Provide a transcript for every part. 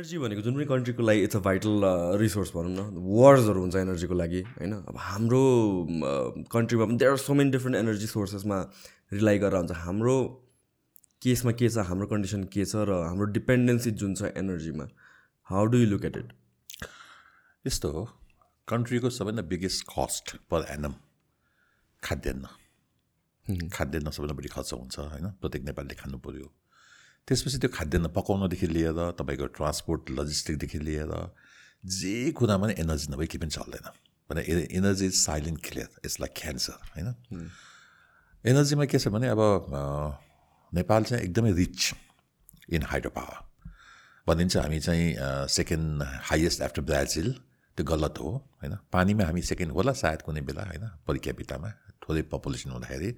Energy भनेको जुन पनि कन्ट्रीको लागि इट्स अ भाइटल रिसोर्स भनौँ न। वर्सहरू हुन्छ एनर्जीको लागि होइन। अब हाम्रो कन्ट्रीमा पनि there are so many different energy सोर्सेसमा rely गरेर हुन्छ। हाम्रो केसमा के छ हाम्रो कन्डिसन के छ र हाम्रो डिपेन्डेन्सी जुन छ एनर्जीमा how do you look at it यस्तो हो कन्ट्रीको सबैभन्दा बिगेस्ट कस्ट पर एनम खाद्यान्न। खाद्यान्न सबैभन्दा बढी खर्च हुन्छ होइन। प्रत्येक नेपालीले खानु पऱ्यो। त्यसपछि त्यो खाद्यान्न पकाउनदेखि लिएर तपाईँको ट्रान्सपोर्ट लजिस्टिकदेखि लिएर जे कुरामा पनि एनर्जी नभए केही पनि चल्दैन। भने energy is silent clear it's like cancer होइन? एनर्जीमा के छ भने अब नेपाल चाहिँ एकदमै रिच इन हाइड्रो पावर भनिन्छ हामी चाहिँ सेकेन्ड हाइएस्ट आफ्टर ब्राजिल त्यो गलत हो होइन? पानीमा हामी सेकेन्ड होला सायद कुनै बेला होइन? परिक्यापितामा थोरै पपुलेसन हुँदाखेरि।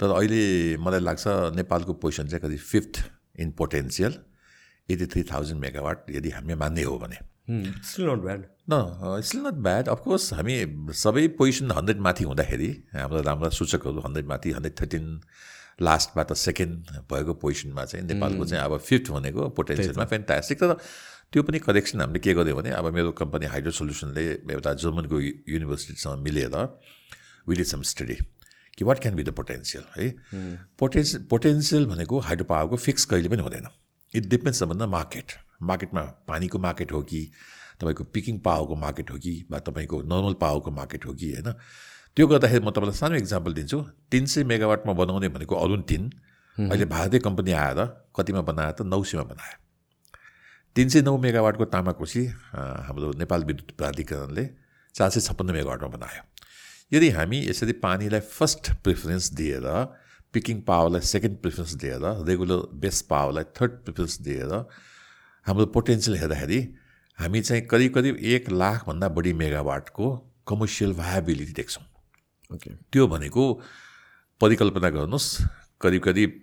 तर अहिले मलाई लाग्छ नेपालको पोजिसन चाहिँ कति fifth in potential eighty three thousand megawatt यदि हामी मान्ने हो भने। स्टिल नट ब्याड न still not bad of course हामी सबै पोजिसन हन्ड्रेड माथि हुँदाखेरि हाम्रो राम्रा सूचकहरू हन्ड्रेड माथि हन्ड्रेड थर्टिन लास्टबाट सेकेन्ड भएको पोजिसनमा चाहिँ नेपालको चाहिँ अब फिफ्थ भनेको पोटेन्सियलमा फ्यान्टास्टिक तर त्यो पनि करेक्सन हामीले के गर्यो भने अब मेरो कम्पनी हाइड्रो सोल्युसनले एउटा जर्मनको युनिभर्सिटीसँग मिलेर विल सम स्टडी कि what can be the potential है? पोटेन्सियल पोटेन्सियल भनेको हाइड्रो पावरको फिक्स कहिले पनि हुँदैन। इट डिपेन्ड्स भन्दा मार्केट मार्केटमा पानीको मार्केट हो कि तपाईँको पिकिङ पावरको मार्केट हो कि वा तपाईँको नर्मल पावरको मार्केट हो कि होइन? त्यो गर्दाखेरि म तपाईँलाई सानो इक्जाम्पल दिन्छु। तिन सय मेगावाटमा बनाउने भनेको अरुण तिन। अहिले भारतीय कम्पनी आएर कतिमा बनायो त नौ सयमा बनायो। तिन सय नौ मेगावाटको तामाकोसी हाम्रो नेपाल विद्युत प्राधिकरणले चार सय छप्पन्न मेगावाटमा बनायो। यदि हामी यसरी पानीलाई फर्स्ट प्रिफरेन्स दिएर पिकिङ पावरलाई सेकेन्ड प्रिफरेन्स दिएर रेगुलर बेस्ट पावरलाई थर्ड प्रिफरेन्स दिएर हाम्रो पोटेन्सियल हेर्दाखेरि हामी चाहिँ करिब करिब एक लाखभन्दा बढी मेगावाटको कमर्सियल भायाबिलिटी देख्छौँ। ओके त्यो भनेको परिकल्पना गर्नुहोस् करिब करिब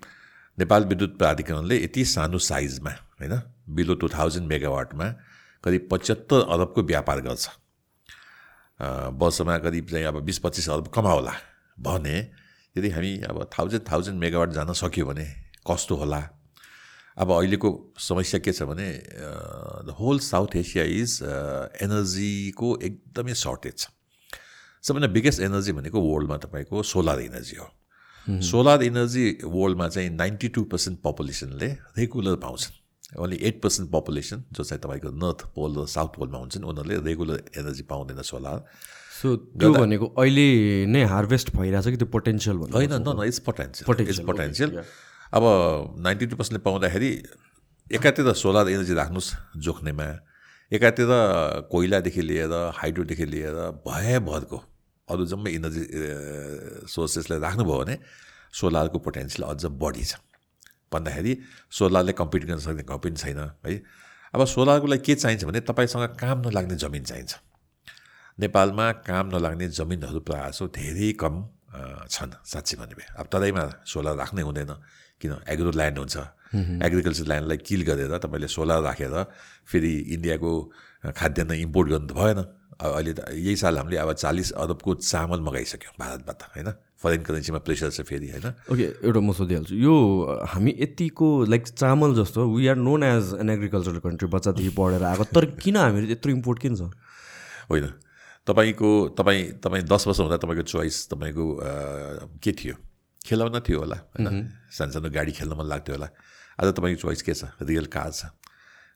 नेपाल विद्युत प्राधिकरणले यति सानो साइजमा होइन बिलो टु थाउजन्ड मेगावाटमा करिब पचहत्तर अरबको व्यापार गर्छ। वर्षमा करिब चाहिँ अब बिस पच्चिस अरब कमाउला भने यदि हामी अब थाउजन्ड थाउजन्ड मेगावाट जान सक्यो भने कस्तो होला? अब अहिलेको समस्या के छ भने the whole South Asia is एनर्जीको एकदमै सर्टेज छ। सबभन्दा बिगेस्ट एनर्जी भनेको वर्ल्डमा तपाईँको सोलर इनर्जी हो। सोलर इनर्जी वर्ल्डमा चाहिँ नाइन्टी टू पर्सेन्ट पपुलेसनले रेगुलर पाउँछन्। ओन्ली एट पर्सेन्ट पपुलेसन जो चाहिँ तपाईँको नर्थ पोल र साउथ पोलमा हुन्छन् उनीहरूले रेगुलर एनर्जी पाउँदैन सोलर सो त्यो भनेको अहिले नै हार्भेस्ट भइरहेछ कि त्यो पोटेन्सियल भन्नु होइन न न इट्स पोटेन्सियल इट्स पोटेन्सियल अब नाइन्टी टू पर्सेन्टले पाउँदाखेरि एकातिर सोलर एनर्जी राख्नुहोस् जोख्नेमा। एकातिर कोइलादेखि लिएर हाइड्रोदेखि लिएर भयभरको अरू जम्मै इनर्जी सोर्सेसलाई राख्नुभयो भने सोलरको पोटेन्सियल अझ बढी छ। भन्दाखेरि सोलरले कम्पिट गर्न सक्ने पनि छैन है। अब सोलरको लागि के चाहिन्छ भने तपाईँसँग काम नलाग्ने जमिन चाहिन्छ। नेपालमा काम नलाग्ने जमिनहरू प्रायः धेरै कम छन् साँच्ची भन्ने भए अब तदैमा सोलर राख्नै हुँदैन किन? एग्रो ल्यान्ड हुन्छ। एग्रिकल्चर ल्यान्डलाई किल गरेर तपाईँले सोलर राखेर फेरि इन्डियाको खाद्यान्न इम्पोर्ट गर्नु त भएन। अहिले त यही साल हामीले अब चालिस अरबको चामल मगाइसक्यौँ भारतबाट होइन? फरेन करेन्सीमा प्रेसर छ फेरि होइन? ओके एउटा म सोधिहाल्छु। यो हामी यतिको लाइक चामल जस्तो we are known as an agricultural country बच्चादेखि पढेर आएको। तर किन हामीहरू यत्रो इम्पोर्ट किन छ? होइन। तपाईँको तपाईँ तपाईँ दस वर्ष हुँदा तपाईँको चोइस तपाईँको के थियो? खेलाउन थियो होला होइन? सानो गाडी खेल्न मन लाग्थ्यो होला। आज तपाईँको चोइस के छ? रियल कार छ।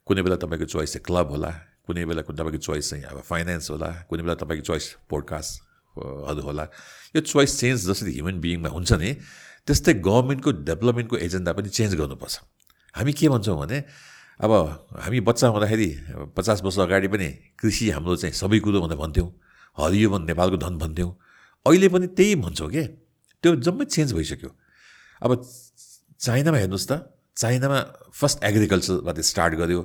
कुनै बेला तपाईँको चोइस चाहिँ क्लब होला कुनै बेला तपाईँको चोइस चाहिँ अब फाइनेन्स होला कुनै बेला तपाईँको चोइस पोडकास्टहरू होला। यो चोइस चेन्ज जसरी ह्युमन बिइङमा हुन्छ नि त्यस्तै गभर्मेन्टको डेभलपमेन्टको एजेन्डा पनि चेन्ज गर्नुपर्छ। हामी के भन्छौँ भने अब हामी बच्चा हुँदाखेरि पचास वर्ष अगाडि पनि कृषि हाम्रो चाहिँ सबै कुरो भनेर भन्थ्यौँ। हरियो भने नेपालको धन भन्थ्यौँ। अहिले पनि त्यही भन्छौँ के? त्यो जम्मै चेन्ज भइसक्यो। अब चाइनामा हेर्नुहोस् त चाइनामा फर्स्ट एग्रिकल्चरबाट स्टार्ट गर्यो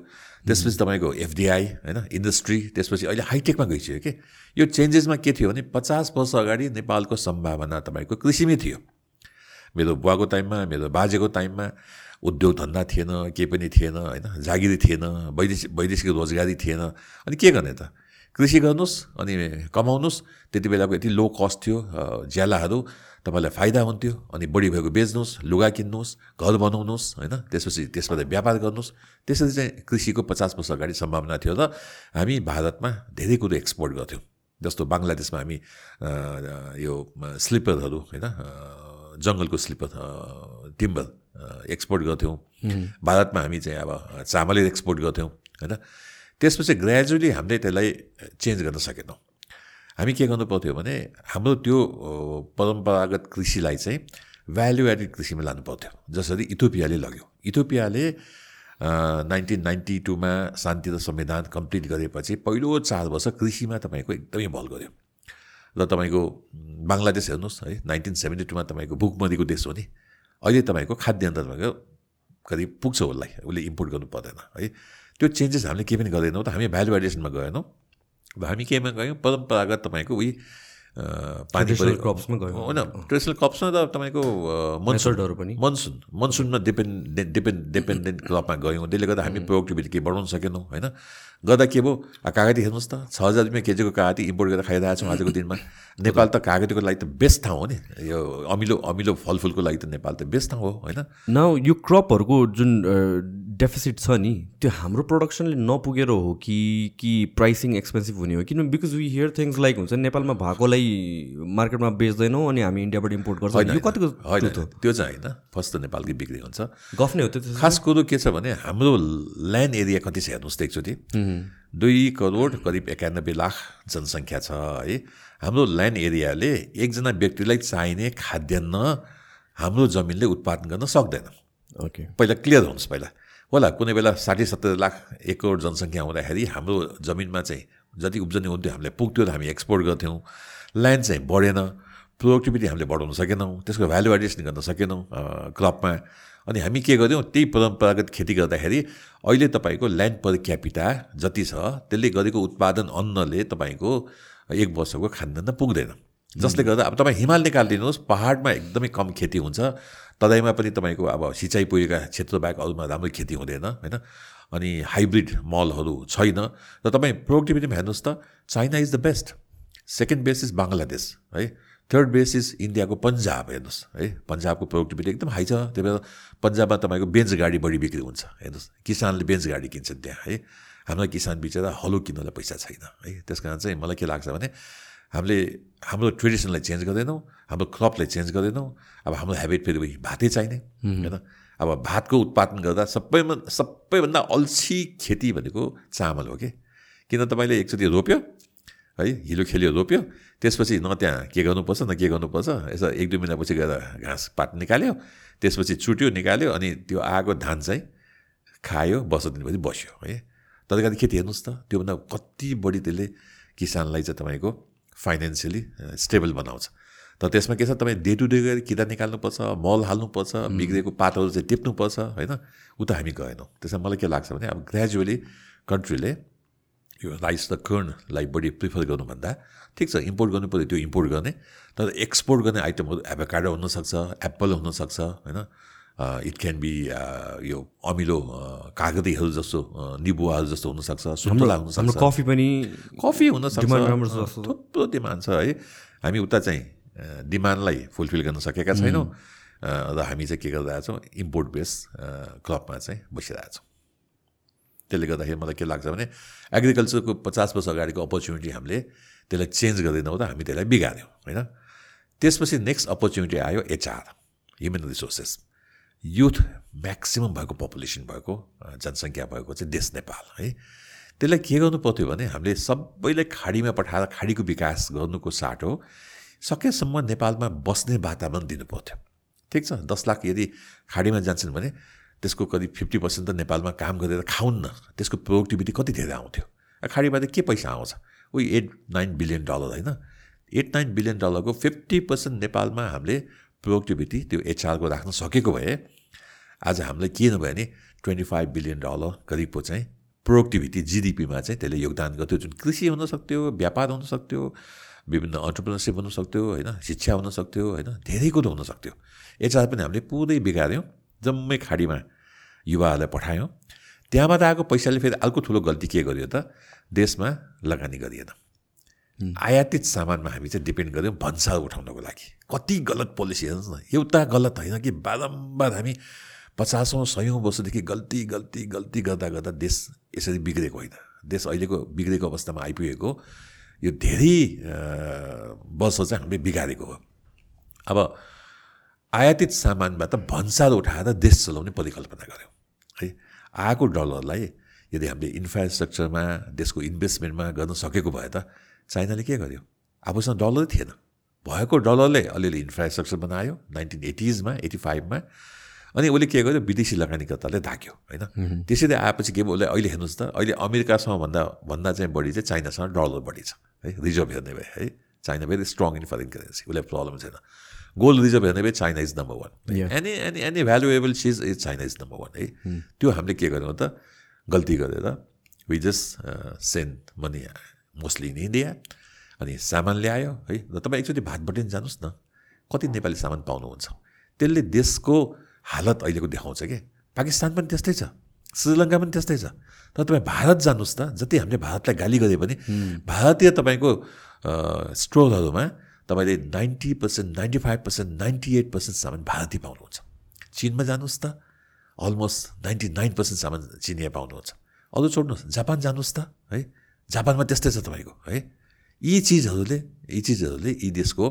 त्यसपछि तपाईँको एफडिआई होइन इन्डस्ट्री त्यसपछि अहिले हाइटेकमा गइसक्यो कि यो चेन्जेसमा के थियो भने पचास वर्ष अगाडि नेपालको सम्भावना तपाईँको कृषिमै थियो। मेरो बुवाको टाइममा मेरो बाजेको टाइममा उद्योग धन्दा थिएन केही पनि थिएन होइन जागिरी थिएन वैदेशिक वैदेशिक रोजगारी थिएन। अनि के गर्ने त? कृषि गर्नुहोस् अनि कमाउनुहोस्। त्यति बेलाको यति लो कस्ट थियो ज्यालाहरू। तपाईँलाई फाइदा हुन्थ्यो अनि बढी भएको बेच्नुहोस् लुगा किन्नुहोस् घर बनाउनुहोस् होइन? त्यसपछि त्यसबाट व्यापार गर्नुहोस्। त्यसरी चाहिँ कृषिको पचास वर्ष अगाडि सम्भावना थियो र हामी भारतमा धेरै कुरो एक्सपोर्ट गर्थ्यौँ। जस्तो बङ्गलादेशमा हामी यो स्लिपरहरू होइन? जङ्गलको स्लिपर टिम्बर एक्सपोर्ट गर्थ्यौँ। भारतमा हामी चाहिँ अब चामलै एक्सपोर्ट गर्थ्यौँ होइन? त्यसपछि ग्रेजुअली हामीले त्यसलाई चेन्ज गर्न सकेनौँ। हामी के गर्नु पर्थ्यो भने हाम्रो त्यो परम्परागत कृषिलाई चाहिँ भ्याल्यु एडेड कृषिमा लानु पर्थ्यो। जसरी इथोपियाले लग्यो। इथोपियाले नाइन्टिन नाइन्टी टूमा शान्ति र संविधान कम्प्लिट गरेपछि पहिलो चार वर्ष कृषिमा तपाईँको एकदमै भल गर्यो र तपाईँको बङ्गलादेश हेर्नुहोस् है नाइन्टिन सेभेन्टी टूमा तपाईँको भुकमरीको देश हो नि। अहिले तपाईँको खाद्यान्न तपाईँको करिब पुग्छ उसलाई उसले इम्पोर्ट गर्नु पर्दैन है। त्यो चेन्जेस हामीले केही पनि गर्दैनौँ त हामी भ्यालु एडिसनमा गएनौँ। हामी केमा गयौँ परम्परागत तपाईँको उही पानी क्रप्समा गयो। होइन ट्रेडिसनल क्रप्समा त तपाईँको मनसुनहरू पनि। मनसुन मनसुनमा डिपेन्ड डिपेन्ड डिपेन्डेन्ट क्रपमा गयौँ। त्यसले गर्दा हामी प्रोडक्टिभिटी केही बढाउन सकेनौँ होइन? गर्दा के भयो? कागती हेर्नुहोस् त छ हजार रुपियाँ केजीको कागती इम्पोर्ट गरेर खाइरहेको छौँ आजको दिनमा। नेपाल त कागतीको लागि त बेस्ट ठाउँ हो नि। यो अमिलो अमिलो फलफुलको लागि त नेपाल त बेस्ट ठाउँ हो होइन? न यो क्रपहरूको जुन डेफिसिट छ नि त्यो हाम्रो प्रडक्सनले नपुगेर हो कि कि प्राइसिङ एक्सपेन्सिभ हुने हो? किनभने because we hear things like हुन्छ नेपालमा भएकोलाई मार्केटमा बेच्दैनौँ अनि हामी इन्डियाबाट इम्पोर्ट गर्छौँ यो कतिको होइन त्यो चाहिँ होइन फर्स्ट त नेपालकै बिक्री हुन्छ। गफ नै हो त्यो खास कुरो के छ भने हाम्रो ल्यान्ड एरिया कति छ हेर्नुहोस् त एकचोटि दुई करोड करिब एकानब्बे लाख जनसङ्ख्या छ है। हाम्रो ल्यान्ड एरियाले एकजना व्यक्तिलाई चाहिने खाद्यान्न हाम्रो जमिनले उत्पादन गर्न सक्दैन। ओके पहिला क्लियर हुनुहोस् पहिला। होला कुनै बेला साठी सत्तर लाख एक करोड जनसङ्ख्या हुँदाखेरि हाम्रो जमिनमा चाहिँ जति उब्जनी हुन्थ्यो हामीले पुग्थ्यो हामी एक्सपोर्ट गर्थ्यौँ ल्यान्ड चाहिँ बढेन प्रोडक्टिभिटी हामीले बढाउन सकेनौँ त्यसको भ्यालु एडिसन गर्न सकेनौँ क्रपमा अनि हामी के गर्यौँ त्यही परम्परागत खेती गर्दाखेरि अहिले तपाईँको ल्यान्ड पर क्यापिटा जति छ त्यसले गरेको उत्पादन अन्नले तपाईँको एक वर्षको खाद्यान्न पुग्दैन। जसले गर्दा अब तपाईँ हिमाल निकालिदिनुहोस् पहाडमा एकदमै कम खेती हुन्छ तराईमा पनि तपाईँको अब सिँचाइ पुगेका क्षेत्र बाहेक अरूमा राम्रो खेती हुँदैन होइन? अनि हाइब्रिड मलहरू छैन। र तपाईँ प्रोडक्टिभिटीमा हेर्नुहोस् त China is the best second base is Bangladesh है? थर्ड बेस इज इन्डियाको पन्जाब हेर्नुहोस् है? पन्जाबको प्रोडक्टिभिटी एकदम हाई छ। त्यही भएर पन्जाबमा तपाईँको बेन्च गाडी बढी बिक्री हुन्छ हेर्नुहोस्। किसानले बेन्च गाडी किन्छन् त्यहाँ है? हाम्रो किसान बिचरा हलो किन्नलाई पैसा छैन है? त्यस कारण चाहिँ मलाई के लाग्छ भने हामीले हाम्रो ट्रेडिसनलाई चेन्ज गर्दैनौँ हाम्रो क्रपलाई चेन्ज गर्दैनौँ अब हाम्रो हेबिट फेरि भातै चाहिने होइन? अब भातको उत्पादन गर्दा सबैमा सबैभन्दा अल्छी खेती भनेको चामल हो कि? किन तपाईँले एकचोटि रोप्यो है हिलो खेल्यो रोप्यो त्यसपछि न त्यहाँ के गर्नुपर्छ न के गर्नुपर्छ यसो एक दुई महिनापछि गएर घाँस पात निकाल्यो त्यसपछि चुट्यो निकाल्यो अनि त्यो आएको धान चाहिँ खायो वर्ष दिनपछि बस्यो है? तर खेती हेर्नुहोस् त त्योभन्दा कति बढी त्यसले किसानलाई चाहिँ तपाईँको फाइनेन्सियली स्टेबल बनाउँछ। तर त्यसमा के छ तपाईँ डे टु डे गएर किरा निकाल्नुपर्छ मल हाल्नुपर्छ बिग्रेको पातहरू चाहिँ टिप्नुपर्छ होइन? उता हामी गएनौँ। त्यसमा मलाई के लाग्छ भने अब ग्रेजुअली कन्ट्रीले यो राइस र कर्नलाई बढी प्रिफर गर्नुभन्दा ठिक छ इम्पोर्ट गर्नु पऱ्यो त्यो इम्पोर्ट गर्ने तर एक्सपोर्ट गर्ने आइटमहरू एभोकाडो हुनसक्छ एप्पल हुनसक्छ होइन? इट क्यान बी यो अमिलो कागतीहरू जस्तो निबुवाहरू जस्तो हुनसक्छ सुन्तला हुनसक्छ कफी पनि कफी हुनसक्छ थुप्रो डिमान्ड छ है। हामी उता चाहिँ डिमान्डलाई फुलफिल गर्न सकेका छैनौँ। र हामी चाहिँ के गरिरहेछौँ इम्पोर्ट बेस क्रपमा चाहिँ बसिरहेछौँ। त्यसले गर्दाखेरि मलाई के लाग्छ भने एग्रिकल्चरको पचास वर्ष अगाडिको अपर्च्युनिटी हामीले त्यसलाई चेन्ज गर्दैनौँ त हामी त्यसलाई बिगाऱ्यौँ होइन। त्यसपछि नेक्स्ट अपर्च्युनिटी आयो HR human resources youth maximum भएको पपुलेसन भएको जनसङ्ख्या भएको चाहिँ देश नेपाल है। त्यसलाई के गर्नु पर्थ्यो भने हामीले सबैलाई खाडीमा पठाएर खाडीको विकास गर्नुको साटो सकेसम्म नेपालमा बस्ने वातावरण दिनु पर्थ्यो। ठिक छ? दस लाख यदि खाडीमा जान्छन् भने त्यसको करिब फिफ्टी पर्सेन्ट त नेपालमा काम गरेर खाउन्न त्यसको प्रोडक्टिभिटी कति धेरै आउँथ्यो। खाडीबाट के पैसा आउँछ? उही एट नाइन बिलियन डलर होइन? एट नाइन बिलियन डलरको फिफ्टी पर्सेन्ट नेपालमा हामीले प्रोडक्टिभिटी त्यो एचआरको राख्न सकेको भए आज हामीलाई के नभए नि ट्वेन्टी फाइभ बिलियन डलर करिबको चाहिँ प्रोडक्टिभिटी जिडिपीमा चाहिँ त्यसले योगदान गर्थ्यो। जुन कृषि हुनसक्थ्यो व्यापार हुनसक्थ्यो विभिन्न अन्टरप्रिनरसिप हुनसक्थ्यो होइन शिक्षा हुनसक्थ्यो होइन धेरै कुरो हुनसक्थ्यो एचआर पनि हामीले पुरै बिगाऱ्यौँ जम्मै खाडीमा युवाहरूलाई पठायौँ। त्यहाँबाट आएको पैसाले फेरि अर्को ठुलो गल्ती के गर्यो त? देशमा लगानी गरिएन। आयातित सामानमा हामी चाहिँ डिपेन्ड गऱ्यौँ भन्सार उठाउनको लागि। कति गलत पोलिसी हेर्नुहोस् न एउटा गलत होइन कि बारम्बार हामी पचासौँ सयौँ वर्षदेखि गल्ती गल्ती गल्ती गर्दा गर्दा देश यसरी बिग्रेको होइन। देश अहिलेको बिग्रेको अवस्थामा आइपुगेको यो धेरै वर्ष चाहिँ हामीले बिगारेको हो। अब आयातित सामानबाट भन्सार उठाएर देश चलाउने परिकल्पना गऱ्यौँ है आएको डलरलाई यदि हामीले इन्फ्रास्ट्रक्चरमा देशको इन्भेस्टमेन्टमा गर्न सकेको भए त चाइनाले के गर्यो? आफूसँग डलरै थिएन। भएको डलरले अलिअलि इन्फ्रास्ट्रक्चर बनायो नाइन्टिन एटिजमा एट्टी फाइभमा अनि उसले के गर्यो? विदेशी लगानीकर्ताले धाक्यो होइन? त्यसैले आएपछि के भयो? उसले अहिले हेर्नुहोस् त अहिले अमेरिकासँग भन्दा भन्दा चाहिँ बढी चाहिँ चाइनासँग डलर बढी छ है? रिजर्भ हेर्ने भए है? China very strong in foreign currency उसलाई प्रब्लम छैन। गोल्ड रिजर्भ हेर्ने भए China is number one any any any valuable चिज is China is number one है? त्यो हामीले के गर्यौँ त? गल्ती गरेर we just send money mostly in India अनि सामान ल्यायो है? र तपाईँ एकचोटि भातबटेन जानुहोस् न। कति नेपाली सामान पाउनुहुन्छ? त्यसले देशको हालत अहिलेको देखाउँछ क्या पाकिस्तान पनि त्यस्तै छ। श्रीलङ्का पनि त्यस्तै छ। तर तपाईँ भारत जानुहोस् त जति हामीले भारतलाई गाली गरे पनि भारतीय तपाईँको स्टोरहरूमा तपाईँले ninety percent ninety five percent ninety eight percent सामान भारतीय पाउनुहुन्छ। चिनमा जानुहोस् त। अलमोस्ट नाइन्टी नाइन पर्सेन्ट सामान चिनिया पाउनुहुन्छ। अरू छोड्नुहोस्। जापान जानुहोस् त है? जापानमा त्यस्तै छ तपाईँको है? यी चिजहरूले यी चिजहरूले यी देशको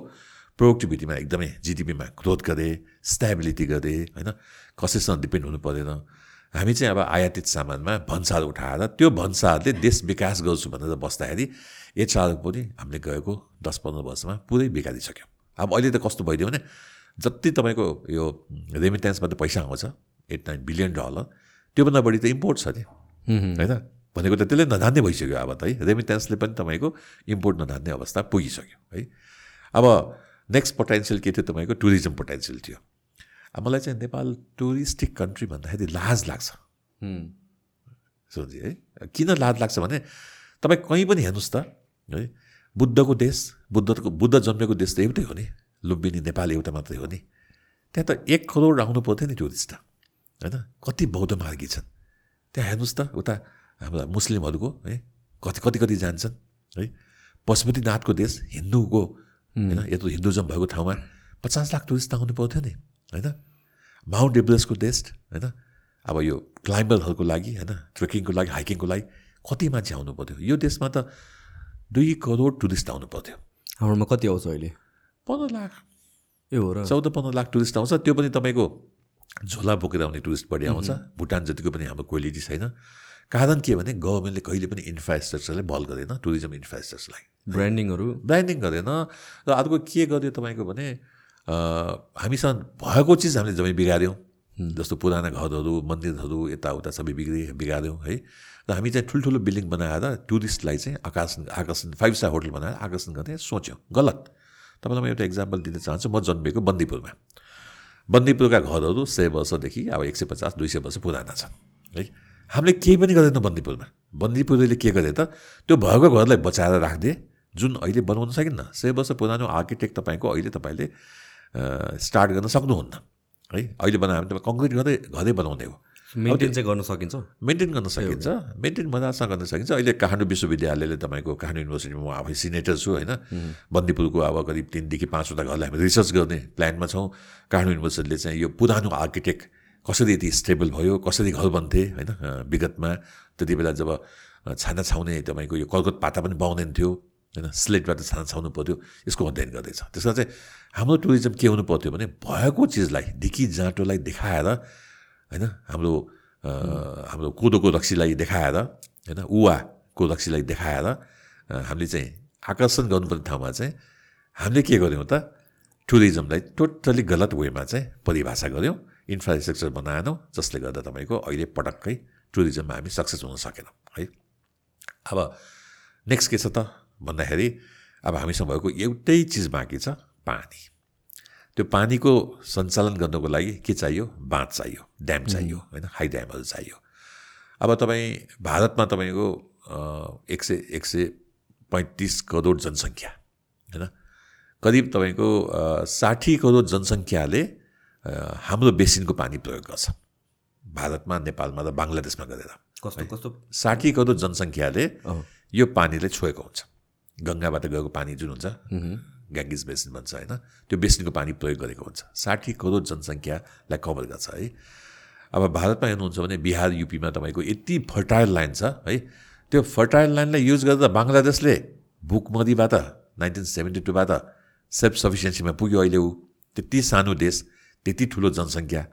प्रोडक्टिभिटीमा एकदमै जिडिपीमा ग्रोथ गरे स्टेबिलिटी गरे होइन? कसैसँग डिपेन्ड हुनु परेन। हामी चाहिँ अब आयातित सामानमा भन्सार उठाएर त्यो भन्सारले देश विकास गर्छु भनेर बस्दाखेरि एचआर पनि हामीले गएको दस पन्ध्र वर्षमा पुरै बिगारिसक्यौँ। अब अहिले त कस्तो भइदियो भने जति तपाईँको यो रेमिटेन्सबाट पैसा आउँछ एट नाइन बिलियन डलर त्योभन्दा बढी त इम्पोर्ट छ नि। होइन? भनेको त त्यसले नधान्ने भइसक्यो अब त है? रेमिटेन्सले पनि तपाईँको इम्पोर्ट नधान्ने अवस्था पुगिसक्यो है? अब नेक्स्ट पोटेन्सियल के थियो तपाईँको? टुरिज्म पोटेन्सियल थियो। अब मलाई चाहिँ नेपाल टुरिस्टिक कन्ट्री भन्दाखेरि लाज लाग्छ। सोझी है? किन लाज लाग्छ भने तपाईँ कहीँ पनि हेर्नुहोस् त है? बुद्धको देश बुद्धको बुद्ध जन्मेको देश त एउटै हो नि। लुम्बिनी नेपाल एउटा मात्रै हो नि। त्यहाँ त एक करोड आउनु पर्थ्यो नि टुरिस्ट। होइन? कति बौद्ध मार्गी छन्। त्यहाँ हेर्नुहोस् त उता हाम्रा मुस्लिमहरूको है कति कति कति जान्छन् है। पशुपतिनाथको देश हिन्दूको होइन यत्रो हिन्दुजम भएको ठाउँमा पचास लाख टुरिस्ट आउनु पर्थ्यो नि होइन। माउन्ट एभरेस्टको देश होइन। अब यो क्लाइम्बरहरूको लागि होइन ट्रेकिङको लागि हाइकिङको लागि कति मान्छे आउनु पर्थ्यो? यो देशमा त दुई करोड टुरिस्ट आउनु पर्थ्यो। हाम्रोमा कति आउँछ अहिले? पन्ध्र लाख। ए हो र। चौध पन्ध्र लाख टुरिस्ट आउँछ। त्यो पनि तपाईँको झोला बोकेर आउने टुरिस्ट बढी आउँछ। भुटान जतिको पनि हाम्रो क्वालिटी छैन। कारण के भने गभर्मेन्टले कहिले पनि इन्फ्रास्ट्रक्चरलाई बल गरेन टुरिज्म इन्फ्रास्ट्रक्चरलाई ब्रान्डिङहरू ब्रान्डिङ गरेन। र अर्को के गर्यो तपाईँको भने हामीसँग भएको चिज हामीले जम्मै बिगाऱ्यौँ। जस्तो पुराना घरहरू मन्दिरहरू यताउता सबै बिग्रि बिगाऱ्यौँ है। र हामी चाहिँ ठुल्ठुलो बिल्डिङ बनाएर टुरिस्टलाई चाहिँ आकर्षण आकर्षण फाइभ स्टार होटल बनाएर आकर्षण गर्ने सोच्यौँ। गलत। तपाईँलाई म एउटा इक्जाम्पल दिन चाहन्छु। म जन्मेको बन्दीपुरमा। बन्दीपुरका घरहरू सय वर्षदेखि अब एक सय पचास दुई सय वर्ष पुराना छन् है। हामीले केही पनि गर्दैनौँ बन्दीपुरमा। बन्दीपुरले के गरे त? त्यो भएको घरलाई बचाएर राखिदिए जुन अहिले बनाउन सकिन्न। सय वर्ष पुरानो आर्किटेक्ट तपाईँको अहिले तपाईँले स्टार्ट गर्न सक्नुहुन्न। है अहिले बनायो भने तपाईँ कङ्क्रिट गर्दै घरै बनाउने हो। मेन्टेन चाहिँ गर्न सकिन्छ? मेन्टेन गर्न सकिन्छ। मेन्टेन मजासँग गर्न सकिन्छ। अहिले काठमाडौँ विश्वविद्यालयले तपाईँको काठमाडौँ युनिभर्सिटीमा म आफै सिनेटर छु होइन। बन्दीपुरको अब करिब तिनदेखि पाँचवटा घरलाई हामी रिसर्च गर्ने प्लानमा छौँ। काठमाडौँ युनिभर्सिटीले चाहिँ यो पुरानो आर्किटेक्ट कसरी यति स्टेबल भयो कसरी घर बन्थे होइन? विगतमा त्यति बेला जब छाना छाउने तपाईँको यो कर्कट पाता पनि पाउँदैन थियो होइन? स्लेटबाट छाना छाउनु पर्थ्यो यसको अध्ययन गर्दैछ। त्यसमा चाहिँ हाम्रो टुरिज्म के हुनु पर्थ्यो भने भएको चिजलाई ढिकी जाँटोलाई देखाएर होइन? हाम्रो हाम्रो कोदोको रक्सीलाई देखाएर होइन? उवाको रक्सीलाई देखाएर हामीले चाहिँ आकर्षण गर्नुपर्ने ठाउँमा चाहिँ हामीले के गऱ्यौँ त? टुरिज्मलाई टोटल्ली गलत वेमा चाहिँ परिभाषा गऱ्यौँ। इन्फ्रास्ट्रक्चर बनाएनौँ जसले गर्दा तपाईँको अहिले पटक्कै टुरिज्ममा हामी सक्सेस हुन सकेनौँ है? अब नेक्स्ट के छ त? भन्दाखेरि अब हामीसँग भएको एउटै चिज बाँकी छ पानी। त्यो पानीको सञ्चालन गर्नको लागि के चाहियो? बाँध चाहियो ड्याम चाहियो होइन? हाई ड्यामहरू चाहियो। अब तपाईँ भारतमा तपाईँको एक सय एक सय पैँतिस करोड जनसङ्ख्या होइन? करिब तपाईँको साठी करोड जनसङ्ख्याले हाम्रो बेसिनको पानी प्रयोग गर्छ। भारतमा नेपालमा र बङ्गलादेशमा गरेर। कस्तो कस्तो? साठी करोड जनसङ्ख्याले यो पानीलाई छोएको हुन्छ। गङ्गाबाट गएको पानी जुन हुन्छ ग्याङ्गिस बेसिन भन्छ होइन? त्यो बेसिनको पानी प्रयोग गरेको हुन्छ। साठी करोड जनसङ्ख्यालाई कभर गर्छ है? अब भारतमा हेर्नुहुन्छ भने बिहार युपीमा तपाईँको यति फर्टाइल ल्यान्ड छ है? त्यो फर्टाइल ल्यान्डलाई युज गर्दा बङ्गलादेशले भुकमरीबाट नाइन्टिन सेभेन्टी टूबाट सेल्फ सफिसियन्सीमा पुग्यो अहिले ऊ। त्यति सानो देश। त्यति ठुलो जनसङ्ख्या।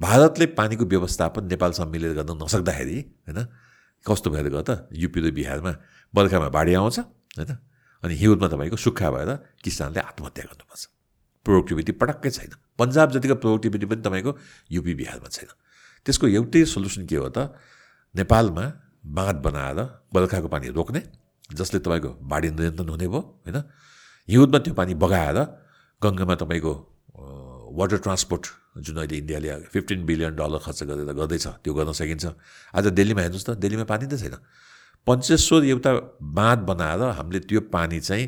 भारतले पानीको व्यवस्थापन नेपालसँग मिलेर गर्न नसक्दाखेरि होइन कस्तो भएर गयो त? युपी र बिहारमा बर्खामा बाढी आउँछ होइन अनि हिउँदमा तपाईँको सुक्खा भएर किसानले आत्महत्या गर्नुपर्छ। प्रोडक्टिभिटी पटक्कै छैन। पन्जाब जतिको प्रोडक्टिभिटी पनि तपाईँको युपी बिहारमा छैन। त्यसको एउटै सोल्युसन के हो त? नेपालमा बाँध बनाएर बर्खाको पानी रोक्ने जसले तपाईँको बाढी नियन्त्रण हुने भयो होइन हिउँदमा त्यो पानी बगाएर गङ्गामा तपाईँको वाटर ट्रान्सपोर्ट जुन अहिले इन्डियाले फिफ्टिन बिलियन डलर खर्च गरेर गर्दैछ त्यो गर्न सकिन्छ। आज दिल्लीमा हेर्नुहोस् त दिल्लीमा पानी त छैन। पञ्चेश्वर एउटा बाँध बनाएर हामीले त्यो पानी चाहिँ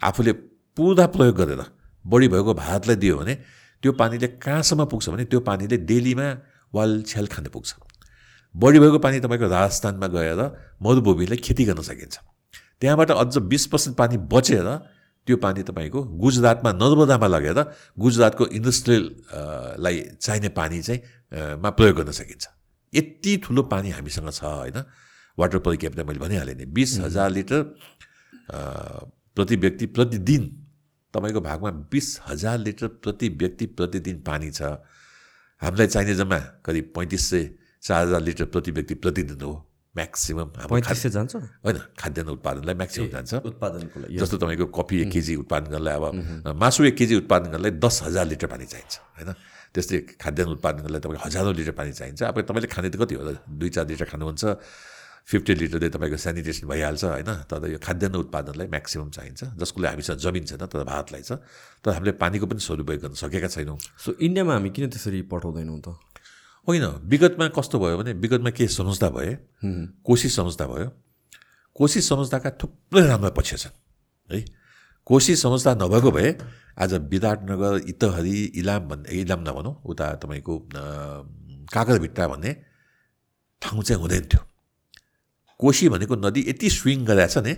आफूले पुरा प्रयोग गरेर बढी भएको भारतलाई दियो भने त्यो पानीले कहाँसम्म पुग्छ भने त्यो पानीले डेलीमा वाल छ्याल खान पुग्छ। बढी भएको पानी तपाईँको राजस्थानमा गएर मरुभूमिलाई खेती गर्न सकिन्छ। त्यहाँबाट अझ बिस पर्सेन्ट पानी बचेर त्यो पानी तपाईँको गुजरातमा नर्मदामा लगेर गुजरातको इन्डस्ट्रियललाई चाहिने पानी चाहिँ मा प्रयोग गर्न सकिन्छ। यति ठुलो पानी हामीसँग छ होइन? वाटर पर क्यापिटल मैले भनिहालेँ नि बिस हजार लिटर प्रति व्यक्ति प्रतिदिन तपाईँको भागमा बिस हजार लिटर प्रति व्यक्ति प्रतिदिन पानी छ। हामीलाई चाहिने जम्मा करिब पैँतिस सय चार हजार लिटर प्रति व्यक्ति प्रतिदिन हो। म्याक्सिमम् पैँतिस सय जान्छ? होइन खाद्यान्न उत्पादनलाई म्याक्सिमम् जान्छ। उत्पादनको लागि जस्तो तपाईँको कफी एक केजी उत्पादन गर्नलाई अब मासु एक केजी उत्पादन गर्नलाई दस हजार लिटर पानी चाहिन्छ होइन? त्यस्तै खाद्यान्न उत्पादन गर्नलाई तपाईँको हजारौँ लिटर पानी चाहिन्छ। अब तपाईँले खाने त कति हो? दुई चार लिटर खानुहुन्छ। फिफ्टी लिटरले तपाईँको सेनिटेसन भइहाल्छ होइन? तर यो खाद्यान्न उत्पादनलाई म्याक्सिमम् चाहिन्छ जसको लागि हामीसँग जमिन छैन तर भारतलाई छ। तर हामीले पानीको पनि सदुपयोग गर्न सकेका छैनौँ। सो इन्डियामा हामी किन त्यसरी पठाउँदैनौँ त? होइन विगतमा कस्तो भयो भने विगतमा के सम्झौता भए कोसी सम्झौता भयो। कोसी सम्झौताका थुप्रै राम्रा पक्ष छन् है। कोसी सम्झौता नभएको भए आज विराटनगर इतहरी इलाम भन्ने इलाम नभनौँ उता तपाईँको काकरभिट्टा भन्ने ठाउँ चाहिँ हुँदैन थियो। कोशी भनेको नदी यति स्विङ गरेछ नि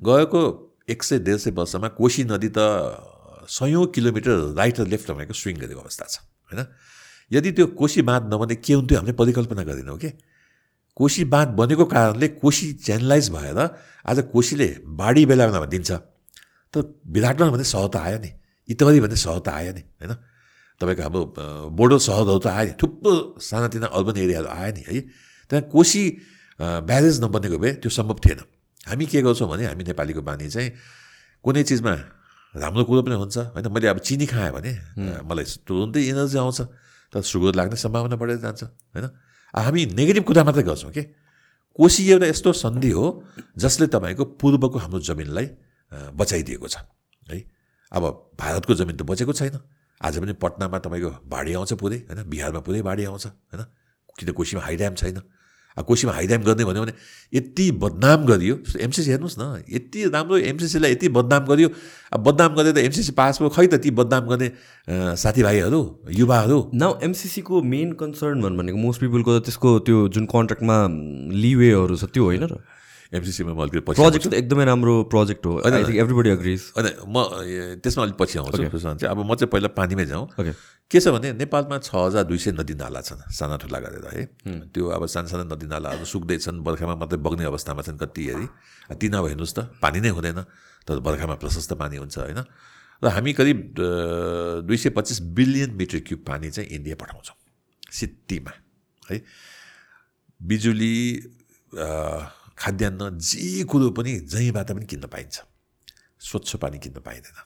गएको एक सय डेढ सय वर्षमा कोशी नदी त सयौँ किलोमिटर राइट र लेफ्ट भनेको स्विङ गरेको अवस्था छ होइन। यदि त्यो कोशी बाँध नबने के हुन्थ्यो हामीले परिकल्पना गर्दैनौँ कि? कोशी बाँध बनेको कारणले कोशी च्यानलाइज भएर आज कोशीले बाढी बेलामा दिन्छ। त विराटनगर सहर त आयो नि इतवरी सहर त आयो नि होइन? तपाईँको हाम्रो बोर्डर सहरहरू त आयो नि थुप्रो सानातिना अर्बन एरियाहरू आयो नि है? त्यहाँ कोशी ब्यारेज नबनेको भए त्यो सम्भव थिएन। हामी के गर्छौँ भने हामी नेपालीको बानी चाहिँ कुनै चिजमा राम्रो कुरो पनि हुन्छ होइन? मैले अब चिनी खाएँ भने मलाई तुरुन्तै इनर्जी आउँछ। तर सुगर लाग्ने सम्भावना बढेर जान्छ होइन? हामी नेगेटिभ कुरा मात्रै गर्छौँ कि कोसी एउटा यस्तो सन्धि हो जसले तपाईँको पूर्वको हाम्रो जमिनलाई बचाइदिएको छ है? अब भारतको जमिन त बचेको छैन। आज पनि पटनामा तपाईँको बाढी आउँछ पुरै होइन? बिहारमा पुरै बाढी आउँछ होइन? किन कोसीमा हाई ड्याम छैन? कोसीमा हाइड्याम गर्ने भन्यो भने यति बदनाम गरियो। एमसिसी हेर्नुहोस् न यति राम्रो एमसिसीलाई यति बदनाम गरियो। अब बदनाम गरेर एमसिसी पास भयो खै त ती बदनाम गर्ने साथीभाइहरू युवाहरू? नाउ एमसिसीको मेन कन्सर्न भन्नु भनेको मोस्ट पिपलको त त्यसको त्यो जुन कन्ट्र्याक्टमा लिवेहरू छ त्यो होइन र? एमसिसीमा म अलिकति पछि प्रोजेक्ट त एकदमै राम्रो प्रोजेक्ट हो। आई थिङ्क एभ्रिबडी अग्रिज होइन म त्यसमा अलिक पछि आउँछु चाहिँ। अब म चाहिँ पहिला पानीमै जाउँ। के छ भने नेपालमा छ हजार दुई सय नदी नाला छन् साना ठुला गरेर है। त्यो अब साना साना नदी नालाहरू सुक्दैछन् बर्खामा मात्रै बग्ने अवस्थामा छन् कति हेरी। तिन अब हेर्नुहोस् त पानी नै हुँदैन तर बर्खामा प्रशस्त पानी हुन्छ होइन। र हामी करिब दुई सय पच्चिस बिलियन मिटर क्युब पानी चाहिँ इन्डिया पठाउँछौँ सित्तीमा है। बिजुली खाद्यान्न जे कुरो पनि जहीँबाट पनि किन्न पाइन्छ। स्वच्छ पानी किन्न पाइँदैन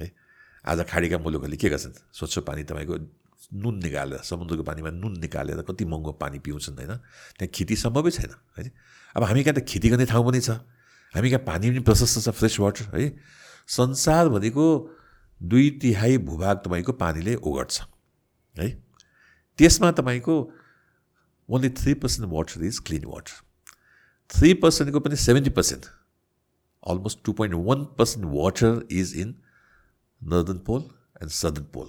है? आज खाडीका मुलुकहरूले के गर्छन्? स्वच्छ पानी तपाईँको नुन निकालेर समुद्रको पानीमा नुन निकालेर कति महँगो पानी पिउँछन् होइन? त्यहाँ खेती सम्भवै छैन है? अब हामी कहाँ त खेती गर्ने ठाउँ पनि छ। हामी कहाँ पानी पनि प्रशस्त छ फ्रेस वाटर है? संसारभरिको दुई तिहाई भूभाग तपाईँको पानीले ओगट्छ है? त्यसमा तपाईँको only three percent water is clean water three पर्सेन्टको पनि seventy percent almost two point one percent water is in northern pole and southern pole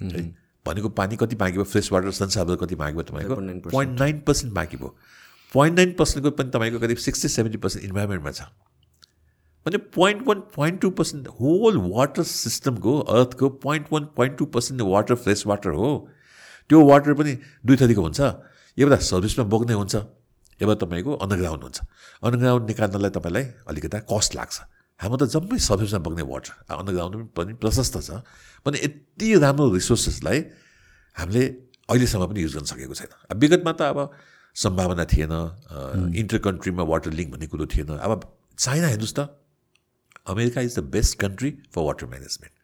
है भनेको पानी कति बाँकी भयो फ्रेस वाटर संसारभर कति बाँकी भयो तपाईँको पोइन्ट नाइन पर्सेन्ट बाँकी भयो पोइन्ट नाइन पर्सेन्टको पनि तपाईँको करिब सिक्सटी सेभेन्टी पर्सेन्ट इन्भाइरोमेन्टमा छ। भने point one point two percent whole water सिस्टमको अर्थको point one point two percent water fresh water हो। त्यो वाटर पनि दुई थरीको हुन्छ। एउटा सर्भिसमा बोक्ने हुन्छ। एउटा तपाईँको अन्डरग्राउन्ड हुन्छ। अन्डरग्राउन्ड निकाल्नलाई तपाईँलाई अलिकता कस्ट लाग्छ। हाम्रो त जम्मै सर्भिसमा बग्ने वाटर अन्डरग्राउन्ड पनि प्रशस्त छ। भने यति राम्रो रिसोर्सेसलाई हामीले अहिलेसम्म पनि युज गर्न सकेको छैन। विगतमा त अब सम्भावना थिएन। इन्टर कन्ट्रीमा वाटर लिङ्क भन्ने कुरो थिएन। अब चाइना हेर्नुहोस् त। America is the best country for water management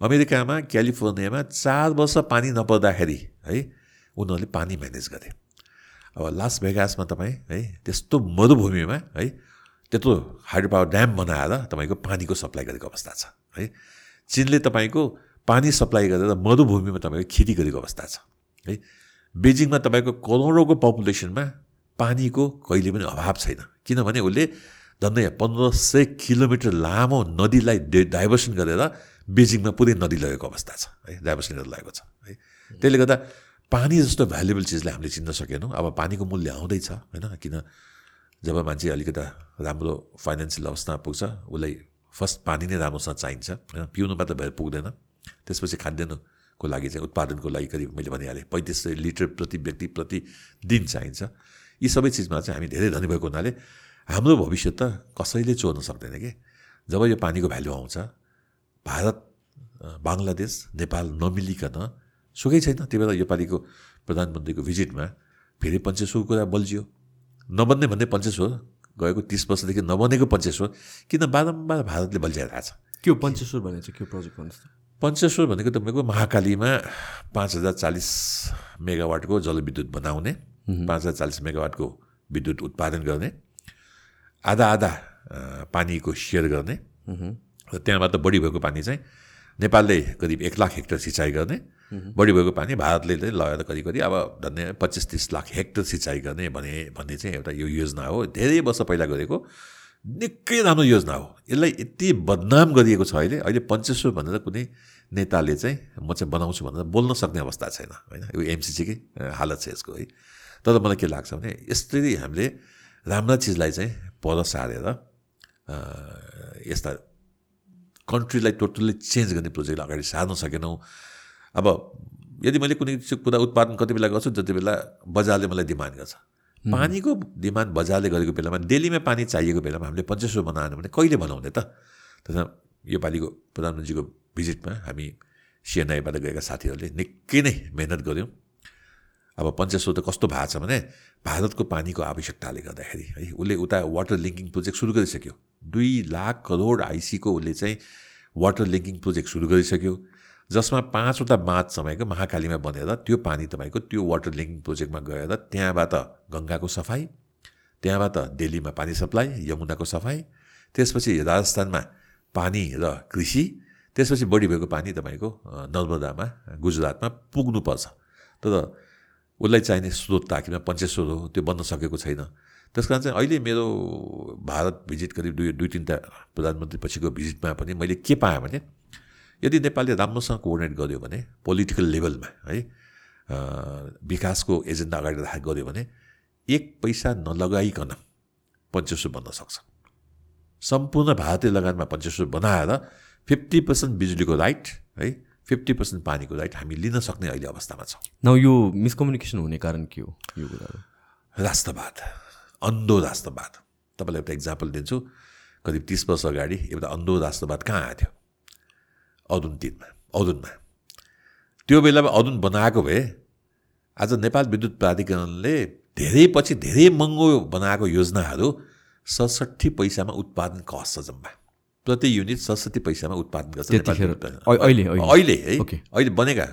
अमेरिकामा क्यालिफोर्नियामा चार वर्ष पानी नपर्दाखेरि है उनीहरूले पानी म्यानेज गरे। अब लास भेगासमा तपाईँ है त्यस्तो मरुभूमिमा है त्यत्रो हाइड्रो पावर ड्याम बनाएर तपाईँको पानीको सप्लाई गरेको अवस्था छ है। चिनले तपाईँको पानी सप्लाई गरेर मरुभूमिमा तपाईँको खेती गरेको अवस्था छ है। बेजिङमा तपाईँको करोडौँको पपुलेसनमा पानीको कहिले पनि अभाव छैन किनभने उसले झन्डै पन्ध्र सय किलोमिटर लामो नदीलाई डाइभर्सन गरेर बेजिङमा पुरै नदी लगेको अवस्था छ है डाइभर्सन गरेर लगेको छ है। त्यसले गर्दा पानी जस्तो भ्यालुएबल चिजलाई हामीले चिन्न सकेनौँ। अब पानीको मूल्य आउँदैछ होइन? किन? जब मान्छे अलिकता राम्रो फाइनेन्सियल अवस्थामा पुग्छ उसलाई फर्स्ट पानी नै राम्रोसँग चाहिन्छ होइन? पिउनु मात्र भएर पुग्दैन। त्यसपछि खाद्यान्नको लागि चाहिँ उत्पादनको लागि करिब मैले भनिहालेँ पैँतिस सय लिटर प्रति व्यक्ति प्रति दिन चाहिन्छ। यी सबै चिजमा चाहिँ हामी धेरै धनी भएको हुनाले हाम्रो भविष्य त कसैले चोर्न सक्दैन कि? जब यो पानीको भ्यालु आउँछ भारत बङ्गलादेश नेपाल नमिलिकन सुकै छैन? त्यही भएर योपालिको प्रधानमन्त्रीको भिजिटमा फेरि पञ्चेश्वरको कुरा बल्झियो। नबन्ने भन्ने पञ्चेश्वर गएको तिस वर्षदेखि नबनेको पञ्चेश्वर किन बारम्बार भारतले बल्झाइरहेको छ? के हो पञ्चेश्वर भने चाहिँ के प्रोजेक्ट भन्नुहोस् त। पञ्चेश्वर भनेको तपाईँको महाकालीमा पाँच हजार चालिस मेगावाटको जलविद्युत बनाउने पाँच हजार चालिस मेगावाटको विद्युत उत्पादन गर्ने आधा आधा पानीको सेयर गर्ने र त्यहाँबाट बढी भएको पानी चाहिँ नेपालले करिब एक लाख हेक्टर सिँचाइ गर्ने बढी भएको पानी भारतले लगेर करिब करिब अब धन्य पच्चिस तिस लाख हेक्टर सिँचाइ गर्ने भने भन्ने चाहिँ एउटा यो योजना हो। धेरै वर्ष पहिला गरेको निकै राम्रो योजना हो। यसलाई यति बदनाम गरिएको छ अहिले। अहिले पञ्चेश्वर भनेर कुनै नेताले चाहिँ म चाहिँ बनाउँछु भनेर बोल्न सक्ने अवस्था छैन होइन? यो एमसिसीकै हालत छ यसको है? तर मलाई के लाग्छ भने यसरी हामीले राम्रा चिजलाई चाहिँ पर सारेर यस्ता कन्ट्रीलाई टोटल्ली चेन्ज गर्ने प्रोजेक्ट अगाडि सार्न सकेनौँ। अब यदि मैले कुनै कुरा उत्पादन कति बेला गर्छु जति बेला बजारले मलाई डिमान्ड गर्छ। पानीको डिमान्ड बजारले गरेको बेलामा डेलीमा पानी चाहिएको बेलामा हामीले पञ्चास बनाएन भने कहिले बनाउने त? त्यसमा योपालिको प्रधानमन्त्रीको भिजिटमा हामी सिएनआईबाट गएका साथीहरूले निकै नै मेहनत गऱ्यौँ अब पञ्चासो त कस्तो भएको छ भने भारतको पानीको आवश्यकताले गर्दाखेरि है उसले उता वाटर लिङ्किङ प्रोजेक्ट सुरु गरिसक्यो। दुई लाख करोड आइसीको उसले चाहिँ वाटर लिङ्किङ प्रोजेक्ट सुरु गरिसक्यो। जसमा पाँचवटा बाँध तपाईँको महाकालीमा बनेर त्यो पानी तपाईँको त्यो वाटर लिङ्किङ प्रोजेक्टमा गएर त्यहाँबाट गङ्गाको सफाइ त्यहाँबाट दिल्लीमा पानी सप्लाई यमुनाको सफाइ त्यसपछि राजस्थानमा पानी र कृषि त्यसपछि बढी भएको पानी तपाईँको नर्मदामा गुजरातमा पुग्नुपर्छ। तर उसलाई चाहिने स्रोत ताकिमा पञ्चेश्वर हो त्यो बन्न सकेको छैन। त्यस कारण चाहिँ अहिले मेरो भारत भिजिट करिब दुई दुई तिनवटा प्रधानमन्त्री पछिको भिजिटमा पनि मैले के पाएँ भने यदि नेपालले राम्रोसँग कोअर्डिनेट गर्यो भने पोलिटिकल लेभलमा है विकासको एजेन्डा अगाडि राखेर गऱ्यो भने एक पैसा नलगाइकन पञ्चेश्वर बन्न सक्छ। सम्पूर्ण भारतीय लगानमा पञ्चेश्वर बनाएर फिफ्टी पर्सेन्ट बिजुलीको राइट है फिफ्टी पर्सेन्ट पानीको राइट हामी लिन सक्ने अहिले अवस्थामा छौँ। न यो मिसकम्युनिकेसन हुने कारण के हो यो कुराहरू? राष्ट्रवाद। अन्धो राष्ट्रवाद तपाईँलाई एउटा इक्जाम्पल दिन्छु। करिब तिस वर्ष अगाडि एउटा अन्धो राष्ट्रवाद कहाँ आएको थियो? अदुन तिनमा अदुनमा। त्यो बेलामा अदुन बनाएको भए आज नेपाल विद्युत प्राधिकरणले धेरै पछि धेरै महँगो बनाएको योजनाहरू सडसठी पैसामा उत्पादन कस्ट छ जम्मा। प्रति युनिट सडसठी पैसामा उत्पादन गर्छ अहिले अहिले। है? अहिले बनेका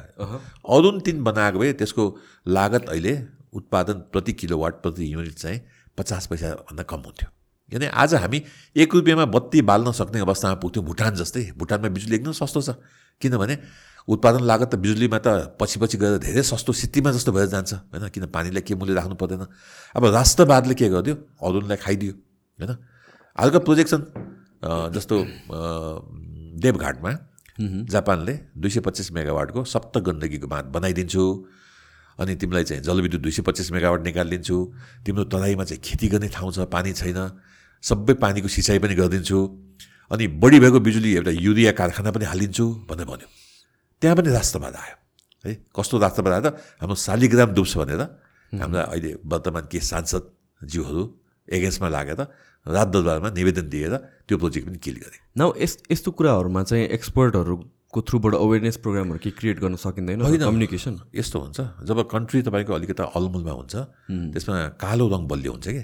अरुण तिन बनाएको भए त्यसको लागत अहिले उत्पादन प्रति किलोवाट प्रति युनिट चाहिँ पचास पैसाभन्दा कम हुन्थ्यो। किन आज हामी एक रुपियाँमा बत्ती बाल्न सक्ने अवस्थामा पुग्थ्यौँ भुटान जस्तै। भुटानमा बिजुली एकदम सस्तो छ। किनभने उत्पादन लागत त बिजुलीमा त पछि पछि गएर धेरै सस्तो स्थितिमा जस्तो भएर जान्छ होइन? किन पानीलाई के मूल्य राख्नु पर्दैन? अब राष्ट्रवादले के गरिदियो? अरुणलाई खाइदियो होइन? हालका प्रोजेक्सन जस्तो देवघाटमा जापानले दुई सय पच्चिस मेगावाटको सप्त गण्डकीको बाँध बनाइदिन्छु। अनि तिमीलाई चाहिँ जलविद्युत दुई सय पच्चिस मेगावाट निकालिदिन्छु तिम्रो तराईमा चाहिँ खेती गर्ने ठाउँ छ पानी छैन। सबै पानीको सिँचाइ पनि गरिदिन्छु। अनि बढी भएको बिजुली एउटा युरिया कारखाना पनि हालिदिन्छु भनेर भन्यो। त्यहाँ पनि राष्ट्रवाद आयो। है कस्तो राष्ट्रवाद आयो त? हाम्रो शालिग्राम डुब्छ भनेर। हाम्रा अहिले वर्तमान के सांसदज्यूहरू एगेन्स्टमा लागेर रात दरबारमा निवेदन दिएर त्यो प्रोजेक्ट पनि किल गरे। न यस यस्तो कुराहरूमा चाहिँ एक्सपर्टहरूको थ्रुबाट अवेरनेस प्रोग्रामहरू के क्रिएट गर्न सकिँदैन कम्युनिकेसन यस्तो हुन्छ। जब कन्ट्री तपाईँको अलिकति अलमुलमा हुन्छ त्यसमा कालो रङ बलियो हुन्छ कि?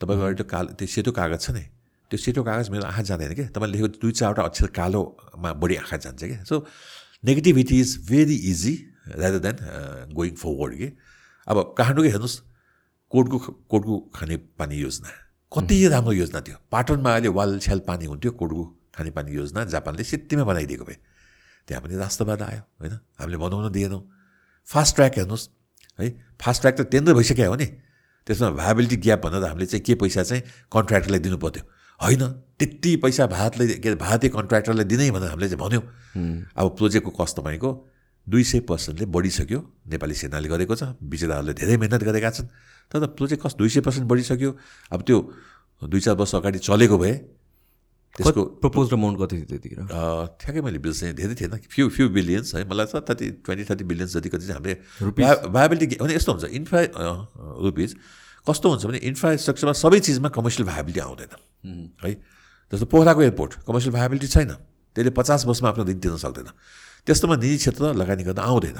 तपाईँको त्यो कालो त्यो सेतो कागज छ नि। त्यो सेतो कागज मेरो आँखा जाँदैन कि? तपाईँले लेखेको दुई चारवटा अक्षर कालोमा बढी आँखा जान्छ कि? So negativity is very easy rather than going forward कि? अब काठमाडौँकै हेर्नुहोस् कोटको कोटको खाने पानी योजना। कति राम्रो योजना थियो पाटनमा अहिले वाल छ्याल पानी हुन्थ्यो कोटको खानेपानी योजना जापानले सित्तीमा बनाइदिएको भए। त्यहाँ पनि राष्ट्रवाद आयो होइन हामीले बनाउन दिएनौँ फास्ट ट्र्याक हेर्नुहोस् है फास्ट ट्र्याक त टेन्डर भइसक्यो हो नि त्यसमा भाइबिलिटी ग्याप भनेर हामीले चाहिँ के पैसा चाहिँ कन्ट्र्याक्टरलाई दिनु पर्थ्यो होइन त्यति पैसा भारतले के अरे भारतीय कन्ट्र्याक्टरलाई दिनै भनेर हामीले चाहिँ भन्यौँ अब प्रोजेक्टको कस्ट तपाईँको दुई सय पर्सेन्टले बढिसक्यो नेपाली सेनाले गरेको छ बिचराहरूले धेरै मिहिनेत गरेका छन् तर प्रोजेक्ट कस्ट दुई सय पर्सेन्ट बढिसक्यो अब त्यो दुई चार वर्ष अगाडि चलेको भए त्यसको प्रपोज अमाउन्ट कति थियो त्यतिखेर? ठ्याक्कै मैले बिल्स धेरै थिएन फ्यु फ्यु बिलियन्स है। मलाई त थर्टी ट्वेन्टी थर्टी बिलियन्स जति कति चाहिँ हामीले भाइबिलिटी भने यस्तो हुन्छ इन्फ्रा रुपिज कस्तो हुन्छ भने इन्फ्रास्ट्रक्चरमा सबै चिजमा कमर्सियल भाइबिलिटी आउँदैन। है? जस्तो पोखराको एयरपोर्ट कमर्सियल भाइबिलिटी छैन। त्यसले पचास वर्षमा आफ्नो ऋण तिर्न सक्दैन। त्यस्तोमा निजी क्षेत्र लगानी गर्न आउँदैन।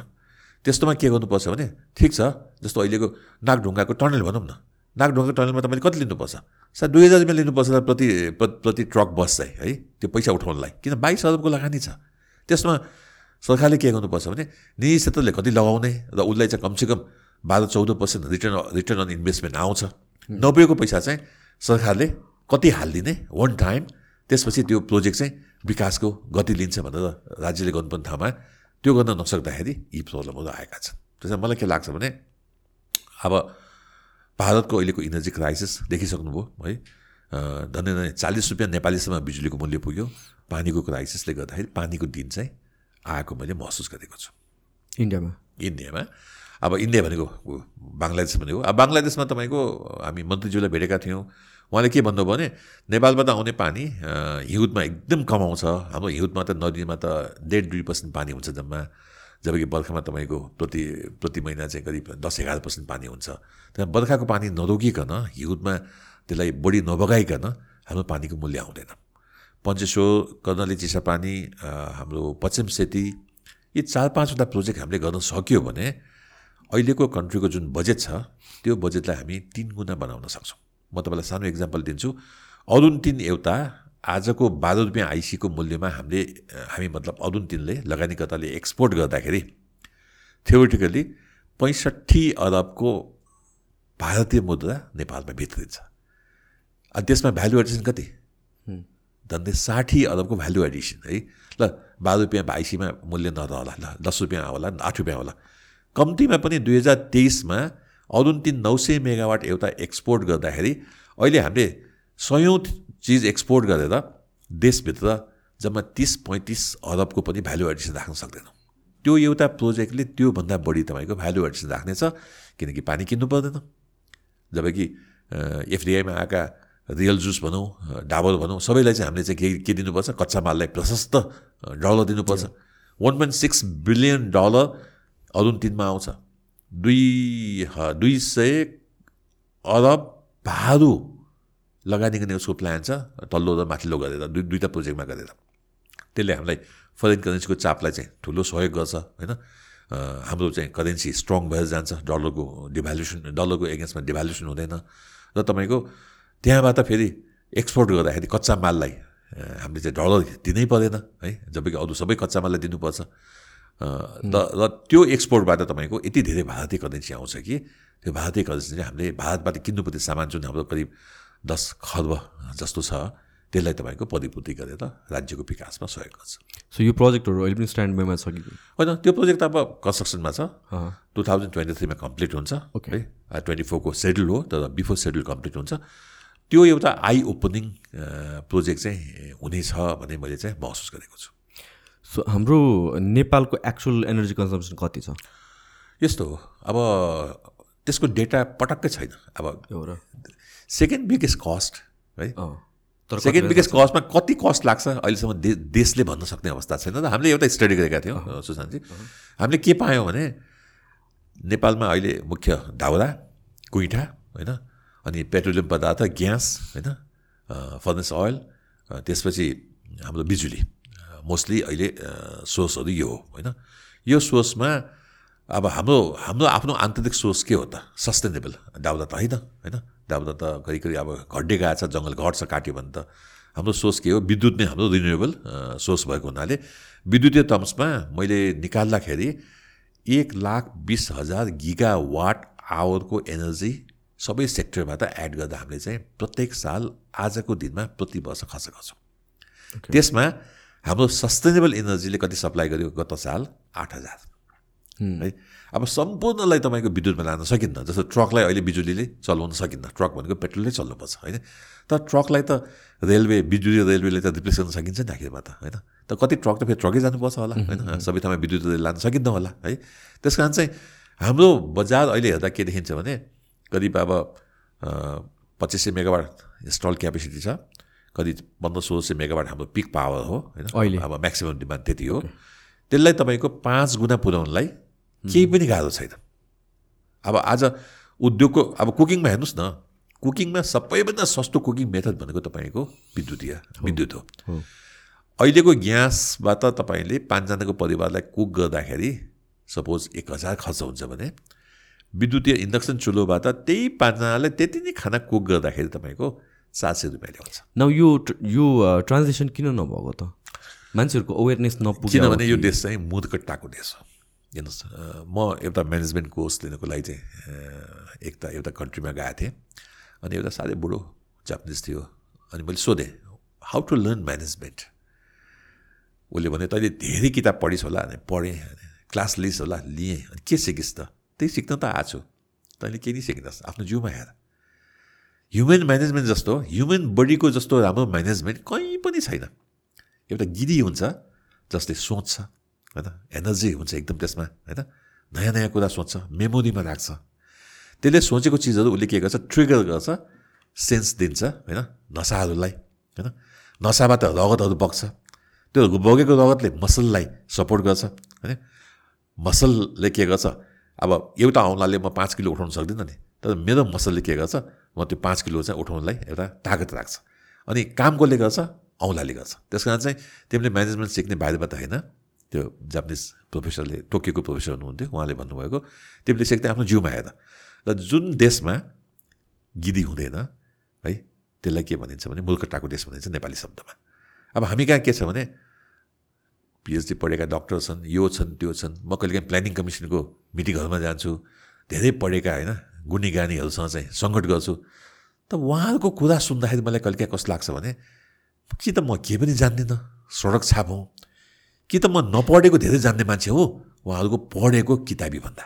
त्यस्तोमा के गर्नुपर्छ भने ठिक छ जस्तो अहिलेको नागढुङ्गाको टनल भनौँ न। नागढुङ्गाको टनलमा तपाईँले कति लिनुपर्छ? सायद दुई हजार रुपियाँ लिनुपर्छ प्रति प्रति ट्रक बस चाहिँ है? त्यो पैसा उठाउनलाई। किन बाइस अरबको लगानी छ? त्यसमा सरकारले के गर्नुपर्छ भने निजी क्षेत्रले कति लगाउने र उसलाई चाहिँ कमसेकम बाह्र चौध percent return return on investment आउँछ। नब्बेको पैसा चाहिँ सरकारले कति हालिदिने वान टाइम त्यसपछि त्यो प्रोजेक्ट चाहिँ विकासको गति लिन्छ भनेर राज्यले गर्नुपर्ने ठाउँमा त्यो गर्न नसक्दाखेरि यी प्रब्लमहरू आएका छन्। त्यसमा मलाई के लाग्छ भने अब भारतको अहिलेको इनर्जी क्राइसिस देखिसक्नुभयो है? धन्य धन्य चालिस रुपियाँ नेपालीसम्म बिजुलीको मूल्य पुग्यो। पानीको क्राइसिसले गर्दाखेरि पानीको दिन चाहिँ आएको मैले महसुस गरेको छु। इन्डियामा? इन्डियामा। अब इन्डिया भनेको बङ्गलादेश भनेको अब बङ्गलादेशमा तपाईँको हामी मन्त्रीज्यूलाई भेटेका थियौँ। उहाँले के भन्नुभयो भने नेपालबाट आउने पानी हिउँदमा एकदम कम आउँछ हाम्रो हिउँदमा त नदीमा त डेढ दुई पर्सेन्ट पानी हुन्छ जम्मा। जबकि बर्खामा तपाईँको प्रति प्रति महिना चाहिँ करिब दस एघार पर्सेन्ट पानी हुन्छ। त्यहाँ बर्खाको पानी नरोकिकन हिउँदमा त्यसलाई बढी नबगाइकन हाम्रो पानीको मूल्य आउँदैन। पञ्चेश्वर कर्णाली चिसापानी हाम्रो पश्चिम सेती यी चार पाँचवटा प्रोजेक्ट हामीले गर्न सक्यो भने अहिलेको कन्ट्रीको जुन बजेट छ त्यो बजेटलाई हामी तिन गुणा बनाउन सक्छौँ। म तपाईँलाई सानो इक्जाम्पल दिन्छु। अरुण तिन एउटा आजको बाह्र रुपियाँ आइसीको मूल्यमा हामीले हामी मतलब अरुण तिनले लगानीकर्ताले एक्सपोर्ट गर्दाखेरि थ्योरिटिकली पैँसठी अरबको भारतीय मुद्रा नेपालमा भित्रिन्छ। अनि त्यसमा भ्यालु एडिसन कति? झन्डै साठी अरबको भ्यालु एडिसन है? ल बाह्र रुपियाँ आइसीमा मूल्य नरहला ल दस रुपियाँ होला आठ रुपियाँ होला कम्तीमा पनि दुई हजार तेइसमा अरुण तिन नौ सय मेगावाट एउटा एक्सपोर्ट गर्दाखेरि अहिले हामीले सयौँ चिज एक्सपोर्ट गरेर देशभित्र जम्मा तिस पैँतिस अरबको पनि भ्यालु एडिसन राख्न सक्दैनौँ। त्यो एउटा प्रोजेक्टले त्योभन्दा बढी तपाईँको भ्यालु एडिसन राख्नेछ किनकि पानी किन्नु पर्दैन। जबकि एफडिआईमा आएका रियल जुस भनौँ डाबर भनौँ सबैलाई चाहिँ हामीले चाहिँ के के दिनुपर्छ? कच्चा माललाई प्रशस्त डलर दिनुपर्छ। One point six billion dollar Arun तिनमा आउँछ। दुई दुई सय अरब भारू लगानी गर्ने उसको प्लान छ। तल्लो र माथिल्लो गरेर दुई दुईवटा प्रोजेक्टमा गरेर। त्यसले हामीलाई फरेन करेन्सीको चापलाई चाहिँ ठुलो सहयोग गर्छ होइन? हाम्रो चाहिँ करेन्सी स्ट्रङ भएर जान्छ। डलरको डिभ्यालुसन डलरको एगेन्स्टमा डिभ्यालुसन हुँदैन। र तपाईँको त्यहाँबाट फेरि एक्सपोर्ट गर्दाखेरि कच्चा माललाई हामीले चाहिँ डलर दिनै परेन है? जबकि अरू सबै कच्चा माललाई दिनुपर्छ। र त्यो एक्सपोर्टबाट तपाईँको यति धेरै भारतीय करेन्सी आउँछ कि त्यो भारतीय करेन्सी चाहिँ हामीले भारतबाट किन्नुपर्ने सामान जुन हाम्रो करिब दस खर्ब जस्तो छ त्यसलाई तपाईँको परिपूर्ति गरेर राज्यको विकासमा सहयोग गर्छ। सो यो प्रोजेक्टहरू अहिले पनि स्ट्यान्ड बाईमा छ कि? होइन त्यो प्रोजेक्ट त अब कन्स्ट्रक्सनमा छ। टु थाउजन्ड ट्वेन्टी थ्रीमा कम्प्लिट हुन्छ। ओके है ट्वेन्टी फोरको सेड्युल हो तर बिफोर सेड्युल कम्प्लिट हुन्छ। त्यो एउटा आई ओपनिङ प्रोजेक्ट चाहिँ हुनेछ भन्ने मैले चाहिँ महसुस गरेको छु। सो हाम्रो नेपालको एक्चुअल एनर्जी कन्जम्सन कति छ? यस्तो हो। अब त्यसको डेटा पटक्कै छैन। अब सेकेन्ड बिगेस्ट कस्ट है सेकेन्ड बिगेस्ट कस्टमा कति कस्ट लाग्छ अहिलेसम्म दे देशले भन्न सक्ने अवस्था छैन त। हामीले एउटा स्टडी गरेका थियौँ सुशान्तजी। हामीले के पायौँ भने नेपालमा अहिले मुख्य दाउरा कुइठा होइन? अनि पेट्रोलियम पदार्थ ग्यास होइन? फर्नेस ओइल त्यसपछि हाम्रो बिजुली। मोस्टली अहिले सोर्सहरू यो हो होइन? यो सोर्समा अब हाम्रो हाम्रो आफ्नो आन्तरिक सोर्स के हो त? सस्टेनेबल दाउरा त होइन होइन? दाउरा त घरिघरि अब घट्दै गएको छ जङ्गल घट्छ काट्यो भने त। हाम्रो सोर्स के हो? विद्युत नै हाम्रो रिन्युएबल सोर्स भएको हुनाले विद्युतीय टर्म्समा मैले निकाल्दाखेरि एक लाख बिस हजार गिगा वाट आवरको एनर्जी सबै सेक्टरबाट एड गर्दा हामीले चाहिँ प्रत्येक साल आजको दिनमा प्रति वर्ष खर्च गर्छौँ। त्यसमा हाम्रो सस्टेनेबल एनर्जीले कति सप्लाई गर्यो गत साल? आठ हजार। है। अब सम्पूर्णलाई तपाईँको विद्युतमा लान सकिन्न। जस्तो ट्रकलाई अहिले बिजुलीले चलाउन सकिन्न। ट्रक भनेको पेट्रोलले चल्नुपर्छ होइन? तर ट्रकलाई त रेलवे बिजुली रेलवेले त रिप्लेस गर्न सकिन्छ नि आखिरमा त होइन? त कति ट्रक त फेरि ट्रकै जानुपर्छ होला होइन? सबै ठाउँमा विद्युत रेल लान सकिन्न होला है? त्यस कारण चाहिँ हाम्रो बजार अहिले हेर्दा के देखिन्छ भने करिब अब पच्चिस सय मेगावाट इन्स्टल क्यापेसिटी छ। करिब पन्ध्र सोह्र सय मेगावाट हाम्रो पिक पावर हो होइन? अहिले? अब म्याक्सिमम् डिमान्ड त्यति हो। त्यसलाई तपाईँको पाँच गुणा पुर्याउनलाई केही पनि गाह्रो छैन। अब आज उद्योगको अब कुकिङमा हेर्नुहोस् न कुकिङमा सबैभन्दा सस्तो कुकिङ मेथड भनेको तपाईँको विद्युतीय विद्युत हो। अहिलेको ग्यासबाट तपाईँले पाँचजनाको परिवारलाई कुक गर्दाखेरि सपोज एक हजार खर्च हुन्छ भने विद्युतीय इन्डक्सन चुलोबाट त्यही पाँचजनालाई त्यति नै खाना कुक गर्दाखेरि तपाईँको चार सय रुपियाँ ल्याउँछ न यो यो ट्रान्जेक्सन किन नभएको त? मान्छेहरूको अवेरनेस नपुग्यो किनभने यो देश चाहिँ मुदकट्टाको देश हो। हेर्नुहोस् म एउटा म्यानेजमेन्ट कोर्स लिनको लागि चाहिँ एक त एउटा कन्ट्रीमा गएको थिएँ। अनि एउटा साह्रै बुढो जापानिज थियो। अनि मैले सोधेँ हाउ टु लर्न म्यानेजमेन्ट उसले भने तैँले धेरै किताब पढिस् होला अनि पढेँ क्लास लिइस् होला लिएँ अनि के सिकिस् त? त्यही सिक्न त आएको छु। तैँले केही नै सिकिनस् आफ्नो जिउमा हेर। ह्युमन म्यानेजमेन्ट जस्तो ह्युमन बडीको जस्तो राम्रो म्यानेजमेन्ट कहीँ पनि छैन। एउटा गिरी हुन्छ जसले सोच्छ। होइन एनर्जी हुन्छ एकदम त्यसमा होइन नयाँ नयाँ कुरा सोच्छ मेमोरीमा राख्छ। त्यसले सोचेको चिजहरू उसले के गर्छ? ट्रिगर गर्छ सेन्स दिन्छ होइन? नसाहरूलाई होइन नसाबाट रगतहरू बग्छ। त्यो बगेको रगतले मसललाई सपोर्ट गर्छ होइन मसलले के गर्छ? अब एउटा औँलाले म पाँच किलो उठाउन सक्दिनँ नि तर मेरो मसलले के गर्छ? म त्यो पाँच किलो चाहिँ उठाउनलाई एउटा तागत राख्छ। अनि काम कसले गर्छ? औँलाले गर्छ। त्यस कारण चाहिँ तिमीले म्यानेजमेन्ट सिक्ने बाहिरबाट होइन त्यो जापानिज प्रोफेसरले टोकियोको प्रोफेसर हुनुहुन्थ्यो उहाँले भन्नुभएको तिमीले सिक्ने आफ्नो जिउमा हेर र जुन देशमा गिदी हुँदैन है त्यसलाई के भनिन्छ भने मुलकट्टाको देश भनिन्छ नेपाली शब्दमा। अब हामी कहाँ के छ भने पिएचडी पढेका डक्टर छन् यो छन् त्यो छन्। म कहिलेकाहीँ प्लानिङ कमिसनको मिटिङहरूमा जान्छु। धेरै पढेका होइन गुणी गानीहरूसँग चाहिँ सङ्कट गर्छु। त उहाँहरूको कुरा सुन्दाखेरि मलाई कहिलेकाहीँ कस्तो लाग्छ भने कि त म के पनि जान्दिनँ। सडक छाप हौँ। कि त म नपढेको धेरै जान्ने मान्छे हो? उहाँहरूको पढेको किताबी भन्दा।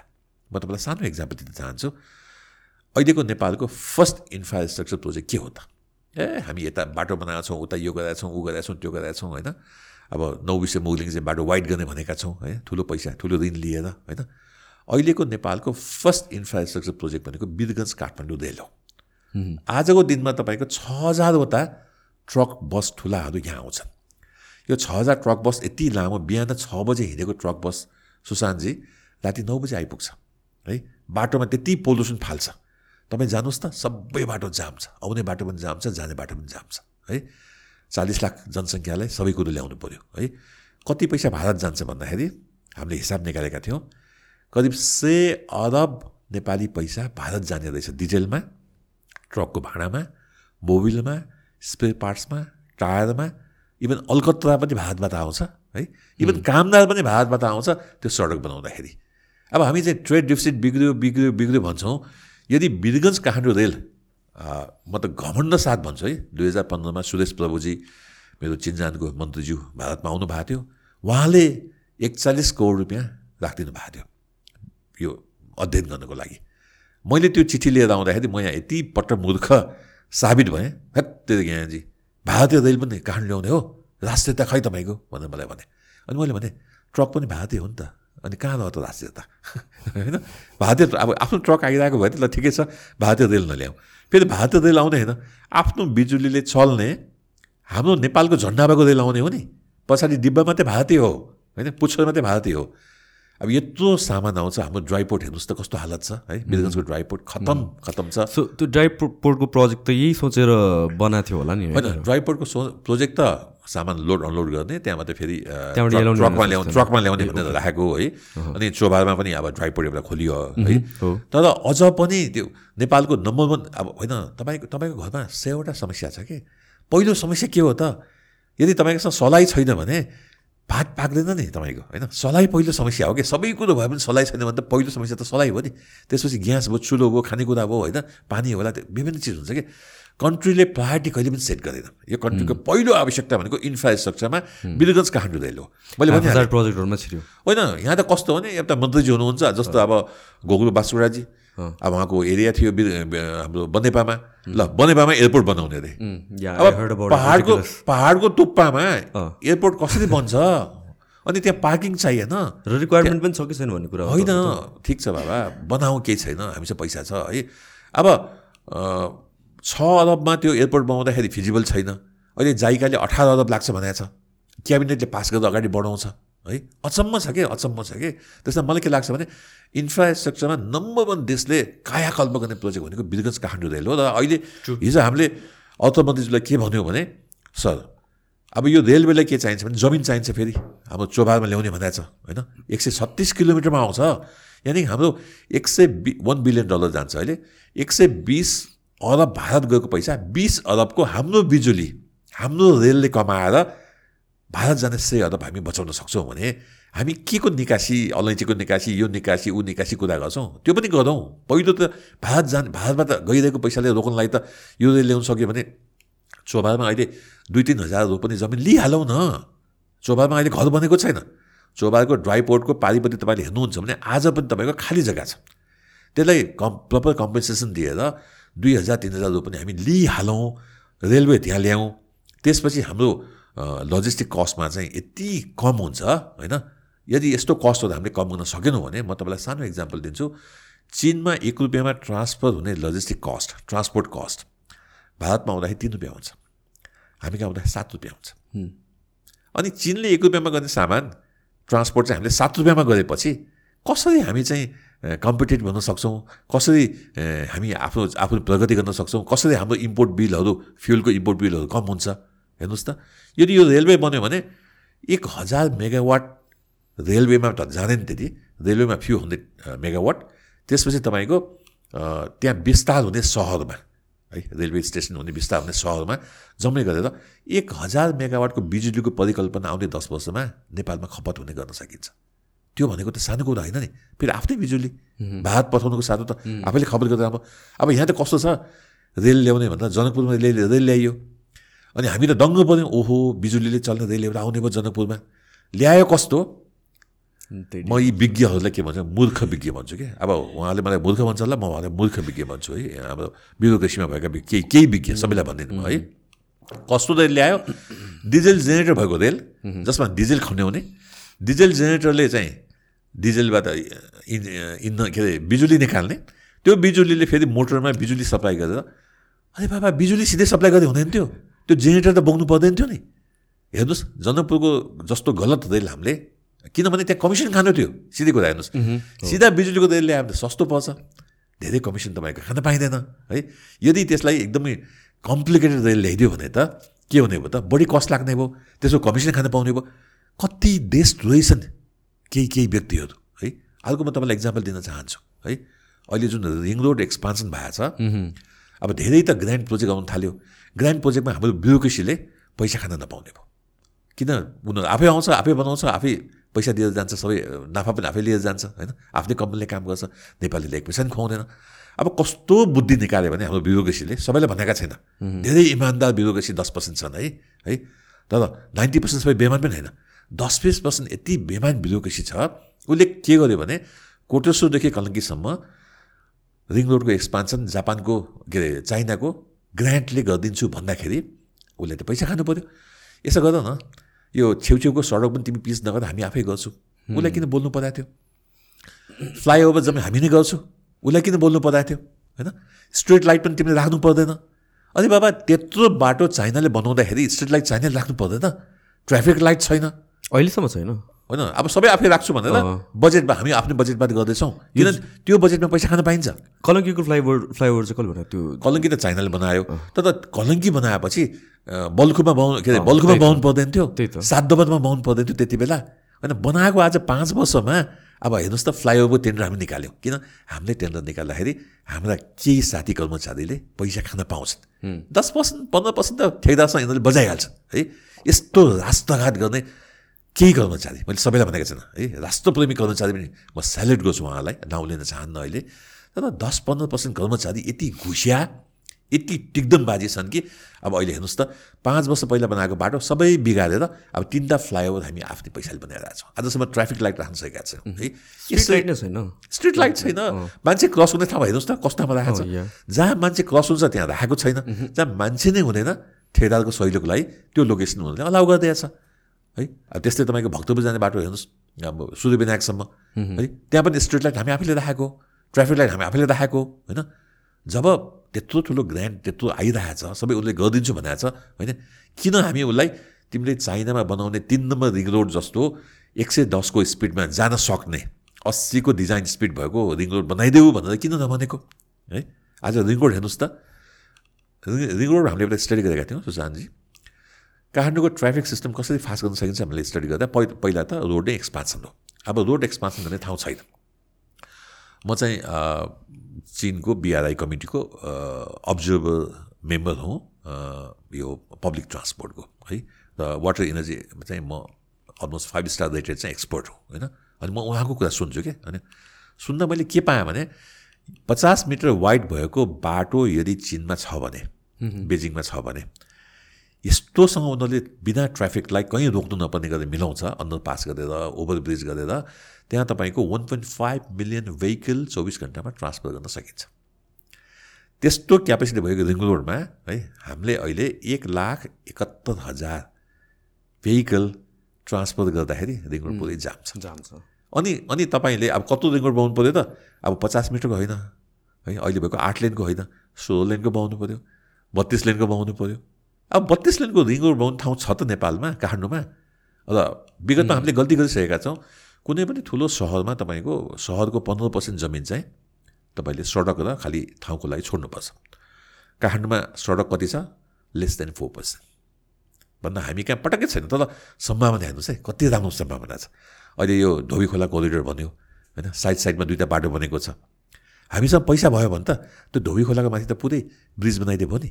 म तपाईँलाई सानो इक्जाम्पल दिन चाहन्छु। अहिलेको नेपालको फर्स्ट इन्फ्रास्ट्रक्चर प्रोजेक्ट के हो त? ए हामी यता बाटो बनाएका छौँ उता यो गरेका छौँ ऊ गरेका छौँ त्यो गरेका छौँ होइन? अब नौ विषय मुगलिङ चाहिँ बाटो वाइड गर्ने भनेका छौँ है ठुलो पैसा ठुलो ऋण लिएर होइन? अहिलेको नेपालको फर्स्ट इन्फ्रास्ट्रक्चर प्रोजेक्ट भनेको वीरगञ्ज काठमाडौँ रेल हो। आजको दिनमा तपाईँको छ हजारवटा ट्रक बस ठुलाहरू यहाँ आउँछन्। यो छ हजार ट्रक बस यति लामो बिहान छ बजे हिँडेको ट्रक बस सुशान्तजी राति नौ बजे आइपुग्छ है? बाटोमा त्यति पोल्युसन फाल्छ। तपाईँ जानुहोस् त सबै बाटो जाम छ। आउने बाटो पनि जाम छ जाने बाटो पनि जाम छ है? चालिस लाख जनसङ्ख्यालाई सबै कुरो ल्याउनु पऱ्यो है? कति पैसा भारत जान्छ भन्दाखेरि हामीले हिसाब निकालेका थियौँ। करिब सय अरब नेपाली पैसा भारत जाने रहेछ डिजेलमा ट्रकको भाडामा मोबिलमा स्पेयर पार्ट्समा टायरमा इभन अलकत्रा पनि भारतबाट आउँछ है? इभन कामदार पनि भारतबाट आउँछ त्यो सडक बनाउँदाखेरि। अब हामी चाहिँ ट्रेड डिफिसिट बिग्रियो बिग्रियो बिग्रियो भन्छौँ। यदि वीरगञ्ज काठमाडौँ रेल म त घमण्ड साथ भन्छु है? दुई हजार पन्ध्रमा सुरेश प्रभुजी मेरो चिन्जानको मन्त्रीज्यू भारतमा आउनु भएको थियो। उहाँले एकचालिस करोड रुपियाँ राखिदिनु भएको थियो यो अध्ययन गर्नको लागि। मैले त्यो चिठी लिएर आउँदाखेरि म यहाँ यति पट्ट मूर्ख साबित भएँ। हेत्ते यहाँजी भारतीय रेल पनि काठमाडौँ ल्याउने हो। राष्ट्रियता खै तपाईँको? भनेर मलाई भने। अनि मैले भने ट्रक पनि भारतीय हो नि त। अनि कहाँ रह त राज्य त? होइन? भारतीय अब आफ्नो ट्रक आइरहेको भए त ल ठिकै छ भारतीय रेल नल्याउँ फेरि भारतीय रेल आउने होइन। आफ्नो बिजुलीले चल्ने हाम्रो नेपालको झन्डा भएको रेल आउने हो नि। पछाडि डिब्बा मात्रै भारतीय हो। होइन? पुच्छर मात्रै भारतीय हो। अब यत्रो सामान आउँछ हाम्रो ड्राई पोर्ट हेर्नुहोस् त कस्तो हालत छ है? बिरगन्जको ड्राई पोर्ट खतम खतम छ। सो त्यो ड्राई पोर्टको प्रोजेक्ट त यही सोचेर बनाएको थियो होला नि होइन ड्राई पोर्टको सो प्रोजेक्ट त सामान लोड अनलोड गर्ने त्यहाँ मात्रै फेरि ट्रकमा ल्याउने ट्रकमा ल्याउने भनेर राखेको है? अनि चोभारमा पनि अब ड्राई पोर्ट एउटा खोलियो है? तर अझ पनि त्यो नेपालको नम्बर वान अब होइन तपाईँको तपाईँको घरमा सयवटा समस्या छ कि? पहिलो समस्या के हो त यदि तपाईँकोसँग सलाई छैन भने भात पाक्दैन नि तपाईँको होइन? सलाई पहिलो समस्या हो कि? सबै कुरो भए पनि सलाई छैन भने त पहिलो समस्या त सलाई हो नि। त्यसपछि ग्यास भयो चुलो भयो खानेकुरा भयो होइन? पानी होला त्यो विभिन्न चिज हुन्छ कि? कन्ट्रीले प्रायोरिटी कहिले पनि सेट गरेन यो कन्ट्रीको पहिलो आवश्यकता भनेको इन्फ्रास्ट्रक्चरमा बिरगन्ज काठमाडौँ रेल हो। मैले भने प्रोजेक्टहरूमा छिर्यो। होइन यहाँ त कस्तो हो नि? एउटा मन्त्रीजी हुनुहुन्छ जस्तो अब गोकुल बासुराजी। अब उहाँको एरिया थियो हाम्रो बनेपामा ल बनेपामा एयरपोर्ट बनाउने अरे अब पहाडको पहाडको टुप्पामा एयरपोर्ट कसरी बन्छ अनि त्यहाँ पार्किङ चाहिएन र रिक्वायरमेन्ट पनि छ कि छैन भन्ने कुरा हो होइन ठिक छ बाबा बनाऊ केही छैन हामीसँग पैसा छ है अब छ अरबमा त्यो एयरपोर्ट बनाउँदाखेरि फिजिबल छैन अहिले जाइकाले अठार अरब लाग्छ भनेको छ क्याबिनेटले पास गरेर अगाडि बढाउँछ है अचम्म छ कि अचम्म छ कि त्यसमा मलाई के लाग्छ भने इन्फ्रास्ट्रक्चरमा नम्बर वान देशले कायाकल्प गर्ने प्रोजेक्ट भनेको बिरगन्ज काठमाडौँ रेल हो। र अहिले हिजो हामीले अर्थमन्त्रीजीलाई के भन्यो भने सर अब यो रेलवेलाई के चाहिन्छ भने जमिन चाहिन्छ फेरि। हाम्रो चोभारमा ल्याउने भनेको छ होइन? एक सय छत्तिस किलोमिटरमा आउँछ। यानि हाम्रो एक सय बि वान बिलियन डलर जान्छ अहिले। एक सय बिस अरब भारत गएको पैसा बिस अरबको हाम्रो बिजुली हाम्रो रेलले कमाएर भारत जाने सय अरब हामी बचाउन सक्छौँ भने हामी के को निकासी अलैँचीको निकासी यो निकासी ऊ निकासी कुरा गर्छौँ? त्यो पनि गरौँ पहिलो त भारत जाने भारतबाट गइरहेको पैसाले रोक्नलाई त यो ल्याउन सक्यो भने चोभारमा अहिले दुई तिन हजार रोपनी जमिन लिइहालौँ न। चोभारमा अहिले घर बनेको छैन। चोभारको ड्राई पोर्टको पारिपट्टि तपाईँले हेर्नुहुन्छ भने आज पनि तपाईँको खाली जग्गा छ। त्यसलाई कम् प्रपर कम्पेन्सेसन दिएर दुई हजार तिन हजार रोपनी हामी लिइहालौँ रेलवे त्यहाँ ल्याउँ। त्यसपछि हाम्रो लजिस्टिक कस्टमा चाहिँ यति कम हुन्छ होइन? यदि यस्तो कस्टहरू हामीले कम गर्न सकेनौँ भने म तपाईँलाई सानो इक्जाम्पल दिन्छु। चिनमा एक रुपियाँमा ट्रान्सफर हुने लजिस्टिक कस्ट ट्रान्सपोर्ट कस्ट भारतमा आउँदाखेरि तिन रुपियाँ हुन्छ। हामी कहाँ आउँदाखेरि सात रुपियाँ हुन्छ। अनि चिनले एक रुपियाँमा गर्ने सामान ट्रान्सपोर्ट चाहिँ हामीले सात रुपियाँमा गरेपछि कसरी हामी चाहिँ कम्पिटेटिभ हुन सक्छौँ? कसरी हामी आफ्नो आफ्नो प्रगति गर्न सक्छौँ? कसरी हाम्रो इम्पोर्ट बिलहरू फ्युलको इम्पोर्ट बिलहरू कम हुन्छ? हेर्नुहोस् त। यदि यो रेलवे बन्यो भने एक हजार मेगावाट रेलवेमा त जाँदैन त्यति। रेलवेमा फ्यु हन्ड्रेड मेगावाट। त्यसपछि तपाईँको त्यहाँ विस्तार हुने सहरमा है रेलवे स्टेसन हुने विस्तार हुने सहरमा जम्मै गरेर एक हजार मेगावाटको बिजुलीको परिकल्पना आउने दस वर्षमा नेपालमा खपत हुने गर्न सकिन्छ। त्यो भनेको त सानो कुरा होइन नि। फेरि आफ्नै बिजुली। भारत पठाउनुको साथो त आफैले खबर गरेर अब अब यहाँ त कस्तो छ? रेल ल्याउने भन्दा जनकपुरमा रेल रेल ल्याइयो। अनि हामी त दङ्ग पऱ्यौँ ओहो बिजुलीले चल्ने रेल एउटा आउने भयो जनकपुरमा। ल्यायो कस्तो? म यी विज्ञहरूलाई के भन्छ मूर्ख विज्ञ भन्छु कि? अब उहाँले मलाई मूर्ख भन्छ होला म उहाँलाई मूर्ख विज्ञ भन्छु है। हाम्रो ब्युरोक्रेसीमा भएका केही केही विज्ञ सबैलाई भनिदिनु है। कस्तो रेल ल्यायो? डिजेल जेनेरेटर भएको रेल जसमा डिजेल खन्याउने। डिजेल जेनेरेटरले चाहिँ डिजेलबाट इन इन्धन के अरे बिजुली निकाल्ने। त्यो बिजुलीले फेरि मोटरमा बिजुली सप्लाई गरेर अरे बाबा बिजुली सिधै सप्लाई गर्दै हुँदैन थियो त्यो जेनेरेटर त बोक्नु पर्दैन थियो नि। हेर्नुहोस् जनकपुरको जस्तो गलत रेल हामीले किनभने त्यहाँ कमिसन खानु थियो सिधै कुरा हेर्नुहोस्। सिधा बिजुलीको रेल ल्यायो भने त सस्तो पर्छ। धेरै कमिसन तपाईँको खान पाइँदैन है? यदि त्यसलाई एकदमै कम्प्लिकेटेड रेल ल्याइदियो भने त के हुने भयो त? बढी कस्ट लाग्ने भयो। त्यसको कमिसन खान पाउने भयो। कति देश रहेछन् केही केही व्यक्तिहरू है? अर्को म तपाईँलाई इक्जाम्पल दिन चाहन्छु है? अहिले जुन रिङ रोड एक्सपान्सन भएको छ अब धेरै त ग्रान्ड प्रोजेक्ट आउनु थाल्यो। ग्रान्ड प्रोजेक्टमा हाम्रो ब्युरोक्रेसीले पैसा खान नपाउने भयो। किन? उनीहरू आफै आउँछ आफै बनाउँछ आफै पैसा दिएर जान्छ सबै नाफा पनि आफै लिएर जान्छ होइन? आफ्नै कम्पनीले काम गर्छ नेपालीले एक पैसा पनि खुवाउँदैन। अब कस्तो बुद्धि निकाल्यो भने हाम्रो ब्युरोक्रेसीले सबैलाई भनेका छैन। धेरै इमान्दार ब्युरोक्रेसी दस पर्सेन्ट छन् है? है? तर नाइन्टी पर्सेन्ट सबै बेमान पनि होइन। दस बिस पर्सेन्ट यति बेमान ब्युरोक्रेसी छ उसले के गर्यो भने कोटेश्वरदेखि कलङ्कीसम्म रिङ रोडको एक्सपान्सन जापानको के अरे चाइनाको ग्रान्टले गरिदिन्छु भन्दाखेरि उसले त पैसा खानु पऱ्यो यसो गर न। यो छेउछेउको सडक पनि तिमी पिच नगर हामी आफै गर्छौँ। उसलाई किन बोल्नु परेको थियो? फ्लाइओभर जम्मै हामी नै गर्छौँ। उसलाई किन बोल्नु परेको थियो? होइन? स्ट्रिट लाइट पनि तिमीले राख्नु पर्दैन। अनि बाबा त्यत्रो बाटो चाइनाले बनाउँदाखेरि स्ट्रिट लाइट चाइनाले राख्नु पर्दैन। ट्राफिक लाइट छैन। अहिलेसम्म छैन। होइन? अब सबै आफै राख्छु भनेर बजेटमा हामी आफ्नो बजेटमा गर्दैछौँ। किन त्यो बजेटमा पैसा खान पाइन्छ। कलङ्कीको फ्लाइओभर फ्लाइओभर चाहिँ कसले बनायो त्यो कलङ्की त चाइनाले बनायो। तर कलङ्की बनाएपछि बल्खुमा बनाउनु के अरे बल्खुमा बनाउनु पर्दैन थियो। त्यही त। सात दबनमा बनाउनु पर्दैन थियो त्यति बेला। होइन बनाएको आज पाँच वर्षमा अब हेर्नुहोस् त फ्लाइओभर टेन्डर हामी निकाल्यौँ। किन? हामीले टेन्डर निकाल्दाखेरि हाम्रा केही साथी कर्मचारीले पैसा खान पाउँछन्। दस पर्सेन्ट पन्ध्र पर्सेन्ट त ठेकदारसँग यिनीहरूले बजाइहाल्छन्। है यस्तो राष्ट्रघात गर्ने केही कर्मचारी मैले सबैलाई भनेको छैन। है राष्ट्रप्रेमी कर्मचारी पनि म सेलेक्ट गर्छु उहाँलाई नाउँ लिन चाहन्न अहिले। तर दस पन्ध्र पर्सेन्ट कर्मचारी यति घुसिया यति टिक्दमबाजी छन् कि अब अहिले हेर्नुहोस् त पाँच वर्ष पहिला बनाएको बाटो सबै बिगारेर अब तिनवटा फ्लाइओभर हामी आफ्नै पैसाले बनाइरहेको छौँ। आजसम्म ट्राफिक लाइट राख्न सकेका छौँ है स्ट्रिट लाइट नै छैन। स्ट्रिट लाइट छैन। मान्छे क्रस हुने ठाउँमा हेर्नुहोस् त कस्तो ठाउँमा राखेको। छ। जहाँ मान्छे क्रस हुन्छ त्यहाँ राखेको छैन। जहाँ मान्छे नै हुँदैन ठेकेदारको सहयोगको लागि त्यो लोकेसन हुँदैन। अलाउ गरिदिएछ। है? अब त्यस्तै तपाईँको भक्तपुर जाने बाटो हेर्नुहोस् अब सूर्य विनायकसम्म है? त्यहाँ पनि स्ट्रिट लाइट हामी आफैले राखेको ट्राफिक लाइट हामी आफैले राखेको होइन? जब त्यत्रो ठुलो ग्रान्ड त्यत्रो आइरहेछ सबै उसले गरिदिन्छु भनेको छ होइन? किन हामी उसलाई तिमीले चाइनामा बनाउने तिन नम्बर रिङ रोड जस्तो एक सय दसको स्पिडमा जान सक्ने अस्सीको डिजाइन स्पिड भएको रिङ रोड बनाइदेऊ भनेर किन नभनेको है? आज रिङ रोड हेर्नुहोस् त। रिङ रोड हामीले एउटा स्टडी गरेका थियौँ सुशान्तजी। काठमाडौँको ट्राफिक सिस्टम कसरी फास्ट गर्न सकिन्छ हामीले स्टडी गर्दा पहि पहिला त रोड नै एक्सपान्सन हो। अब रोड एक्सपान्सन गर्ने ठाउँ छैन। म चाहिँ चिनको बिआरआई कमिटीको अब्जर्भर मेम्बर हुँ यो पब्लिक ट्रान्सपोर्टको है। र वाटर इनर्जी चाहिँ म अलमोस्ट फाइभ स्टार रेटेड चाहिँ एक्सपर्ट हुँ होइन। अनि म उहाँको कुरा सुन्छु कि? अनि सुन्दा मैले के पाएँ भने पचास मिटर वाइड भएको बाटो यदि चिनमा छ भने बेजिङमा छ भने यस्तोसँग उनीहरूले बिना ट्राफिकलाई कहीँ रोक्नु नपर्ने गरेर मिलाउँछ अन्डर पास गरेर ओभरब्रिज गरेर त्यहाँ तपाईँको one point five million vehicle चौबिस घन्टामा ट्रान्सफर गर्न सकिन्छ। त्यस्तो क्यापेसिटी भएको रिङ रोडमा है हामीले अहिले एक लाख एकहत्तर हजार भेहिकल ट्रान्सफर गर्दाखेरि रिङ रोड पुरै जाम छ। जान्छ अनि अनि तपाईँले अब कत्रो रिङ रोड बनाउनु पऱ्यो त? अब पचास मिटरको होइन है अहिले भएको आठ लेनको होइन सोह्र लेनको बनाउनु पऱ्यो बत्तिस लेनको बनाउनु पऱ्यो अब बत्तिस लेनको रिङ रोड बनाउने ठाउँ छ त नेपालमा काठमाडौँमा। र विगतमा हामीले गल्ती गरिसकेका छौँ। कुनै पनि ठुलो सहरमा तपाईँको सहरको पन्ध्र पर्सेन्ट जमिन चाहिँ तपाईँले सडक र खालि ठाउँको लागि छोड्नुपर्छ। काठमाडौँमा सडक कति छ? Less than four percent. भन्दा हामी कहाँ पटक्कै छैन तर सम्भावना हेर्नुहोस् है कति राम्रो सम्भावना छ। अहिले यो धोबी खोला कोरिडोर भन्यो होइन? साइड साइडमा दुईवटा बाटो बनेको छ। हामीसँग पैसा भयो भने त त्यो धोबी खोलाको माथि त पुरै ब्रिज बनाइदियो भयो नि।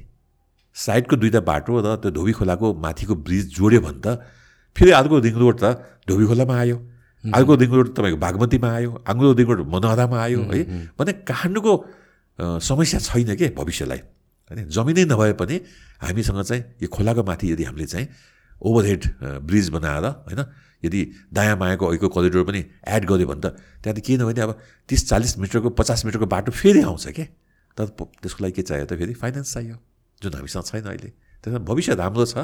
साइडको दुईवटा बाटो र त्यो धोबी खोलाको माथिको ब्रिज जोड्यो भने त फेरि अर्को रिङ रोड त धोबी खोलामा आयो अर्को रिङ रोड तपाईँको बागमतीमा आयो। अर्को रिङ रोड मनहरामा आयो। है? भने काठमाडौँको समस्या छैन के भविष्यलाई? होइन जमिनै नभए पनि हामीसँग चाहिँ यो खोलाको माथि यदि हामीले चाहिँ ओभरहेड ब्रिज बनाएर होइन यदि दायाँ बायाँको ऐको करिडोर पनि एड गऱ्यो भने त त्यहाँदेखि किन भने अब तिस चालिस मिटरको पचास मिटरको बाटो फेरि आउँछ के? तर त्यसको लागि के चाहियो त फेरि? फाइनेन्स चाहियो। जुन हामीसँग छैन अहिले। त्यस कारण भविष्य राम्रो छ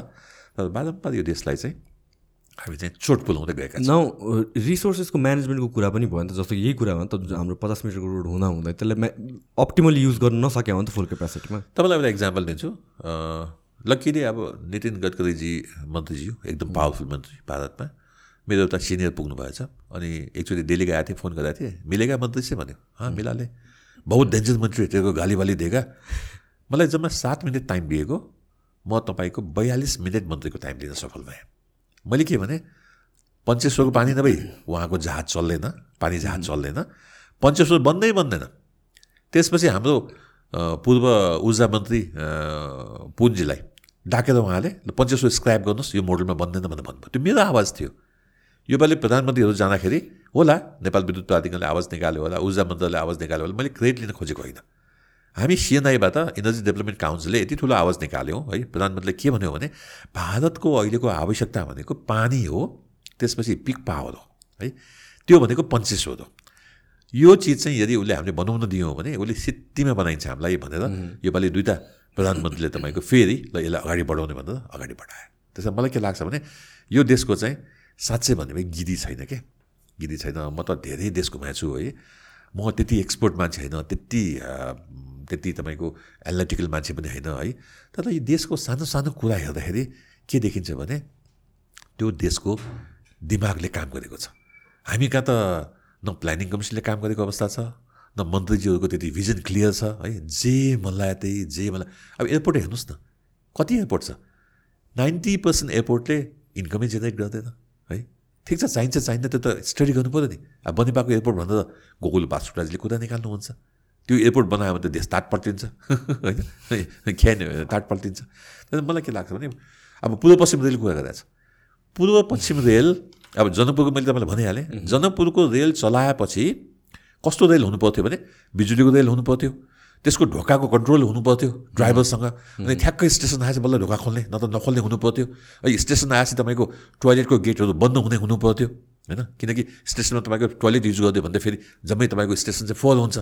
तर बारम्बार यो देशलाई चाहिँ हामी चाहिँ चोट पुलाउँदै गएका छौँ। रिसोर्सेसको म्यानेजमेन्टको कुरा पनि भयो नि त जस्तो यही कुरा हो नि त हाम्रो पचास मिटरको रोड हुँदा हुँदै त्यसलाई म्या अप्टिमली युज गर्न नसक्यो भने त फुल क्यापेसिटीमा तपाईँलाई एउटा इक्जाम्पल दिन्छु। लक्कीले अब नितिन गडकरीजी मन्त्रीजी हो एकदम पावरफुल मन्त्री भारतमा। मेरो एउटा सिनियर पुग्नु भएछ अनि एकचोटि दिल्ली गएको थिएँ फोन गरेको थिएँ मिलेगा मन्त्री से भन्यो। हाँ मिलाले। बहुत डेन्जर मन्त्री तेरो गाली वाली दिएका मलाई जम्मा सात मिनट टाइम दिएको म तपाईँको बयालिस मिनट मन्त्रीको टाइम दिन सफल भएँ। मैले के भने पञ्चेश्वरको पानी नभई उहाँको जहाज चल्दैन पानी जहाज चल्दैन। पञ्चेश्वर बन्दै बन्दैन। त्यसपछि हाम्रो पूर्व ऊर्जा मन्त्री पुन्जीलाई डाकेर उहाँले पञ्चेश्वर स्क्रैप गर्नुहोस् यो मोडलमा बन्दैन भनेर भन्नुभयो। त्यो मेरो आवाज थियो। योपालि प्रधानमन्त्रीहरू जाँदाखेरि होला नेपाल विद्युत प्राधिकरणले आवाज निकाल्यो होला ऊर्जा मन्त्रालयले आवाज निकाल्यो होला मैले क्रेडिट लिन खोजेको होइन। हामी सिएनआईबाट इनर्जी डेभलपमेन्ट काउन्सिलले यति ठुलो आवाज निकाल्यौँ है। प्रधानमन्त्रीले के भन्यो भने भारतको अहिलेको आवश्यकता भनेको पानी हो त्यसपछि पिक पावर हो है। त्यो भनेको पञ्चेश्वर हो। यो चिज चाहिँ यदि उसले हामीले बनाउन दियौँ भने उसले सित्तीमा बनाइन्छ हामीलाई भनेर योपालि दुईवटा प्रधानमन्त्रीले तपाईँको फेरि ल यसलाई अगाडि बढाउने भनेर अगाडि बढायो। त्यसमा मलाई के लाग्छ भने यो देशको चाहिँ साँच्चै भन्यो भने गिदी छैन के? गिरी छैन। म त धेरै देश घुमाएको छु है। म त्यति एक्सपर्ट मान्छे होइन त्यति त्यति तपाईँको एनालिटिकल मान्छे पनि होइन है। तर यो देशको सानो सानो कुरा हेर्दाखेरि के देखिन्छ भने त्यो देशको दिमागले काम गरेको छ। हामी कहाँ त न प्लानिङ कमिसनले काम गरेको अवस्था छ न मन्त्रीजीहरूको त्यति भिजन क्लियर छ है। जे मलाई त्यही जे मलाई अब एयरपोर्ट हेर्नुहोस् न कति एयरपोर्ट छ? नाइन्टी पर्सेन्ट एयरपोर्टले इन्कमै जेनेरेट गर्दैन है। ठिक छ चाहिन्छ चाहिन्छ त्यो त स्टडी गर्नु पऱ्यो नि। अब बनेपाको एयरपोर्ट भन्दा त गोकुल बासुराजीले कुरा निकाल्नुहुन्छ। त्यो एयरपोर्ट बनायो भने त देश ताट पल्टिन्छ होइन? ख्यान ताट पल्टिन्छ त्यहाँदेखि मलाई के लाग्छ भने अब पूर्व पश्चिम रेल कुरा गरेको छ। पूर्व पश्चिम रेल अब जनकपुरको मैले तपाईँलाई भनिहालेँ। जनकपुरको रेल चलाएपछि कस्तो रेल हुनु पर्थ्यो भने बिजुलीको रेल हुनु पर्थ्यो त्यसको ढोकाको कन्ट्रोल हुनु पर्थ्यो ड्राइभरसँग अनि ठ्याक्कै स्टेसन आएपछि बल्ल ढोका खोल्ने न त नखोल्ने हुनु पर्थ्यो। स्टेसन आएपछि तपाईँको टोइलेटको गेटहरू बन्द हुने हुनु पर्थ्यो। होइन? किनकि स्टेसनमा तपाईँको टोइलेट युज गरिदियो भने त फेरि जम्मै तपाईँको स्टेसन चाहिँ फल हुन्छ।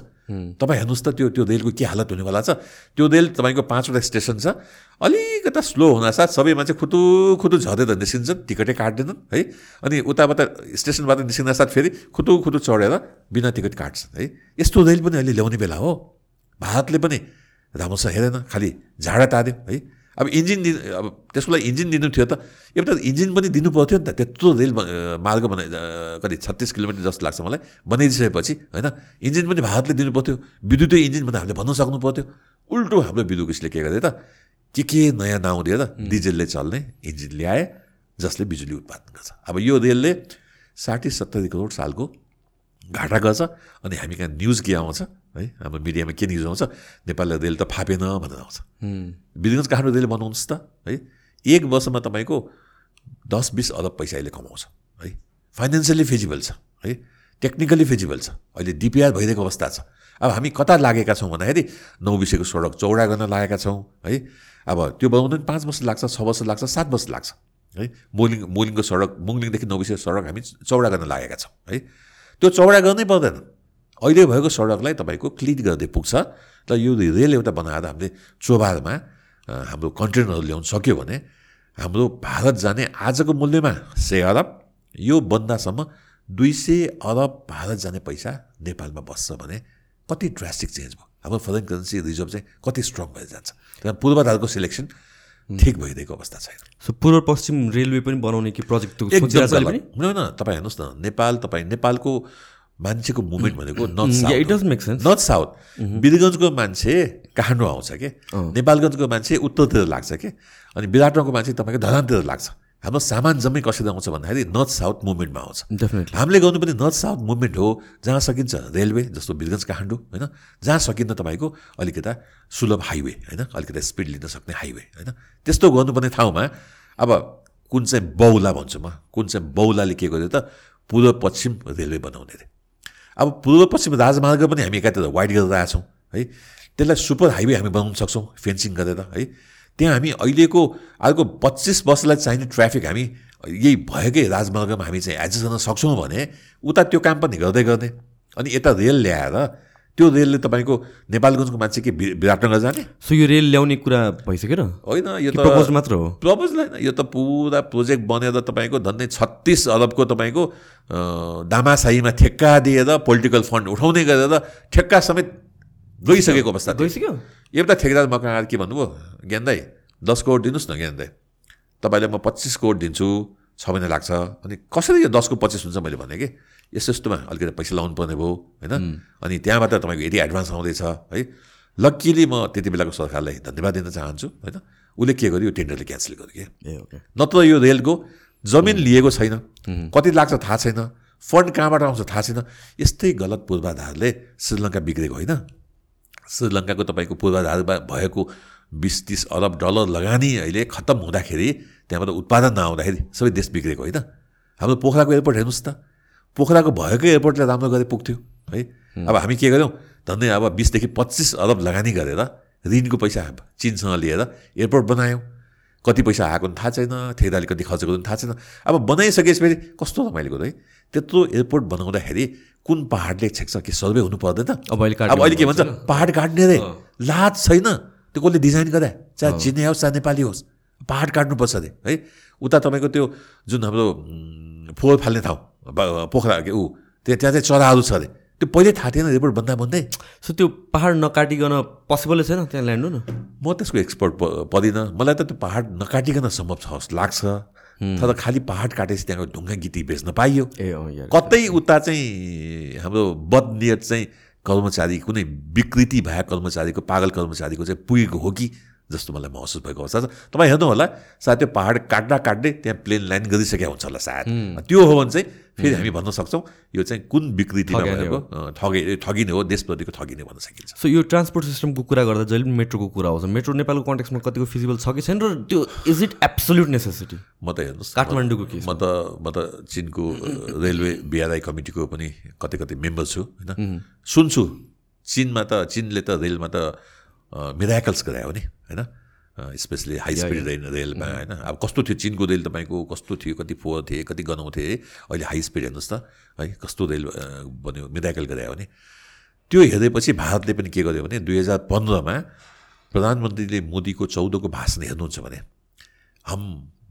तपाईँ हेर्नुहोस् त त्यो त्यो रेलको के हालत हुनेवाला छ। त्यो रेल तपाईँको पाँचवटा स्टेसन छ। अलिकता स्लो हुनासाथ सबै मान्छे खुतु खुतु झरेर निस्किन्छन् टिकटै काट्दैनन् है? अनि उताबाट स्टेसनबाट निस्किँदा साथ फेरि खुतु खुतु चढेर बिना टिकट काट्छन् है? यस्तो रेल पनि अहिले ल्याउने बेला हो। भारतले पनि राम्रोसँग हेरेन खालि झाडा तार्यो है? अब इन्जिन दिनु अब त्यसको लागि इन्जिन दिनु थियो त। एउटा इन्जिन पनि दिनु पर्थ्यो नि त। त्यत्रो रेल मार्ग बनाइ कति छत्तिस किलोमिटर जस्तो लाग्छ मलाई बनाइदिइसकेपछि होइन? इन्जिन पनि भारतले दिनु पर्थ्यो विद्युतीय इन्जिन भनेर हामीले भन्नु सक्नु पर्थ्यो। उल्टो हाम्रो विद्युतले के गर्यो त के के नयाँ नाउँ दिएर डिजेलले चल्ने इन्जिन ल्याए जसले बिजुली उत्पादन गर्छ। अब यो रेलले साठी सत्तरी करोड सालको घाटा गर्छ अनि हामी कहाँ न्युज के आउँछ? है? हाम्रो मिडियामा के न्युज आउँछ नेपालले रेल त फापेन भनेर आउँछ। वीरगञ्ज काठमाडौँ रेल बनाउनुहोस् त है? एक वर्षमा तपाईँको दस बिस अरब पैसा अहिले कमाउँछ है? फाइनेन्सियली फिजिबल छ है? टेक्निकली फिजिबल छ। अहिले डिपिआर भइरहेको अवस्था छ। अब हामी कता लागेका छौँ भन्दाखेरि नौ विषयको सडक चौडा गर्न लागेका छौँ है? अब त्यो बनाउनु पनि पाँच वर्ष लाग्छ छ वर्ष लाग्छ सात वर्ष लाग्छ है? मोलिङ मोलिङको सडक मुङलिङदेखि नौ विषयको सडक हामी चौडा गर्न लागेका छौँ है? त्यो चौडा गर्नै पर्दैन। अहिले भएको सडकलाई तपाईँको क्लिन गर्दै पुग्छ। र यो रेल एउटा बनाएर हामीले चोबारमा हाम्रो कन्टेनरहरू ल्याउनु सक्यो भने हाम्रो भारत जाने आजको मूल्यमा सय अरब यो बन्दासम्म दुई सय अरब भारत जाने पैसा नेपालमा बस्छ भने कति ड्रास्टिक चेन्ज भयो। हाम्रो फरेन करेन्सी रिजर्भ चाहिँ कति स्ट्रङ भएर जान्छ। त्यहाँ पूर्वाधारको सिलेक्सन ठिक भइदिएको अवस्था छैन। सो पूर्व पश्चिम रेलवे पनि बनाउने कि प्रोजेक्ट न तपाईँ हेर्नुहोस् न नेपाल तपाईँ नेपालको मान्छेको मुभमेन्ट भनेको नर्थ साउथ नर्थ साउथ। वीरगञ्जको मान्छे काठमाडौँ आउँछ कि? नेपालगञ्जको मान्छे उत्तरतिर लाग्छ कि? अनि विराटनगरको मान्छे तपाईँको धरानतिर लाग्छ। हाम्रो सामान जम्मै कसरी आउँछ भन्दाखेरि नर्थ साउथ मुभमेन्टमा आउँछ। डेफिनेटली हामीले गर्नुपर्ने नर्थ साउथ मुभमेन्ट हो जहाँ सकिन्छ रेलवे जस्तो वीरगञ्ज काठमाडौँ होइन? जहाँ सकिन्छ तपाईँको अलिकता सुलभ हाइवे होइन? अलिकता स्पिड लिन सक्ने हाइवे होइन? त्यस्तो गर्नुपर्ने ठाउँमा अब कुन चाहिँ बौला भन्छु म। कुन चाहिँ बौलाले के गर्यो त? पूर्व पश्चिम रेलवे बनाउने अरे अब पूर्व पश्चिम राजमार्ग पनि हामी एकातिर वाइड गरेर आएछौँ है। त्यसलाई सुपर हाइवे हामी बनाउन सक्छौँ फेन्सिङ गरेर है। त्यहाँ हामी अहिलेको अर्को पच्चिस वर्षलाई चाहिने ट्राफिक हामी यही भएकै राजमार्गमा हामी चाहिँ एडजस्ट गर्न सक्छौँ भने उता त्यो काम पनि गर्दै गर्ने अनि यता रेल ल्याएर त्यो रेलले तपाईँको नेपालगञ्जको मान्छे के विराटनगर जाने? सो यो रेल ल्याउने कुरा भइसक्यो र? होइन यो त प्रपोज मात्र हो? प्रपोज होइन यो त पुरा प्रोजेक्ट बनेर तपाईँको झन्डै छत्तिस अरबको तपाईँको दामासाहीमा ठेक्का दिएर पोलिटिकल फन्ड उठाउने गरेर ठेक्का समेत गइसकेको अवस्था गइसक्यो? एउटा ठेकेदार मका के भन्नुभयो? ज्ञान दाई दस करोड दिनुहोस् न ज्ञान दाई तपाईँलाई म पच्चिस करोड दिन्छु छ महिना लाग्छ। अनि कसरी यो दसको पच्चिस हुन्छ मैले भने कि? यस्तो यस्तोमा अलिकति पैसा लाउनु पर्ने भयो होइन? अनि त्यहाँबाट तपाईँको यदि एडभान्स आउँदैछ है? लक्कीली म त्यति बेलाको सरकारलाई धन्यवाद दिन चाहन्छु होइन? उसले के गर्यो यो टेन्डरले क्यान्सल गर्यो कि? नत्र यो रेलको जमिन लिएको छैन कति लाग्छ थाहा छैन फन्ड कहाँबाट आउँछ थाहा छैन यस्तै गलत पूर्वाधारले श्रीलङ्का बिग्रेको होइन? श्रीलङ्काको तपाईँको पूर्वाधारमा भएको बिस तिस अरब डलर लगानी अहिले खत्तम हुँदाखेरि त्यहाँबाट उत्पादन नआउँदाखेरि सबै देश बिग्रेको होइन? हाम्रो पोखराको एयरपोर्ट हेर्नुहोस् त। पोखराको भएको एयरपोर्टले राम्रो गरे पुग्थ्यो है? अब हामी के गर्यौँ? धन्दै अब बिसदेखि पच्चिस अरब लगानी गरेर ऋणको पैसा चिनसँग लिएर एयरपोर्ट बनायौँ। कति पैसा आएको पनि थाहा छैन ठेकदारले कति खर्च गर्नु थाहा छैन। अब बनाइसकेपछि कस्तो रमाइलो है? त्यत्रो एयरपोर्ट बनाउँदाखेरि कुन पाहाडले छेक्छ कि सर्वे हुनु पर्दैन। अब अहिले अब अहिले के भन्छ पाहाड काट्ने रे। लाज छैन। त्यो कसले डिजाइन गरे? चाहे चिने होस् चाहे नेपाली होस्। पाहाड काट्नुपर्छ अरे है? उता तपाईँको त्यो जुन हाम्रो फोहोर फाल्ने ठाउँ। ब- पोखरा के ऊ। त्यहाँ त्यहाँ चाहिँ चराहरू छ अरे। त्यो पहिल्यै थाहा थिएन रिपोर्ट भन्दा भन्दै। सो त्यो पाहाड नकाटिकन पोसिबलै छैन त्यहाँ ल्यान्ड हुनु? म त्यसको एक्सपर्ट पर्दिनँ मलाई त त्यो पाहाड नकाटिकन सम्भव छ जस्तो लाग्छ। तर खालि पाहाड काटेपछि त्यहाँको ढुङ्गा गीती बेच्न पाइयो। ए कतै उता चाहिँ हाम्रो बदनियत चाहिँ कर्मचारी कुनै विकृति भए कर्मचारीको पागल कर्मचारीको चाहिँ पुगेको हो कि जस्तो मलाई महसुस भएको अवस्था छ। तपाईँ हेर्नु होला सायद त्यो पाहाड काट्दा काट्दै त्यहाँ प्लेन ल्यान्ड गरिसकेका हुन्छ होला सायद। त्यो हो भने चाहिँ फेरि हामी भन्न सक्छौँ यो चाहिँ कुन विकृतिमा भएको अँ, ठगे ठगिने हो देशप्रतिको ठगिने भन्न सकिन्छ सो यो ट्रान्सपोर्ट सिस्टमको कुरा गर्दा जहिले पनि मेट्रोको कुरा आउँछ मेट्रो नेपालको कन्टेक्समा कतिको फिजिबल छ कि छैन र त्यो इज इट एब्सोल्युट नेसेसिटी म त हेर्नुहोस् काठमाडौँको केस म त म त चिनको रेलवे बिआरआई कमिटीको पनि कतै कतै मेम्बर छु होइन सुन्छु चिनमा त चिनले त रेलमा त मिराकल्स गरायो नि होइन स्पेसली हाई स्पिड रेल रेलमा होइन अब कस्तो थियो? चिनको रेल तपाईँको कस्तो थियो? कति फोहोर थिए? कति गनाउ थिए? अहिले हाई स्पिड हेर्नुहोस् त है? कस्तो रेल अ, बन्यो? मिराकल गरायो भने। त्यो हेरेपछि भारतले पनि के गर्यो भने दुई हजार पन्ध्रमा प्रधानमन्त्रीले मोदीको चौधको भाषण हेर्नुहुन्छ भने हम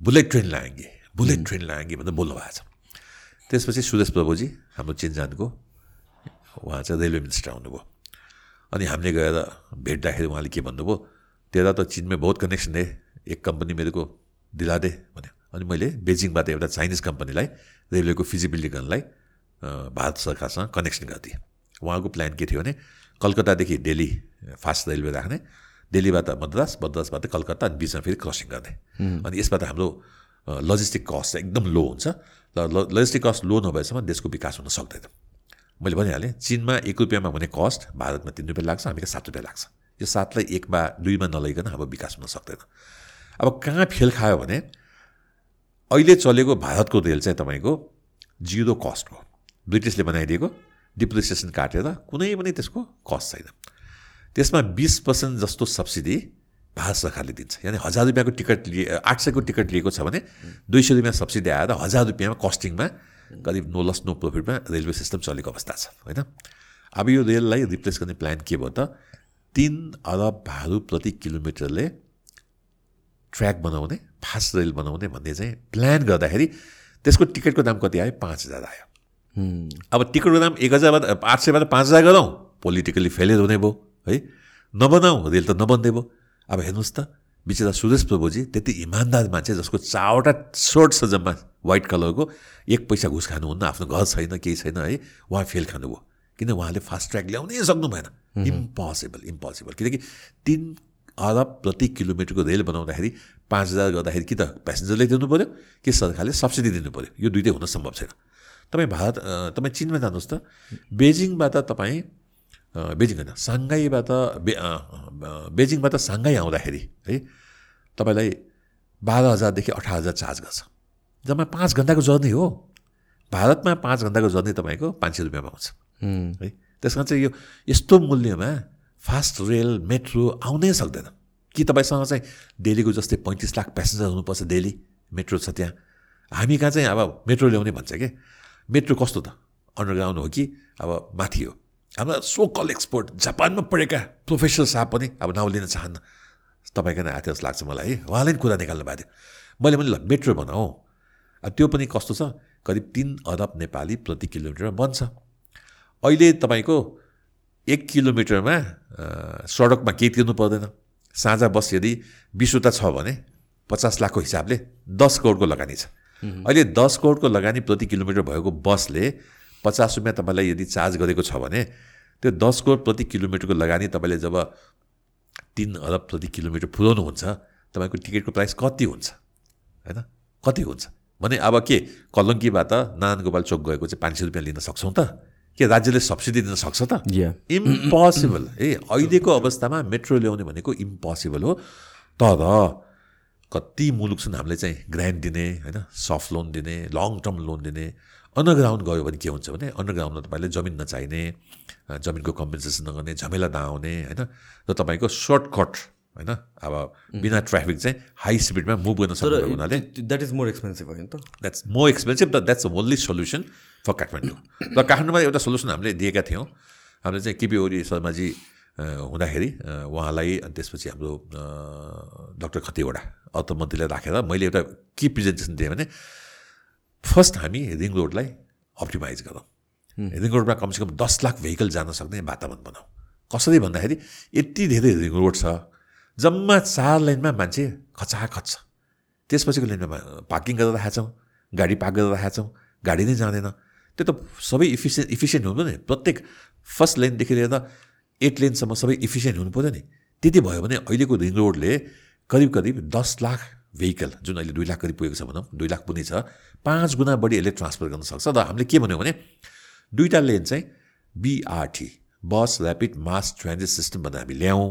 बुलेट ट्रेन लाएंगे बुलेट ट्रेन लाएंगे भनेर बोल्नु भएको छ। त्यसपछि सुरेश प्रभुजी हाम्रो चिनजानको उहाँ चाहिँ रेलवे मिनिस्टर आउनुभयो अनि हामीले गएर भेट्दाखेरि उहाँले के भन्नुभयो? तेरा त चिनमै बहुत कनेक्सन है। एक कम्पनी मेरो को दिला दे भन्यो अनि मैले बेजिङबाट एउटा चाइनिज कम्पनीलाई रेलवेको फिजिबिलिटी गर्नलाई भारत सरकारसँग कनेक्सन गरिदिएँ। उहाँको प्लान के थियो भने कलकत्तादेखि दिल्ली फास्ट रेलवे राख्ने। दिल्लीबाट मद्रास मद्रासबाट कलकत्ता अनि बिचमा फेरि क्रसिङ गर्ने। अनि यसबाट हाम्रो लजिस्टिक कस्ट एकदम लो हुन्छ। र लजिस्टिक कस्ट लो नभएसम्म देशको विकास हुन सक्दैन। मैले भनिहालेँ चिनमा एक रुपियाँमा हुने कस्ट भारतमा तिन रुपियाँ लाग्छ हामी कहाँ सात रुपियाँ लाग्छ। यो सातलाई एकमा दुईमा नलैकन हाम्रो विकास हुन सक्दैन। अब कहाँ फेल खायो भने अहिले चलेको भारतको रेल चाहिँ तपाईँको जिरो कस्ट हो। ब्रिटिसले बनाइदिएको डिप्रिसिएसन काटेर कुनै पनि त्यसको कस्ट छैन। त्यसमा बिस पर्सेन्ट जस्तो सब्सिडी भारत सरकारले दिन्छ। यानि हजार रुपियाँको टिकट लिए आठ सयको टिकट लिएको छ भने दुई सय रुपियाँ सब्सिडी आएर हजार रुपियाँमा कस्टिङमा करिब नो लस नो प्रफिटमा रेलवे सिस्टम चलेको अवस्था छ होइन? अब यो रेललाई रिप्लेस गर्ने प्लान के भयो त? तिन अरब भारू प्रति किलोमिटरले ट्र्याक बनाउने फास्ट रेल बनाउने भन्ने चाहिँ प्लान गर्दाखेरि त्यसको टिकटको दाम कति आयो? पाँच हजार आयो। अब टिकटको दाम एक हजारबाट आठ सयबाट पाँच हजार गरौँ। पोलिटिकली फेलियर हुने भयो है? नबनाऊ रेल त नबन्दै भयो। अब हेर्नुहोस् त बिचरा सुरेश प्रभुजी त्यति इमान्दार मान्छे जसको चारवटा सर्ट छ जम्मा वाइट कलरको एक पैसा घुस खानुहुन्न आफ्नो घर छैन केही छैन है? उहाँ फेल खानुभयो। किन? उहाँले फास्ट ट्र्याक ल्याउनै सक्नु भएन। इम्पोसिबल इम्पोसिबल किनकि तिन अरब प्रति किलोमिटरको रेल बनाउँदाखेरि पाँच हजार गर्दाखेरि कि त प्यासेन्जरले दिनु पऱ्यो कि सरकारले सब्सिडी दिनु पऱ्यो यो दुइटै हुन सम्भव छैन। तपाईँ भारत तपाईँ चिनमा जानुहोस् त। बेजिङबाट तपाईँ बेजिङ होइन साङ्घाईबाट बे बेजिङबाट साङ्घाई आउँदाखेरि है तपाईँलाई बाह्र हजारदेखि अठार हजार चार्ज गर्छ। जम्मा पाँच घन्टाको जर्नी हो। भारतमा पाँच घन्टाको जर्नी तपाईँको पाँच सय रुपियाँमा आउँछ है। त्यस कारण चाहिँ यो यस्तो मूल्यमा फास्ट रेल मेट्रो आउनै सक्दैन। कि तपाईँसँग चाहिँ दिल्लीको जस्तै पैँतिस लाख प्यासेन्जर हुनुपर्छ दिल्ली मेट्रो छ त्यहाँ। हामी कहाँ चाहिँ अब मेट्रो ल्याउने भन्छ कि? मेट्रो कस्तो त? अन्डरग्राउन्ड हो कि अब माथि हो? हाम्रा सो कल एक्सपोर्ट जापानमा पढेका प्रोफेसर साहब पनि अब नाउँ लिन चाहन्न। तपाईँको नै आएको लाग्छ मलाई है? उहाँले पनि कुरा निकाल्नु भएको थियो। मैले पनि ल मेट्रो बनाऊ अब त्यो पनि कस्तो छ? करिब तिन अरब नेपाली प्रति किलोमिटर बन्छ अहिले तपाईँको एक किलोमिटरमा सडकमा केही तिर्नु पर्दैन। साझा बस यदि बिसवटा छ भने पचास लाखको हिसाबले दस करोडको लगानी छ। अहिले दस करोडको लगानी प्रति किलोमिटर भएको बसले पचास रुपियाँ तपाईँलाई यदि चार्ज गरेको छ भने त्यो दस करोड प्रति किलोमिटरको लगानी तपाईँले जब तिन अरब प्रति किलोमिटर पुर्याउनुहुन्छ तपाईँको टिकटको प्राइस कति हुन्छ? होइन? कति हुन्छ? भने अब के? कलङ्कीबाट नारायण गोपाल चोक गएको चाहिँ पाँच सय रुपियाँ लिन सक्छौँ त। के राज्यले सब्सिडी दिन सक्छ त? इम्पोसिबल ए अहिलेको अवस्थामा मेट्रो ल्याउने भनेको इम्पोसिबल हो। तर कति मुलुक छन् हामीले चाहिँ ग्रान्ट दिने होइन सफ्ट लोन दिने लङ टर्म लोन दिने अन्डरग्राउन्ड गयो भने के हुन्छ भने अन्डरग्राउन्डमा तपाईँले जमिन नचाहिने जमिनको कम्पेन्सेसन नगर्ने झमेला नआउने होइन र तपाईँको सर्टकट होइन अब बिना ट्राफिक चाहिँ हाई स्पिडमा मुभ गर्न सक्नु हुनाले द्याट इज मोर एक्सपेन्सिभ होइन त। That's more expensive the that's only solution for Kathmandu र काठमाडौँमा एउटा सोल्युसन हामीले दिएका थियौँ। हामीले चाहिँ केपी ओली शर्माजी हुँदाखेरि उहाँलाई अनि त्यसपछि हाम्रो डक्टर खतिवडा अर्थमन्त्रीलाई राखेर मैले एउटा के प्रेजेन्टेसन दिएँ भने फर्स्ट हामी रिङ रोडलाई अप्टिमाइज गरौँ। रिङ रोडमा कमसेकम दस लाख भेहिकल जान सक्ने वातावरण बनाऊ कसरी भन्दाखेरि यति धेरै रिङ रोड छ जम्मा चार लाइनमा मान्छे खचाखच छ। त्यसपछिको लाइनमा पार्किङ गरेर राखेका छौँ गाडी पार्क गरेर राखेका छौँ गाडी नै जाँदैन। त्यो त सबै इफिसियन्ट इफिसियन्ट हुनु नि। प्रत्येक फर्स्ट लाइनदेखि लिएर एट लेनसम्म सबै इफिसियन्ट हुनु पऱ्यो नि। त्यति भयो भने अहिलेको रिङ रोडले करिब करिब दस लाख भेहिकल जुन अहिले दुई लाख करिब पुगेको छ भनौँ दुई लाख पुग्ने छ पाँच गुणा बढी यसले ट्रान्सफर गर्न सक्छ। र हामीले के भन्यो भने दुईवटा लेन चाहिँ BRT bus rapid mass transit system भनेर हामी ल्याउँ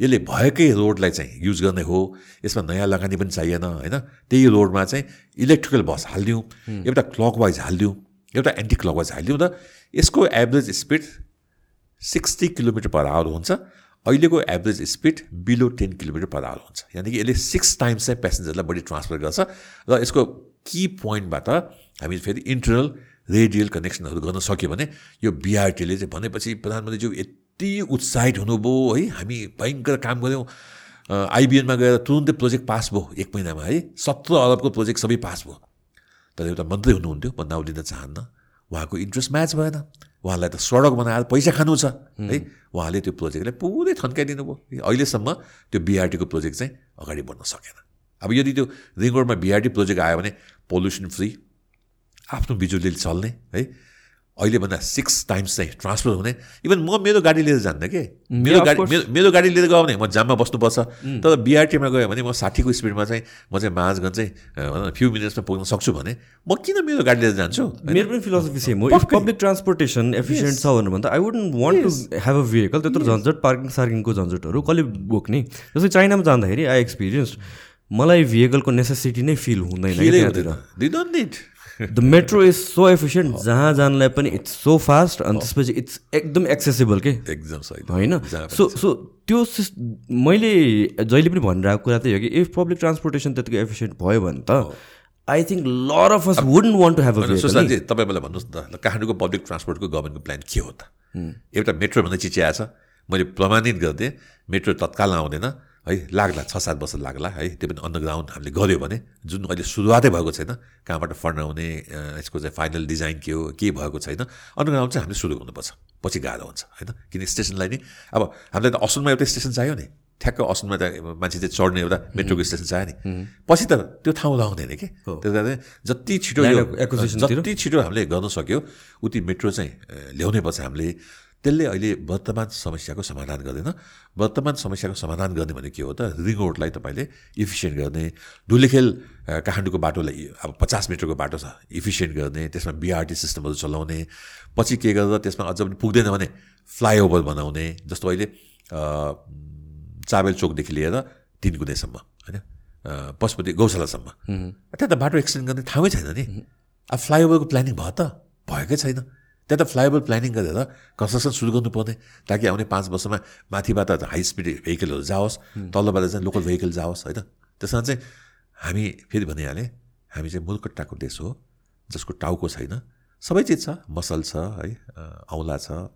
यसले भएकै रोडलाई चाहिँ युज गर्ने हो। यसमा नयाँ लगानी पनि चाहिएन होइन? त्यही रोडमा चाहिँ इलेक्ट्रिकल बस हालिदिउँ। एउटा क्लकवाइज हालिदिउँ। एउटा एन्टी क्लकवाइज हालिदिउँ र यसको average speed sixty kilometer per hour हुन्छ। अहिलेको average speed below ten kilometer per hour हुन्छ। यानि कि यसले सिक्स टाइम्स चाहिँ प्यासेन्जरलाई बढी ट्रान्सफर गर्छ। र यसको कि पोइन्टबाट हामी फेरि इन्टरनल रेडियल कनेक्सनहरू गर्न सक्यो भने यो बिआरटीले चाहिँ भनेपछि प्रधानमन्त्रीज्यू यति उत्साहित हुनुभयो है हामी भयङ्कर काम गऱ्यौँ। आइबिएनमा गएर तुरुन्तै प्रोजेक्ट पास भयो एक महिनामा है। सत्र अरबको प्रोजेक्ट सबै पास भयो। तर एउटा मन्त्री हुनुहुन्थ्यो म नाउँ लिन चाहन्न। उहाँको इन्ट्रेस्ट म्याच भएन। उहाँलाई त सडक बनाएर पैसा खानु छ है? उहाँले त्यो प्रोजेक्टलाई पुरै थन्काइदिनु भयो अहिलेसम्म त्यो बिआरटीको प्रोजेक्ट चाहिँ अगाडि बढ्न सकेन। अब यदि त्यो रिङ रोडमा बिआरटी प्रोजेक्ट आयो भने पोल्युसन फ्री आफ्नो बिजुलीले चल्ने है? अहिलेभन्दा सिक्स टाइम्स चाहिँ ट्रान्सफर हुने। इभन म मेरो गाडी लिएर जान्न कि? मेरो गाडी मेरो मेरो गाडी लिएर गयो भने म जाममा बस्नुपर्छ। तर बिआरटीमा गयो भने म साठीको स्पिडमा चाहिँ म चाहिँ माझगञ्ज चाहिँ फ्यु मिनट्समा पुग्न सक्छु भने म किन मेरो गाडी लिएर जान्छु? मेरो पनि फिलोसफी सेम हो। इफ पब्लिक ट्रान्सपोर्टेसन एफिसियन्ट छ भनेर भन्दा I wouldn't want to have a vehicle त्यत्रो झन्झट पार्किङ सार्किङको झन्झटहरू कसले बोक्ने जस्तै चाइनामा जाँदाखेरि आई एक्सपिरियन्स मलाई भेहिकलको नेसेसिटी नै फिल हुँदैन the metro is so efficient जहाँ जानलाई पनि इट्स सो फास्ट अनि त्यसपछि इट्स एकदम एक्सेसिबल के? एकदम होइन? सो सो त्यो मैले जहिले पनि भनिरहेको कुरा त्यही हो कि इफ पब्लिक ट्रान्सपोर्टेसन त्यतिको एफिसियन्ट भयो भने त I think lot of us wouldn't want to have सुशान्तजी तपाईँ मलाई भन्नुहोस् न त काठमाडौँको पब्लिक ट्रान्सपोर्टको गभर्मेन्टको प्लान के हो त? एउटा मेट्रो भन्दा चिची आएछ मैले प्रमाणित गरिदिएँ मेट्रो तत्काल आउँदैन। है लाग्ला छ सात वर्ष लाग्ला है त्यो पनि अन्डरग्राउन्ड हामीले गऱ्यो भने जुन अहिले सुरुवातै भएको छैन कहाँबाट फन्ड आउने यसको चाहिँ फाइनल डिजाइन के हो के भएको छैन अन्डरग्राउन्ड चाहिँ हामीले सुरु गर्नुपर्छ पछि गाह्रो हुन्छ होइन? किन स्टेसनलाई नि अब हामीलाई त असुनमा एउटा स्टेसन चाहियो नि ठ्याक्क असुनमा त मान्छे चाहिँ चढ्ने एउटा मेट्रोको स्टेसन चाहियो नि। पछि त त्यो ठाउँ लाउँदैन कि? त्यस कारण जति छिटो जति छिटो हामीले गर्न सक्यो उति मेट्रो चाहिँ ल्याउनै पर्छ हामीले। त्यसले अहिले वर्तमान समस्याको समाधान गर्दैन। वर्तमान समस्याको समाधान गर्ने भने के हो त? रिङ रोडलाई तपाईँले इफिसियन्ट गर्ने धुलेखेल काठमाडौँको बाटोलाई अब पचास मिटरको बाटो छ इफिसियन्ट गर्ने त्यसमा बिआरटी सिस्टमहरू चलाउने पछि के गर्दा त्यसमा अझ पनि पुग्दैन भने फ्लाइओभर बनाउने जस्तो अहिले चाबेल चोकदेखि लिएर तिन गुनेसम्म होइन? पशुपति गौशालासम्म। त्यहाँ त बाटो एक्सटेन्ड गर्ने ठाउँै छैन नि। अब फ्लाइओभरको प्लानिङ भयो त? भएकै छैन। त्यहाँ त फ्लाइओभर प्लानिङ गरेर कन्स्ट्रक्सन सुरु गर्नुपर्ने। ताकि आउने पाँच वर्षमा माथिबाट हाई स्पिड भेहिकलहरू जाओस् तल्लोबाट चाहिँ लोकल भेहिकल जाओस् होइन? त्यसमा चाहिँ हामी फेरि भनिहालेँ हामी चाहिँ मुलकट्टाको देश हो जसको टाउको छैन। सबै चिज छ मसल छ है औँला छ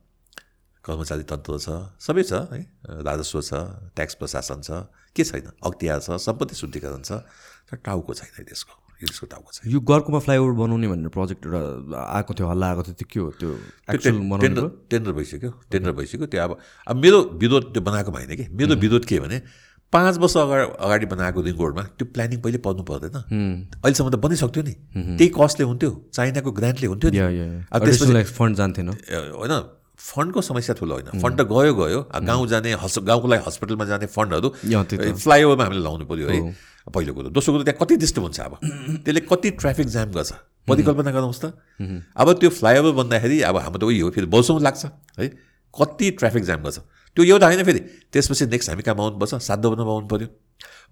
कर्मचारी तन्त्र छ सबै छ है राजस्व छ ट्याक्स प्रशासन छ के छैन? अख्तियार छ सम्पत्ति शुद्धिकरण छ तर टाउको छैन देशको। हिल्सको टाउको छ यो गर्कोमा फ्लाइओभर बनाउने भनेर प्रोजेक्ट एउटा आएको थियो हल्ला आएको थियो त्यो के हो त्यो टेन्डर टेन्डर भइसक्यो टेन्डर भइसक्यो त्यो अब अब मेरो विरोध त्यो बनाएको भएन कि। मेरो विरोध के भने पाँच वर्ष अगाडि अगाडि बनाएको रिङ रोडमा त्यो प्लानिङ पहिले पर्नु पर्दैन। अहिलेसम्म त बनिसक्थ्यो नि। त्यही कस्टले हुन्थ्यो चाइनाको ग्रान्टले हुन्थ्यो नि। फन्ड जान्थेन। होइन फन्डको समस्या ठुलो होइन। फन्ड त गयो गयो। गाउँ जाने हस् गाउँको लागि हस्पिटलमा जाने फन्डहरू फ्लाइओभरमा हामीले लाउनु पऱ्यो है। पहिलो कुरो। दोस्रो कुरो त्यहाँ कति डिस्टर्ब हुन्छ अब? त्यसले कति ट्राफिक जाम गर्छ? परिकल्पना गराउँछ त। अब त्यो फ्लाइओभर भन्दाखेरि अब हाम्रो त उही हो फेरि वर्षौँ लाग्छ है? कति ट्राफिक जाम गर्छ? त्यो एउटा होइन फेरि। त्यसपछि नेक्स्ट हामी कहाँ बनाउनु पर्छ? साधोमा बनाउनु पऱ्यो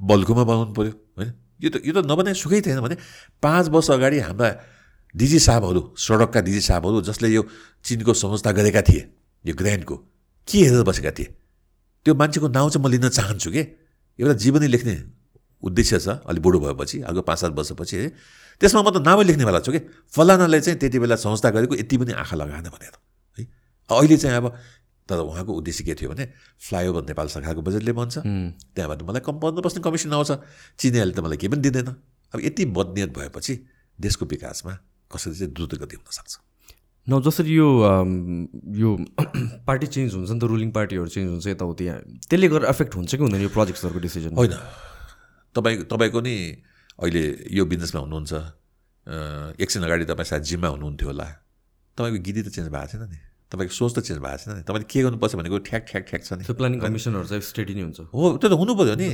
बल्कुमा बनाउनु पऱ्यो होइन? यो त यो त नबनाए सुखै थिएन भने पाँच वर्ष अगाडि हाम्रा डिजी साहबहरू सडकका डिजी साहबहरू जसले यो चिनको संस्था गरेका थिए यो ग्रान्डको के हेरेर बसेका थिए? त्यो मान्छेको नाउँ चाहिँ म लिन चाहन्छु कि? एउटा जीवनी लेख्ने उद्देश्य छ अलिक बुढो भएपछि अर्को पाँच सात वर्षपछि है। त्यसमा म त नामै लेख्नेवाला छु कि। फलानाले चाहिँ त्यति बेला संस्था गरेको यति पनि आँखा लगाएन भनेर है। अहिले चाहिँ अब तर उहाँको उद्देश्य के थियो भने फ्लाइओभर नेपाल शाखाको बजेटले भन्छ। त्यहाँबाट मलाई कम पन्ध्र पर्सेन्ट कमिसन आउँछ। चिनियाले त मलाई केही पनि दिँदैन। अब यति बदनियत भएपछि देशको विकासमा कसरी चाहिँ द्रुत गति हुनसक्छ न जसरी यो यो पार्टी चेन्ज हुन्छ नि त रुलिङ पार्टीहरू चेन्ज हुन्छ यताउति त्यसले गर्दा एफेक्ट हुन्छ कि हुँदैन यो प्रोजेक्ट्सहरूको डिसिजन? होइन। तपाईँ तपाईँको नि अहिले यो बिजनेसमा हुनुहुन्छ एकछिन अगाडि तपाईँ सायद जिममा हुनुहुन्थ्यो होला। तपाईँको गिदी त चेन्ज भएको छैन नि? तपाईँको सोच त चेन्ज भएको छैन नि? तपाईँले के गर्नुपर्छ भनेको ठ्याक ठ्याक ठ्याक छ नि। त्यो प्लानिङ कमिसनहरू चाहिँ स्टेडी नै हुन्छ। हो त्यो त हुनु पऱ्यो नि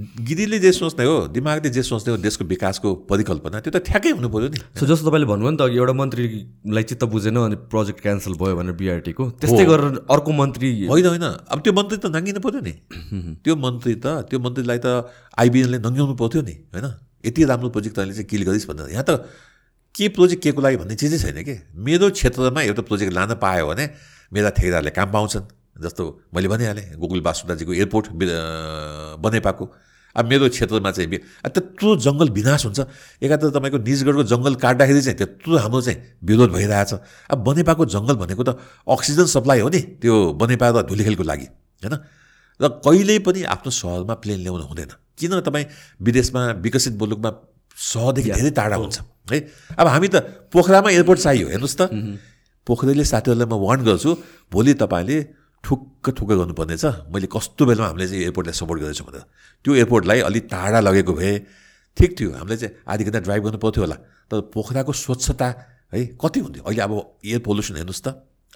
गिदीले जे सोच्ने हो दिमागले जे सोच्ने हो देशको विकासको परिकल्पना त्यो त ठ्याक्कै हुनु पऱ्यो नि। सो जस्तो तपाईँले भन्नुभयो नि त एउटा मन्त्रीलाई चित्त बुझेन अनि प्रोजेक्ट क्यान्सल भयो भनेर बिआरटीको त्यस्तै गरेर अर्को मन्त्री होइन होइन। अब त्यो मन्त्री त नङ्गिनु पऱ्यो नि। त्यो मन्त्री त त्यो मन्त्रीलाई त आइबिएनले नङ्ग्याउनु पर्थ्यो नि होइन। यति राम्रो प्रोजेक्ट तैँले चाहिँ किल गरिस् भनेर। यहाँ त के प्रोजेक्ट के को लागि भन्ने चिजै छैन कि? मेरो क्षेत्रमा एउटा प्रोजेक्ट लान पायो भने मेरा ठेकेदारले काम पाउँछन् जस्तो मैले भनिहालेँ गोकुल बासुदाजीको एयरपोर्ट बनेपाको। अब मेरो क्षेत्रमा चाहिँ त्यत्रो जङ्गल विनाश हुन्छ। एकातिर तपाईँको निजगढको जङ्गल काट्दाखेरि चाहिँ त्यत्रो हाम्रो चाहिँ विरोध भइरहेछ। अब बनेपाको जङ्गल भनेको त अक्सिजन सप्लाई हो नि त्यो बनेपा र धुलीखेलको लागि होइन? र कहिल्यै पनि आफ्नो सहरमा प्लेन ल्याउनु हुँदैन। किन तपाईँ विदेशमा विकसित मुलुकमा सहरदेखि धेरै टाढा हुन्छ है? अब हामी त पोखरामा एयरपोर्ट चाहियो हेर्नुहोस् त। पोखरेली साथीहरूलाई म वार्न गर्छु भोलि तपाईँले ठुक्क ठुक्क गर्नुपर्ने छ मैले कस्तो बेलामा हामीले चाहिँ एयरपोर्टलाई सपोर्ट गर्दैछौँ भनेर। त्यो एयरपोर्टलाई अलिक टाढा लगेको भए ठिक थियो। हामीले चाहिँ आधी घन्टा ड्राइभ गर्नु पर्थ्यो होला। तर पोखराको स्वच्छता है कति हुन्थ्यो? अहिले अब एयर पोल्युसन हेर्नुहोस् त।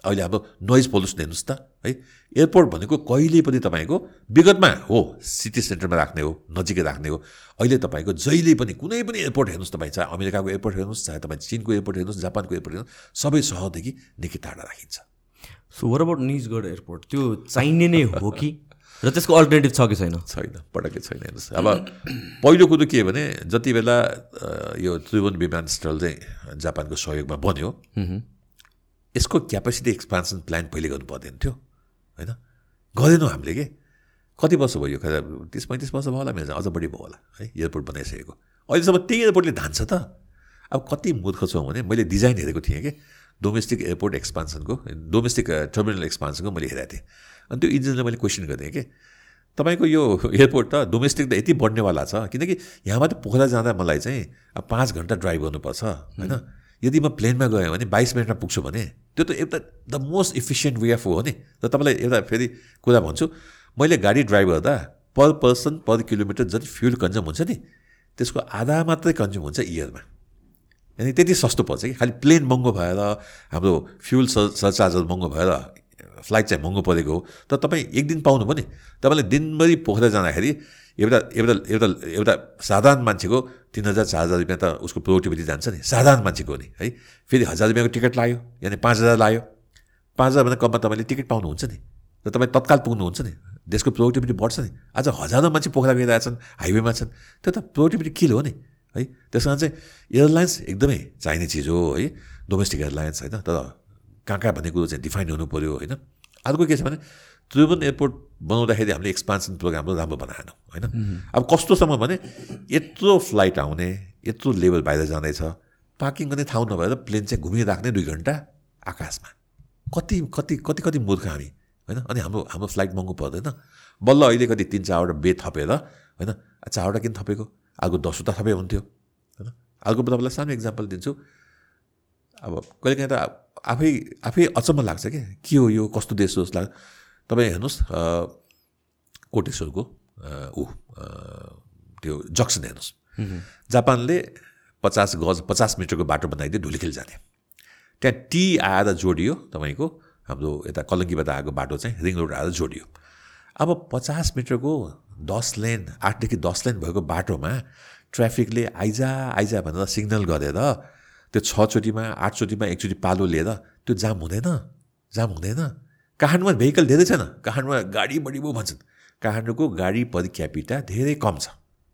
अहिले अब नोइज पोल्युसन हेर्नुहोस् त है। एयरपोर्ट भनेको कहिले पनि तपाईँको विगतमा हो सिटी सेन्टरमा राख्ने हो नजिकै राख्ने हो। अहिले तपाईँको जहिले पनि कुनै पनि एयरपोर्ट हेर्नुहोस् तपाईँ चाहे अमेरिकाको एयरपोर्ट हेर्नुहोस् चाहे तपाईँ चिनको एयरपोर्ट हेर्नुहोस् जापानको एयरपोर्ट हेर्नुहोस् सबै सहरदेखि निकै टाढा राखिन्छ। So or about Nijgadh airport त्यो चाहिने नै हो कि? र त्यसको अल्टरनेटिभ छ कि छैन? छैन पटक्कै छैन हेर्नुहोस्। अब पहिलो कुरो के भने जति बेला यो त्रिभुवन विमानस्थल चाहिँ जापानको सहयोगमा बन्यो यसको क्यापेसिटी एक्सपान्सन प्लान पहिले गर्नु पर्दैन थियो होइन? गरेनौँ हामीले के? कति वर्ष भयो खै तिस पैँतिस वर्ष भयो होला मेरो अझ बढी भयो होला है? एयरपोर्ट बनाइसकेको। अहिलेसम्म त्यही एयरपोर्टले धान्छ त। अब कति मूर्ख छौँ भने मैले डिजाइन हेरेको थिएँ कि? डोमेस्टिक एयरपोर्ट एक्सपान्सनको डोमेस्टिक टर्मिनल एक्सपान्सनको मैले हेरेको थिएँ। अनि त्यो इन्जिनलाई मैले क्वेसन गरेँ कि तपाईँको यो एयरपोर्ट त डोमेस्टिक त यति बढ्नेवाला छ किनकि यहाँबाट पोखरा जाँदा मलाई चाहिँ अब पाँच घन्टा ड्राइभ गर्नुपर्छ होइन? यदि म प्लेनमा गएँ भने बाइस मिनटमा पुग्छु भने त्यो त एउटा the most efficient way of हो नि। र तपाईँलाई एउटा फेरि कुरा भन्छु मैले गाडी ड्राइभ गर्दा पर पर्सन पर किलोमिटर जति फ्युल कन्ज्युम हुन्छ नि त्यसको आधा मात्रै कन्ज्युम हुन्छ इयरमा। अनि त्यति सस्तो पर्छ कि खालि प्लेन महँगो भएर हाम्रो फ्युल सर सरचार्जहरू महँगो भएर फ्लाइट चाहिँ महँगो परेको हो। तर तपाईँ एक दिन पाउनु पनि तपाईँले दिनभरि पोखरा जाँदाखेरि एउटा एउटा एउटा एउटा साधारण मान्छेको तिन हजार चार हजार रुपियाँ त उसको प्रोडक्टिभिटी जान्छ नि। साधारण मान्छेको नि है? फेरि हजार रुपियाँको टिकट लाग्यो यानि पाँच हजार लाग्यो। पाँच हजारभन्दा कममा तपाईँले टिकट पाउनुहुन्छ नि? र तपाईँ तत्काल पुग्नुहुन्छ नि? देशको प्रोडक्टिभिटी बढ्छ नि। आज हजारौँ मान्छे पोखरा गइरहेछन् हाइवेमा छन्। त्यो त प्रोडक्टिभिटी किल हो नि? है? त्यस कारण चाहिँ एयरलाइन्स एकदमै चाहिने चिज हो है? डोमेस्टिक एयरलाइन्स होइन? तर कहाँ कहाँ भन्ने कुरो चाहिँ डिफाइन हुनु पऱ्यो होइन? अर्को के छ भने त्रिभुवन एयरपोर्ट बनाउँदाखेरि हामीले एक्सपान्सन प्रोग्राम राम्रो बनाएनौँ होइन? अब कस्तोसम्म भने यत्रो फ्लाइट आउने यत्रो लेभल बाहिर जाँदैछ पार्किङ गर्ने ठाउँ नभएर प्लेन चाहिँ घुमिराख्ने दुई घन्टा आकाशमा। कति कति कति कति मूर्ख हामी होइन? अनि हाम्रो हाम्रो फ्लाइट महँगो पर्दैन। बल्ल अहिले कति तिन चारवटा बेड थपेर होइन? चारवटा किन थपेको? अर्को दसवटा थपे हुन्थ्यो होइन? अर्को म तपाईँलाई सानो इक्जाम्पल दिन्छु। अब कहिलेकाहीँ त आफै आफै अचम्म लाग्छ क्या। के हो यो कस्तो देश हो जस्तो लाग्छ। तपाईँ हेर्नुहोस् कोटेश्वरको ऊ त्यो जक्सन हेर्नुहोस्। जापानले पचास गज पचास मिटरको बाटो बनाइदियो धुलीखेल जाने। त्यहाँ टी आएर जोडियो तपाईँको हाम्रो यता कलङ्कीबाट आएको बाटो चाहिँ रिङ रोड आएर जोडियो। अब पचास मिटरको दस लेन आठदेखि दस लेन भएको बाटोमा ट्राफिकले आइजा आइजा भनेर सिग्नल गरेर त्यो छचोटिमा आठचोटिमा एकचोटि पालो लिएर त्यो जाम हुँदैन जाम हुँदैन। काठमाडौँमा भेहिकल धेरै छैन। काठमाडौँमा गाडी बढी भयो भन्छन्। काठमाडौँको गाडी पर क्यापिटा धेरै कम छ।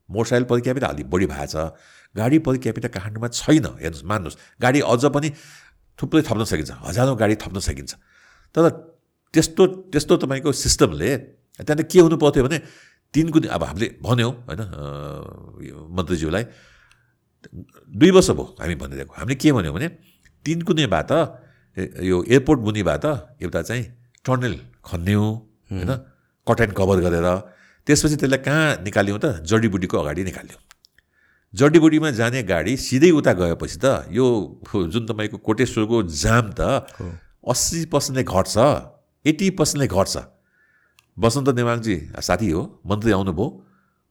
मोटरसाइकल पर क्यापिटा अलिक बढी भएको छ। गाडी पर क्यापिटा काठमाडौँमा छैन। हेर्नुहोस् मान्नुहोस् गाडी अझ पनि थुप्रै थप्न सकिन्छ। हजारौँ गाडी थप्न सकिन्छ। तर त्यस्तो त्यस्तो तपाईँको सिस्टमले त्यहाँनिर के हुनु पर्थ्यो भने तिनको दिन अब हामीले भन्यौँ होइन मन्त्रीज्यूलाई दुई वर्ष भयो हामी भनिदिएको हामीले के भन्यौँ भने तिन कुनेबाट ए- यो एयरपोर्ट मुनिबाट एउटा चाहिँ टनल खन्यौँ होइन कट एन्ड कभर गरेर त्यसपछि त्यसलाई कहाँ निकाल्यौँ त? जडीबुटीको अगाडि निकाल्यौँ। जडीबुडीमा जाने गाडी सिधै उता गएपछि त यो जुन तपाईँको कोटेश्वरको जाम त अस्सी पर्सेन्टले घट्छ एट्टी पर्सेन्टले घट्छ। बसन्त नेवाङजी साथी हो मन्त्री आउनुभयो।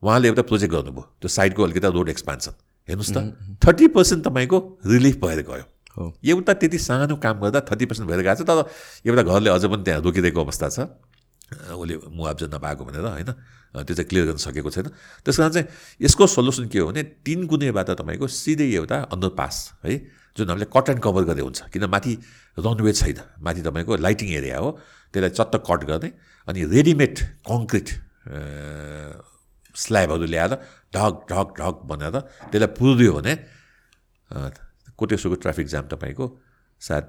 उहाँले एउटा प्रोजेक्ट गर्नुभयो। त्यो साइडको अलिकति रोड एक्सपान्सन। हेर्नुहोस् त थर्टी पर्सेन्ट तपाईँको रिलिफ भएर गयो। एउटा त्यति सानो काम गर्दा थर्टी पर्सेन्ट भएर गएको छ तर एउटा घरले अझ पनि त्यहाँ रोकिदिएको अवस्था छ। उसले मुआब्जा नपाएको भनेर होइन? त्यो चाहिँ क्लियर गर्न सकेको छैन। त्यस कारण चाहिँ यसको सल्युसन के हो भने तिन गुनेबाट तपाईँको सिधै एउटा अन्डरपास है? जुन हामीले कट एन्ड कभर गरेर हुन्छ। किन माथि रनवे छैन। माथि तपाईँको लाइटिङ एरिया हो। त्यसलाई चट्ट कट गर्ने। अनि रेडिमेड कङ्क्रिट स्ल्याबहरू ल्याएर ढक ढक ढक बनाएर त्यसलाई पुरिदियो भने कोटेश्वरको ट्राफिक जाम तपाईँको सायद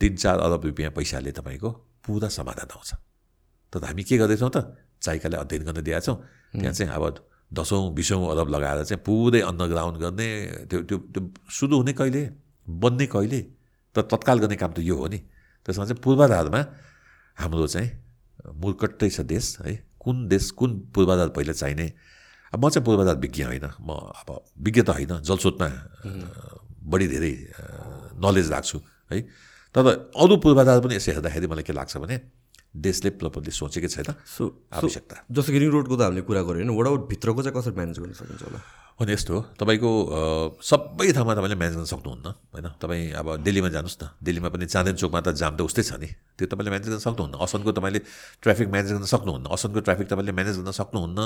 तिन चार अरब रुपियाँ पैसाले तपाईँको पुरा समाधान आउँछ। तर हामी के गर्दैछौँ त? चाइकालाई अध्ययन गर्न दिएका छौँ। त्यहाँ चाहिँ अब दसौँ बिसौँ अरब लगाएर चाहिँ पुरै अन्डरग्राउन्ड गर्ने त्यो त्यो त्यो सुरु हुने कहिले? बन्ने कहिले? त तत्काल गर्ने काम त यो हो नि। त्यसमा चाहिँ पूर्वाधारमा हाम्रो चाहिँ मुर्कट्टै छ देश है? कुन देश कुन पूर्वाधार पहिला चाहिने? अब म चाहिँ पूर्वाधार विज्ञ होइन। म अब विज्ञ त होइन जलस्रोतमा बढी धेरै नलेज राख्छु है? तर अरू पूर्वाधार पनि यसो हेर्दाखेरि मलाई के लाग्छ भने देशले प्रपरली सोचेकै छैन सो आवश्यकता। जस्तो कि रिङ रोडको त हामीले कुरा गऱ्यो होइन वड आउट भित्रको चाहिँ कसरी म्यानेज गर्न सकिन्छ होला? अनि यस्तो हो। तपाईँको सबै ठाउँमा तपाईँले म्यानेज गर्न सक्नुहुन्न होइन? तपाईँ अब दिल्लीमा जानुहोस् न। दिल्लीमा पनि चाँदन चोकमा त जाम त उस्तै छ नि। त्यो तपाईँले म्यानेज गर्न सक्नुहुन्न। असनको तपाईँले ट्राफिक म्यानेज गर्न सक्नुहुन्न। असनको ट्राफिक तपाईँले म्यानेज गर्न सक्नुहुन्न।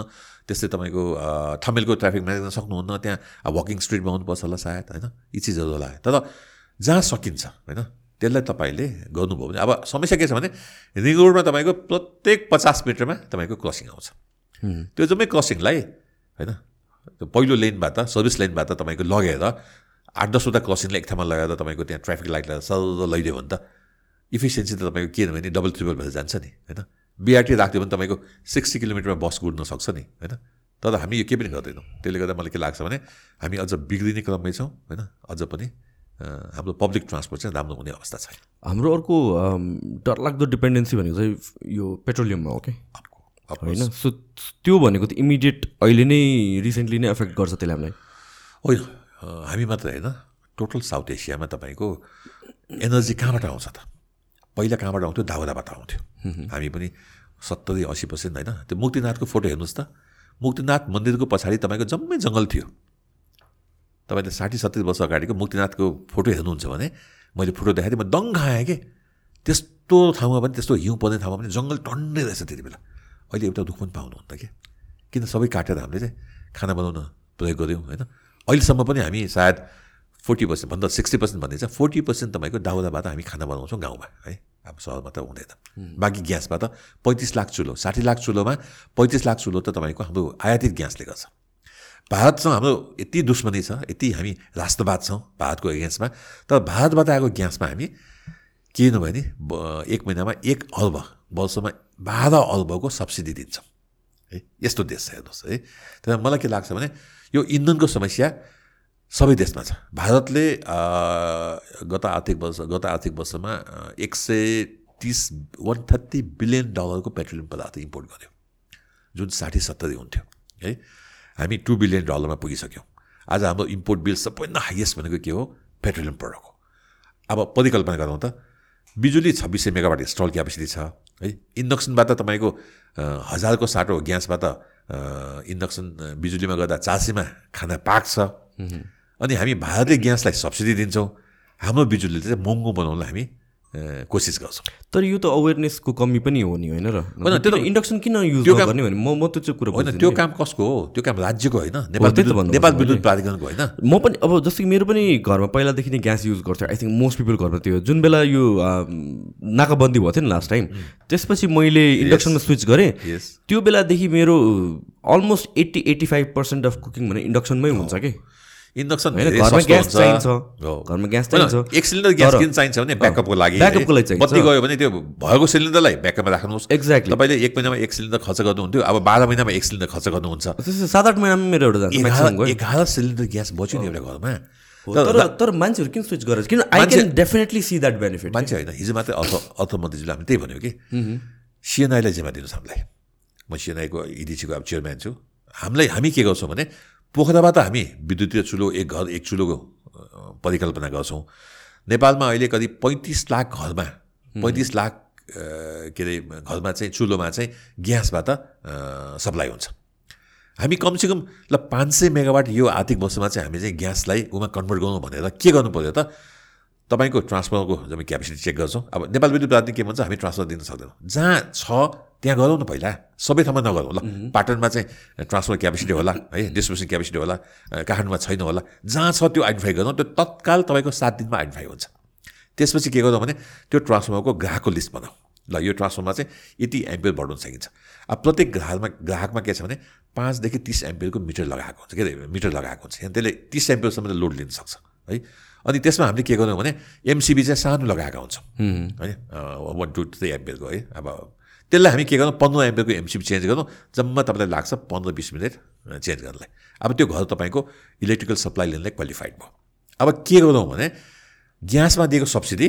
त्यस्तै तपाईँको थमेलको ट्राफिक म्यानेज गर्न सक्नुहुन्न। त्यहाँ वकिङ स्ट्रिटमा आउनुपर्छ होला सायद होइन? यी चिजहरू होला। तर जहाँ सकिन्छ होइन? त्यसलाई तपाईँले गर्नुभयो भने अब समस्या के छ भने रिङ रोडमा तपाईँको प्रत्येक पचास मिटरमा तपाईँको क्रसिङ आउँछ। त्यो जम्मै क्रसिङलाई होइन? पहिलो लेनबाट सर्भिस लेनबाट तपाईँको लगेर आठ दसवटा क्रसिङलाई एक ठाउँमा लगाएर तपाईँको त्यहाँ ट्राफिक लाइटलाई सर लैदियो भने त इफिसियन्सी त तपाईँको के भने डबल ट्रिपल भएर जान्छ नि होइन? बिआरटी राखिदियो भने तपाईँको सिक्सटी किलोमिटरमा बस गुड्न सक्छ नि होइन? तर हामी यो केही पनि गर्दैनौँ। त्यसले गर्दा मलाई के लाग्छ भने हामी अझ बिग्रिने क्रममै छौँ होइन? अझ पनि हाम्रो पब्लिक ट्रान्सपोर्ट चाहिँ राम्रो हुने अवस्था छैन। हाम्रो अर्को डरलाग्दो डिपेन्डेन्सी भनेको चाहिँ यो पेट्रोलियममा हो कि होइन सो त्यो भनेको त इमिडिएट अहिले नै रिसेन्टली नै एफेक्ट गर्छ त्यसले हामीलाई? होइन हामी मात्र होइन। टोटल साउथ एसियामा तपाईँको एनर्जी कहाँबाट आउँछ त? पहिला कहाँबाट आउँथ्यो? दाउराबाट आउँथ्यो। हामी पनि सत्तरी असी पर्सेन्ट होइन। त्यो मुक्तिनाथको फोटो हेर्नुहोस् त। मुक्तिनाथ मन्दिरको पछाडि तपाईँको जम्मै जङ्गल थियो। तपाईँले साठी सत्तरी वर्ष अगाडिको मुक्तिनाथको फोटो हेर्नुहुन्छ भने मैले फोटो देखाएँ म दङ्ग आएँ कि? त्यस्तो ठाउँमा पनि त्यस्तो हिउँ पर्ने ठाउँमा पनि जङ्गल टन्नै रहेछ त्यति बेला। अहिले एउटा दुःख पनि पाउनुहुन्न कि किन सबै काटेर हामीले चाहिँ खाना बनाउन प्रयोग गऱ्यौँ होइन? अहिलेसम्म पनि हामी सायद फोर्टी पर्सेन्ट भन्दा सिक्सटी पर्सेन्ट चाहिँ फोर्टी पर्सेन्ट तपाईँको दाउराबाट हामी खाना बनाउँछौँ गाउँमा है? अब सहरमा त हुँदैन। बाँकी ग्यासबाट पैँतिस लाख चुलो साठी लाख चुलोमा पैँतिस लाख चुलो त तपाईँको हाम्रो आयातित ग्यासले गर्छ। भारतसँग हाम्रो यति दुश्मनी छ यति हामी राष्ट्रवाद छौँ भारतको एगेन्स्टमा तर भारतबाट आएको ग्यासमा हामी के नभए नि एक महिनामा एक अर्ब वर्षमा बाह्र अर्बको सब्सिडी दिन्छौँ। है यस्तो देश छ हेर्नुहोस् है। तर मलाई के लाग्छ भने यो इन्धनको समस्या सबै देशमा छ। भारतले गत आर्थिक वर्ष गत आर्थिक वर्षमा एक सय तिस वान थर्टी बिलियन डलरको पेट्रोलियम पदार्थ इम्पोर्ट गर्यो। जुन साठी सत्तरी हुन्थ्यो है। हामी टु बिलियन डलरमा पुगिसक्यौँ। आज हाम्रो इम्पोर्ट बिल सबैभन्दा हाइएस्ट भनेको के हो? पेट्रोलियम प्रडक्ट हो। अब परिकल्पना गरौँ त बिजुली छब्बिस सय मेगावाट इन्स्टल क्यापेसिटी छ। है? इन्डक्सनबाट तपाईँको हजारको साटो ग्यासबाट इन्डक्सन बिजुलीमा गर्दा चार सयमा खाना पाक्छ। अनि हामी भारतीय ग्यासलाई सब्सिडी दिन्छौँ। हाम्रो बिजुलीले चाहिँ महँगो बनाउनलाई हामी कोसिस गर्छौँ। तर यो त अवेरनेसको कमी पनि हो नि होइन र? होइन त्यो इन्डक्सन किन युज गर्ने भने म म त्यो चाहिँ कुरो होइन त्यो काम कसको हो? त्यो काम राज्यको होइन। नेपाल नेपाल विद्युत प्राधिकरणको होइन। म पनि अब जस्तो कि मेरो पनि घरमा पहिलादेखि नै ग्यास युज गर्थ्यो। आई थिङ्क मोस्ट पिपल घरमा थियो जुन बेला यो नाकाबन्दी भएको थियो नि लास्ट टाइम त्यसपछि मैले इन्डक्सनमा स्विच गरेँ। त्यो बेलादेखि मेरो almost eighty eighty five percent of cooking भने इन्डक्सनमै हुन्छ कि। इन्डक्सन घरमा ग्यास चाहिन्छ। घरमा ग्यास चाहिन्छ। एक सिलिन्डर ग्यास किन चाहिन्छ भने ब्याकअपको लागि। ब्याकअपको लागि बत्ती गयो भने त्यो भएको सिलिन्डरलाई ब्याकअपमा राख्नुहोस्। एक्ज्याक्टली तपाईँले एक महिनामा एक सिलिन्डर खर्च गर्नुहुन्थ्यो अब बाह्र महिनामा एक सिलिन्डर खर्च गर्नुहुन्छ। सात आठ महिनामा मेरो एउटा एघार सिलिन्डर ग्यास बच्यो नि एउटा घरमा। तर तर मान्छेहरू किन स्विच गरेर? किन I can definitely see that benefit मान्छे होइन हिजो मात्रै अर्थ अर्थमन्त्रीजीले हामी त्यही भन्यो कि सिएनआईलाई जिम्मा दिनुहोस् हामीलाई। म सिएनआईको इडिसीको अब चेयरम्यान छु। हामीलाई हामी के गर्छौँ भने पोखराबाट हामी विद्युतीय चुलो एक घर एक चुलोको परिकल्पना गर्छौँ। नेपालमा अहिले करिब पैँतिस लाख घरमा पैँतिस लाख के अरे घरमा चाहिँ चुलोमा चाहिँ ग्यासबाट सप्लाई हुन्छ। हामी कमसेकम ल पाँच सय मेगावाट यो आर्थिक वर्षमा चाहिँ हामी चाहिँ ग्यासलाई उमा कन्भर्ट गर्नु भनेर के गर्नु पऱ्यो त? तपाईँको ट्रान्सफरको जब क्यापेसिटी चेक गर्छौँ। अब नेपाल विद्युत प्राधिकरण के भन्छ हामी ट्रान्सफर दिन सक्दैनौँ। जहाँ छ त्यहाँ गरौँ न पहिला। सबै ठाउँमा नगरौँ। ल पाटनमा चाहिँ ट्रान्सफर क्यापेसिटी होला है डिस्ट्रिब्युसन क्यापेसिटी होला काठमाडौँमा छैन होला। जहाँ छ त्यो आइडेन्टिफाई गरौँ। त्यो तत्काल तपाईँको सात दिनमा आइडेन्टिफाई हुन्छ। त्यसपछि के गरौँ भने त्यो ट्रान्सफर्मरको ग्राहकको लिस्ट बनाऊ। ल यो ट्रान्सफर्मरमा चाहिँ यति एम्पियर बढाउन सकिन्छ। अब प्रत्येक ग्राहकमा ग्राहकमा के छ भने पाँचदेखि तिस एम्पियरको मिटर लगाएको हुन्छ। के अरे मिटर लगाएको हुन्छ। त्यसले तिस एम्पियरसम्म लोड लिन सक्छ है। अनि त्यसमा हामीले के गर्यौँ भने एमसिबी चाहिँ सानो लगाएका हुन्छौँ। है वान टू थ्री एम्पियरको है। अब त्यसलाई हामी के गर्छौँ पन्ध्र एम्पियरको एमसिबी चेन्ज गर्छौँ जम्मा तपाईँलाई लाग्छ पन्ध्र बिस मिनट चेन्ज गर्नलाई। अब त्यो घर तपाईँको इलेक्ट्रिकल सप्लाई लिनलाई क्वालिफाइड भयो। अब के गरौँ भने ग्यासमा दिएको सब्सिडी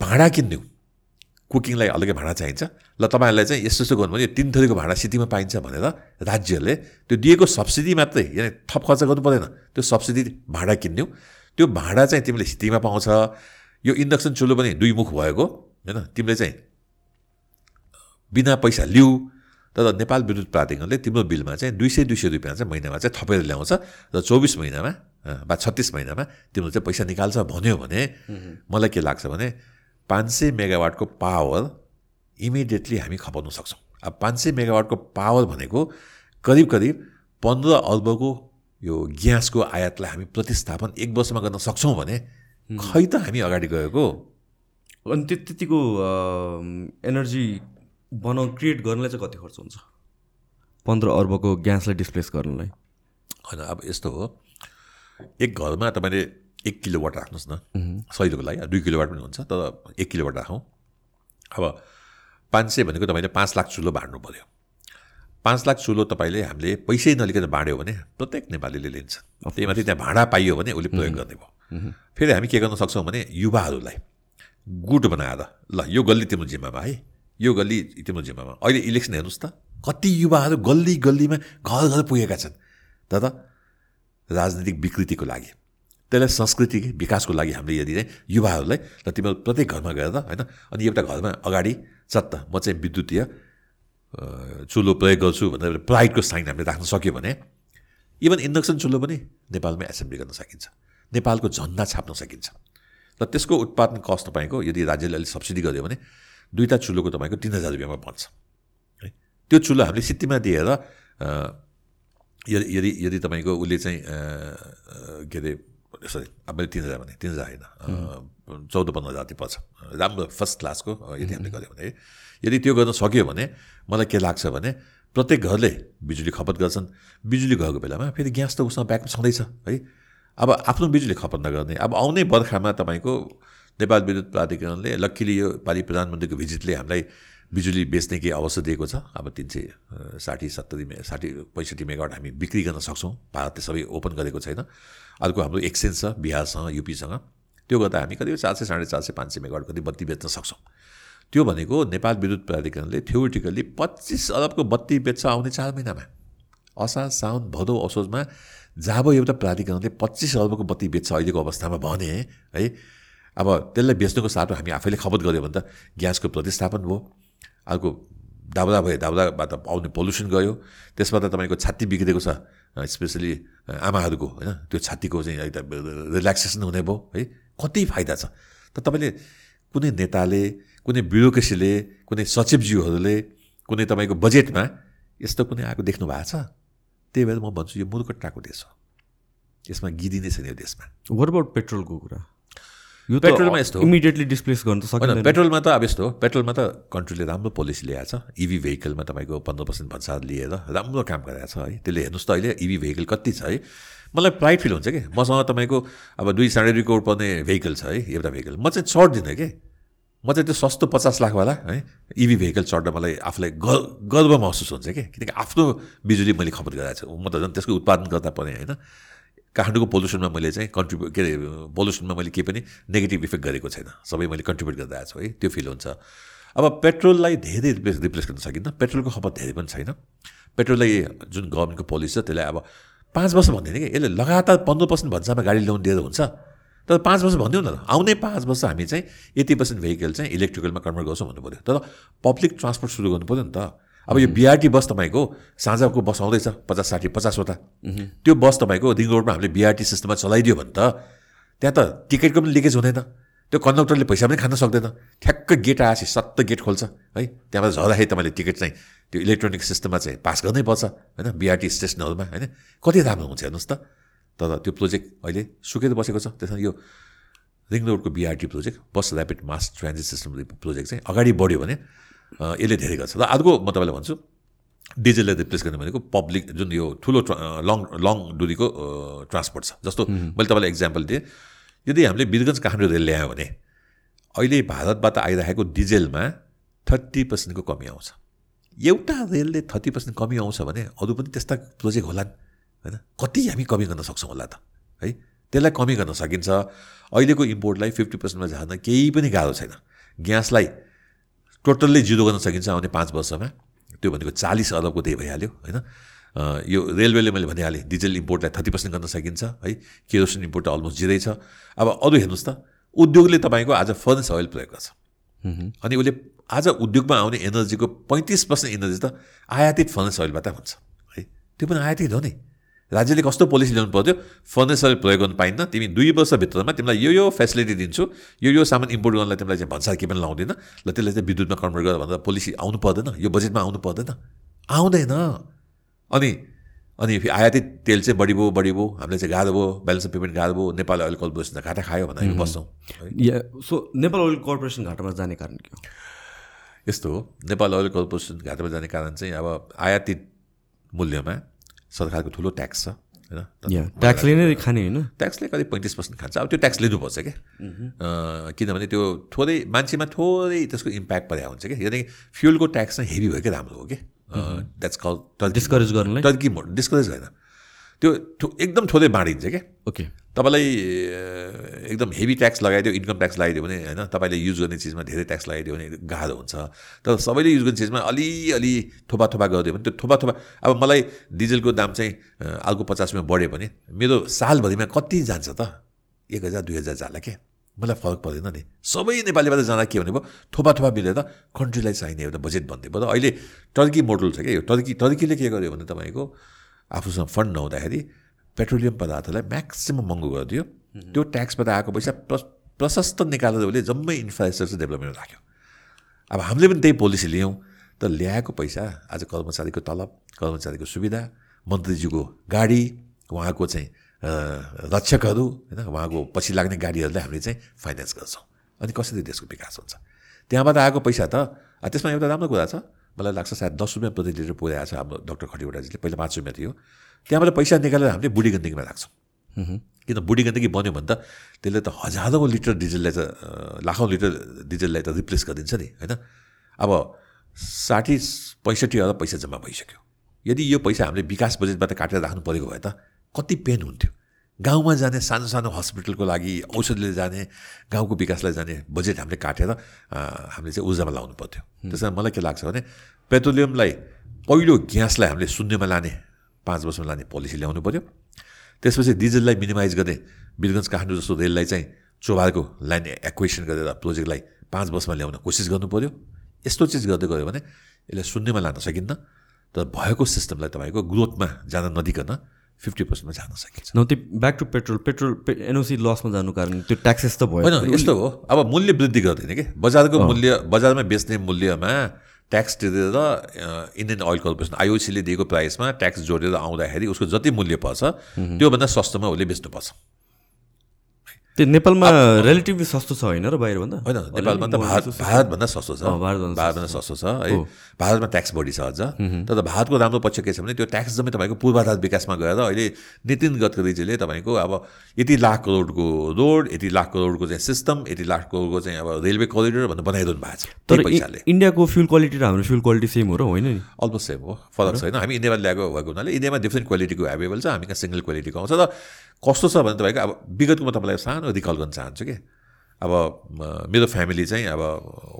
भाँडा किनिदिउँ कुकिङलाई अलग्गै भाँडा चाहिन्छ। ल तपाईँहरूलाई चाहिँ यस्तो यस्तो गर्नु भने यो तिन थरीको भाँडा सिटीमा पाइन्छ भनेर राज्यहरूले त्यो दिएको सब्सिडी मात्रै यानि थप खर्च गर्नु पर्दैन। त्यो सब्सिडी भाँडा किनिदिउँ त्यो भाँडा चाहिँ तिमीले सिटीमा पाउँछ। यो इन्डक्सन चुलो पनि दुई मुख भएको होइन? तिमीले चाहिँ बिना पैसा लिऊ तर नेपाल विद्युत प्राधिकरणले तिम्रो बिलमा चाहिँ दुई सय दुई सय रुपियाँ चाहिँ महिनामा चाहिँ थपेर ल्याउँछ र चौबिस महिनामा वा छत्तिस महिनामा तिम्रो चाहिँ पैसा निकाल्छ भन्यो भने मलाई के लाग्छ भने पाँच सय मेगावाटको पावर इमिडिएटली हामी खपाउन सक्छौँ। अब पाँच सय मेगावाटको पावर भनेको करिब करिब पन्ध्र अर्बको यो ग्यासको आयातलाई हामी प्रतिस्थापन एक वर्षमा गर्न सक्छौँ भने खै त हामी अगाडि गएको? अनि त्यो त्यतिको एनर्जी बनाउ क्रिएट गर्नलाई चाहिँ कति खर्च हुन्छ? पन्ध्र अर्बको ग्यासलाई डिस्प्लेस गर्नलाई। होइन अब यस्तो हो। एक घरमा तपाईँले एक किलोवाट राख्नुहोस् न। सहिलोको लागि दुई किलोवाट पनि हुन्छ तर एक किलोवाट राखौँ। अब पाँच सय भनेको तपाईँले पाँच लाख चुलो बाँड्नु पऱ्यो पाँच लाख चुलो तपाईँले हामीले पैसै नलिकन बाँड्यो भने प्रत्येक नेपालीले लिन्छ। त्यही माथि त्यहाँ भाँडा पाइयो भने उसले प्रयोग गर्ने भयो। फेरि हामी के गर्न सक्छौँ भने युवाहरूलाई गुट बनाएर ल यो गल्ली तिम्रो जिम्मामा है यो गल्ली तिम्रो जिम्मामा। अहिले इलेक्सन हेर्नुहोस् त कति युवाहरू गल्ली गल्लीमा घर घर पुगेका छन्। तर राजनीतिक विकृतिको लागि त्यसलाई संस्कृति विकासको लागि हामीले यदि चाहिँ युवाहरूलाई र तिमीहरू प्रत्येक घरमा गएर होइन अनि एउटा घरमा अगाडि चत्त म चाहिँ विद्युतीय चुलो प्रयोग गर्छु भनेर प्राइडको साइन हामीले राख्न सक्यो भने इभन इन्डक्सन चुलो पनि नेपालमै एसेम्ब्ली गर्न सकिन्छ। नेपालको झन्डा छाप्न सकिन्छ। र त्यसको उत्पादन कस्ट तपाईँको यदि राज्यले अलिक सब्सिडी गर्यो भने दुईवटा चुलोको तपाईँको तिन हजार रुपियाँमा पर्छ है त्यो चुलो हामीले सिटीमा दिएर यदि यदि यदि तपाईँको उसले चाहिँ के अरे सरी अब मैले तिन हजार भने तिन हजार होइन चौध पन्ध्र हजार चाहिँ पर्छ। राम्रो फर्स्ट क्लासको यदि हामीले गऱ्यो भने। यदि त्यो गर्न सक्यो भने मलाई के लाग्छ भने प्रत्येक घरले बिजुली खपत गर्छन्। बिजुली गएको बेलामा फेरि ग्यास त उसँग ब्याकअप छँदैछ है? अब आफ्नो बिजुली खपत नगर्ने अब आउने बर्खामा तपाईँको नेपाल विद्युत प्राधिकरणले लक्कीली यो पालि प्रधानमन्त्रीको भिजिटले हामीलाई बिजुली बेच्ने केही अवसर दिएको छ। अब तिन सय साठी सत्तरी मे साठी पैँसठी मेगावाट हामी बिक्री गर्न सक्छौँ। भारतले सबै ओपन गरेको छैन। अर्को हाम्रो एक्सचेन्ज छ बिहारसँग युपीसँग। त्यो गर्दा हामी कति चार सय साढे चार सय पाँच सय मेगावाट कति बत्ती बेच्न सक्छौँ। त्यो भनेको नेपाल विद्युत प्राधिकरणले थ्योरिटिकल्ली पच्चिस अरबको बत्ती बेच्छ आउने चार महिनामा। असार साउन भदौ असोजमा जब एउटा प्राधिकरणले पच्चिस अर्बको बत्ती बेच्छ अहिलेको अवस्थामा भने है अब त्यसलाई बेच्नुको साथमा हामी आफैले खपत गऱ्यो भने त ग्यासको प्रतिस्थापन भयो अर्को दाउरा भयो दाउराबाट आउने पोल्युसन गयो त्यसबाट तपाईँको छाती बिग्रेको छ स्पेसली आमाहरूको होइन त्यो छातीको चाहिँ एउटा रिल्याक्सेसन हुने भयो है कति फाइदा छ? त तपाईँले कुनै नेताले कुनै ब्युरोक्रेसीले कुनै सचिवज्यूहरूले कुनै तपाईँको बजेटमा यस्तो कुनै आएको देख्नु भएको छ? त्यही भएर म भन्छु यो मूर्खट्टाको देश हो। यसमा गिदिने छैन यो देशमा। वाट अबाउट पेट्रोलको कुरा? यो पेट्रोलमा यस्तो। इमिडिएटली डिस्प्लेस गर्न सकिँदैन। पेट्रोलमा त अब यस्तो हो। पेट्रोलमा त कन्ट्रीले राम्रो पोलिसी ल्याएको छ इभी भेहिकलमा तपाईँको पन्ध्र पर्सेन्ट भन्सार लिएर राम्रो काम गरेको छ है। त्यसले हेर्नुहोस् त अहिले इभी भेहिकल कति छ है। मलाई प्राइड फिल हुन्छ कि मसँग तपाईँको अब दुई साढे दुई करोड पर्ने भेहिकल छ है। एउटा भेहिकल म चाहिँ चढ्दिनँ कि। म चाहिँ त्यो सस्तो पचास लाखवाला है? इभी भेहिकल चढ्दा मलाई आफूलाई गर्व महसुस हुन्छ कि? किनकि आफ्नो बिजुली मैले खपत गरेको छु। म त झन् त्यसको उत्पादन गर्दा पनि होइन? काठमाडौँको पोल्युसनमा मैले चाहिँ कन्ट्रिब्युट के अरे पोल्युसनमा मैले केही पनि नेगेटिभ इफेक्ट गरेको छैन। सबै मैले कन्ट्रिब्युट गर्दा आएको छु है? त्यो फिल हुन्छ। अब पेट्रोललाई धेरै रिप्लेस रिप्लेस गर्न सकिन्न। पेट्रोलको खपत धेरै पनि छैन। पेट्रोललाई जुन गभर्मेन्टको पोलिसी छ त्यसलाई अब पाँच वर्ष भन्दैन कि? यसले लगातार पन्ध्र पर्सेन्ट भन्सामा गाडी लोन दिएर हुन्छ। तर पाँच वर्ष भनिदिउँ न आउने पाँच वर्ष हामी चाहिँ यति पर्सेन्ट भेहिकल चाहिँ इलेक्ट्रिकलमा कन्भर्ट गर्छौँ भन्नु पऱ्यो तर पब्लिक ट्रान्सपोर्ट सुरु गर्नु पऱ्यो नि त। अब यो बिआरटी बस तपाईँको साँझको बस आउँदैछ पचास साठी पचासवटा। त्यो बस तपाईँको रिङ रोडमा हामीले बिआरटी सिस्टममा चलाइदियो भने त त्यहाँ त टिकटको पनि लिकेज हुँदैन। त्यो कन्डक्टरले पैसा पनि खान सक्दैन। ठ्याक्क गेट आएपछि सत्त गेट खोल्छ है। त्यहाँबाट झर्दाखेरि तपाईँले टिकट चाहिँ त्यो इलेक्ट्रोनिक सिस्टममा चाहिँ पास गर्नै पर्छ होइन। बिआरटी स्टेसनहरूमा होइन। कति राम्रो हुन्छ हेर्नुहोस् त। तर त्यो प्रोजेक्ट अहिले सुकेर बसेको छ। त्यसमा यो रिङ रोडको BRT project bus rapid mass transit system project चाहिँ अगाडि बढ्यो भने यसले धेरै गर्छ। र अर्को म तपाईँलाई भन्छु डिजेललाई रिप्लेस गर्ने भनेको पब्लिक जुन यो ठुलो लङ लङ दुरीको ट्रान्सपोर्ट छ। जस्तो मैले तपाईँलाई इक्जाम्पल दिएँ यदि हामीले वीरगन्ज काठमाडौँ रेल ल्यायो भने अहिले भारतबाट आइरहेको डिजेलमा थर्टी पर्सेन्टको कमी आउँछ। एउटा रेलले थर्टी पर्सेन्ट कमी आउँछ भने अरू पनि त्यस्ता प्रोजेक्ट होलान्। होइन? कति हामी कमी गर्न सक्छौँ होला त है? त्यसलाई कमी गर्न सकिन्छ। अहिलेको इम्पोर्टलाई फिफ्टी पर्सेन्टमा झार्न केही पनि गाह्रो छैन। ग्यासलाई टोटल्ली जिरो गर्न सकिन्छ आउने पाँच वर्षमा। त्यो भनेको चालिस अरबको त्यही भइहाल्यो होइन? यो रेलवेले मैले भनिहालेँ डिजेल इम्पोर्टलाई थर्टी पर्सेन्ट गर्न सकिन्छ है? केरोसिन इम्पोर्ट अलमोस्ट जिरै छ। अब अरू हेर्नुहोस् त उद्योगले तपाईँको आज फर्नेस ओइल प्रयोग गर्छ। अनि उसले आज उद्योगमा आउने एनर्जीको पैँतिस पर्सेन्ट एनर्जी त आयातित फर्नेस ओइलबाट हुन्छ है? त्यो पनि आयातित हो नि। राज्यले कस्तो पोलिसी ल्याउनु पर्थ्यो फर्नेसर प्रयोग गर्नु पाइन्न। तिमी दुई वर्षभित्रमा तिमीलाई यो यो फेसिलिटी दिन्छु। यो यो सामान इम्पोर्ट गर्नलाई तिमीलाई चाहिँ भन्सार के पनि लाउँदैन। ल त्यसलाई चाहिँ विद्युतमा कन्भर्ट गर भनेर पोलिसी आउनु पर्दैन। यो बजेटमा आउनु पर्दैन। आउँदैन। अनि अनि आयातित तेल चाहिँ बढी भयो बढी भयो। हामीले चाहिँ गाह्रो भयो। ब्यालेन्स अफ पेमेन्ट गाह्रो भयो। नेपाल ओइल कर्पोरेसन घाटा खायो भनेर हामी बस्छौँ। सो नेपाल ओइल कर्पोरेसन घाटामा जाने कारण के हो? यस्तो हो। नेपाल ओइल कर्पोरेसन घाटामा जाने कारण चाहिँ अब आयातित मूल्यमा सरकारको ठुलो ट्याक्स छ होइन? ट्याक्सले नै खाने होइन? ट्याक्सले करिब पैँतिस पर्सेन्ट खान्छ। अब त्यो ट्याक्स लिनुपर्छ क्या। किनभने त्यो थोरै मान्छेमा थोरै त्यसको इम्प्याक्ट परेको हुन्छ क्या। यदि फ्युलको ट्याक्स चाहिँ हेभी भयो क्या राम्रो हो कि द्याट्स कल डिस्करेज गर्नुलाई? टर्की डिस्करेज होइन त्यो एकदम थोरै बाँडिन्छ क्या। ओके तपाईँलाई एकदम हेभी ट्याक्स लगाइदियो इन्कम ट्याक्स लगाइदियो भने होइन तपाईँले युज गर्ने चिजमा धेरै ट्याक्स लगाइदियो भने गाह्रो हुन्छ। तर सबैले युज गर्ने चिजमा अलिअलि थोपा थोपा गरिदियो भने त्यो थोपा थोपा अब मलाई डिजलको दाम चाहिँ अर्को पचास रुपियाँ बढ्यो भने मेरो सालभरिमा कति जान्छ त? एक हजार दुई हजार जाला के? मलाई फरक पर्दैन नि। सबै नेपालीबाट जाँदा के भनेको थोपा थोपा मिलेर कन्ट्रीलाई चाहिने एउटा बजेट भन्दै तर अहिले टर्की मोडल छ क्या यो? टर्की टर्कीले के गर्यो भने तपाईँको आफूसँग फन्ड नहुँदाखेरि पेट्रोलियम पदार्थलाई म्याक्सिमम् महँगो गरिदियो। त्यो ट्याक्सबाट आएको पैसा प्र प्रशस्त निकालेर उसले जम्मै इन्फ्रास्ट्रक्चर डेभलपमेन्ट राख्यो अब हामीले पनि त्यही पोलिसी लियौँ। तर ल्याएको पैसा आज कर्मचारीको तलब कर्मचारीको सुविधा मन्त्रीजीको गाडी उहाँको चाहिँ रक्षकहरू होइन उहाँको पछि लाग्ने गाडीहरूलाई हामीले चाहिँ फाइनेन्स गर्छौँ। अनि कसरी देशको विकास हुन्छ? त्यहाँबाट आएको पैसा त त्यसमा एउटा राम्रो कुरा छ। मलाई लाग्छ सायद दस रुपियाँ प्रति लिटर पुऱ्याएको छ हाम्रो डक्टर खटिवटाजीले पहिला पाँच रुपियाँ थियो। त्यहाँबाट पैसा निकालेर हामीले बुढी गण्डकीमा राख्छौँ। किन बुढी गण्डकी बन्यो भने त त्यसले त हजारौँ लिटर डिजललाई त लाखौँ लिटर डिजललाई त रिप्लेस गरिदिन्छ नि होइन? अब साठी पैँसठी अरब पैसा जम्मा भइसक्यो। यदि यो पैसा हामीले विकास बजेटबाट काटेर राख्नु परेको भए त कति पेन हुन्थ्यो। गाउँमा जाने सानो सानो हस्पिटलको लागि औषधिले जाने गाउँको विकासलाई जाने बजेट हामीले काटेर हामीले चाहिँ ऊर्जामा लाउनु पर्थ्यो। त्यस कारण मलाई के लाग्छ भने पेट्रोलियमलाई पहिलो ग्यासलाई हामीले शून्यमा लाने पाँच वर्षमा लाने पोलिसी ल्याउनु पऱ्यो त्यसपछि डिजललाई मिनिमाइज गर्ने वीरगन्ज काठमाडौँ जस्तो रेललाई चाहिँ चोभारको लाइन एक्वेसन गरेर प्रोजेक्टलाई पाँच वर्षमा ल्याउन कोसिस गर्नु पऱ्यो यस्तो चिज गर्दै गयो भने यसलाई शून्यमा लान सकिन्न तर भएको सिस्टमलाई तपाईँको ग्रोथमा जान नदिकन फिफ्टी पर्सेन्टमा जान सकिन्छ। न त्यो back to petrol petrol NOC लसमा जानु कारण त्यो ट्याक्सेस त भयो। होइन यस्तो हो। अब मूल्य वृद्धि गर्दैन कि? बजारको मूल्य बजारमा बेच्ने मूल्यमा ट्याक्स तिरेर इन्डियन ओइल कर्पोरेसन आइओसीले दिएको प्राइसमा ट्याक्स जोडेर आउँदाखेरि उसको जति मूल्य पर्छ त्योभन्दा सस्तोमा उसले बेच्नुपर्छ। त्यो नेपालमा रिलेटिभली सस्तो छ होइन र बाहिरभन्दा? होइन नेपालमा त भारत भारतभन्दा सस्तो छ। भारतभन्दा सस्तो छ। है। भारतमा ट्याक्स बढी छ अझ। तर भारतको राम्रो पक्ष के छ भने त्यो ट्याक्स जम्मै तपाईँको पूर्वाधार विकासमा गएर अहिले नितिन गडकरीजीले तपाईँको अब यति लाख करोडको रोड यति लाख करोडको चाहिँ सिस्टम यति लाख करोडको चाहिँ अब रेलवे करिडोर भनेर बनाइदिनु भएको छ। तर पैसाले। इन्डियाको फ्युल क्वालिटी र हाम्रो फ्युल क्वालिटी सेम हो र होइन नि? अलमोस्ट सेम हो। फरक छैन। हामी इन्डियामा ल्याएको भएको हुनाले इन्डियामा डिफ्रेन्ट क्वालिटीको एभाइलेबल छ। हामी कहाँ सिङ्गल क्वालिटीको आउँछ। र कस्तो छ भने तपाईँको अब विगतको म तपाईँलाई सानो रिकल गर्न चाहन्छु कि? अब मेरो फ्यामिली चाहिँ अब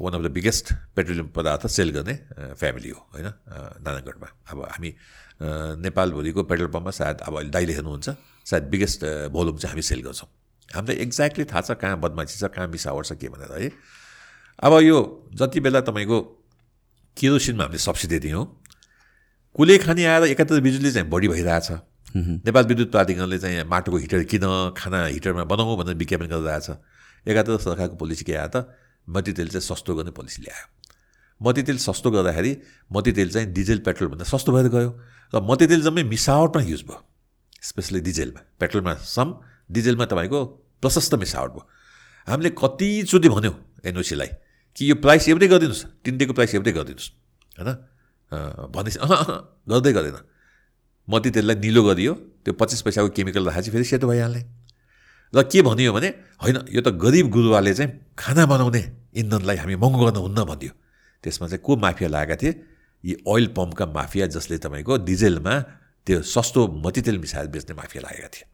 one of the biggest petroleum पदार्थ सेल गर्ने फ्यामिली हो होइन? नारायणगढमा। अब हामी नेपालभरिको पेट्रोल पम्पमा सायद अब अहिले दाइले हेर्नुहुन्छ सायद बिगेस्ट भोल्युम चाहिँ हामी सेल गर्छौँ। हामीलाई एक्ज्याक्टली थाहा छ कहाँ बदमासी छ कहाँ मिसावट छ के भनेर है? अब यो जति बेला तपाईँको केरोसिनमा हामीले सब्सिडी दियौँ कुले खाने आएर एकातिर बिजुली चाहिँ बढी भइरहेछ। नेपाल विद्युत प्राधिकरणले चाहिँ माटोको हिटर किन खाना हिटरमा बनाऊ भनेर विज्ञापन गरिरहेछ एकातिर सरकारको पोलिसी के आयो त मट्टीतेल चाहिँ सस्तो गर्ने पोलिसी ल्यायो। मट्टीतेल सस्तो गर्दाखेरि मट्टीतेल चाहिँ डिजेल पेट्रोलभन्दा सस्तो भएर गयो र मट्टीतेल जम्मै मिसावटमा युज भयो। स्पेसली डिजेलमा पेट्रोलमा सम डिजेलमा तपाईँको प्रशस्त मिसावट भयो। हामीले कतिचोटि भन्यौँ एनओसीलाई कि यो प्राइस एउटै गरिदिनुहोस् तिन दिनको प्राइस एउटै गरिदिनुहोस् होइन? अँ, भनेपछि अहँ, गर्दै गर्दैन मट्टीतेललाई निलो गरियो त्यो पच्चिस पैसाको केमिकल राखेपछि फेरि सेतो भइहाल्ने। र के भनियो भने होइन यो त गरिब गुरुवाले चाहिँ खाना बनाउने इन्धनलाई हामी महँगो गर्न हुन्न भनिदियो। त्यसमा चाहिँ को माफिया लागेका थिए? यी ओइल पम्पका माफिया जसले तपाईँको डिजेलमा त्यो सस्तो मट्टीतेल मिसाएर बेच्ने माफिया लागेका थिए।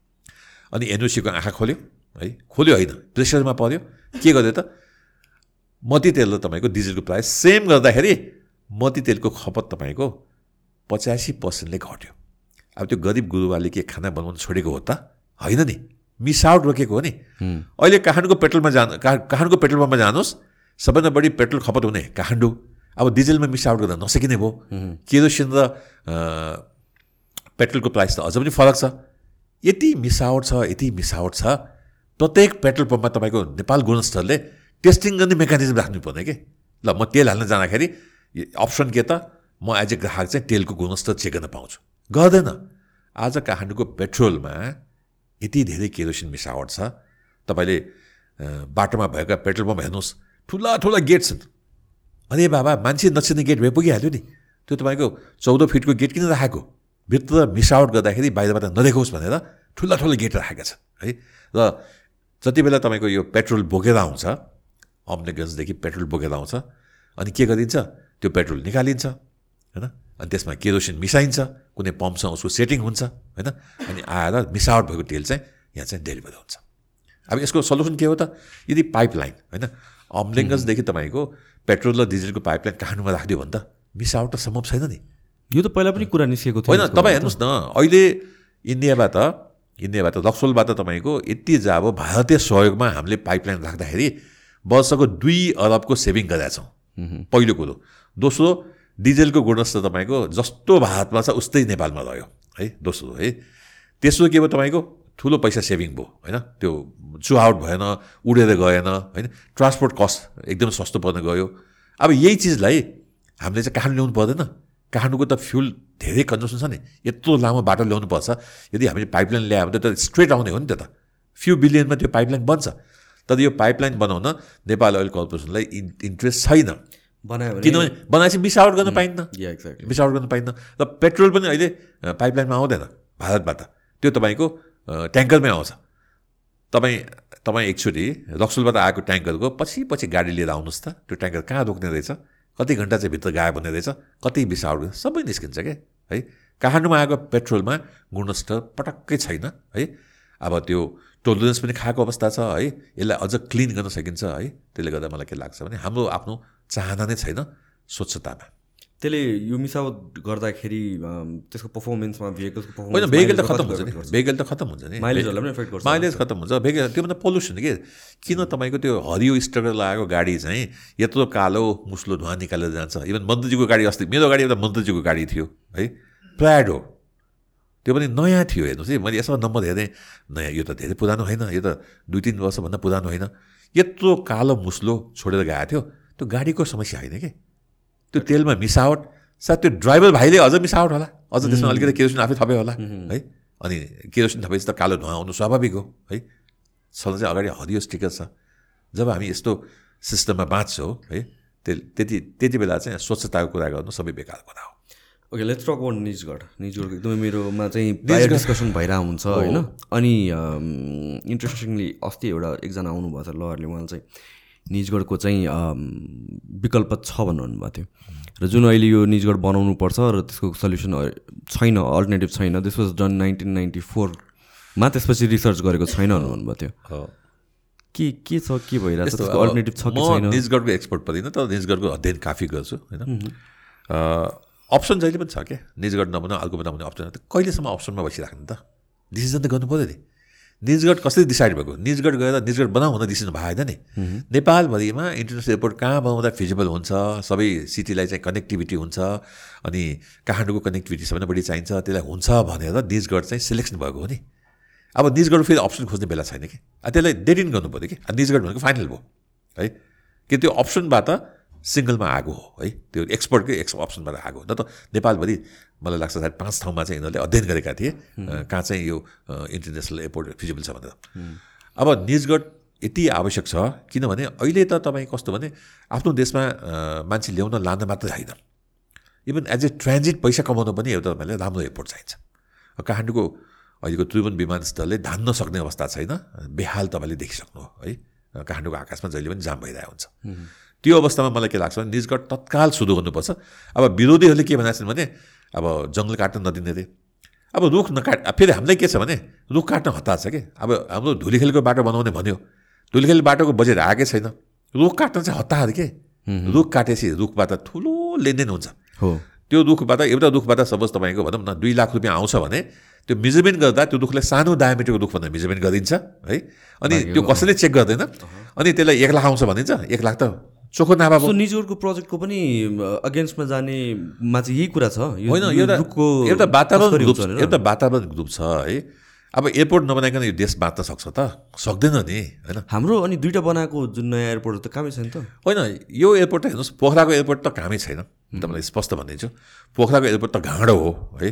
अनि एनओसीको आँखा खोल्यो है खोल्यो होइन प्रेसरमा पऱ्यो के गर्यो त? मट्टीतेल र तपाईँको डिजेलको प्राइस सेम गर्दाखेरि मट्टीतेलको खपत तपाईँको पचासी पर्सेन्टले घट्यो। अब त्यो गरिब गुरुवाले के खाना बनाउनु छोडेको हो त? होइन नि। मिसावट रोकेको हो नि। अहिले काठमाडौँको पेट्रोलमा जानु काठमाडौँको पेट्रोल पम्पमा जानुहोस् सबैभन्दा बढी पेट्रोल खपत हुने काठमाडौँ। अब डिजेलमा मिसावट गर्दा नसकिने भयो। केरोसिन र पेट्रोलको प्राइस त अझ पनि फरक छ। यति मिसावट छ यति मिसावट छ। प्रत्येक पेट्रोल पम्पमा तपाईँको नेपाल गुणस्तरले टेस्टिङ गर्ने मेकानिजम राख्नुपर्ने कि? ल म तेल हाल्न जाँदाखेरि अप्सन के त? म एज ए ग्राहक चाहिँ तेलको गुणस्तर चेक गर्न पाउँछु। गर्दैन। आज काठमाडौँको पेट्रोलमा यति धेरै केरोसिन मिसावट छ। तपाईँले बाटोमा भएका पेट्रोल पम्प हेर्नुहोस्। ठुला ठुला गेट छन्। अरे बाबा मान्छे नछिने गेट भए पुगिहाल्यो नि। त्यो तपाईँको चौध फिटको गेट किन राखेको? भित्र मिसावट गर्दाखेरि बाहिरबाट नदेखाओस् भनेर ठुला ठुला गेट राखेका छन् है? र जति बेला तपाईँको यो पेट्रोल बोकेर आउँछ अम्लेगन्जदेखि पेट्रोल बोकेर आउँछ अनि के गरिन्छ? त्यो पेट्रोल निकालिन्छ होइन? अनि त्यसमा केरोसिन मिसाइन्छ? कुनै पम्पसँग उसको सेटिङ हुन्छ होइन? अनि आएर मिसावट भएको तेल चाहिँ यहाँ चाहिँ डेलिभर हुन्छ। अब यसको सल्युसन के हो त? यदि पाइपलाइन होइन? अम्लेङ्गजदेखि तपाईँको पेट्रोल र डिजेलको पाइपलाइन काठमाडौँमा राखिदियो भने त मिसावट त सम्भव छैन नि। यो त पहिला पनि कुरा निस्केको थियो होइन। तपाईँ हेर्नुहोस् न अहिले इन्डियाबाट इन्डियाबाट लक्सोलबाट तपाईँको यति जाब भारतीय सहयोगमा हामीले पाइपलाइन राख्दाखेरि वर्षको दुई अरबको सेभिङ गरेका छौँ। पहिलो कुरो। दोस्रो डिजेलको गुणस्तर तपाईँको जस्तो भारतमा छ उस्तै नेपालमा रह्यो है दोस्रो है। तेस्रो के भयो तपाईँको? ठुलो पैसा सेभिङ भयो होइन? त्यो चुआउट भएन उडेर गएन होइन? ट्रान्सपोर्ट कस्ट एकदम सस्तो पर्न गयो। अब यही चिजलाई हामीले चाहिँ काठमाडौँ ल्याउनु पर्दैन? काठमाडौँको त फ्युल धेरै कन्जम्सन छ नि। यत्रो लामो बाटो ल्याउनु पर्छ। यदि हामीले पाइपलाइन ल्यायो भने त स्ट्रेट आउने हो नि त त। फ्यु बिलियनमा त्यो पाइपलाइन बन्छ। तर यो पाइपलाइन बनाउन नेपाल ओइल कर्पोरेसनलाई इन इन्ट्रेस्ट छैन। बनायो भने किनभने बनाएपछि मिसावट गर्न पाइन्न। या एक्ज्याक्टली मिसावट गर्न पाइन्न। र पेट्रोल पनि अहिले पाइपलाइनमा आउँदैन भारतबाट। त्यो तपाईँको ट्याङ्करमै आउँछ। तपाईँ तपाईँ एकचोटि रक्सुलबाट आएको ट्याङ्करको पछि पछि गाडी लिएर आउनुहोस् त। त्यो ट्याङ्कर कहाँ रोक्ने रहेछ? कति घन्टा चाहिँ भित्र गायब हुने रहेछ? कति मिसावट सबै निस्किन्छ क्या है? काठमाडौँमा आएको पेट्रोलमा गुणस्तर पटक्कै छैन है? अब त्यो टोलरेन्स पनि खाएको अवस्था छ है। यसलाई अझ क्लिन गर्न सकिन्छ है। त्यसले गर्दा मलाई के लाग्छ भने हाम्रो आफ्नो चाहना नै छैन स्वच्छतामा। त्यसले यो मिसावट गर्दाखेरि त्यसको पर्फर्मेन्समा भेहिकल्सको होइन भेहिकल त खतम हुन्छ नि। भेहिकल त खतम हुन्छ नि। माइलेजहरूलाई पनि एफेक्ट गर्छ। माइलेज खतम हुन्छ। भेहिकल त्यो भन्दा पल्युसन के? किन तपाईँको त्यो हरियो स्ट्रगर लगाएको गाडी चाहिँ यत्रो कालो मुस्लो धुवा निकालेर जान्छ? इभन मन्त्रीजीको गाडी अस्ति मेरो गाडी एउटा मन्त्रीजीको गाडी थियो है। प्रायड हो त्यो पनि नयाँ थियो हेर्नुहोस् है। मैले यसो नम्बर हेरेँ नयाँ यो त धेरै पुरानो होइन यो त दुई तिन वर्षभन्दा पुरानो होइन। यत्रो कालो मुस्लो छोडेर गएको थियो। त्यो गाडीको समस्या होइन कि? त्यो तेलमा मिसावट सायद त्यो ड्राइभर भाइले अझ मिसावट होला। अझ त्यसमा अलिकति केरोसिन आफै थपे होला है? अनि केरोसिन थपेपछि त कालो धुवा आउनु स्वाभाविक हो है? छन चाहिँ अगाडि हरियो स्टिकर छ। जब हामी यस्तो सिस्टममा बाँच्छौँ है त्यति त्यति त्यति बेला चाहिँ स्वच्छताको कुरा गर्नु सबै बेकार कुरा हो okay let's talk about Nijgadh निजगढको एकदमै मेरोमा चाहिँ प्रायः डिस्कसन भइरहेको हुन्छ होइन? अनि इन्ट्रेस्टिङली अस्ति एउटा एकजना आउनुभएको थियो लयरले उहाँले चाहिँ निजगढको चाहिँ अम, विकल्प छ भन्नु भएको थियो। र जुन अहिले यो निजगढ बनाउनु पर्छ र त्यसको सल्युसन छैन अल्टरनेटिभ छैन this was done nineteen ninety फोरमा त्यसपछि रिसर्च गरेको छैन भन्नुभएको थियो। के के छ के त्यसको अब अल्टरनेटिभ छ कि छैन? निजगढको एक्सपर्ट पर्दिनँ तर निजगढको अध्ययन काफी गर्छु होइन? अप्सन जहिले पनि छ क्या निजगढ नबनाऊ अर्को बनाउने अप्सन त कहिलेसम्म अप्सनमा बसिराख्नु त? डिसिजन त गर्नु पऱ्यो नि। निजगढ कसरी डिसाइड भएको? निजगढ गएर निजगढ बनाऊ भनेर डिसिजन भएन नि। नेपालभरिमा इन्टरनेसनल एयरपोर्ट कहाँ बनाउँदा फिजिबल हुन्छ? सबै सिटीलाई चाहिँ कनेक्टिभिटी हुन्छ। अनि काठमाडौँको कनेक्टिभिटी सबैभन्दा बढी चाहिन्छ। त्यसलाई हुन्छ भनेर निजगढ चाहिँ सिलेक्सन भएको हो नि। अब निजगढ फेरि अप्सन खोज्ने बेला छैन कि? त्यसलाई डेट इन गर्नु पऱ्यो कि? निजगढ भनेको फाइनल भयो। है? कि त्यो अप्सनबाट सिङ्गलमा आएको हो है? त्यो एक्सपर्टकै एक्स अप्सनबाट आएको हो। न त नेपालभरि मलाई लाग्छ सायद पाँच ठाउँमा चाहिँ यिनीहरूले अध्ययन गरेका थिए। कहाँ चाहिँ यो इन्टरनेसनल एयरपोर्ट फिजिबल छ भनेर। अब निजगढ यति आवश्यक छ किनभने अहिले त तपाईँ कस्तो भने आफ्नो देशमा मान्छे ल्याउन लान मात्रै होइन इभन एज ए ट्रान्जिट पैसा कमाउनु पनि एउटा तपाईँलाई राम्रो एयरपोर्ट चाहिन्छ। काठमाडौँको अहिलेको त्रिभुवन विमानस्थलले धान्न सक्ने अवस्था छैन। बेहाल तपाईँले देखिसक्नु है काठमाडौँको आकाशमा जहिले पनि जाम भइरहेको हुन्छ। त्यो अवस्थामा मलाई के लाग्छ भने निजगढ तत्काल सुरु गर्नुपर्छ। अब विरोधीहरूले के भनेको छन् भने अब जङ्गल काट्न नदिने रे। अब रुख नकाट फेरि हामीलाई के छ भने रुख काट्न हतार छ कि? अब हाम्रो धुलीखेलको बाटो बनाउने भन्यो। धुलीखेल बाटोको बजेट आएकै छैन। रुख काट्न चाहिँ हतार के? रुख काटेपछि रुखबाट ठुलो लेनदेन हुन्छ। हो। त्यो रुखबाट एउटा रुखबाट सपोज तपाईँको भनौँ न दुई लाख रुपियाँ आउँछ भने त्यो मेजरमेन्ट गर्दा त्यो रुखलाई सानो डायमिटरको रुख भनेर मेजरमेन्ट गरिन्छ है? अनि त्यो कसैले चेक गर्दैन। अनि त्यसलाई एक लाख आउँछ भनिन्छ। एक लाख त चोखो नाभा सो निजगढको प्रोजेक्टको पनि अगेन्स्टमा जानेमा चाहिँ यही कुरा छ। यो- होइन यो एउटा वातावरण? एउटा वातावरण ग्रुप छ है। अब एयरपोर्ट नबनाइकन यो देश बाँच्न सक्छ त? सक्दैन नि होइन। हाम्रो अनि दुइटा बनाएको जुन नयाँ एयरपोर्ट त कामै छैन त। होइन यो एयरपोर्ट त हेर्नुहोस् पोखराको एयरपोर्ट त कामै छैन। तपाईँलाई स्पष्ट भनिदिन्छु। पोखराको एयरपोर्ट त घाँडो हो है।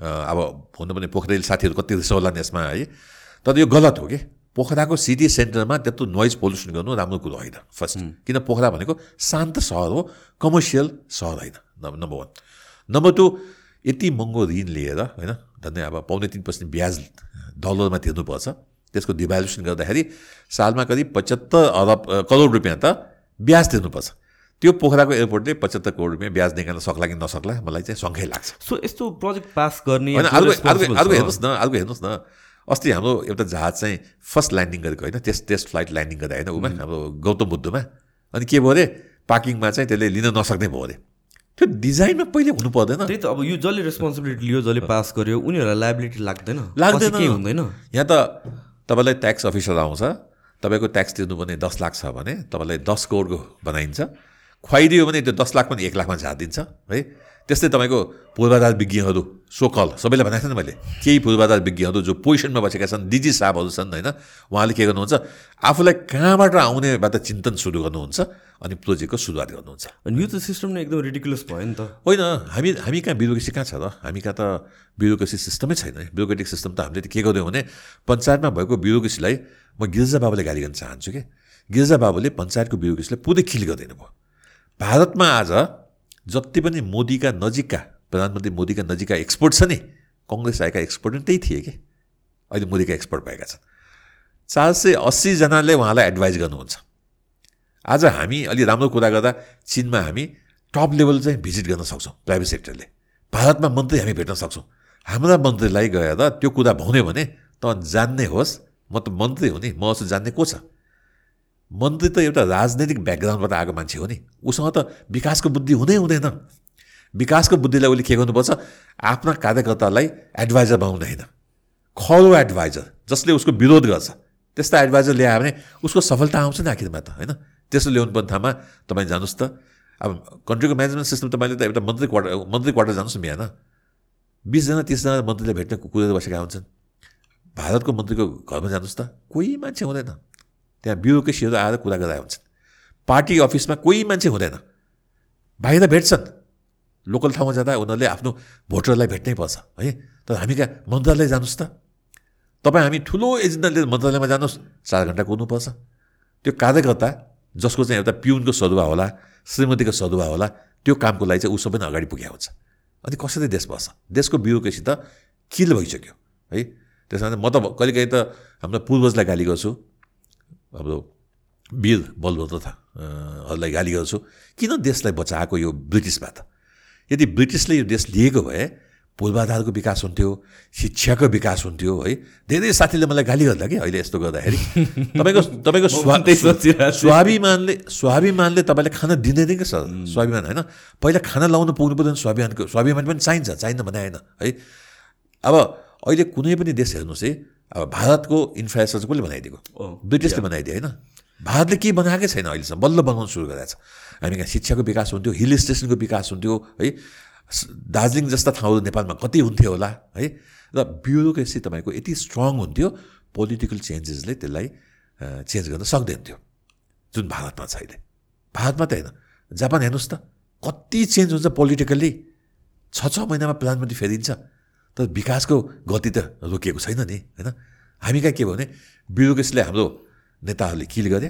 अब भन्नु पनि पोखरेली साथीहरू कति रिसाउलान् यसमा है। तर यो गलत हो कि? पोखराको सिटी सेन्टरमा त्यत्रो नोइज पोल्युसन गर्नु राम्रो कुरो होइन फर्स्ट। किन पोखरा भनेको शान्त सहर हो कमर्सियल सहर होइन नम्बर वान नम्बर टू यति महँगो ऋण लिएर होइन धन्य अब पाउने तिन पर्सेन्ट ब्याज डलरमा तिर्नुपर्छ। त्यसको डिभ्यालुसन गर्दाखेरि सालमा करिब पचहत्तर अरब करोड रुपियाँ त ब्याज तिर्नुपर्छ। त्यो पोखराको एयरपोर्टले पचहत्तर करोड रुपियाँ ब्याज निकाल्न सक्ला कि नसक्ला मलाई चाहिँ शङ्कै लाग्छ। सो यस्तो प्रोजेक्ट पास गर्ने अर्को हेर्नुहोस् न अर्को हेर्नुहोस् न। अस्ति हाम्रो एउटा जहाज चाहिँ फर्स्ट ल्यान्डिङ गरेको होइन टेस्ट टेस्ट फ्लाइट ल्यान्डिङ गर्दा होइन उमा। हाम्रो गौतम बुद्धमा। अनि के भयो अरे पार्किङमा चाहिँ त्यसले लिन नसक्ने भयो अरे। त्यो डिजाइनमा पहिले हुनु पर्दैन। त्यही त अब यो जसले रेस्पोन्सिबिलिटी लियो जसले पास गर्यो उनीहरूलाई लाइबिलिटी लाग्दैन। लाग्दैन। केही हुँदैन। यहाँ त तपाईँलाई ट्याक्स अफिसर आउँछ तपाईँको ट्याक्स तिर्नुपर्ने दस लाख छ भने तपाईँलाई दस करोडको बनाइन्छ। खुवाइदियो भने त्यो दस लाख पनि एक लाखमा झारिदिन्छ है। त्यस्तै तपाईँको पूर्वाधार विज्ञहरू सोकल सबैलाई भनेको थिएँ नि मैले केही पूर्वाधार विज्ञहरू जो पोजिसनमा बसेका छन् डिजी साहबहरू छन् होइन उहाँले के गर्नुहुन्छ आफूलाई कहाँबाट आउनेबाट चिन्तन सुरु गर्नुहुन्छ अनि प्रोजेक्टको सुरुवात गर्नुहुन्छ। अनि यो त सिस्टम नै एकदम रिडिकुलस भयो नि त। होइन हामी हामी कहाँ ब्युरोक्रेसी कहाँ छ र? हामी कहाँ त ब्युरोक्रेसी सिस्टमै छैन ब्युरोक्रेटिक सिस्टम त हामीले त के गर्यौँ भने पञ्चायतमा भएको ब्युरोक्रेसीलाई म गिर्जा बाबुले गाली गर्न चाहन्छु कि? गिर्जा बाबुले पञ्चायतको ब्युरोक्रेसीलाई पुरै खिल गरिदिनु भयो। भारतमा आज जति पनि मोदीका नजिकका प्रधानमन्त्री मोदीका नजिकका एक्सपर्ट छ नि कङ्ग्रेस आएका एक्सपर्ट पनि त्यही थिए कि? अहिले मोदीका एक्सपर्ट भएका छन्। चार सय अस्सीजनाले उहाँलाई एडभाइस गर्नुहुन्छ। आज हामी अलि राम्रो कुरा गर्दा चिनमा हामी टप लेभल चाहिँ भिजिट गर्न सक्छौँ प्राइभेट सेक्टरले भारतमा मन्त्री हामी भेट्न सक्छौँ। हाम्रा मन्त्रीलाई गएर त्यो कुरा भन्यो भने त जान्ने होस् म त मन्त्री हो नि म जान्ने को छ? मन्त्री त एउटा राजनैतिक ब्याकग्राउन्डबाट आएको मान्छे हो नि। उसँग त विकासको बुद्धि हुँदै हुँदैन। विकासको बुद्धिलाई उसले के गर्नुपर्छ? आफ्ना कार्यकर्तालाई एडभाइजर बनाउने होइन खरो एडभाइजर जसले उसको विरोध गर्छ। त्यस्ता एडभाइजर ल्यायो भने उसको सफलता आउँछ नि आखिरमा त होइन? त्यसो ल्याउनु पर्ने ठाउँमा तपाईँ जानुहोस् त। अब कन्ट्रीको म्यानेजमेन्ट सिस्टम तपाईँले त एउटा मन्त्री क्वार्टर मन्त्री क्वार्टर जानुहोस् न बिहान। बिसजना तिसजना मन्त्रीले भेट्न कुदेर बसेका हुन्छन्। भारतको मन्त्रीको घरमा जानुहोस् त। कोही मान्छे हुँदैन। त्यहाँ ब्युरोक्रेसीहरू आएर कुरा गरेर हुन्छन्। पार्टी अफिसमा कोही मान्छे हुँदैन। बाहिर भेट्छन्। लोकल ठाउँमा जाँदा उनीहरूले आफ्नो भोटरलाई भेट्नै पर्छ है? तर हामी कहाँ? मन्त्रालय जानुहोस् त। तपाईँ हामी ठुलो एजेन्डा लिएर मन्त्रालयमा जानुहोस् चार घन्टा कुद्नुपर्छ त्यो कार्यकर्ता जसको चाहिँ एउटा पिउनको सदुवा होला श्रीमतीको सदुवा होला त्यो कामको लागि चाहिँ ऊ सबै अगाडि पुगेको हुन्छ। अनि कसरी देश बस्छ? देशको ब्युरोक्रेसी त किल भइसक्यो है? त्यस कारण म त कहिलेकाहीँ त हाम्रो पूर्वजलाई गाली गर्छु। हाम्रो वीर बलभद्र था हरूलाई गाली गर्छु। किन देशलाई बचाएको यो ब्रिटिसबाट यदि ब्रिटिसले यो देश लिएको भए पूर्वाधारको विकास हुन्थ्यो शिक्षाको विकास हुन्थ्यो है धेरै साथीले मलाई गाली गर्दा कि अहिले यस्तो गर्दाखेरि? तपाईँको तपाईँको स्वा स्वाभिमानले स्वाभिमानले तपाईँले खाना दिँदैन क्या सर स्वाभिमान होइन? पहिला खाना लाउनु पुग्नु पर्दैन स्वाभिमानको स्वाभिमान पनि चाहिन्छ चाहिन्न भने होइन है? अब अहिले कुनै पनि देश हेर्नुहोस् है अब भारतको इन्फ्रास्ट्रक्चर कसले बनाइदिएको? ब्रिटिसले बनाइदियो होइन? भारतले केही बनाएकै छैन अहिलेसम्म बल्ल बनाउनु सुरु गरेको छ। हामी कहाँ शिक्षाको विकास हुन्थ्यो हिल स्टेसनको विकास हुन्थ्यो है? दार्जिलिङ जस्ता ठाउँहरू नेपालमा कति हुन्थ्यो होला है? र ब्युरोक्रेसी तपाईँको यति स्ट्रङ हुन्थ्यो पोलिटिकल चेन्जेसले त्यसलाई चेन्ज गर्न सक्दैन थियो। जुन भारतमा छ अहिले। भारतमा त होइन। जापान हेर्नुहोस् त कति चेन्ज हुन्छ पोलिटिकल्ली छ छ महिनामा प्रधानमन्त्री फेरिन्छ। तर विकासको गति त रोकिएको छैन नि होइन? हामी कहाँ के भयो भने ब्युरोक्रेसीले हाम्रो नेताहरूले किल गरे।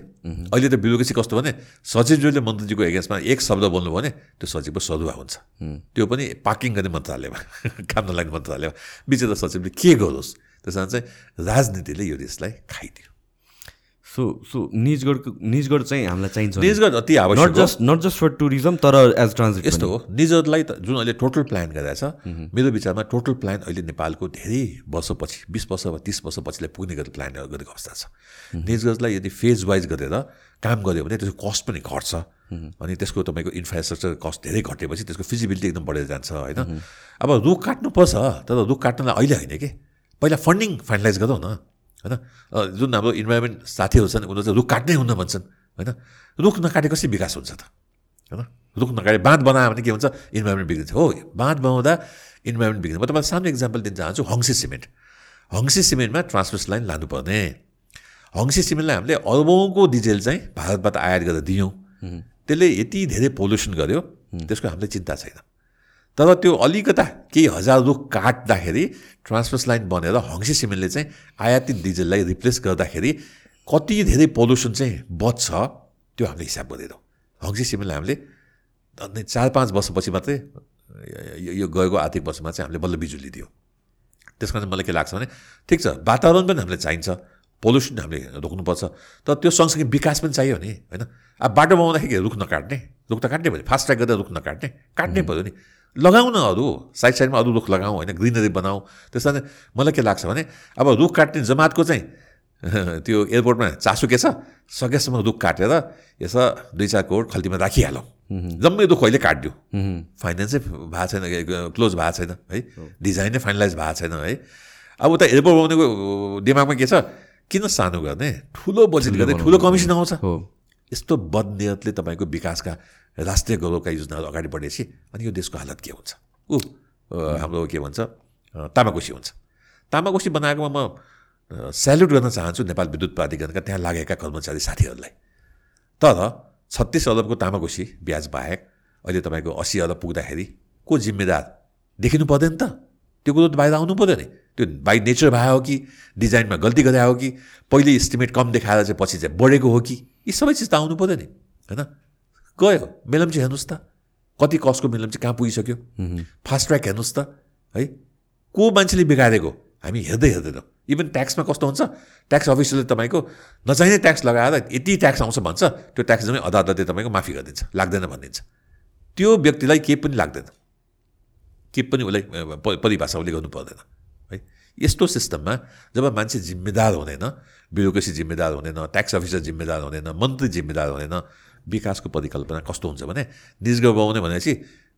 अहिले त ब्युरोक्रेसी कस्तो भने सचिवज्यूले मन्त्रीजीको एगेन्स्टमा एक शब्द बोल्नुभयो भने त्यो सचिवको सरुवा हुन्छ। त्यो पनि पार्किङ गर्ने मन्त्रालयमा काम नलाग्ने मन्त्रालयमा। बिचरा सचिवले के गरोस्? त्यस कारण चाहिँ राजनीतिले यो देशलाई खाइदियो। सो सो निजगढको निजगढ चाहिँ हामीलाई चाहिन्छ निजगढ अति आवश्यक not just not just for tourism तर एज ट्रान्जिट यस्तो हो निजहरूलाई त जुन अहिले टोटल प्लान गरेर छ मेरो विचारमा टोटल प्लान अहिले नेपालको धेरै वर्षपछि बिस वर्ष वा तिस वर्षपछिलाई पुग्ने गरेर प्लानहरू गरेको अवस्था छ। निजगढलाई यदि फेज वाइज गरेर काम गऱ्यो भने त्यसको कस्ट पनि घट्छ। अनि त्यसको तपाईँको इन्फ्रास्ट्रक्चर कस्ट धेरै घटेपछि त्यसको फिजिबिलिटी एकदम बढेर जान्छ होइन? अब रुख काट्नुपर्छ तर रुख काट्नलाई अहिले होइन कि? पहिला फन्डिङ फाइनलाइज गरौँ न। होइन? जुन हाम्रो इन्भाइरोमेन्ट साथीहरू छन् उनीहरू चाहिँ रुख काट्नै हुन्न भन्छन् होइन? रुख नकाटे कसरी विकास हुन्छ त? होइन? रुख नकाटे बाँध बनायो भने के हुन्छ? इन्भाइरोमेन्ट बिग्रिन्छ। हो बाँध बनाउँदा इन्भाइरोमेन्ट बिग्रिन्छ। म तपाईँलाई सानो इक्जाम्पल दिन चाहन्छु हङ्सी सिमेन्ट। हङ्सी सिमेन्टमा ट्रान्सपोर्ट लाइन लानुपर्ने। हङ्सी सिमेन्टलाई हामीले अर्बौँको डिजेल चाहिँ भारतबाट आयात गरेर दियौँ। त्यसले यति धेरै पोल्युसन गर्यो त्यसको हामीलाई चिन्ता छैन। तर त्यो अलिकता केही हजार रुख काट्दाखेरि ट्रान्सपोर्ट लाइन बनेर हङ्सी सिमेन्टले चाहिँ आयातित डिजेललाई रिप्लेस गर्दाखेरि कति धेरै पोल्युसन चाहिँ बच्छ त्यो हामीले हिसाब गरेनौँ। हङ्सी सिमेन्टलाई हामीले चार पाँच वर्षपछि मात्रै यो गएको आर्थिक वर्षमा चाहिँ हामीले बल्ल बिजुली दियो। त्यस कारण मलाई के लाग्छ भने ठिक छ वातावरण पनि हामीले चाहिन्छ पोल्युसन हामीले रोक्नुपर्छ तर त्यो सँगसँगै विकास पनि चाहियो नि होइन? अब बाटो बनाउँदाखेरि रुख नकाट्ने रुख त काट्ने भयो फास्ट ट्र्याक गर्दा रुख नकाट्ने काट्नै पऱ्यो नि। लगाउन अरू साइड साइडमा अरू रुख लगाउँ होइन ग्रिनरी बनाऊ त्यस कारण मलाई के लाग्छ भने अब रुख काट्ने जमातको चाहिँ त्यो एयरपोर्टमा चासो के छ? सकेसम्म रुख काटेर यसो दुई चार करोड खल्तीमा राखिहालौँ। जम्मै रुख अहिले काटिदियो फाइनेन्सै भएको छैन क्लोज भएको छैन है। डिजाइनै फाइनलाइज भएको छैन है। अब उता एयरपोर्ट बनाउनेको दिमागमा के छ? किन सानो गर्ने? ठुलो बजेट गर्ने ठुलो कमिसन आउँछ। यस्तो बदनियतले तपाईँको विकासका राष्ट्रिय गौरवका योजनाहरू अगाडि बढेपछि अनि यो देशको हालत के हुन्छ? ऊ हाम्रो के भन्छ? तामाकोसी हुन्छ। तामाकोसी बनाएकोमा म सेल्युट गर्न चाहन्छु नेपाल विद्युत प्राधिकरणका त्यहाँ लागेका कर्मचारी साथीहरूलाई। तर छत्तिस अरबको तामाकोसी ब्याज बाहेक अहिले तपाईँको अस्सी अरब पुग्दाखेरि को जिम्मेदार? देखिनु पर्दैन त। त्यो कुरो त बाहिर आउनु पऱ्यो नि। त्यो बाई नेचर भयो कि डिजाइनमा गल्ती गरे हो कि पहिले इस्टिमेट कम देखाएर चाहिँ पछि चाहिँ बढेको हो कि? यी सबै चिज त आउनु पऱ्यो नि होइन? गयो मेलम्ची हेर्नुहोस् त। कति कस्टको मेलम्ची कहाँ पुगिसक्यो? फास्ट ट्र्याक हेर्नुहोस् त है? को मान्छेले बिगारेको? हामी हेर्दै हेर्दैनौँ। इभन ट्याक्समा कस्तो हुन्छ? ट्याक्स अफिसरले तपाईँको नचाहिने ट्याक्स लगाएर यति ट्याक्स आउँछ भन्छ त्यो ट्याक्स जम्मै अदालतले तपाईँको माफी गरिदिन्छ लाग्दैन भनिदिन्छ। त्यो व्यक्तिलाई केही पनि लाग्दैन। केही पनि उसलाई परिभाषा उसले गर्नु पर्दैन है? यस्तो सिस्टममा जब मान्छे जिम्मेदार हुँदैन ब्युरोक्रेसी जिम्मेदार हुँदैन ट्याक्स अफिसर जिम्मेदार हुँदैन मन्त्री जिम्मेदार हुँदैन विकासको परिकल्पना कस्तो हुन्छ भने निज गाउने भनेपछि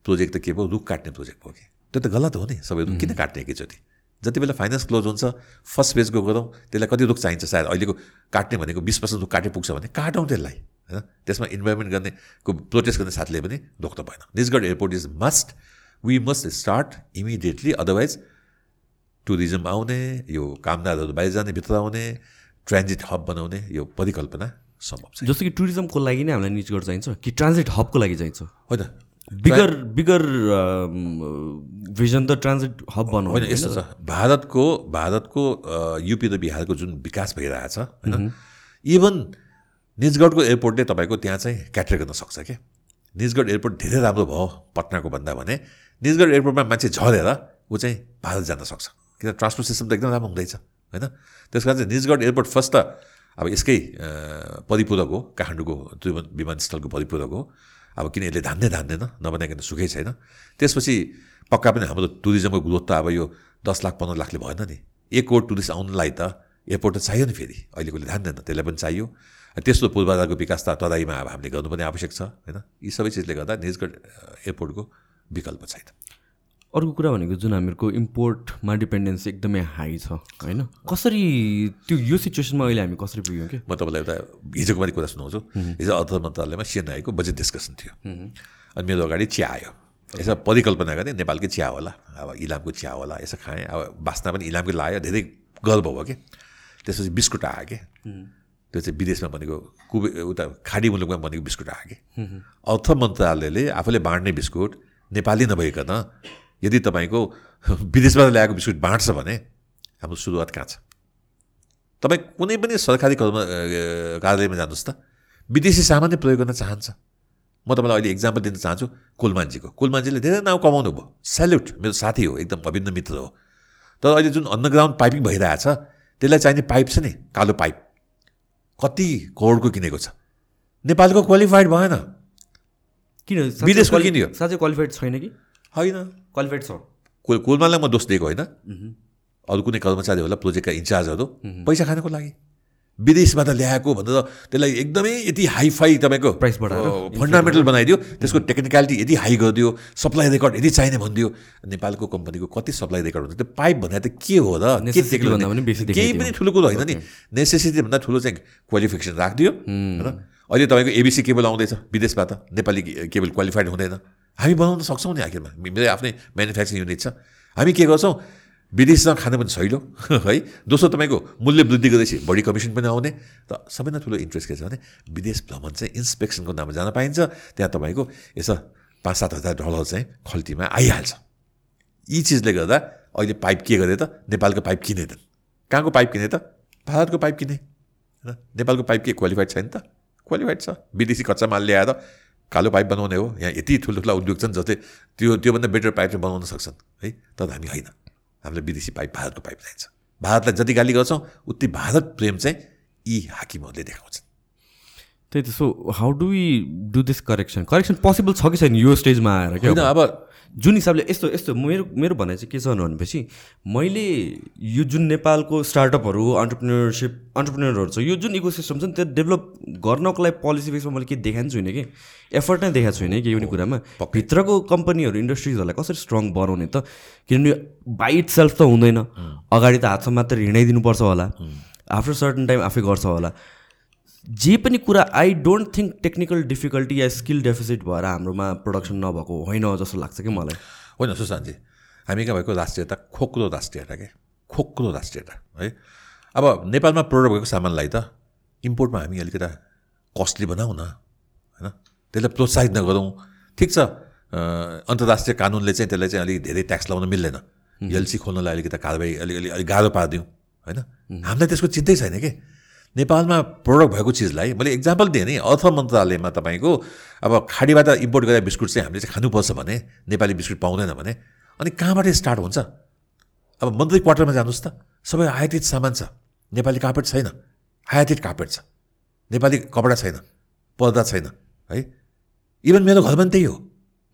प्रोजेक्ट त के भयो? रुख काट्ने प्रोजेक्ट भयो कि? त्यो त गलत हो नि सबै रुख किन काट्ने एकैचोटि? जति बेला फाइनेन्स क्लोज हुन्छ फर्स्ट पेजको गरौँ त्यसलाई कति रुख चाहिन्छ सायद? अहिलेको काट्ने भनेको बिस पर्सेन्ट रुख काटे पुग्छ भने काटौँ त्यसलाई होइन? त्यसमा इन्भाइरोमेन्ट गर्नेको प्रोटेस्ट गर्ने साथीले पनि रोक्न भएन। Nijgadh airport is must we must start immediately otherwise tourism आउने यो कामदारहरू बाहिर जाने भित्र आउने ट्रान्जिट हब बनाउने यो परिकल्पना सम्भव छ। जस्तो कि टुरिज्मको लागि नै हामीलाई निजगढ चाहिन्छ कि ट्रान्जिट हबको लागि चाहिन्छ होइन। बिगर बिगर भिजन त ट्रान्जिट हब बनाउ होइन यस्तो छ। भारतको भारतको युपी र बिहारको जुन विकास भइरहेछ होइन इभन निजगढको एयरपोर्टले तपाईँको त्यहाँ चाहिँ क्याटर गर्न सक्छ क्या निजगढ एयरपोर्ट धेरै राम्रो भयो पटनाको भन्दा भने। निजगढ एयरपोर्टमा मान्छे झरेर ऊ चाहिँ भारत जान सक्छ। किन ट्रान्सपोर्ट सिस्टम त एकदम राम्रो हुँदैछ। होइन त्यस कारण चाहिँ निजगढ एयरपोर्ट फर्स्ट त अब यसकै परिपूरक हो काठमाडौँको त्रिभुवन विमानस्थलको परिपूरक हो। अब किन यसले धान्दै धान्दैन? नबनाइकन सुखै छैन। त्यसपछि पक्का पनि हाम्रो टुरिज्मको ग्रोथ त अब यो दस लाख पन्ध्र लाखले भएन नि। एक करोड टुरिस्ट आउनलाई त एयरपोर्ट त चाहियो नि फेरि। अहिलेकोले ध्यान दिएन त्यसलाई पनि चाहियो। त्यस्तो पूर्वाधारको विकास त तदाईमा अब हामीले गर्नुपर्ने आवश्यक छ होइन? यी सबै चिजले गर्दा निजगढ एयरपोर्टको विकल्प छैन। अर्को कुरा भनेको जुन हामीहरूको इम्पोर्टमा डिपेन्डेन्सी एकदमै हाई छ होइन? कसरी त्यो यो सिचुएसनमा अहिले हामी कसरी पुग्यौँ कि? म तपाईँलाई एउटा हिजोको बारे कुरा सुनाउँछु। हिजो अर्थ मन्त्रालयमा सिएनआईको बजेट डिस्कसन थियो। अनि मेरो अगाडि चिया आयो। यसो परिकल्पना गरेँ नेपालकै चिया होला अब इलामको चिया होला यसो खाएँ अब बास्ना पनि इलामकै लायो धेरै गर्व भयो कि? त्यसपछि बिस्कुट आयो कि? त्यो चाहिँ विदेशमा भनेको कुबे उता खाडी मुलुकमा भनेको बिस्कुट आयो कि? अर्थ मन्त्रालयले आफूले बाँड्ने बिस्कुट नेपाली नभइकन यदि तपाईँको विदेशबाट ल्याएको बिस्कुट बाँड्छ भने हाम्रो सुरुवात कहाँ छ? तपाईँ कुनै पनि सरकारी कर्म कार्यालयमा जानुहोस् त। विदेशी सामान्य प्रयोग गर्न चाहन्छ। म तपाईँलाई अहिले इक्जाम्पल दिन चाहन्छु कुलमानजीको। कुलमानजीले धेरै नाउँ कमाउनु भयो। सेल्युट मेरो साथी हो एकदम अभिन्न मित्र हो। तर अहिले जुन अन्डरग्राउन्ड पाइपिङ भइरहेछ त्यसलाई चाहिने पाइप छ नि कालो पाइप कति करोडको किनेको छ। नेपालको क्वालिफाइड भएन। किन? विदेशको किन्यो। साँच्चै क्वालिफाइड छैन कि? होइन। क्वालिफाइड छ कोल कोलमालाई म दोष दिएको होइन। अरू कुनै कर्मचारी होला प्रोजेक्टका इन्चार्जहरू पैसा खानको लागि। विदेशबाट ल्याएको भनेर त्यसलाई एकदमै यति हाइफाई तपाईँको Price बढाएर? फन्डामेन्टल बनाइदियो। त्यसको टेक्निकलिटी यति हाई गरिदियो। सप्लाई रेकर्ड यति चाहिने भनिदियो। नेपालको कम्पनीको कति सप्लाई रेकर्ड हुन्छ? त्यो पाइप भन्दा त के हो र? के केही। पनि ठुलो कुरो होइन नि। नेसेसिटी भन्दा ठुलो चाहिँ क्वालिफिकेसन राखिदियो। होइन? अहिले तपाईँको एबिसी केबल आउँदैछ। विदेशबाट नेपाली केबल क्वालिफाइड हुँदैन। हामी बनाउन सक्छौँ नि आखिरमा। मेरो आफ्नै म्यानुफ्याक्चरिङ युनिट छ। हामी के गर्छौँ? विदेशमा खानु पनि छैन है? दोस्रो तपाईँको मूल्य वृद्धि गर्दैछ बढी कमिसन पनि आउने। त सबैभन्दा ठुलो इन्ट्रेस्ट के छ भने विदेश भ्रमण चाहिँ इन्सपेक्सनको नाममा जान पाइन्छ। त्यहाँ तपाईँको यसो पाँच सात हजार डलर चाहिँ खल्तीमा आइहाल्छ। यी चिजले गर्दा अहिले पाइप के गरे त? नेपालको पाइप किने त। कहाँको पाइप किने त? भारतको पाइप किने। नेपालको पाइप के क्वालिफाइड छैन त? क्वालिफाइड छ। विदेशी कच्चा माल ल्याएर कालो पाइप बनाउने हो। यहाँ यति ठुल्ठुला उद्योग छन् जसले त्यो त्योभन्दा बेटर पाइप चाहिँ बनाउन सक्छन्। है? तर हामी होइन। हामीलाई विदेशी पाइप भारतको पाइप चाहिन्छ भारतलाई जति गाली गर्छौँ उति भारत प्रेम चाहिँ यी हाकिमहरूले देखाउँछन्। त्यही त। So how do we do this correction correction possible छ कि छैन? यो स्टेजमा आएर होइन अब जुन हिसाबले यस्तो यस्तो मेरो मेरो भनाइ चाहिँ के छ भनेपछि मैले यो जुन नेपालको स्टार्टअपहरू अन्टरप्रिनरसिप अन्टरप्रिनरहरू छ यो जुन इको सिस्टम छ नि त्यो डेभलप गर्नको लागि पोलिसी बेसमा मैले के देखाएको छुइनँ कि? एफर्ट नै देखाएको छुइनँ कि एउटा कुरामा? भित्रको कम्पनीहरू इन्डस्ट्रिजहरूलाई कसरी स्ट्रङ बनाउने त? किनभने बाई इट सेल्फ त हुँदैन। अगाडि त हातमा मात्र हिँडाइदिनुपर्छ होला। आफ्टर सर्टन टाइम आफै गर्छ होला। जे पनि कुरा I don't think technical difficulty yeah skill deficit भएर हाम्रोमा प्रोडक्सन नभएको होइन जस्तो लाग्छ कि मलाई। होइन सुशान्तजी हामी कहाँ भएको राष्ट्रियता खोक्रो राष्ट्रियता के? खोक्रो राष्ट्रियता है? अब नेपालमा प्रोडक्ट भएको सामानलाई त इम्पोर्टमा हामी अलिकति कस्टली बनाऊ न होइन? त्यसलाई प्रोत्साहित नगरौँ। ठिक छ अन्तर्राष्ट्रिय कानुनले चाहिँ त्यसलाई चाहिँ अलिक धेरै ट्याक्स लगाउन मिल्दैन। एलसी खोल्नलाई अलिकति कारवाही अलि अलि अलिक गाह्रो पारिदिउँ होइन? हामीलाई त्यसको चिन्तै छैन कि? नेपालमा प्रोडक्ट भएको चिजलाई मैले इक्जाम्पल दिएँ नि अर्थ मन्त्रालयमा तपाईँको अब खाडीबाट इम्पोर्ट गरेर बिस्कुट चाहिँ हामीले चाहिँ खानुपर्छ भने नेपाली बिस्कुट पाउँदैन भने अनि कहाँबाट स्टार्ट हुन्छ? अब मन्त्री क्वार्टरमा जानुहोस् त। सबै आयातित सामान छ। नेपाली कार्पेट छैन। आयातित कार्पेट छ। नेपाली कपडा छैन। पर्दा छैन। है? इभन मेरो घरमा पनि त्यही हो।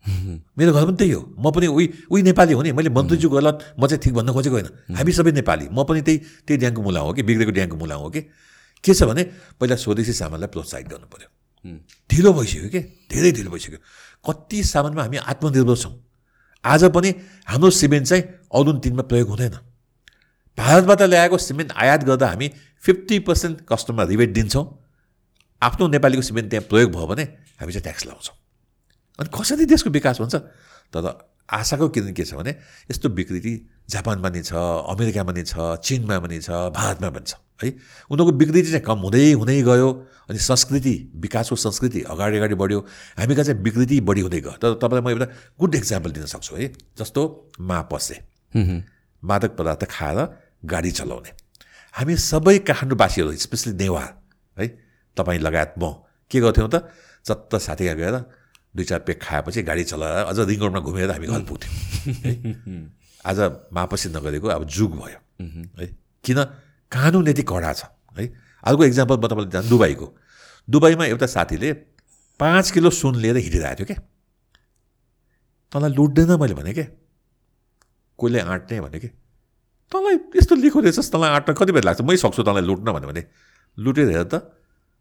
मेरो घर पनि त्यही हो। म पनि उही उही नेपाली हो नि। मैले मन्त्रीज्यू गलत म चाहिँ ठिक भन्न खोजेको होइन। हामी सबै नेपाली। म पनि त्यही त्यही ड्याङको मुला हो कि बिग्रेको ड्याङको मुला हो कि। के छ भने पहिला स्वदेशी सामानलाई प्रोत्साहित गर्नु पऱ्यो ढिलो भइसक्यो कि? धेरै ढिलो भइसक्यो। कति सामानमा हामी आत्मनिर्भर छौँ। आज पनि हाम्रो सिमेन्ट चाहिँ अरुण तिनमा प्रयोग हुँदैन। भारतबाट ल्याएको सिमेन्ट आयात गर्दा हामी फिफ्टी पर्सेन्ट कस्टमरमा रिबेट दिन्छौँ। आफ्नो नेपालीको सिमेन्ट त्यहाँ प्रयोग भयो भने हामी चाहिँ ट्याक्स लगाउँछौँ अनि कसरी देशको विकास हुन्छ? तर आशाको किन के छ भने यस्तो विकृति जापानमा नि छ अमेरिकामा नि छ चिनमा पनि छ भारतमा पनि छ है? उनीहरूको विकृति चाहिँ कम हुँदै हुँदै गयो अनि संस्कृति विकासको संस्कृति अगाडि अगाडि बढ्यो। हामी कहाँ चाहिँ विकृति बढी हुँदै गयो। तर तपाईँलाई म एउटा गुड एक्जाम्पल दिन सक्छु है? जस्तो मा पसे। मादक पदार्थ खाएर गाडी चलाउने। हामी सबै काठमाडौँवासीहरू स्पेसली नेवार है? तपाईँ लगायत म के गर्थ्यौँ त? चत्त साथीका गएर दुई चार पेक खाएपछि गाडी चलाएर अझ रिङ रोडमा घुमेर हामी घर पुग्थ्यौँ है? आज मापसी नगरेको अब जुग भयो। है? किन? कानुन यति कडा छ है? अर्को इक्जाम्पल म तपाईँलाई जान दुबईको। दुबईमा एउटा साथीले पाँच किलो सुन लिएर हिँडिरहेको थियो क्या तँलाई लुट्दैन मैले भने क्या कोहीले आँट्ने भने कि? तँलाई यस्तो लिएको रहेछस् तँलाई आँट्न कति बेला लाग्छ? मै सक्छु तँलाई लुट्न भन्यो भने। लुटेर हेर त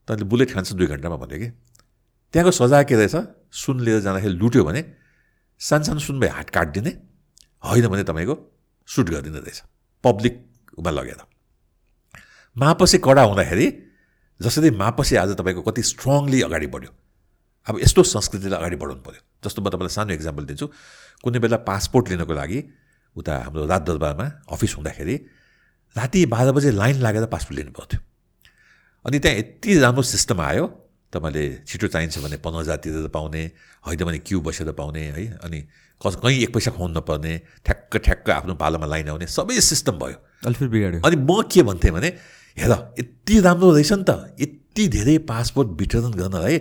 तैँले बुलेट खान्छ दुई घन्टामा भन्यो कि? त्यहाँको सजाय के रहेछ? सुन लिएर जाँदाखेरि लुट्यो भने सानो सानो भए हाट काटिदिने होइन भने तपाईँको सुट गरिदिने रहेछ। पब्लिकमा लगेर। मापसी कडा हुँदाखेरि जसरी मापसी आज तपाईँको कति स्ट्रङली अगाडि बढ्यो। अब यस्तो संस्कृतिलाई अगाडि बढाउनु पऱ्यो। जस्तो म तपाईँलाई सानो इक्जाम्पल दिन्छु। कुनै बेला पासपोर्ट लिनको लागि उता हाम्रो राजदरबारमा अफिस हुँदाखेरि राति बाह्र बजे लाइन लागेर पासपोर्ट लिनु पर्थ्यो अनि त्यहाँ यति राम्रो सिस्टम आयो तपाईँले छिटो चाहिन्छ भने पन्ध्र हजार तिरेर पाउने होइन भने क्यु बसेर पाउने है अनि कहीँ एक पैसा खुवाउनु नपर्ने ठ्याक्क ठ्याक्क आफ्नो पालोमा लाइन आउने सबै सिस्टम भयो। अलिक बिगाड्यो अनि म के भन्थेँ भने हेर यति राम्रो रहेछ नि त यति धेरै पासपोर्ट वितरण गर्न है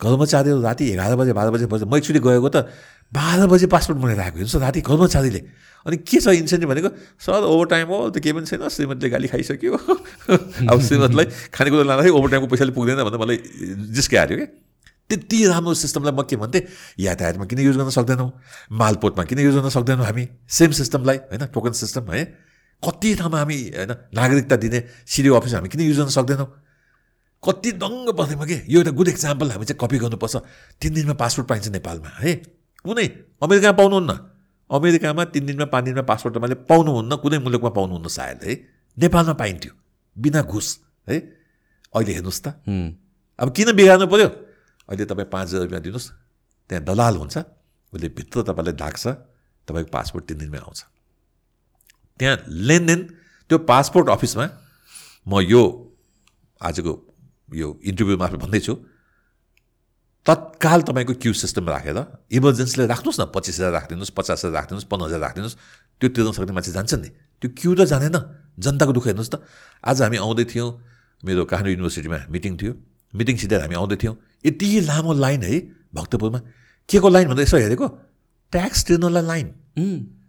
कर्मचारीहरू राति एघार बजे बाह्र बजे बजे म एकचोटि गएको त बाह्र बजे पासपोर्ट आएको हेर्नुहोस् राति कर्मचारीले। अनि के छ इन्सेन्टिभ भनेको सर ओभर टाइम हो त केही पनि छैन श्रीमतीले गाली खाइसक्यो। अब श्रीमतीलाई खानेकुरा लाँदाखेरि ओभर टाइमको पैसाले पुग्दैन भनेर मलाई जिस्कायो क्या त्यति राम्रो सिस्टमलाई म के भन्थेँ? यातायातमा किन युज गर्न सक्दैनौँ? मालपोतमा किन युज गर्न सक्दैनौँ हामी? सेम सिस्टमलाई होइन टोकन सिस्टम है? कति ठाउँमा हामी होइन नागरिकता दिने सिडिओ अफिस हामी किन युज गर्न सक्दैनौँ? कति दङ्ग पर्थ्यौँ कि? यो एउटा गुड इक्जाम्पल हामी चाहिँ कपी गर्नुपर्छ। तिन दिनमा पासपोर्ट पाइन्छ नेपालमा है? कुनै अमेरिकामा पाउनुहुन्न। अमेरिकामा तिन दिनमा पाँच दिनमा पासपोर्ट तपाईँले पाउनुहुन्न कुनै मुलुकमा पाउनुहुन्न सायद है? नेपालमा पाइन्थ्यो बिना घुस है? अहिले हेर्नुहोस् त। अब किन बिगार्नु पऱ्यो अहिले तपाईँ पाँच हजार रुपियाँ दिनुहोस् त्यहाँ दलाल हुन्छ उसले भित्र तपाईँलाई ढाक्छ तपाईँको पासपोर्ट तिन दिनमै आउँछ। त्यहाँ लेनदेन त्यो पासपोर्ट अफिसमा म यो आजको यो इन्टरभ्यू मार्फत भन्दैछु तत्काल तपाईँको क्यु सिस्टम राखेर इमर्जेन्सीले राख्नुहोस् न पच्चिस हजार राखिदिनुहोस् पचास हजार राखिदिनुहोस् पन्ध्र हजार राखिदिनुहोस् त्यो तिर्न सक्ने मान्छे जान्छ नि। त्यो क्यु त जानेन जनताको दुःख हेर्नुहोस् त। आज हामी आउँदै थियौँ मेरो काठमाडौँ युनिभर्सिटीमा मिटिङ थियो मिटिङ सिधै हामी आउँदै थियौँ। यति लामो लाइन है भक्तपुरमा। के को लाइन भन्दा यसो हेरेको? ट्याक्स तिर्नलाई लाइन।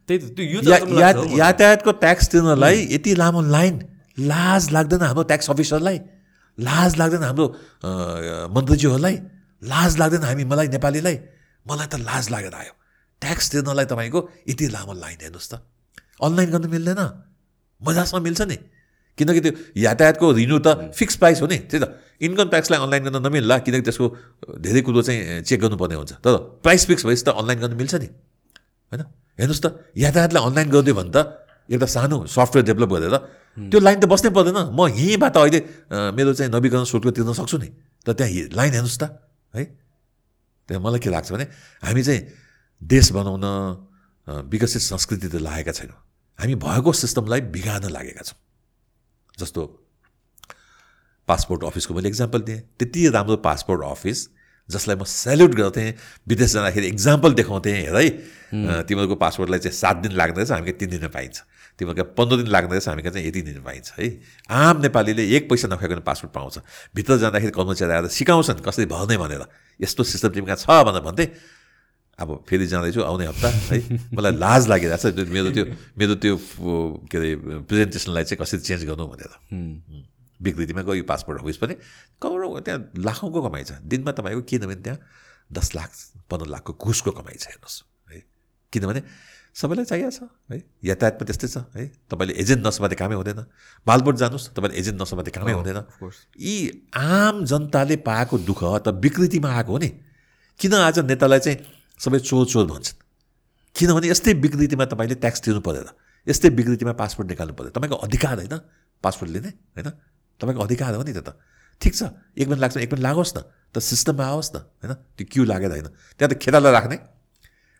त्यही त त्यो यातायातको ट्याक्स तिर्नलाई यति लामो लाइन। लाज लाग्दैन हाम्रो ट्याक्स अफिसरलाई लाज लाग्दैन हाम्रो मन्त्रीज्यूहरूलाई। लाज लाग्दैन हामी मलाई नेपालीलाई। मलाई त लाज लागेर आयो। ट्याक्स तिर्नलाई तपाईँको यति लामो लाइन हेर्नुहोस् त। अनलाइन गर्नु मिल्दैन। मजासँग मिल्छ नि। किनकि त्यो यातायातको रिन्यू त फिक्स प्राइस हो नि। त्यही त। इन्कम ट्याक्सलाई अनलाइन गर्न नमिल्ला किनकि त्यसको धेरै कुरो चाहिँ चेक गर्नुपर्ने हुन्छ। तर प्राइस फिक्स भएपछि त अनलाइन गर्नु मिल्छ नि। होइन? हेर्नुहोस् त यातायातलाई अनलाइन गरिदियो भने त एउटा सानो सफ्टवेयर डेभलप गरेर त्यो लाइन त बस्नै पर्दैन। म यहीँबाट अहिले मेरो चाहिँ नवीकरण शुल्क तिर्न सक्छु नि। त त्यहाँ लाइन हेर्नुहोस् त है। त्यहाँ मलाई के लाग्छ भने हामी चाहिँ देश बनाउन विकसित संस्कृति त लागेका छैनौँ। हामी भएको सिस्टमलाई बिगार्न लागेका छौँ। जस्तो पासपोर्ट अफिसको मैले इक्जाम्पल दिएँ। त्यति राम्रो पासपोर्ट अफिस जसलाई म सेल्युट गर्थेँ विदेश जाँदाखेरि इक्जाम्पल देखाउँथेँ हेर है तिमीहरूको पासपोर्टलाई चाहिँ सात दिन लाग्दछ हामी तिन दिनमा पाइन्छ। तिमीहरूको पन्ध्र दिन लाग्दछ हामी चाहिँ यति दिन पाइन्छ है। आम नेपालीले एक पैसा नखाइकन पासपोर्ट पाउँछ। भित्र जाँदाखेरि कर्मचारी आएर सिकाउँछन् कसरी भर्ने भनेर। यस्तो सिस्टम तिमीका छ भनेर भन्थे। अब फेरि जाँदैछु आउने हप्ता है? मलाई लाज लागिरहेको छ मेरो त्यो मेरो त्यो के अरे प्रेजेन्टेसनलाई चाहिँ कसरी चेन्ज गर्नु भनेर। विकृतिमा गयो पासपोर्ट अफिस पनि। करोडौँ त्यहाँ लाखौँको कमाइ छ। दिनमा तपाईँको किनभने त्यहाँ दस लाख पन्ध्र लाखको घुसको कमाइ छ हेर्नुहोस् है? किनभने सबैलाई चाहिएको छ है? यातायात पनि त्यस्तै छ है? तपाईँले एजेन्ट नसमाते कामै हुँदैन। बालबोट जानुहोस् तपाईँले एजेन्ट नसमाते कामै हुँदैन। यी आम जनताले पाएको दुःख त विकृतिमा आएको हो नि। किन आज नेतालाई चाहिँ सबै चोर चोर भन्छन्। किनभने यस्तै विकृतिमा तपाईँले ट्याक्स तिर्नु परेर यस्तै विकृतिमा पासपोर्ट निकाल्नु पऱ्यो। तपाईँको अधिकार होइन पासपोर्ट लिने होइन? तपाईँको अधिकार हो नि त त। ठिक छ। एक मिनट लाग्छ एक मिनट लागोस् न। त सिस्टममा आओस् न होइन? त्यो क्यु लागेर होइन। त्यहाँ त खेताला राख्ने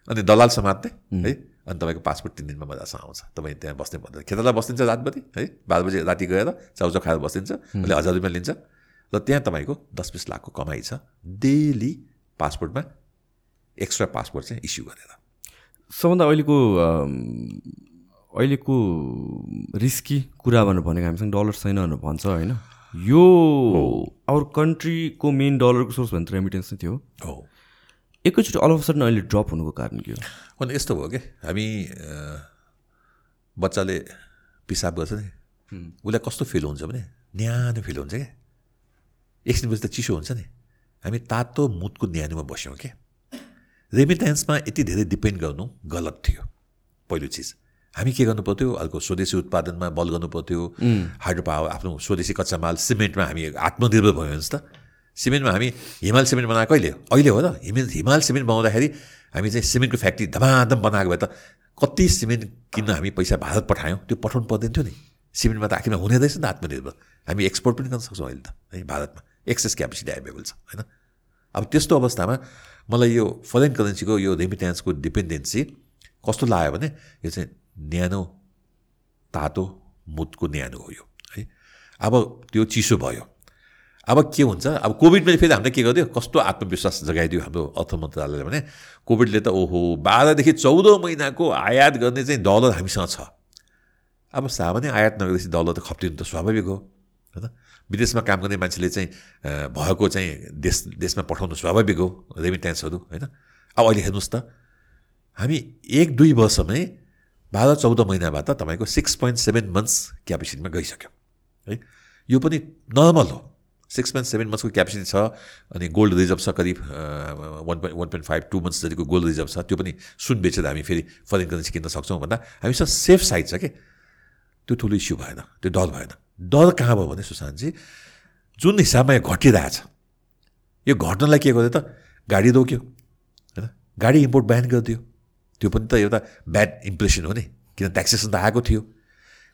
अनि दलाल समात्ने है। अनि तपाईँको पासपोर्ट तिन दिनमा मजासँग आउँछ। तपाईँ त्यहाँ बस्नै पर्दैन खेताला बस्दिन्छ रातभरि है? बाह्र बजी राति गएर चाउचाउ खाएर बस्दिन्छ उसले हजार रुपियाँ लिन्छ। र त्यहाँ तपाईँको दस बिस लाखको कमाइ छ। डेली पासपोर्टमा एक्स्ट्रा पासपोर्ट चाहिँ इस्यु गरेर सबभन्दा अहिलेको अहिलेको रिस्की कुरा भनेर भनेको हामीसँग डलर छैन भनेर भन्छ होइन? यो आवर कन्ट्रीको मेन डलरको सोर्स भने त रेमिटेन्स नै थियो। हो। एकैचोटि अल अफ सडन अहिले ड्रप हुनुको कारण के हो? अनि यस्तो भयो कि? हामी बच्चाले पिसाब गर्छ नि। उसलाई कस्तो फिल हुन्छ भने न्यानो फिल हुन्छ क्या एकछिनपछि त चिसो हुन्छ नि। हामी तातो मुतको न्यानोमा बस्यौँ क्या रेमिटेन्समा यति धेरै डिपेन्ड गर्नु गलत थियो। पहिलो चिज। हामी के गर्नु पर्थ्यो अर्को स्वदेशी उत्पादनमा बल गर्नु पर्थ्यो हाइड्रो पावर आफ्नो स्वदेशी कच्चा माल सिमेन्टमा हामी आत्मनिर्भर भयो भने त। सिमेन्टमा हामी हिमाल सिमेन्ट बनाएको कहिले? अहिले हो त। हिमाल हिमाल सिमेन्ट बनाउँदाखेरि हामी चाहिँ सिमेन्टको फ्याक्ट्री धमाधम बनाएको भए त कति सिमेन्ट किन्न हामी पैसा भारत पठायौँ? त्यो पठाउनु पर्दैन थियो नि। सिमेन्टमा त आखिरमा हुने रहेछ नि त आत्मनिर्भर। हामी एक्सपोर्ट पनि गर्न सक्छौँ अहिले त। है भारतमा। एक्सेस क्यापेसिटी एभाइलेबल छ होइन? अब त्यस्तो अवस्थामा मलाई यो फरेन करेन्सीको यो रेमिट्यान्सको डिपेन्डेन्सी कस्तो लाग्यो भने यो चाहिँ न्यानो तातो मुदको न्यानो हो यो है। अब त्यो चिसो भयो। अब के हुन्छ? अब कोभिडमा फेरि हामीले के गरिदियो? कस्तो आत्मविश्वास जगाइदियो हाम्रो अर्थ मन्त्रालयले भने कोभिडले त ओहो बाह्रदेखि चौध महिनाको आयात गर्ने चाहिँ डलर हामीसँग छ। अब सामान्य आयात नगरेपछि डलर त खप्टिनु त स्वाभाविक हो होइन। विदेशमा काम गर्ने मान्छेले चाहिँ भएको चाहिँ देश देशमा पठाउनु स्वाभाविक हो। रेमिट्यान्सहरू होइन? अब अहिले हेर्नुहोस् त हामी एक दुई वर्षमै बाह्र चौध महिनाबाट तपाईँको सिक्स पोइन्ट सेभेन मन्थ्स क्यापेसिटीमा गइसक्यो है? यो पनि नर्मल हो। सिक्स पोइन्ट सेभेन मन्थ्सको क्यापेसिटी छ अनि गोल्ड रिजर्भ छ करिब one point one point five two months जतिको गोल्ड रिजर्भ छ त्यो पनि सुन बेचेर हामी फेरि फरेन करेन्सी किन्न सक्छौँ भन्दा हामीसँग सेफ साइड छ कि? त्यो ठुलो इस्यु भएन त्यो डर भएन। डर कहाँ भयो भने सुशान्तजी जुन हिसाबमा यो घटिरहेछ यो घट्नलाई के गर्यो त गाडी रोक्यो होइन? गाडी इम्पोर्ट ब्यान गरिदियो। त्यो पनि त एउटा ब्याड इम्प्रेसन हो नि किन ट्याक्सेसन त आएको थियो।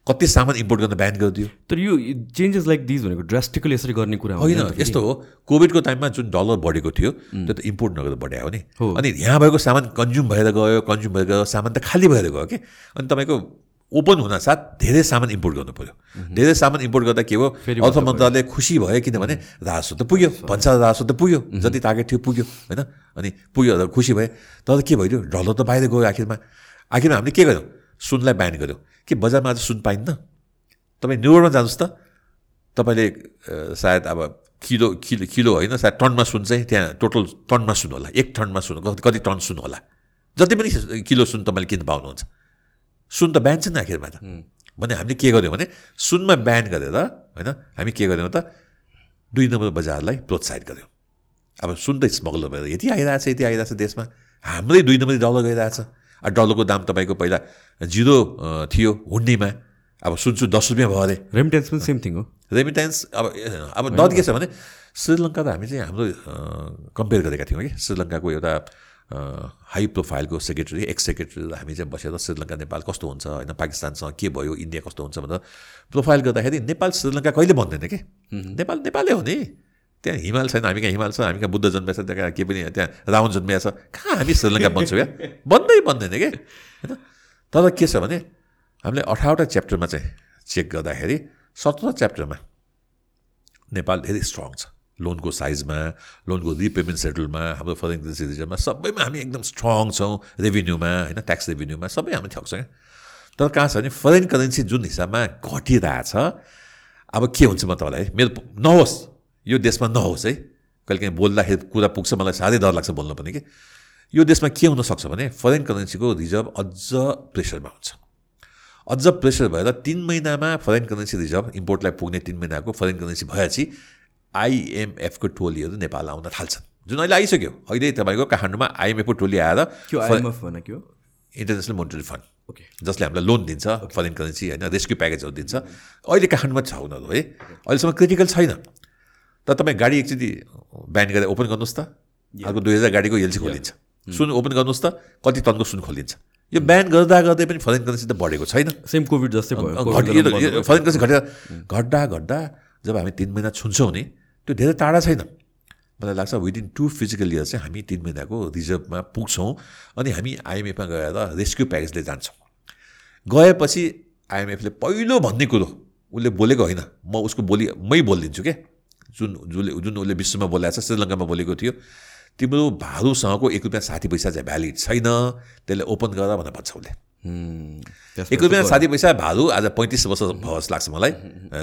कति सामान इम्पोर्ट गर्न ब्यान गरिदियो। तर यो चेन्जेस लाइक दिज भनेको ड्रास्टिकली यसरी गर्ने कुरा होइन यस्तो हो कोभिडको टाइममा जुन डलर बढेको थियो त्यो त इम्पोर्ट नगरेर बढायो हो नि। अनि यहाँ भएको सामान कन्ज्युम भएर गयो कन्ज्युम भएर गयो सामान त खाली भएर गयो कि? अनि तपाईँको ओपन हुन साथ धेरै सामान इम्पोर्ट गर्नु पऱ्यो धेरै सामान इम्पोर्ट गर्दा के हो अर्थ मन्त्रालय खुसी भयो किनभने राजस्व त पुग्यो भन्सा राजस्व त पुग्यो जति टार्गेट थियो पुग्यो होइन अनि पुग्यो खुसी भयो तर के भइदियो डलर त बाहिर गयो आखिरमा आखिरमा हामीले के गर्यौँ सुनलाई ब्यान गर्यो के बजारमा आज सुन पाइन्न तपाईँ न्युयोर्कमा जानुहोस् त तपाईँले सायद अब किलो किलो किलो होइन सायद टनमा सुन चाहिँ त्यहाँ टोटल टनमा सुन होला एक टनमा सुन कति टन सुन होला जति पनि किलो सुन तपाईँले किन पाउनुहुन्छ सुन त ब्यान छ नि आखिरमा त भने हामीले के गर्यौँ भने सुनमा ब्यान गरेर होइन हामी के गर्यौँ त दुई नम्बर बजारलाई प्रोत्साहित गऱ्यौँ। अब सुन त स्मगलर भएर यति आइरहेछ यति आइरहेछ देशमा। हाम्रै दुई नम्बर डलर गइरहेछ। डलरको दाम तपाईँको पहिला जिरो थियो हुन्डीमा। अब सुन्छु दस रुपियाँ भयो अरे। रेमिटेन्स पनि सेम थिङ हो। रेमिटेन्स अब अब डर के छ भने श्रीलङ्का त हामी चाहिँ हाम्रो कम्पेयर गरेका थियौँ कि श्रीलङ्काको एउटा हाई प्रोफाइलको सेक्रेटरी एक्स सेक्रेटरी हामी चाहिँ बसेर श्रीलङ्का नेपाल कस्तो हुन्छ होइन पाकिस्तानसँग के भयो इन्डिया कस्तो हुन्छ भनेर प्रोफाइल गर्दाखेरि नेपाल श्रीलङ्का कहिले बन्दैन कि? नेपाल नेपालै हो नि। त्यहाँ हिमाल छैन हामी कहाँ हिमाल छ हामी कहाँ बुद्ध जन्मेछ त्यहाँ के पनि त्यहाँ रावण जन्मिएको छ कहाँ हामी श्रीलङ्का बन्छौँ या? बन्दै बन्दैन कि? होइन? तर के छ भने हामीले अठारवटा च्याप्टरमा चाहिँ चेक गर्दाखेरि सत्र च्याप्टरमा नेपाल धेरै स्ट्रङ छ। लोनको साइजमा लोनको रिपेमेन्ट सेटलमा हाम्रो फरेन करेन्सी रिजर्भमा सबैमा हामी एकदम स्ट्रङ छौँ रेभिन्यूमा होइन ट्याक्स रेभिन्यूमा सबै हामी ठग्छ क्या। तर कहाँ छ भने फरेन करेन्सी जुन हिसाबमा घटिरहेछ अब के हुन्छ म तपाईँलाई? मेरो नहोस्। यो देशमा नहोस् है। कहिले काहीँ बोल्दाखेरि कुरा पुग्छ मलाई साह्रै डर लाग्छ बोल्नु पनि कि। यो देशमा के हुनसक्छ भने फरेन करेन्सीको रिजर्भ अझ प्रेसरमा हुन्छ। अझ प्रेसर भएर तिन महिनामा फरेन करेन्सी रिजर्भ इम्पोर्टलाई पुग्ने तिन महिनाको फरेन करेन्सी भएपछि आइएमएफको टोलीहरू नेपाल आउन थाल्छन्। जुन अहिले आइसक्यो। अहिले तपाईँको काठमाडौँमा आइएमएफको टोली आएर इन्टरनेसनल मोनिटरी फन्ड ओके जसले हामीलाई लोन दिन्छ फरेन करेन्सी होइन रेस्क्यु प्याकेजहरू दिन्छ। अहिले काठमाडौँमा छ उनीहरू है? अहिलेसम्म क्रिटिकल छैन। तर तपाईँ गाडी एकचोटि ब्यान गरेर ओपन गर्नुहोस् त। अर्को दुई हजार गाडीको एलसी खोलिन्छ। सुन ओपन गर्नुहोस् त। कति टनको सुन खोलिन्छ। यो ब्यान गर्दा गर्दै पनि फरेन करेन्सी त बढेको छैन। सेम कोभिड जस्तै भयो। फरेन करेन्सी घटेर घट्दा घट्दा जब हामी तिन महिना छुन्छौँ नि त्यो धेरै टाढा छैन। मलाई लाग्छ विदिन टु फिजिकल इयर चाहिँ हामी तिन महिनाको रिजर्भमा पुग्छौँ अनि हामी आइएमएफमा गएर रेस्क्यु प्याकेजले जान्छौँ। गएपछि आइएमएफले पहिलो भन्ने कुरो उसले बोलेको होइन। म उसको बोली मै बोलिदिन्छु क्या जुन जसले जुन उसले विश्वमा बोलाएको छ श्रीलङ्कामा बोलेको थियो तिम्रो भारूसँगको एक रुपियाँ साठी पैसा चाहिँ भ्यालिड छैन त्यसले ओपन गर भनेर भन्छ उसले। एक रुपियाँ साठी पैसा भालु आज पैँतिस वर्ष भयो जस्तो लाग्छ मलाई।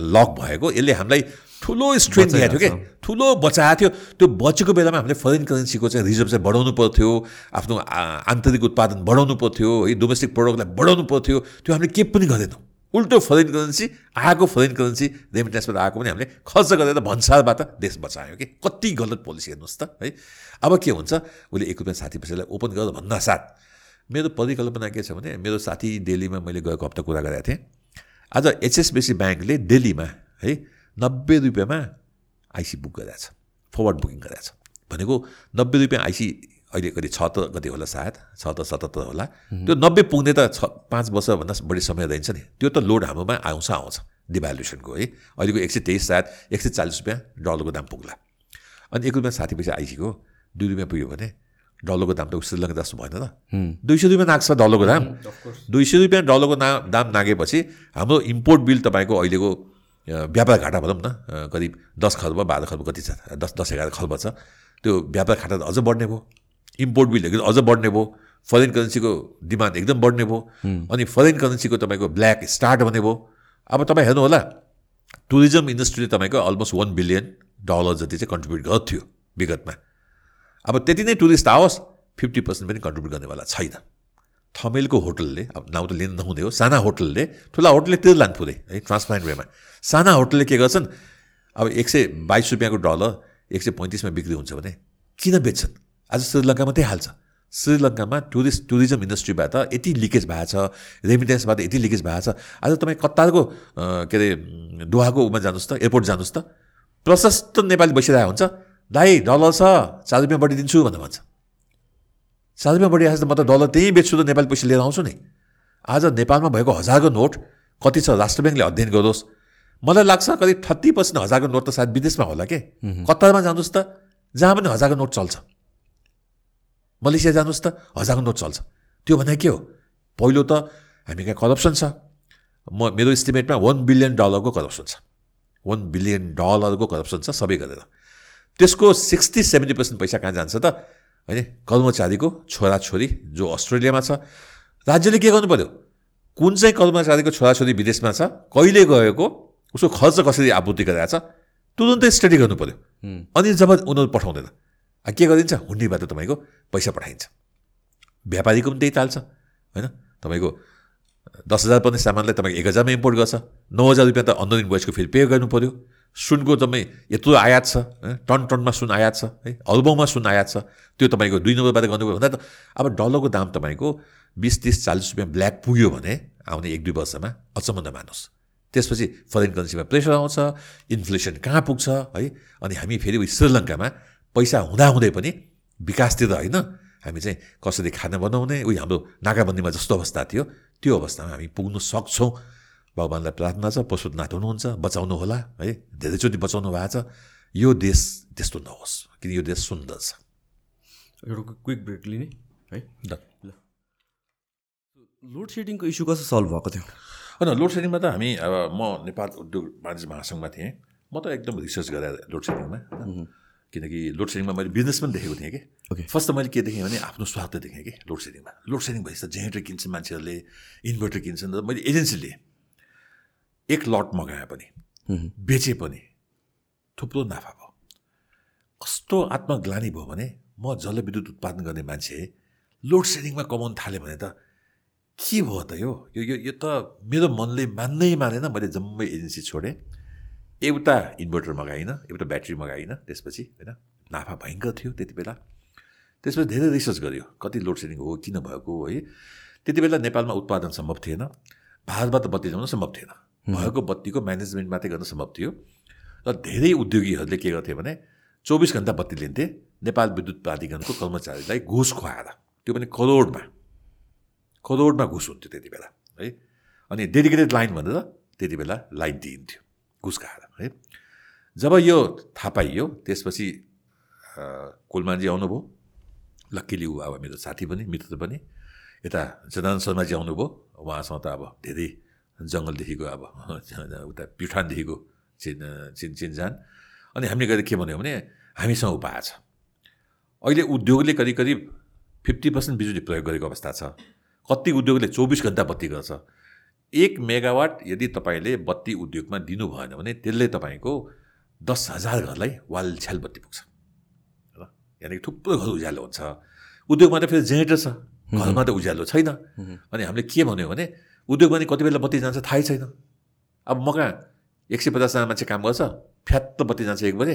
लक भएको। यसले हामीलाई ठुलो स्ट्रेन्थ दिएको थियो क्या ठुलो बचाएको थियो। त्यो बचेको बेलामा हामीले फरेन करेन्सीको चाहिँ रिजर्भ चाहिँ बढाउनु पर्थ्यो। आफ्नो आन्तरिक उत्पादन बढाउनु पर्थ्यो। है डोमेस्टिक प्रडक्टलाई बढाउनु पर्थ्यो। त्यो हामीले केही पनि गरेनौँ। उल्टो फरेन करेन्सी आएको फरेन करेन्सी रेमिटेन्सबाट आएको पनि हामीले खर्च गरेर भन्सारबाट देश बचायो कि? कति गलत पोलिसी हेर्नुहोस् त है। अब के हुन्छ? उसले एक रुपियाँ साठी पैसालाई ओपन गरेर भन्दा साथ मेरो परिकल्पना के छ भने मेरो साथी दिल्लीमा मैले गएको हप्ता कुरा गरेको थिएँ। आज एचएसबिसी ब्याङ्कले दिल्लीमा है नब्बे रुपियाँमा आइसी बुक गरेको छ फरवर्ड बुकिङ गरेको छ। भनेको नब्बे रुपियाँ आइसी अहिले कति छ त कति होला सायद? छ त सतहत्तर होला। त्यो नब्बे पुग्ने त छ पाँच वर्षभन्दा बढी समय रहन्छ नि। त्यो त लोड हाम्रोमा आउँछ आउँछ डिभ्यालुएसनको है। अहिलेको एक सय तेइस सायद एक सय चालिस रुपियाँ डलरको दाम पुग्ला। अनि एक रुपियाँ साठी पैसा आइसीको दुई रुपियाँ पुग्यो भने डलरको दाम त श्रीलङ्का जस्तो भएन त। दुई सय रुपियाँ नाग्छ डलरको दाम। दुई सय रुपियाँ डलरको ना दाम नागेपछि हाम्रो इम्पोर्ट बिल तपाईँको अहिलेको व्यापार घाटा भनौँ न करिब दस खर्ब बाह्र खर्ब कति छ? दस दस एघार खर्ब छ। त्यो व्यापार घाटा त अझ बढ्ने भयो। इम्पोर्ट बिल एकदम अझ बढ्ने भयो। फरेन करेन्सीको डिमान्ड एकदम बढ्ने भयो। अनि फरेन करेन्सीको तपाईँको ब्ल्याक स्टार्ट हुने भयो। अब तपाईँ हेर्नु होला टुरिज्म इन्डस्ट्रीले तपाईँको अलमोस्ट वान बिलियन डलर जति चाहिँ कन्ट्रिब्युट गर्थ्यो विगतमा। अब त्यति नै टुरिस्ट आओस् फिफ्टी पर्सेन्ट पनि कन्ट्रिब्युट गर्नेवाला छैन। थमेलको होटलले अब नाउँ त लिनु नहुने हो साना होटलले ठुला होटलले तिर लानु पुरै है ट्रान्सप्लान्ट वेमा। साना होटलले के गर्छन् अब एक सय बाइस रुपियाँको डलर एक सय पैँतिसमा बिक्री हुन्छ भने किन बेच्छन्? आज श्रीलङ्कामा त्यही हाल्छ श्रीलङ्कामा टुरिस्ट टुरिज्म इन्डस्ट्रीबाट यति लिकेज भएको छ रेमिटेन्सबाट यति लिकेज भएको छ आज तपाईँ कतारको के अरे दोहाको उमा जानुहोस् त एयरपोर्ट जानुहोस् त प्रशस्त नेपाली बसिरहेको हुन्छ। दाई डलर छ चार रुपियाँ बढी दिन्छु भनेर भन्छ। चार रुपियाँ बढी आएछ त म त डलर त्यहीँ बेच्छु त नेपाली पैसा लिएर आउँछु नि। आज नेपालमा भएको हजारको नोट कति छ राष्ट्र ब्याङ्कले अध्ययन गरोस् मलाई लाग्छ करिब थर्टी पर्सेन्ट हजारको नोट त सायद विदेशमा होला के? कतारमा जानुहोस् त जहाँ पनि हजारको नोट चल्छ। मलेसिया जानुहोस् त हजारको नोट चल्छ। त्यो भने के हो? पहिलो त हामी कहाँ करप्सन छ। म मेरो इस्टिमेटमा वान बिलियन डलरको करप्सन छ। वान बिलियन डलरको करप्सन छ सबै गरेर। त्यसको सिक्सटी सेभेन्टी पर्सेन्ट पैसा कहाँ जान्छ त? होइन कर्मचारीको छोराछोरी जो अस्ट्रेलियामा छ। राज्यले के गर्नु पऱ्यो कुन चाहिँ कर्मचारीको छोराछोरी विदेशमा छ कहिले गएको उसको खर्च कसरी आपूर्ति गरिरहेको छ तुरुन्तै स्टडी गर्नु पऱ्यो अनि जब उनीहरू पठाउँदैन के गरिन्छ? हुन्डीबाट तपाईँको पैसा पठाइन्छ। व्यापारीको पनि त्यही ताल्छ होइन? तपाईँको दस हजार पर्ने सामानलाई तपाईँको एक हजारमा इम्पोर्ट गर्छ। नौ हजार रुपियाँ त अन्डर इन्भोइसको फेरि पे गर्नु पऱ्यो सुनको तपाईँ यत्रो आयात छ टन टनमा सुन आयात छ है? अल्बौँमा सुन आयात छ। त्यो तपाईँको दुई नम्बरबाट गर्नुभयो भन्दा त अब डलरको दाम तपाईँको बिस तिस चालिस रुपियाँ ब्ल्याक पुग्यो भने आउने एक दुई वर्षमा अचम्म नमानुहोस् त्यसपछि फरेन करेन्सीमा प्रेसर आउँछ इन्फ्लेसन कहाँ पुग्छ है? अनि हामी फेरि श्रीलङ्कामा पैसा हुँदाहुँदै पनि विकासतिर होइन हामी चाहिँ कसरी खाना बनाउने उयो हाम्रो नाकाबन्दीमा जस्तो अवस्था थियो त्यो अवस्थामा हामी पुग्नु सक्छौँ। भगवान्लाई प्रार्थना छ पशुनाथ हुनुहुन्छ बचाउनु होला है? धेरैचोटि बचाउनु भएको छ। यो देश त्यस्तो नहोस् किन यो देश सुन्दर छ? एउटा क्विक ब्रेक लिने है? ल। लोड सेडिङको इस्यु कसो सल्भ भएको थियो? होइन लोड सेडिङमा त हामी अब म नेपाल उद्योग वाणिज्य महासङ्घमा थिएँ। म त एकदम रिसर्च गरेँ लोड सेडिङमा किनकि लोड सेडिङमा मैले बिजनेस पनि देखेको थिएँ कि। ओके। फर्स्ट त मैले के देखेँ भने आफ्नो स्वार्थ देखेँ कि लोड सेडिङमा लोड सेडिङ भएपछि त जेनेरेटर किन्छन् मान्छेहरूले इन्भर्टर किन्छन् मैले एजेन्सी लिएँ। एक लट मगाएँ पनि बेचे पनि थुप्रो नाफा भयो। कस्तो आत्मग्लानी भयो भने म जलविद्युत उत्पादन गर्ने मान्छे लोड सेडिङमा कमाउनु थालेँ भने त के भयो त यो? यो यो त मेरो मनले मान्नै मानेन मैले जम्मै एजेन्सी छोडेँ। एउटा इन्भर्टर मगाइनँ एउटा ब्याट्री मगाइनँ त्यसपछि होइन नाफा भयङ्कर थियो त्यति बेला। त्यसपछि धेरै रिसर्च गरियो कति लोड सेडिङ हो किन भएको है त्यति बेला नेपालमा उत्पादन सम्भव थिएन भारतबाट बत्ती ल्याउन सम्भव थिएन। भएको बत्तीको म्यानेजमेन्ट मात्रै गर्न सम्भव थियो। र धेरै उद्योगीहरूले के गर्थे भने चौबिस घन्टा बत्ती लिन्थे नेपाल विद्युत प्राधिकरणको कर्मचारीलाई घुस खुवाएर। त्यो पनि करोडमा। करोडमा घुस हुन्थ्यो त्यति बेला है। अनि डेडिकेटेड लाइन भनेर त्यति बेला लाइन दिइन्थ्यो घुस खाएर है। जब यो थाहा पाइयो त्यसपछि कोलमानजी आउनुभयो लक्कीली ऊ अब मेरो साथी पनि मित्र पनि यता जनान शर्माजी आउनुभयो उहाँसँग त अब धेरै जङ्गलदेखिको अब उता प्युठानदेखिको चिन चिन चिनजान। अनि हामीले गएर के भन्यो भने हामीसँग उपाय छ। अहिले उद्योगले करिब करिब फिफ्टी पर्सेन्ट बिजुली प्रयोग गरेको अवस्था छ। कति उद्योगले चौबिस घन्टा बत्ती गर्छ। एक मेगावाट यदि तपाईँले बत्ती उद्योगमा दिनु भएन भने त्यसले तपाईँको दस हजार घरलाई वाल छ्याल बत्ती पुग्छ। र यानि थुप्रो घर उज्यालो हुन्छ। उद्योगमा त फेरि जेनेरेटर छ। घरमा त उज्यालो छैन। अनि हामीले के भन्यो भने उद्योगमा नि कति बेला बत्ती जान्छ थाहै छैन अब म कहाँ एक सय पचासजना मान्छे काम गर्छ फ्यात्त बत्ती जान्छ एक बजे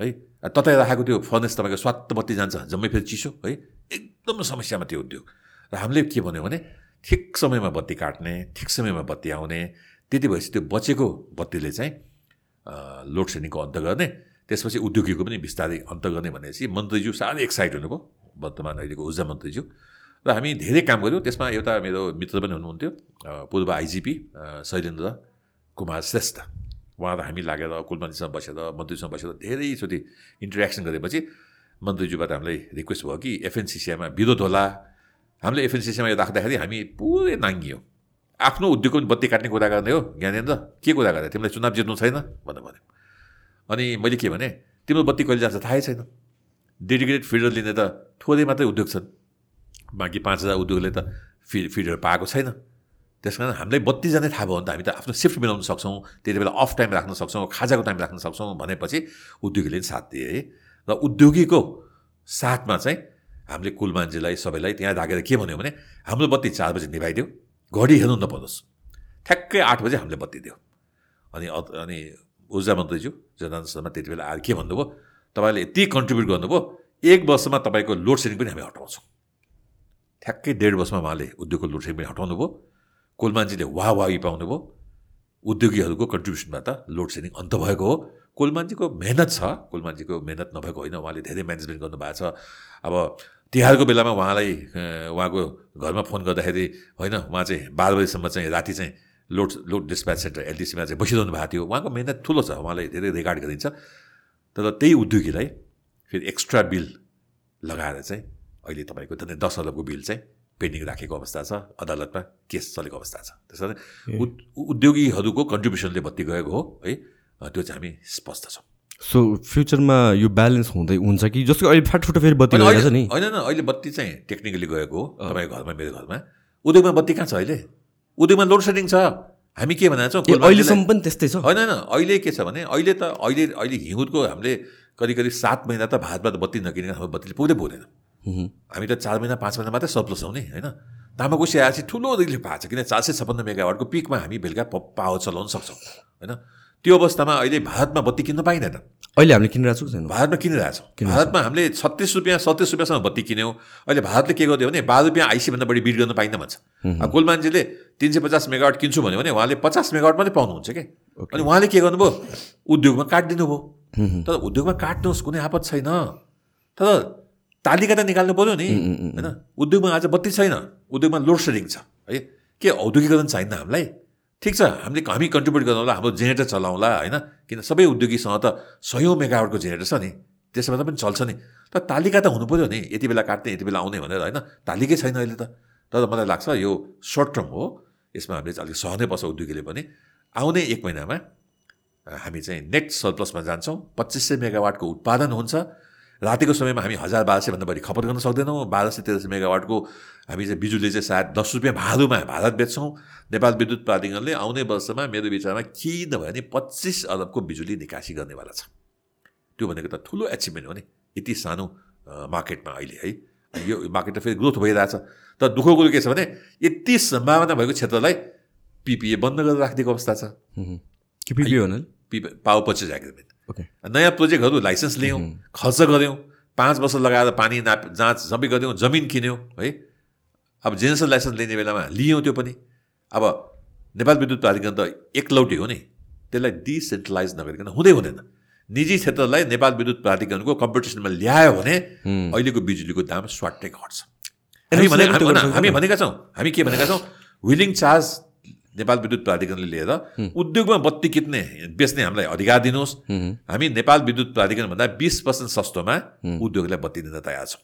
है ततै राखेको त्यो फर्नेस तपाईँको स्वात्त बत्ती जान्छ जम्मै फेरि चिसो है एकदम समस्यामा त्यो उद्योग र हामीले के भन्यो भने ठिक समयमा बत्ती काट्ने ठिक समयमा बत्ती आउने त्यति भएपछि त्यो बचेको बत्तीले चाहिँ लोड सेडिङको अन्त गर्ने त्यसपछि उद्योगीको पनि बिस्तारै अन्त गर्ने भनेपछि मन्त्रीज्यू साह्रै एक्साइट हुनुभयो वर्तमान अहिलेको ऊर्जा मन्त्रीज्यू र हामी धेरै काम गऱ्यौँ। त्यसमा एउटा मेरो मित्र पनि हुनुहुन्थ्यो पूर्व आइजिपी शैलेन्द्र कुमार श्रेष्ठ। उहाँ र हामी लागेर कुलमन्त्रीसँग बसेर मन्त्रीसँग बसेर धेरैचोटि इन्टरेक्सन गरेपछि मन्त्रीज्यूबाट हामीलाई रिक्वेस्ट भयो कि एफएनसिसिआईमा विरोध होला। हामीले एफएनसिसीमा यो राख्दाखेरि हामी पुरै नाङ्गियौँ। आफ्नो उद्योगको पनि बत्ती काट्ने कुरा गर्ने हो ज्ञानेन्द्र। के कुरा गर्ने? तिमीलाई चुनाव जित्नु छैन? भनेर भन्यो। अनि मैले के भने तिम्रो बत्ती कहिले जान्छ थाहै छैन। डेडिकेटेड फिडर लिने त थोरै मात्रै उद्योग छन्। बाँकी पाँच हजार उद्योगले त फि फिडर पाएको छैन। त्यस कारण हामीलाई बत्ती जाने थाहा भयो भने त हामी त आफ्नो सिफ्ट मिलाउन सक्छौँ त्यति बेला अफ टाइम राख्न सक्छौँ खाजाको टाइम राख्न सक्छौँ भनेपछि उद्योगीले पनि साथ दिए है। र उद्योगीको साथमा चाहिँ हामीले कुल मान्छेलाई सबैलाई त्यहाँ राखेर के भन्यो भने हाम्रो बत्ती चार बजी निभाइदियो घडी हेर्नु नपरोस्। ठ्याक्कै आठ बजे हामीले बत्ती दियो। अनि अनि ऊर्जा मन्त्रीज्यू जनानन्द शर्मा त्यति बेला आएर के भन्नुभयो तपाईँले यति कन्ट्रिब्युट गर्नुभयो एक वर्षमा तपाईँको लोड सेडिङ पनि हामी हटाउँछौँ। ठ्याक्कै डेढ वर्षमा उहाँले उद्योगको लोड सेडिङ हटाउनु भयो कोल मान्छेले वाह वाही पाउनुभयो। उद्योगीहरूको कन्ट्रिब्युसनबाट लोड सेडिङ अन्त भएको हो। कोल मान्छेको मेहनत छ। कोल मान्छेको मेहनत नभएको होइन। उहाँले धेरै म्यानेजमेन्ट गर्नुभएको छ। अब तिहारको बेलामा उहाँलाई उहाँको घरमा फोन गर्दाखेरि होइन उहाँ चाहिँ बाह्र बजीसम्म चाहिँ राति चाहिँ लोड लोड डिस्प्याच सेन्टर एलडिसीमा चाहिँ बसिरहनु भएको थियो। उहाँको मेहनत ठुलो छ। उहाँलाई धेरै रेकर्ड गरिन्छ। तर त्यही उद्योगीलाई फेरि एक्स्ट्रा बिल लगाएर चाहिँ अहिले तपाईँको झन् दस अरबको बिल चाहिँ पेन्डिङ राखेको अवस्था छ अदालतमा केस चलेको अवस्था छ। त्यस कारण उद्योगीहरूको कन्ट्रिब्युसनले बत्ती गएको हो है त्यो चाहिँ हामी स्पष्ट छौँ। सो फ्युचरमा यो ब्यालेन्स हुँदै हुन्छ कि? जस्तो अहिले फाटफुटो फेरि बत्ती छ नि? होइन अहिले बत्ती चाहिँ टेक्निकली गएको हो तपाईँको घरमा मेरो घरमा। उद्योगमा बत्ती कहाँ छ अहिले? उद्योगमा लोड सेडिङ छ। हामी के भनेको छौँ? अहिलेसम्म पनि त्यस्तै छ? होइन होइन अहिले के छ भने अहिले त अहिले अहिले हिउँदको हामीले करिब करिब सात महिना त भातबाट बत्ती नकिनेर हाम्रो बत्तीले पुग्दै पुग्दैन हामी त चार महिना पाँच महिना मात्रै सर्प्लस हौ नि होइन तामाकोसी आएपछि ठुलो रिलिफ भएको छ किन चार सय छप्पन्न मेगावाटको पिकमा हामी बेलुका पावर चलाउन सक्छौँ होइन? त्यो अवस्थामा अहिले भारतमा बत्ती किन्न पाइँदैन अहिले हामीले किनिरहेको छौँ भारतमा किनिरहेछौँ भारतमा हामीले छत्तिस रुपियाँ सत्तिस रुपियाँसम्म बत्ती किन्यौँ। अहिले भारतले के गरिदियो भने बाह्र रुपियाँ आइसीभन्दा बढी बिड गर्न पाइन्न भन्छ। कुल मान्छेले तिन सय पचास मेगावाट किन्छु भन्यो भने उहाँले पचास मेगावाट मात्रै पाउनुहुन्छ कि? अनि उहाँले के गर्नुभयो? उद्योगमा काटिदिनु भयो तर उद्योगमा काट्नुहोस् कुनै आपत छैन। तर तालिका त निकाल्नु पऱ्यो नि होइन उद्योगमा आज बत्ती छैन उद्योगमा लोड सेडिङ छ है के औद्योगिकरण चाहिन्न हामीलाई ठिक छ हामीले हामी कन्ट्रिब्युट गरौँला हाम्रो जेनेरेटर चलाउँला होइन किन सबै उद्योगीसँग त सयौँ मेगावटको जेनेरेटर छ नि त्यसबाट पनि चल्छ नि तर तालिका त हुनु पऱ्यो नि यति बेला काट्ने यति बेला आउने भनेर होइन तालिकै छैन अहिले त तर मलाई लाग्छ यो सर्ट टर्म हो यसमा हामीले अलिक सहनै पर्छ उद्योगीले पनि आउने एक महिनामा हामी चाहिँ नेट सरप्लसमा जान्छौँ पच्चिस सय मेगावाटको उत्पादन हुन्छ रातिको समयमा हामी हजार बाह्र सयभन्दा बढी खपत गर्न सक्दैनौँ। बाह्र सय तेह्र सय मेगावाटको हामी चाहिँ बिजुली चाहिँ सायद दस रुपियाँ भाडुमा भारत बेच्छौँ। नेपाल विद्युत प्राधिकरणले आउने वर्षमा मेरो विचारमा के नभए पच्चिस अरबको बिजुली निकासी गर्नेवाला छ। त्यो भनेको त ठुलो एचिभमेन्ट हो नि। यति सानो मार्केटमा अहिले है। यो मार्केट त फेरि ग्रोथ भइरहेछ। तर दुःखको कुरो के छ भने यति सम्भावना भएको क्षेत्रलाई पिपिए बन्द गरेर राखिदिएको अवस्था छ। पिपिए पावर पर्चेज एग्रिमेन्ट नयाँ प्रोजेक्टहरू लाइसेन्स लियौँ खर्च गऱ्यौँ पाँच वर्ष लगाएर पानी नाप जाँच सबै गऱ्यौँ जमिन किन्यौँ है। अब जेनेरल लाइसेन्स लिने बेलामा लियौँ त्यो पनि। अब नेपाल विद्युत प्राधिकरण त एकलौटी हो नि। त्यसलाई डिसेन्ट्रलाइज नगरिकन हुँदै हुँदैन। निजी क्षेत्रलाई नेपाल विद्युत प्राधिकरणको कम्पिटिसनमा ल्यायो भने अहिलेको बिजुलीको दाम स्वाटै घट्छ। हामी भनेका छौँ। हामी के भनेका छौँ? विलिङ चार्ज नेपाल विद्युत प्राधिकरणले लिएर उद्योगमा बत्ती कित्ने बेच्ने हामीलाई अधिकार दिनुहोस्। हामी नेपाल विद्युत प्राधिकरणभन्दा बिस पर्सेन्ट सस्तोमा उद्योगलाई बत्ती दिन तयार छौँ।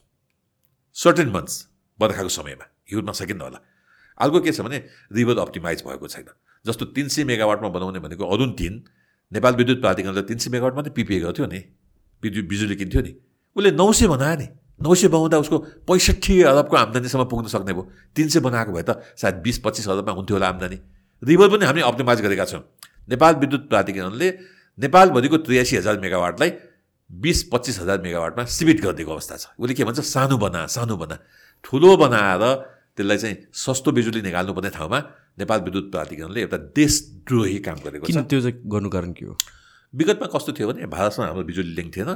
सर्टेन मन्थ्स बर्खाको समयमा। हिउँदमा सकिन्न होला। अर्को के छ भने रिभर अप्टिमाइज भएको छैन। जस्तो तिन सय मेगावाटमा बनाउने भनेको अरुण तिन नेपाल विद्युत प्राधिकरणले तिन सय मेगावाट मात्रै पिपिए गर्थ्यो नि। विद्युत बिजुली किन्थ्यो नि। उसले नौ सय बनायो नि। नौ सय बनाउँदा उसको पैँसठी अरबको आम्दानीसम्म पुग्न सक्ने भयो। तिन सय बनाएको भए त सायद बिस पच्चिस अरबमा हुन्थ्यो होला आम्दानी। रिभर पनि हामीले अप्टिमाइज गरेका छौँ। नेपाल विद्युत प्राधिकरणले नेपालभरिको त्रियासी हजार मेगावाटलाई बिस पच्चिस हजार मेगावाटमा सीमित गरिदिएको अवस्था छ। उसले के भन्छ? सानो बना सानो बना। ठुलो बनाएर त्यसलाई चाहिँ सस्तो बिजुली निकाल्नुपर्ने ठाउँमा नेपाल विद्युत प्राधिकरणले एउटा देशद्रोही काम गरेको छ। त्यो चाहिँ गर्नु कारण के हो? विगतमा कस्तो थियो भने भारतसँग हाम्रो बिजुली लिङ्क थिएन।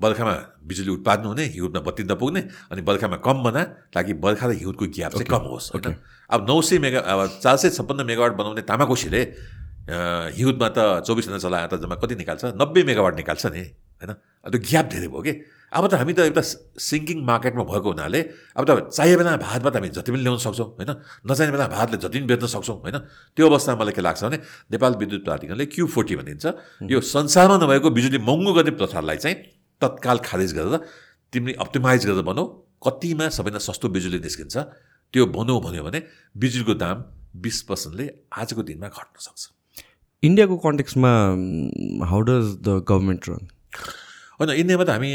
बर्खामा बिजुली उत्पादन हुने हिउँदमा बत्ती नपुग्ने अनि बर्खामा कम बना ताकि बर्खा र हिउँदको ग्याप चाहिँ कम होस् होइन? अब नौ सय मेगा अब चार सय छप्पन्न मेगावाट बनाउने तामाकोसीले हिउँदमा त चौबिस घन्टा चलाएर त जम्मा कति निकाल्छ? नब्बे मेगावाट निकाल्छ नि होइन? त्यो ग्याप धेरै भयो कि? अब त हामी त एउटा सिङ्किङ मार्केटमा भएको हुनाले अब त चाहिए बेला भारतमा त हामी जति पनि ल्याउन सक्छौँ होइन? नचाहिने बेला भारतले जति पनि बेच्न सक्छौँ होइन? त्यो अवस्थामा मलाई के लाग्छ भने नेपाल विद्युत प्राधिकरणले क्यु फोर्टी भनिन्छ। यो संसारमा नभएको बिजुली महँगो गर्ने प्रथालाई चाहिँ तत्काल खारेज गरेर तिमीले अप्टिमाइज गरेर बनाऊ कतिमा सबैभन्दा सस्तो बिजुली निस्किन्छ त्यो बनाऊ भन्यो भने बिजुलीको दाम बिस पर्सेन्टले आजको दिनमा घट्न सक्छ। इन्डियाको कन्टेक्समा how does the government run होइन इन्डियामा त हामी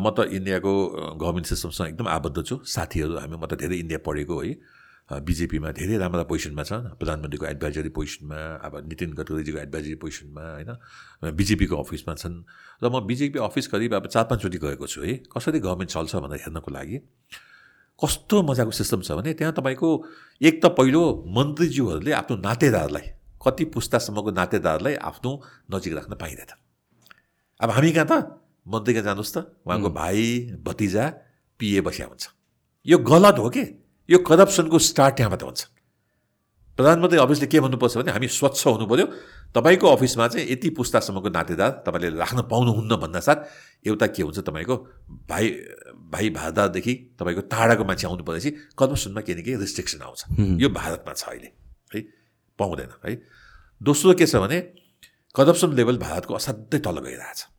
म त इन्डियाको गभर्मेन्ट सिस्टमसँग एकदम आबद्ध छु। साथीहरू हामी म त धेरै इन्डिया पढेको है। बिजेपीमा धेरै राम्रा पोजिसनमा छ प्रधानमन्त्रीको एडभाइजरी पोजिसनमा अब नितिन गडकरीजीको एडभाइजरी पोजिसनमा होइन बिजेपीको अफिसमा छन्। र म बिजेपी अफिस करिब अब चार पाँचचोटि गएको छु है। कसरी गभर्मेन्ट चल्छ भनेर हेर्नको लागि कस्तो मजाको सिस्टम छ भने त्यहाँ तपाईँको एक त पहिलो मन्त्रीज्यूहरूले आफ्नो नातेदारलाई कति पुस्तासम्मको नातेदारलाई आफ्नो नजिक राख्न पाइँदैन। अब हामी कहाँ त? मन्त्री कहाँ जानुहोस् त। उहाँको भाइ भतिजा पिए बसिया हुन्छ। यो गलत हो कि? यो करप्सनको स्टार्ट त्यहाँबाट हुन्छ। प्रधानमन्त्री अफिसले के भन्नुपर्छ भने हामी स्वच्छ हुनु पऱ्यो तपाईँको अफिसमा चाहिँ यति पुस्तासम्मको नातेदार तपाईँले राख्न पाउनुहुन्न भन्दा साथ एउटा के हुन्छ तपाईँको भाइ भाइ भारदारदेखि तपाईँको टाढाको मान्छे आउनु परेपछि करप्सनमा के न केही रिस्ट्रिक्सन आउँछ। यो भारतमा छ अहिले है पाउँदैन है। दोस्रो के छ भने करप्सन लेभल भारतको असाध्यै तल गइरहेछ।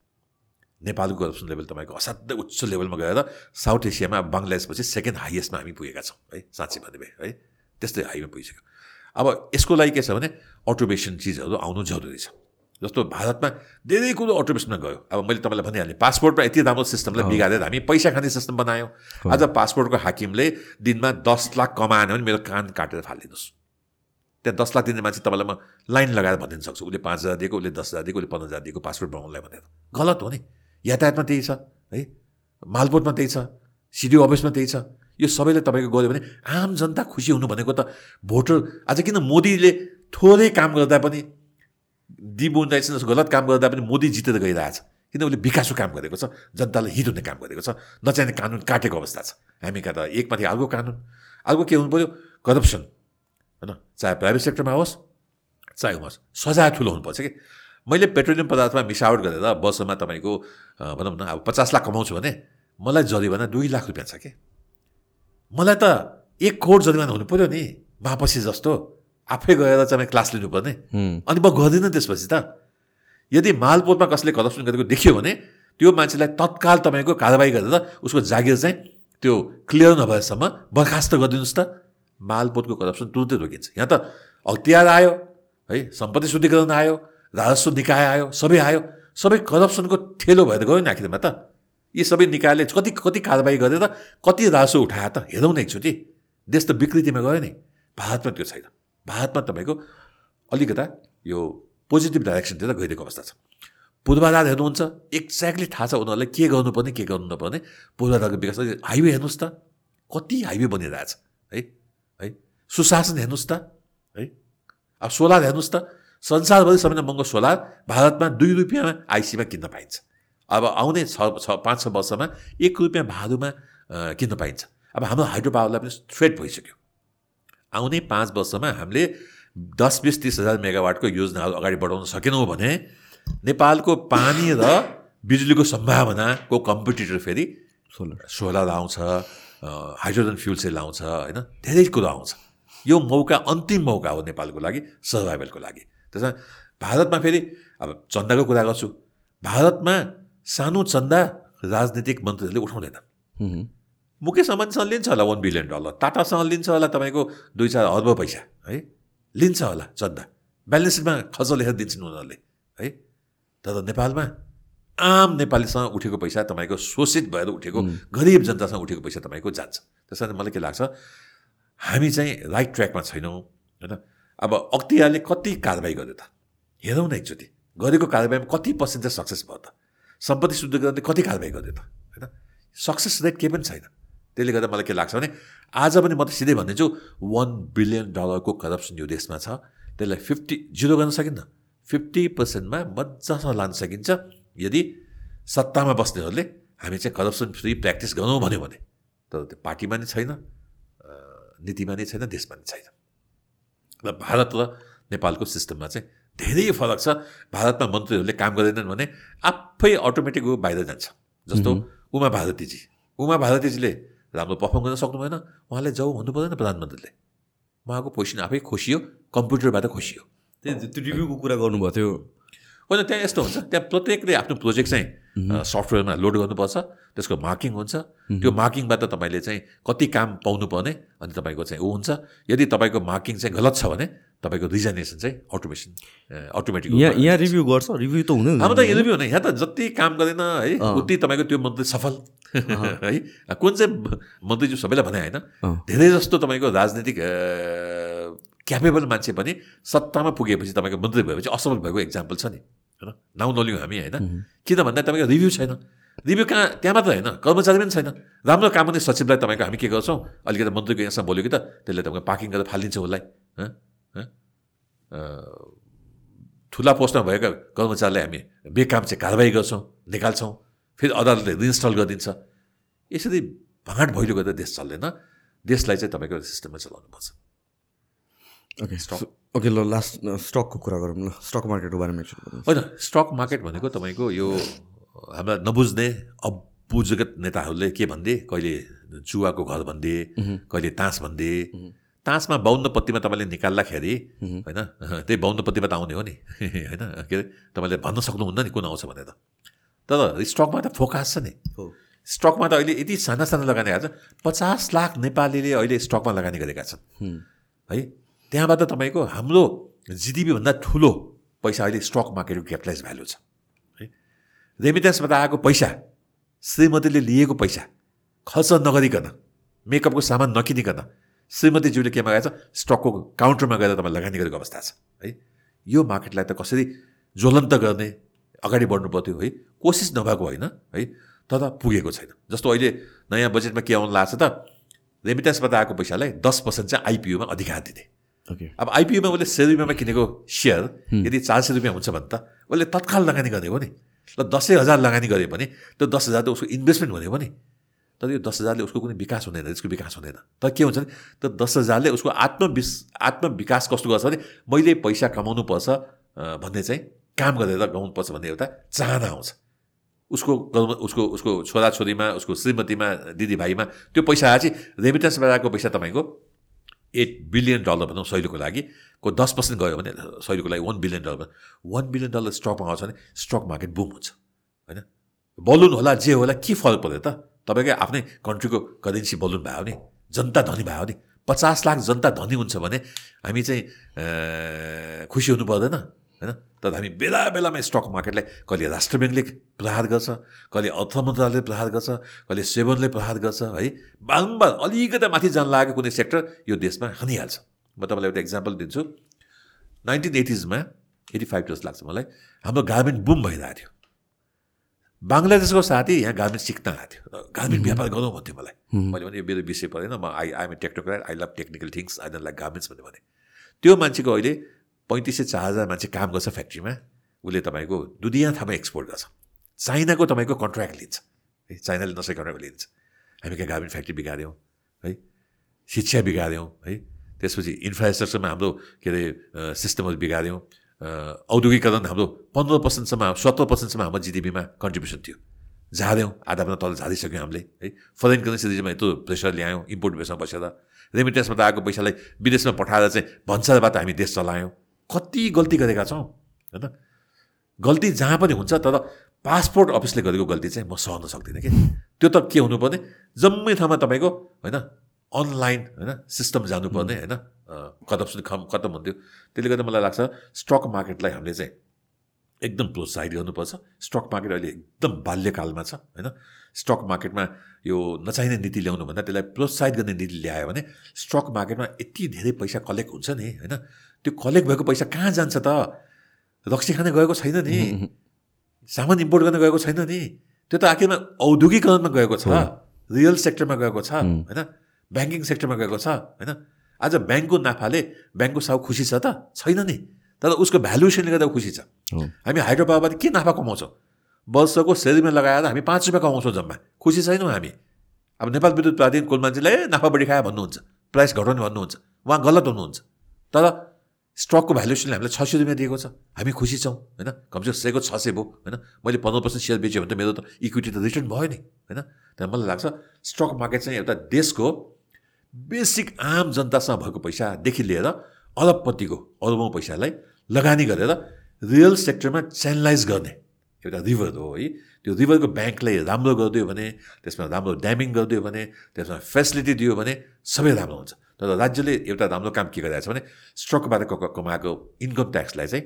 नेपालको करप्सन लेभल तपाईँको असाध्यै उच्च लेभलमा गएर साउथ एसियामा बङ्गलादेशपछि सेकेन्ड हाइएस्टमा हामी पुगेका छौँ है? साँच्ची भए है? त्यस्तै हाइमा पुगिसक्यो। अब यसको लागि के छ भने अटोमेसन चिजहरू आउनु जरुरी छ। जस्तो भारतमा धेरै कुरो अटोमेसनमा गयो। अब मैले तपाईँलाई भनिहालेँ पासपोर्टमा यति राम्रो सिस्टमलाई बिगारेर हामी पैसा खाने सिस्टम बनायौँ। आज पासपोर्टको हाकिमले दिनमा दस लाख कमाएन भने मेरो कान काटेर फालिदिनुहोस्। त्यहाँ दस लाख दिने मान्छे तपाईँलाई म लाइन लगाएर भनिदिनु सक्छु। उसले पाँच हजार दिएको उसले दस हजार दिएको उसले पन्ध्र हजार दिएको पासपोर्ट बनाउनलाई भनेर। गलत हो नि। यातायातमा त्यही छ है? मालपोर्टमा त्यही छ सिडिओ अफिसमा त्यही छ। यो सबैले तपाईँको गऱ्यो भने आम जनता खुसी हुनु भनेको त भोटर आज किन मोदीले थोरै काम गर्दा पनि डिमोनिटाइजेसन गलत काम गर्दा पनि मोदी जितेर गइरहेछ? किन उसले विकासको काम गरेको छ? जनतालाई हित हुने काम गरेको छ? नचाहिने कानुन काटेको अवस्था छ। हामी कहाँ त एकमाथि अर्को कानुन। अर्को के हुनु पऱ्यो करप्सन होइन? चाहे प्राइभेट सेक्टरमा होस् चाहे होस् सजाय ठुलो हुनुपर्छ कि? मैले पेट्रोलियम पदार्थमा मिसावट गरेर वर्षमा तपाईँको भनौँ न अब पचास लाख कमाउँछु भने मलाई जरिवाना दुई लाख रुपियाँ छ कि? मलाई त एक करोड जरिवाना हुनु पऱ्यो नि वापसी जस्तो। आफै गएर चाहिँ क्लास लिनुपर्ने। अनि म गर्दिनँ त्यसपछि त। यदि मालपोतमा कसले करप्सन गरेको देखियो भने त्यो मान्छेलाई तत्काल तपाईँको कारवाही गरेर उसको जागिर चाहिँ त्यो क्लियर नभएसम्म बर्खास्त गरिदिनुहोस् त। मालपोतको करप्सन तुरन्तै रोकिन्छ। यहाँ त अख्तियार आयो है सम्पत्ति शुद्धिकरण आयो राजस्व निकाय आयो सबै आयो सबै करप्सनको ठेलो भएर गयो नि आखिरमा त। यी सबै निकायले कति कति कारवाही गरेर कति राजस्व उठायो त हेरौँ न एकचोटि। देश त विकृतिमा गयो नि। भारतमा त्यो छैन। भारतमा तपाईँको अलिकता यो पोजिटिभ डाइरेक्सनतिर गइरहेको अवस्था छ। पूर्वाधार हेर्नुहुन्छ एक्ज्याक्टली थाहा छ उनीहरूलाई के गर्नुपर्ने के गर्नु नपर्ने पूर्वाधारको विकास हाइवे हेर्नुहोस् त। कति हाइवे बनिरहेछ है? है? सुशासन हेर्नुहोस् त है? अब सोलर हेर्नुहोस् त। संसारभरि सबैभन्दा महँगो सोलर भारतमा दुई रुपियाँमा आइसीमा किन्न पाइन्छ। अब आउने छ छ पाँच छ वर्षमा एक रुपियाँ भाडुमा किन्न पाइन्छ। अब हाम्रो हाइड्रो पावरलाई पनि थ्रेट भइसक्यो। आउने पाँच वर्षमा हामीले दस बिस तिस हजार मेगावाटको योजनाहरू अगाडि बढाउन सकेनौँ भने नेपालको पानी र बिजुलीको सम्भावनाको कम्पिटिटर फेरि सोलर सोलर आउँछ हाइड्रोजन फ्युल सेल आउँछ होइन? धेरै कुरो आउँछ। यो मौका अन्तिम मौका हो नेपालको लागि सर्भाइभलको लागि। त्यसमा भारतमा फेरि अब चन्दाको कुरा गर्छु भारतमा सानो चन्दा राजनीतिक मन्त्रीहरूले उठाउँदैन। मुकेश अम्बानीसँग लिन्छ होला वान बिलियन डलर टाटासँग लिन्छ होला तपाईँको दुई चार अर्ब पैसा है? लिन्छ होला चन्दा। ब्यालेन्स सिटमा खर्च लेखेर दिन्छन् उनीहरूले है? तर नेपालमा आम नेपालीसँग उठेको पैसा तपाईँको शोषित भएर उठेको गरिब जनतासँग उठेको पैसा तपाईँको जान्छ। त्यस कारण मलाई के लाग्छ हामी चाहिँ राइट ट्र्याकमा छैनौँ होइन? अब अख्तियारले कति कारवाही गर्यो त? हेरौँ न एकचोटि। गरेको कारवाहीमा कति पर्सेन्टेज सक्सेस भयो त? सम्पत्ति शुद्ध गर्ने कति कारवाही गर्यो त? होइन? सक्सेस रेट केही पनि छैन। त्यसले गर्दा मलाई के लाग्छ भने आज पनि म त सिधै भनिदिन्छु वान बिलियन डलरको करप्सन यो देशमा छ। त्यसलाई फिफ्टी जिरो गर्न सकिन्न। फिफ्टी पर्सेन्टमा मजासँग लान सकिन्छ। यदि सत्तामा बस्नेहरूले हामी चाहिँ करप्सन फ्री प्र्याक्टिस गरौँ भन्यो भने तर त्यो पार्टीमा नि छैन नीतिमा नै छैन देशमा नि छैन। र भारत र नेपालको सिस्टममा चाहिँ धेरै फरक छ। भारतमा मन्त्रीहरूले काम गर्दैनन् भने आफै अटोमेटिक ऊ बाहिर जान्छ। जस्तो उमा भारतीजी। उमा भारतीजीले राम्रो पर्फर्म गर्न सक्नु भएन। उहाँले जाउँ भन्नु परेन प्रधानमन्त्रीले। उहाँको पोजिसन आफै खोसियो कम्प्युटरबाट खोसियो। त्यही त्यो रिभ्यूको कुरा गर्नुभएको थियो? होइन त्यहाँ यस्तो हुन्छ। त्यहाँ प्रत्येकले आफ्नो प्रोजेक्ट चाहिँ सफ्टवेयरमा लोड गर्नुपर्छ त्यसको मार्किङ हुन्छ। त्यो मार्किङबाट तपाईँले चाहिँ कति काम पाउनुपर्ने अनि तपाईँको चाहिँ ऊ हुन्छ। यदि तपाईँको मार्किङ चाहिँ गलत छ भने तपाईँको रिजनेसन चाहिँ अटोमेसन अटोमेटिक यहाँ यहाँ रिभ्यू गर्छ रिभ्यू त हुँदैन। अब त रिभ्यू हुने यहाँ त जति काम गरेन है उति तपाईँको त्यो मन्त्री सफल। है कुन चाहिँ मन्त्रीज्यू सबैलाई भने होइन धेरै जस्तो तपाईँको राजनीतिक क्यापेबल मान्छे पनि सत्तामा पुगेपछि तपाईँको मन्त्री भएपछि असफल भएको इक्जाम्पल छ नि होइन? नाउँ नलिउँ हामी होइन? किन भन्दा तपाईँको रिभ्यू छैन। रिभ्यू कहाँ त्यहाँ मात्र होइन कर्मचारी पनि छैन। राम्रो काम गर्ने सचिवलाई तपाईँको हामी के गर्छौँ? अलिकति मन्त्रीको यहाँसम्म बोल्यो कि त त्यसले तपाईँको पार्किङ गरेर फालिदिन्छ उसलाई ठुला पोस्टमा भएका कर्मचारीलाई हामी बेकाम चाहिँ कारवाही गर्छौँ निकाल्छौँ फेरि अदालतले रिइन्स्टल गरिदिन्छ। यसरी भाँड भैलो गर्दा देश चल्दैन। देशलाई चाहिँ तपाईँको सिस्टममा चलाउनुपर्छ। ओके स्टक ओके ल लास्ट स्टकको कुरा गरौँ ल। स्टक मार्केटको बारेमा होइन स्टक मार्केट भनेको तपाईँको यो हाम्रा नबुझ्ने अबुजगत नेताहरूले के भनिदिए कहिले चुवाको घर भनिदिए कहिले तास भनिदिए तासमा बाहुन्न पत्तीमा तपाईँले निकाल्दाखेरि होइन? त्यही बाहुन्न पत्तीमा त आउने हो नि। होइन? के अरे? तपाईँले भन्न सक्नुहुन्न नि कुन आउँछ भनेर तर स्टकमा त फोकस छ नि। स्टकमा त अहिले यति साना साना लगानी छ पचास लाख नेपालीले अहिले स्टकमा लगानी गरेका छन्। है? त्यहाँबाट तपाईँको हाम्रो जिडिपीभन्दा ठुलो पैसा अहिले स्टक मार्केटको क्यापिटलाइज भ्यालु छ है? रेमिटेन्सबाट आएको पैसा श्रीमतीले लिएको पैसा खर्च नगरिकन मेकअपको सामान नकिनिकन श्रीमतीज्यूले केमा गएछ स्टकको काउन्टरमा गएर तपाईँ लगानी गरेको अवस्था छ है? यो मार्केटलाई त कसरी ज्वलन्त गर्ने अगाडि बढ्नु पर्थ्यो है? कोसिस नभएको होइन है? तर पुगेको छैन। जस्तो अहिले नयाँ बजेटमा के आउनु लाग्छ त रेमिटेन्सबाट आएको पैसालाई दस पर्सेन्ट चाहिँ आइपिओमा अधिकार दिने। अब आइपिओमा उसले सय रुपियाँमा किनेको सेयर यदि चार सय रुपियाँ हुन्छ भने त उसले तत्काल लगानी गर्ने हो नि ल दसैँ हजार लगानी गरे भने त्यो दस हजार त उसको इन्भेस्टमेन्ट हुने हो नि तर यो दस हजारले उसको कुनै विकास हुँदैन यसको विकास हुँदैन। तर के हुन्छ भने त दस हजारले उसको आत्मविस आत्मविकास कस्तो गर्छ भने मैले पैसा कमाउनु पर्छ भन्ने चाहिँ काम गरेर गाउनुपर्छ भन्ने एउटा चाहना आउँछ। उसको उसको उसको छोराछोरीमा उसको श्रीमतीमा दिदीभाइमा त्यो पैसा आएपछि रेमिटेन्सबाट आएको पैसा तपाईँको एट बिलियन डलर भनौँ सहिलोको लागि को दस पर्सेन्ट गयो भने सहिलोको लागि one billion dollar one billion dollar स्टकमा आउँछ भने स्टक मार्केट बुम हुन्छ होइन? बलुन होला जे होला के फरक पऱ्यो त? तपाईँकै आफ्नै कन्ट्रीको करेन्सी बलुन भयो नि जनता धनी भयो नि। पचास लाख जनता धनी हुन्छ भने हामी चाहिँ खुसी हुनु पर्दैन होइन? तर हामी बेला बेलामा स्टक मार्केटलाई कहिले राष्ट्र ब्याङ्कले प्रहार गर्छ कहिले अर्थ मन्त्रालयले प्रहार गर्छ कहिले सेभनले प्रहार गर्छ है? बारम्बार अलिकति माथि जान लागेको कुनै सेक्टर यो देशमा हानिहाल्छ म तपाईँलाई एउटा इक्जाम्पल दिन्छु। नाइन्टिन एटिजमा एटी फाइभ इयर्स लाग्छ मलाई हाम्रो गार्मेन्ट बुम भइरहेको थियो। बङ्गलादेशको साथी यहाँ गार्मेन्ट सिक्न आएको थियो। गार्मेन्ट व्यापार गरौँ भन्थ्यो मलाई। मैले भने यो मेरो विषय परेन म I I'm a technocrat I love technical things I don't like garments भन्ने भने। त्यो मान्छेको अहिले पैँतिस सय चार हजार मान्छे काम गर्छ फ्याक्ट्रीमा उसले तपाईँको दुनियाँ ठाउँमा एक्सपोर्ट गर्छ। चाइनाको तपाईँको कन्ट्र्याक्ट लिन्छ। है चाइनाले नसै कन्ट्र्याक्ट लिन्छ। हामी कहाँ गार्मेन्ट फ्याक्ट्री बिगाऱ्यौँ है शिक्षा बिगाऱ्यौँ है त्यसपछि इन्फ्रास्ट्रक्चरमा हाम्रो के अरे सिस्टमहरू बिगाऱ्यौँ औद्योगिकरण हाम्रो पन्ध्र पर्सेन्टसम्म सत्तर पर्सेन्टसम्म हाम्रो जिडिपीमा कन्ट्रिब्युसन थियो। झार्यौँ आधाभन्दा तल झारिसक्यौँ हामीले है। फरेन करेन्सी रिजमा यत्रो प्रेसर ल्यायौँ इम्पोर्ट बेसमा बसेर। रेमिटेन्सबाट आएको पैसालाई विदेशमा पठाएर चाहिँ भन्सारबाट हामी देश चलायौँ। कति गल्ती गरेका छौँ होइन? गल्ती जहाँ पनि हुन्छ तर पासपोर्ट अफिसले गरेको गल्ती चाहिँ म सहन सक्दिनँ कि। त्यो त के हुनुपर्ने? जम्मै ठाउँमा तपाईँको होइन अनलाइन होइन सिस्टम जानुपर्ने होइन करप्सन खम खत्तम हुन्थ्यो। त्यसले गर्दा मलाई लाग्छ स्टक मार्केटलाई हामीले चाहिँ एकदम प्रोत्साहित गर्नुपर्छ। स्टक मार्केट अहिले एकदम बाल्यकालमा छ होइन? स्टक मार्केटमा यो नचाहिने नीति ल्याउनु भन्दा त्यसलाई प्रोत्साहित गर्ने नीति ल्यायो भने स्टक मार्केटमा यति धेरै पैसा कलेक्ट हुन्छ नि होइन? त्यो कलेक्ट भएको पैसा कहाँ जान्छ त? रक्सी खान गएको छैन नि। सामान इम्पोर्ट गर्न गएको छैन नि। त्यो त आखिरमा औद्योगिकरणमा गएको छ। रियल सेक्टरमा गएको छ होइन? ब्याङ्किङ सेक्टरमा गएको छ होइन? आज ब्याङ्कको नाफाले ब्याङ्कको साउ खुसी छ त? छैन नि। तर उसको भ्यालुएसनले गर्दा खुसी छ। हामी हाइड्रो पावरबाट के नाफा कमाउँछौँ? वर्षको सेलेरीमा लगाएर हामी पाँच रुपियाँ कमाउँछौँ जम्मा। खुसी छैनौँ हामी। अब नेपाल विद्युत प्राधिकरणको मान्छेले ए नाफा बढी खायो भन्नुहुन्छ। प्राइस घटाउने भन्नुहुन्छ। उहाँ गलत हुनुहुन्छ। तर स्टकको भ्यालुएसनले हामीलाई छ सय रुपियाँ दिएको छ। हामी खुसी छौँ होइन? कमसेकम सेको छ सय भयो होइन? मैले पन्ध्र पर्सेन्ट सेयर बेच्यो भने त मेरो त इक्विटी त रिटर्न भयो नि होइन? त्यहाँ मलाई लाग्छ स्टक मार्केट चाहिँ एउटा देशको बेसिक आम जनतासँग भएको पैसादेखि लिएर अरबपतिको अरबौँ पैसालाई लगानी गरेर रियल सेक्टरमा च्यानलाइज गर्ने एउटा रिभर हो है। त्यो रिभरको ब्याङ्कलाई राम्रो गरिदियो भने त्यसमा राम्रो ड्यामिङ गरिदियो भने त्यसमा फेसिलिटी दियो भने सबै राम्रो हुन्छ। तर राज्यले एउटा राम्रो काम के गरिरहेको छ भने स्टकबाट क- कमाएको इन्कम ट्याक्सलाई चाहिँ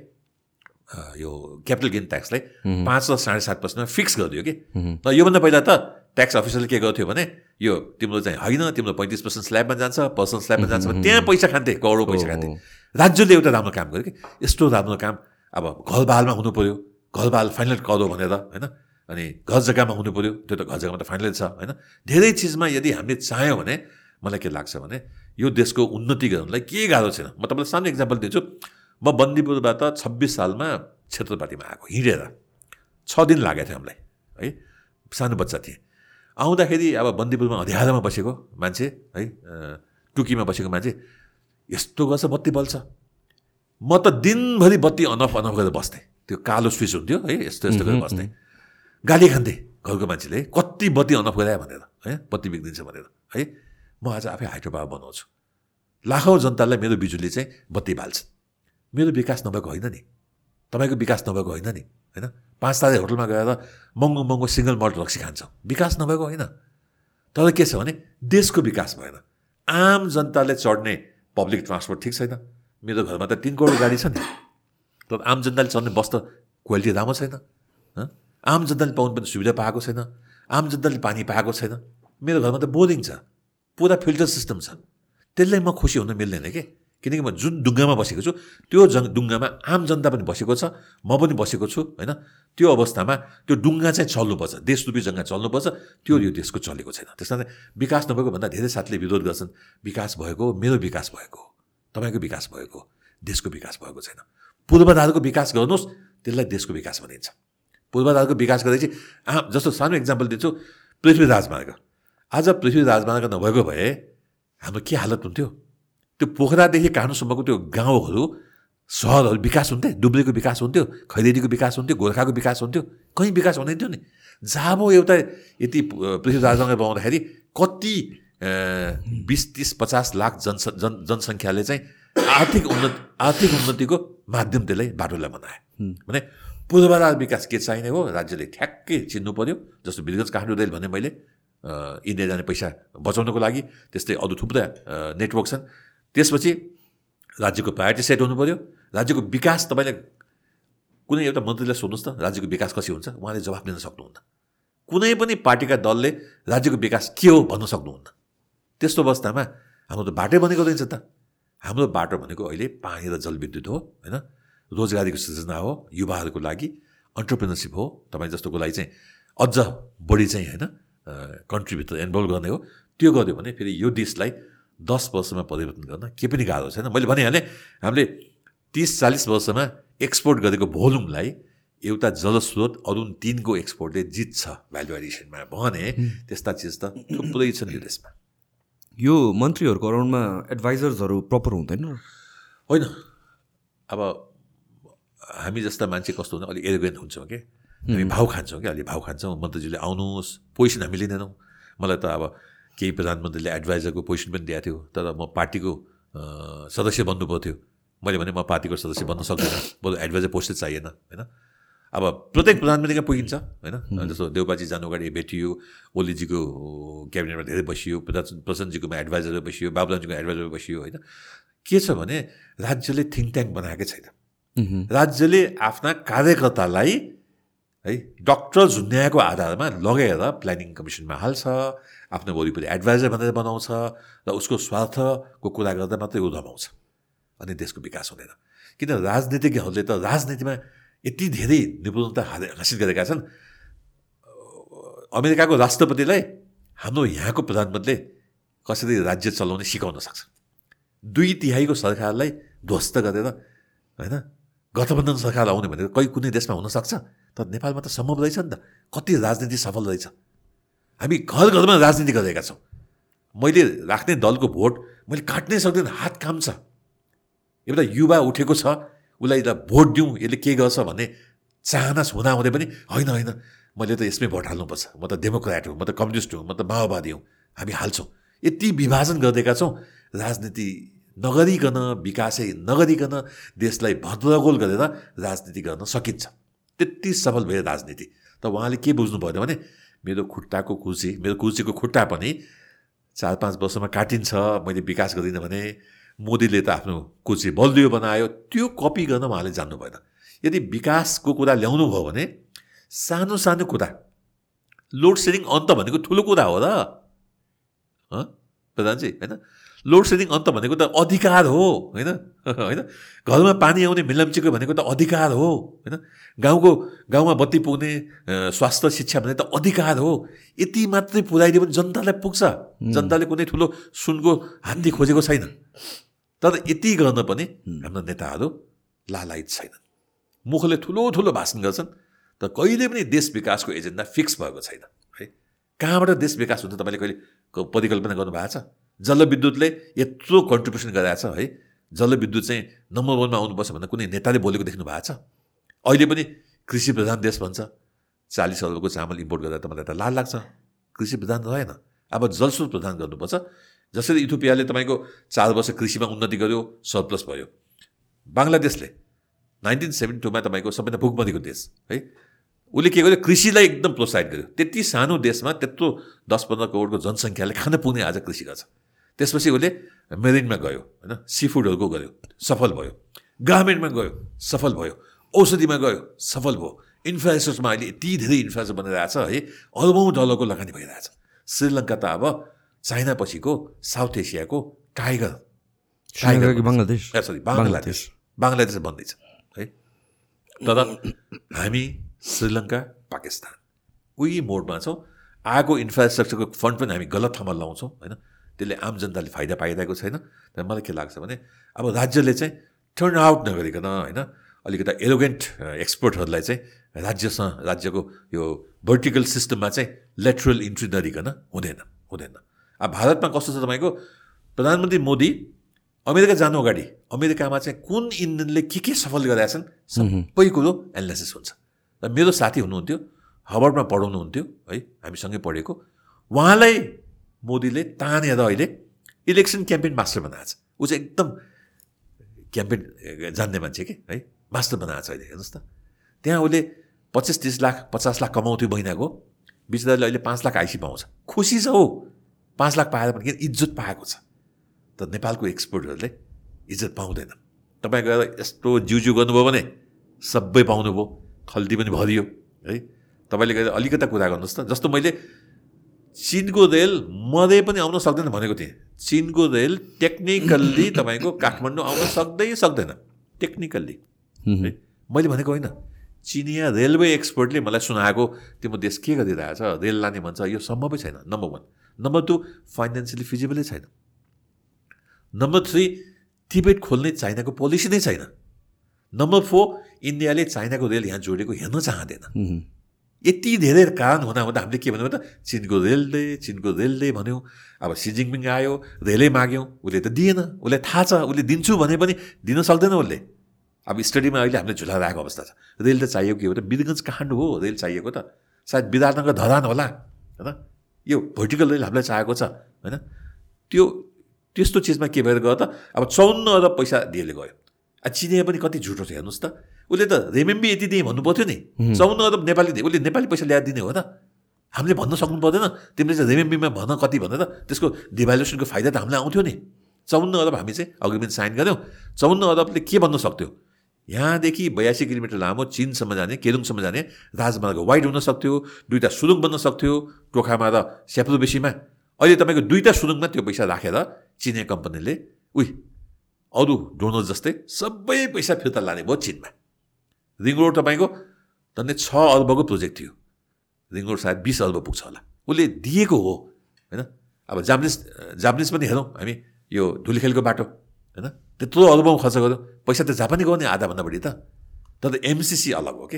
यो क्यापिटल गेन ट्याक्सलाई पाँच र साढे सात पर्सेन्टमा फिक्स गरिदियो कि। र योभन्दा पहिला त ट्याक्स अफिसरले के गर्थ्यो भने यो तिम्रो चाहिँ होइन तिम्रो पैँतिस पर्सेन्ट स्ल्याबमा जान्छ पर्सनल स्ल्याबमा जान्छ भने त्यहाँ पैसा खान्थे करोडौँ पैसा खान्थे। राज्यले एउटा राम्रो काम गर्यो कि। यस्तो राम्रो काम अब घरबालमा हुनु पऱ्यो घरबाल फाइनल करो भनेर होइन? अनि घर जग्गामा हुनु पऱ्यो त्यो त घर जग्गामा त फाइनल छ होइन? धेरै चिजमा यदि हामीले चाह्यौँ भने मलाई के लाग्छ भने यो देशको उन्नति गर्नलाई के गाह्रो छैन? म तपाईँलाई सानो इक्जाम्पल दिन्छु। म बन्दीपुरबाट छब्बिस सालमा क्षेत्रपातीमा आएको हिँडेर। छ दिन लागेको थियो हामीलाई है? सानो बच्चा थिएँ। आउँदाखेरि अब बन्दीपुरमा अँध्यारोमा बसेको मान्छे है? टुकीमा बसेको मान्छे यस्तो गर्छ बत्ती बल्छ। म त दिनभरि बत्ती अनफ अनफ गरेर बस्थेँ। त्यो कालो स्विच हुन्थ्यो है? यस्तो यस्तो गरेर बस्थेँ। गाली खान्थेँ घरको मान्छेले कति बत्ती अनफ गरायो भनेर है? बत्ती बिग्रिन्छ भनेर है? म आज आफै हाइड्रो पावर बनाउँछु। लाखौँ जनतालाई मेरो बिजुली चाहिँ बत्ती बाल्छ मेरो विकास नभएको होइन नि। तपाईँको विकास नभएको होइन नि होइन? पाँच तारे होटलमा गएर महँगो महँगो सिङ्गल मल्ट रक्सी खान्छौँ। विकास नभएको होइन। तर के छ भने देशको विकास भएन। आम जनताले चढ्ने पब्लिक ट्रान्सपोर्ट ठिक छैन। मेरो घरमा त तिन करोड गाडी छ नि। तर आम जनताले चढ्ने बस त क्वालिटी राम्रो छैन? आम जनताले पाउनु पनि सुविधा पाएको छैन। आम जनताले पानी पाएको छैन। मेरो घरमा त बोरिङ छ। पुरा फिल्टर सिस्टम छ त्यसलाई म खुसी हुन मिल्दैन कि किनकि म जुन डुङ्गामा बसेको छु त्यो जङ डुङ्गामा आम जनता पनि बसेको छ म पनि बसेको छु होइन त्यो अवस्थामा त्यो डुङ्गा चाहिँ चल्नुपर्छ देशरूपी जग्गा चल्नुपर्छ त्यो यो देशको चलेको छैन त्यस कारण विकास नभएको भन्दा धेरै साथीले विरोध गर्छन् विकास भएको मेरो विकास भएको तपाईँको विकास भएको देशको विकास भएको छैन पूर्वाधारको विकास गर्नुहोस् त्यसलाई देशको विकास भनिन्छ पूर्वाधारको विकास गर्दै चाहिँ जस्तो सानो इक्जाम्पल दिन्छु पृथ्वी राजमार्ग आज पृथ्वी राजमार्ग नभएको भए हाम्रो के हालत हुन्थ्यो? त्यो पोखरादेखि काठमाडौँसम्मको त्यो गाउँहरू सहरहरू विकास हुन्थे डुब्रेको विकास हुन्थ्यो खैरेनीको विकास हुन्थ्यो गोर्खाको विकास हुन्थ्यो कहीँ विकास हुँदैन थियो नि। जब एउटा यति पृथ्वी राजमार्ग बनाउँदाखेरि कति बिस तिस पचास लाख जनस जन जनसङ्ख्याले चाहिँ आर्थिक उन्नति आर्थिक उन्नतिको माध्यम त्यसलाई बाटोलाई बनाए। भने पूर्वाधार विकास के चाहिने हो? राज्यले ठ्याक्कै चिन्नु पऱ्यो जस्तो वीरगञ्ज काठमाडौँ रेल भने मैले इन्डिया जाने पैसा बचाउनको लागि त्यस्तै अरू थुप्रै नेटवर्क छन्। त्यसपछि राज्यको प्रायोरिटी सेट हुनु पऱ्यो राज्यको विकास तपाईँले कुनै एउटा मन्त्रीलाई सोध्नुहोस् त राज्यको विकास कसरी हुन्छ? उहाँले जवाफ दिन सक्नुहुन्न। कुनै पनि पार्टीका दलले राज्यको विकास के हो भन्न सक्नुहुन्न। त्यस्तो अवस्थामा हाम्रो त बाटै बनेको रहेछ त। हाम्रो बाटो भनेको अहिले पानी र जलविद्युत हो होइन? रोजगारीको सृजना हो युवाहरूको लागि अन्टरप्रिनरसिप हो। तपाईँ जस्तोको लागि चाहिँ अझ बढी चाहिँ होइन? कन्ट्रिब्युटर इन्भल्भ गर्ने हो। त्यो गर्यो भने फेरि यो देशलाई दस वर्षमा परिवर्तन गर्न के पनि गाह्रो छैन। मैले भनिहालेँ हामीले तिस चालिस वर्षमा एक्सपोर्ट गरेको भोल्युमलाई एउटा जलस्रोत अरुण तिनको एक्सपोर्टले जित्छ भ्यालु एडिसनमा भने त्यस्ता चिज त थुप्रै छन् यो देशमा। यो मन्त्रीहरूको अराउन्डमा एडभाइजर्सहरू प्रपर हुँदैन? होइन। अब हामी जस्ता मान्छे कस्तो हुन्छ अलिक एरोगेन्ट हुन्छौँ कि? हामी भाउ खान्छौँ कि अलि भाउ खान्छौँ। मन्त्रीजीले आउनुहोस् पोजिसन हामी लिँदैनौँ मलाई त अब केही प्रधानमन्त्रीले एडभाइजरको पोजिसन पनि दिएको थियो तर म पार्टीको सदस्य बन्नु पर्थ्यो मैले भने म पार्टीको सदस्य बन्न सक्दिनँ। बरु एडभाइजर पोस्टै चाहिएन होइन? अब प्रत्येक प्रधानमन्त्री कहाँ पुगिन्छ होइन? जस्तो देउपाजी जानु अगाडि भेटियो ओलीजीको क्याबिनेटमा धेरै बसियो प्रधान प्रसन्नजीकोमा एडभाइजर बसियो बाबुलाजीको एडभाइजर बसियो होइन? के छ भने राज्यले थिङ्क ट्याङ्क बनाएकै छैन। राज्यले आफ्ना कार्यकर्तालाई है डक्टर झुन्ड्याएको आधारमा लगेर प्लानिङ कमिसनमा हाल्छ आफ्नो वरिपरि एडभाइजर भनेर बनाउँछ र उसको स्वार्थको कुरा गर्दा मात्रै ऊ रमाउँछ अनि देशको विकास हुँदैन। किन राजनीतिज्ञहरूले त राजनीतिमा यति धेरै निपुणता हासिल गरेका छन्। अमेरिकाको राष्ट्रपतिलाई हाम्रो यहाँको प्रधानमन्त्रीले कसरी राज्य चलाउने सिकाउन सक्छ? दुई तिहाईको सरकारलाई ध्वस्त गरेर होइन? गठबन्धन सरकार आउने भनेर कहीँ कुनै देशमा हुनसक्छ? तर नेपालमा त सम्भव रहेछ नि त। कति राजनीति सफल रहेछ? हामी घर घरमा राजनीति गरेका छौँ। मैले राख्ने दलको भोट मैले काट्नै सक्दिनँ हात काम छ। एउटा युवा उठेको छ उसलाई त भोट दिउँ यसले के गर्छ भन्ने चाहना हुँदाहुँदै पनि होइन होइन। मैले त यसमै भोट हाल्नुपर्छ। म त डेमोक्रेट हुँ म त कम्युनिस्ट हुँ म त माओवादी हुँ। हामी हाल्छौँ। यति विभाजन गरिदिएका छौँ। राजनीति नगरिकन विकासै नगरिकन देशलाई भद्रगोल गरेर राजनीति गर्न सकिन्छ। त्यति सफल भयो राजनीति। त उहाँले के बुझ्नु पऱ्यो भने मेरो खुट्टाको कुर्सी मेरो कुर्सीको खुट्टा पनि चार पाँच वर्षमा काटिन्छ मैले विकास गरिनँ भने मोदीले त आफ्नो कुर्सी बलियो बनायो। त्यो कपी गर्न उहाँले जान्नु भएन। यदि विकासको कुरा ल्याउनु भयो भने सानो सानो कुरा लोड सेडिङ अन्त भनेको ठुलो कुरा हो र। प्रधानजी होइन? लोड सेडिङ अन्त भनेको त अधिकार हो होइन? होइन? घरमा पानी आउने मिलम्चीको भनेको त अधिकार हो होइन? गाउँको गाउँमा बत्ती पुग्ने स्वास्थ्य शिक्षा भने त अधिकार हो। यति मात्रै पुऱ्याइदियो भने जनतालाई पुग्छ। जनताले कुनै ठुलो सुनको हात्ती खोजेको छैन। तर यति गर्न पनि हाम्रो नेताहरू लालायत छैनन्। मुखले ठुलो ठुलो भाषण गर्छन् तर कहिले पनि देश विकासको एजेन्डा फिक्स भएको छैन। है? कहाँबाट देश विकास हुन्छ तपाईँले कहिले परिकल्पना गर्नुभएको छ? जलविद्युतले यत्रो कन्ट्रिब्युसन गरेको छ है जलविद्युत चाहिँ नम्बर वानमा आउनुपर्छ भनेर कुनै नेताले बोलेको देख्नु भएको छ। अहिले पनि कृषि प्रधान देश भन्छ। चालिस अरबको चामल इम्पोर्ट गर्दा मलाई त लाल लाग्छ। कृषि प्रधान रहेन। अब जलस्रोत प्रदान गर्नुपर्छ। जसरी इथोपियाले तपाईँको चार वर्ष कृषिमा उन्नति गर्यो सरप्लस भयो। बङ्गलादेशले नाइन्टिन सेभेन्टी टूमा तपाईँको सबैभन्दा भुकमरीको देश है? उसले के गर्यो? कृषिलाई एकदम प्रोत्साहित गर्यो। त्यति सानो देशमा त्यत्रो दस पन्ध्र करोडको जनसङ्ख्याले खान पुग्ने आज कृषि गर्छ। त्यसपछि उसले मेरिनमा गयो होइन? सी फुडहरूको गयो सफल भयो। गार्मेन्टमा गयो सफल भयो। औषधिमा गयो सफल भयो। इन्फ्रास्ट्रक्चरमा अहिले यति धेरै इन्फ्रास्ट्रक्चर बनिरहेछ है? अरबौँ डलरको लगानी भइरहेछ। श्रीलङ्का त अब चाइना पछिको साउथ एसियाको tiger. Tiger Bangladesh? Sorry Bangladesh. Bangladesh. बन्दैछ है? तर हामी श्रीलङ्का पाकिस्तान उही मोडमा छौँ। आएको इन्फ्रास्ट्रक्चरको फन्ड पनि हामी गलत ठाउँमा लाउँछौँ होइन? त्यसले आम जनताले फाइदा पाइरहेको छैन। तर मलाई के लाग्छ भने अब राज्यले चाहिँ टर्न आउट नगरिकन होइन अलिकति एरोगेन्ट एक्सपर्टहरूलाई चाहिँ राज्यसँग राज्यको यो भर्टिकल सिस्टममा चाहिँ लेटरल इन्ट्री नदिकन हुँदैन हुँदैन। अब भारतमा कस्तो छ तपाईँको प्रधानमन्त्री मोदी अमेरिका जानु अगाडि अमेरिकामा चाहिँ कुन इन्जिनले के के सफल गरेका छन् सबै कुरो एनालाइसिस हुन्छ। र मेरो साथी हुनुहुन्थ्यो हबर्डमा पढाउनुहुन्थ्यो है हामीसँगै पढेको। उहाँलाई मोदीले तानेर अहिले इलेक्सन क्याम्पेन मास्टर बनाएको छ ऊ चाहिँ एकदम क्याम्पेन जान्ने मान्छे कि है? मास्टर बनाएको छ अहिले हेर्नुहोस् त। त्यहाँ उसले पच्चिस तिस लाख पचास लाख कमाउँथ्यो महिनाको। बिचराले अहिले पाँच लाख आइसी पाउँछ। खुसी छ हो पाँच लाख पाएर पनि इज्जत पाएको छ? तर नेपालको एक्सपर्टहरूले इज्जत पाउँदैन। तपाईँ गएर यस्तो जिउ गर्नुभयो भने सबै पाउनुभयो। खल्ती पनि भरियो है? तपाईँले गएर अलिकता कुरा गर्नुहोस् त। जस्तो मैले चिनको रेल मधे पनि आउन सक्दैन भनेको थिएँ। चिनको रेल टेक्निकल्ली तपाईँको काठमाडौँ आउन सक्दै सक्दैन। टेक्निकल्ली है? मैले भनेको होइन। चिनिया रेलवे एक्सपर्टले मलाई सुनाएको त्यो म देश के गरिरहेछ? रेल लाने भन्छ यो सम्भवै छैन। Number one number two financially फिजिबलै छैन। नम्बर थ्री तिबेट खोल्ने चाइनाको पोलिसी नै छैन। नम्बर फोर इन्डियाले चाइनाको रेल यहाँ जोडेको हेर्न चाहँदैन। यति धेरै कारण हुँदा हुँदा हामीले के भन्यो त? चिनको रेलले चिनको रेलले भन्यौँ अब सिजिङमिङ आयो रेलै माग्यौँ उसले त दिएन उसलाई थाहा छ उसले दिन्छु भने पनि दिन सक्दैन उसले। अब स्टडीमा अहिले हामीले झुलाएर आएको अवस्था छ। रेल त चाहिएको के हो त? बिरगन्ज काठमाडौँ हो रेल चाहिएको त। सायद विराटनगर धरान होला होइन? यो भर्टिकल रेल हामीलाई चाहिएको छ होइन? त्यो त्यस्तो चिजमा के भएर गयो त? अब चौन्न अरब पैसा दिएले गयो। चिनिया पनि कति झुटो छ हेर्नुहोस् त। उसले त रेमेम्बी यति दिएँ भन्नु पर्थ्यो नि चौन्न अरब नेपाली उसले नेपाली पैसा ल्याएर दिने हो त। हामीले भन्न सक्नु पर्दैन तिमीले चाहिँ रेमेम्बीमा भन कति भनेर त्यसको डिभालुसनको फाइदा त हामीलाई आउँथ्यो नि। चौन्न अरब हामी चाहिँ अग्रिमेन्ट साइन गऱ्यौँ। चौन्न अरबले के भन्न सक्थ्यो? यहाँदेखि बयासी किलोमिटर लामो चिनसम्म जाने केरुङसम्म जाने राजमार्ग वाइड हुन सक्थ्यो। दुईवटा सुरुङ बन्न सक्थ्यो टोखामा र बेसीमा अहिले तपाईँको दुईवटा सुरुङमा त्यो पैसा राखेर चिनिया कम्पनीले उही अरू डोनर जस्तै सबै पैसा फिर्ता लाने भयो चिनमा। रिङ रोड तपाईँको झन्डै छ अर्बको प्रोजेक्ट थियो। रिङ रोड सायद बिस अर्ब पुग्छ होला। उसले दिएको हो होइन? अब जापानिज जापानिज पनि हेरौँ हामी यो धुलीखेलको बाटो होइन? त्यत्रो अर्बौँ खर्च गऱ्यो पैसा त जापानी गाउने आधाभन्दा बढी त। तर एमसिसी अलग हो कि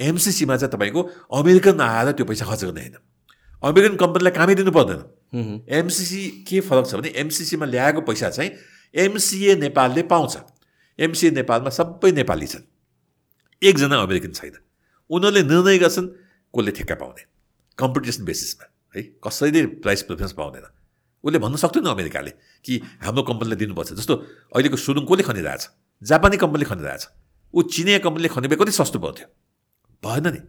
एमसिसीमा चाहिँ तपाईँको अमेरिकन आएर त्यो पैसा खर्च गर्ने होइन। अमेरिकन कम्पनीलाई कामै दिनु पर्दैन। एमसिसी के फरक छ भने एमसिसीमा ल्याएको पैसा चाहिँ एमसिए नेपालले पाउँछ। एमसिए नेपालमा सबै नेपाली छन्। एकजना अमेरिकन छैन उनीहरूले निर्णय गर्छन् कसले ठेक्का पाउने कम्पिटिसन बेसिसमा है कसैले प्राइस प्रिफरेन्स पाउँदैन उसले भन्न सक्दैन अमेरिकाले कि हाम्रो कम्पनीलाई दिनुपर्छ जस्तो अहिलेको सुरुङ कसले खनिरहेछ जापानी कम्पनीले खनिरहेछ ऊ चिनिया कम्पनीले खने कति सस्तो पर्थ्यो भएन नि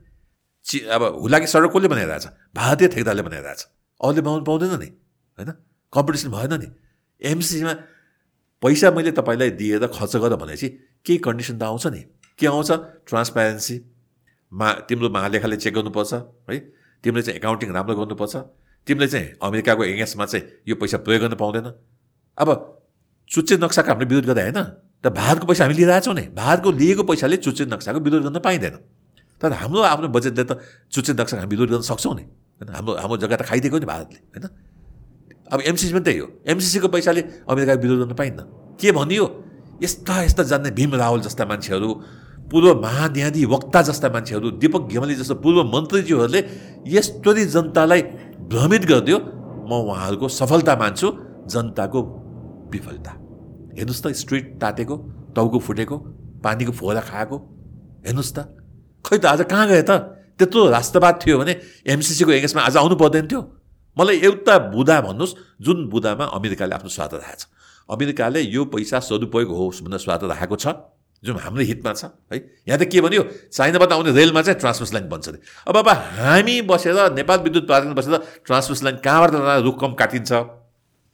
चि अब हुलाकी सडक कसले बनाइरहेछ भारतीय ठेकदारले बनाइरहेछ अरूले बनाउनु पाउँदैन नि होइन कम्पिटिसन भएन नि एमसिसीमा पैसा मैले तपाईँलाई दिएर खर्च गर भनेपछि केही कन्डिसन त आउँछ नि के आउँछ? ट्रान्सप्यारेन्सी मा तिम्रो महालेखाले चेक गर्नुपर्छ है? तिमीले चाहिँ एकाउन्टिङ राम्रो गर्नुपर्छ। तिमीले चाहिँ अमेरिकाको एगेन्स्टमा चाहिँ यो पैसा प्रयोग गर्न पाउँदैन। अब चुच्चे नक्साको हामीले विरोध गर्दा होइन? त भारतको पैसा हामी लिइरहेछौँ नि। भारतको लिएको पैसाले चुच्चे नक्साको विरोध गर्न पाइँदैन। तर हाम्रो आफ्नो बजेटले त चुच्चे नक्साको हामी विरोध गर्न सक्छौँ नि। होइन? हाम्रो हाम्रो जग्गा त खाइदिएको नि भारतले होइन? अब एमसिसी पनि त्यही हो। एमसिसीको पैसाले अमेरिकाको विरोध गर्न पाइन्न के भनियो? यस्ता यस्ता जान्ने भीम रावल जस्ता मान्छेहरू पूर्व महान्याधी वक्ता जस्ता मान्छेहरू दिपक घेमली जस्तो पूर्व मन्त्रीज्यूहरूले यस्तरी जनतालाई भ्रमित गरिदियो। म उहाँहरूको सफलता मान्छु जनताको विफलता। हेर्नुहोस् त स्ट्रिट तातेको टाउको फुटेको पानीको फोहरा खाएको। हेर्नुहोस् त खै त आज कहाँ गए त? त्यत्रो राष्ट्रवाद थियो भने एमसिसीको एगेन्स्टमा आज आउनु पर्दैन थियो। मलाई एउटा बुधा भन्नुहोस् जुन बुधामा अमेरिकाले आफ्नो स्वार्थ राखेको छ। अमेरिकाले यो पैसा सदुपयोग होस् भनेर स्वार्थ राखेको छ। जुन हाम्रो हितमा छ है? यहाँ त के भन्यो? चाइनाबाट आउने रेलमा चाहिँ ट्रान्समिस लाइन बन्छ अरे। अब अब हामी बसेर नेपाल विद्युत प्राधिकरण बसेर ट्रान्समिस लाइन कहाँबाट लाँदा रुख कम काटिन्छ?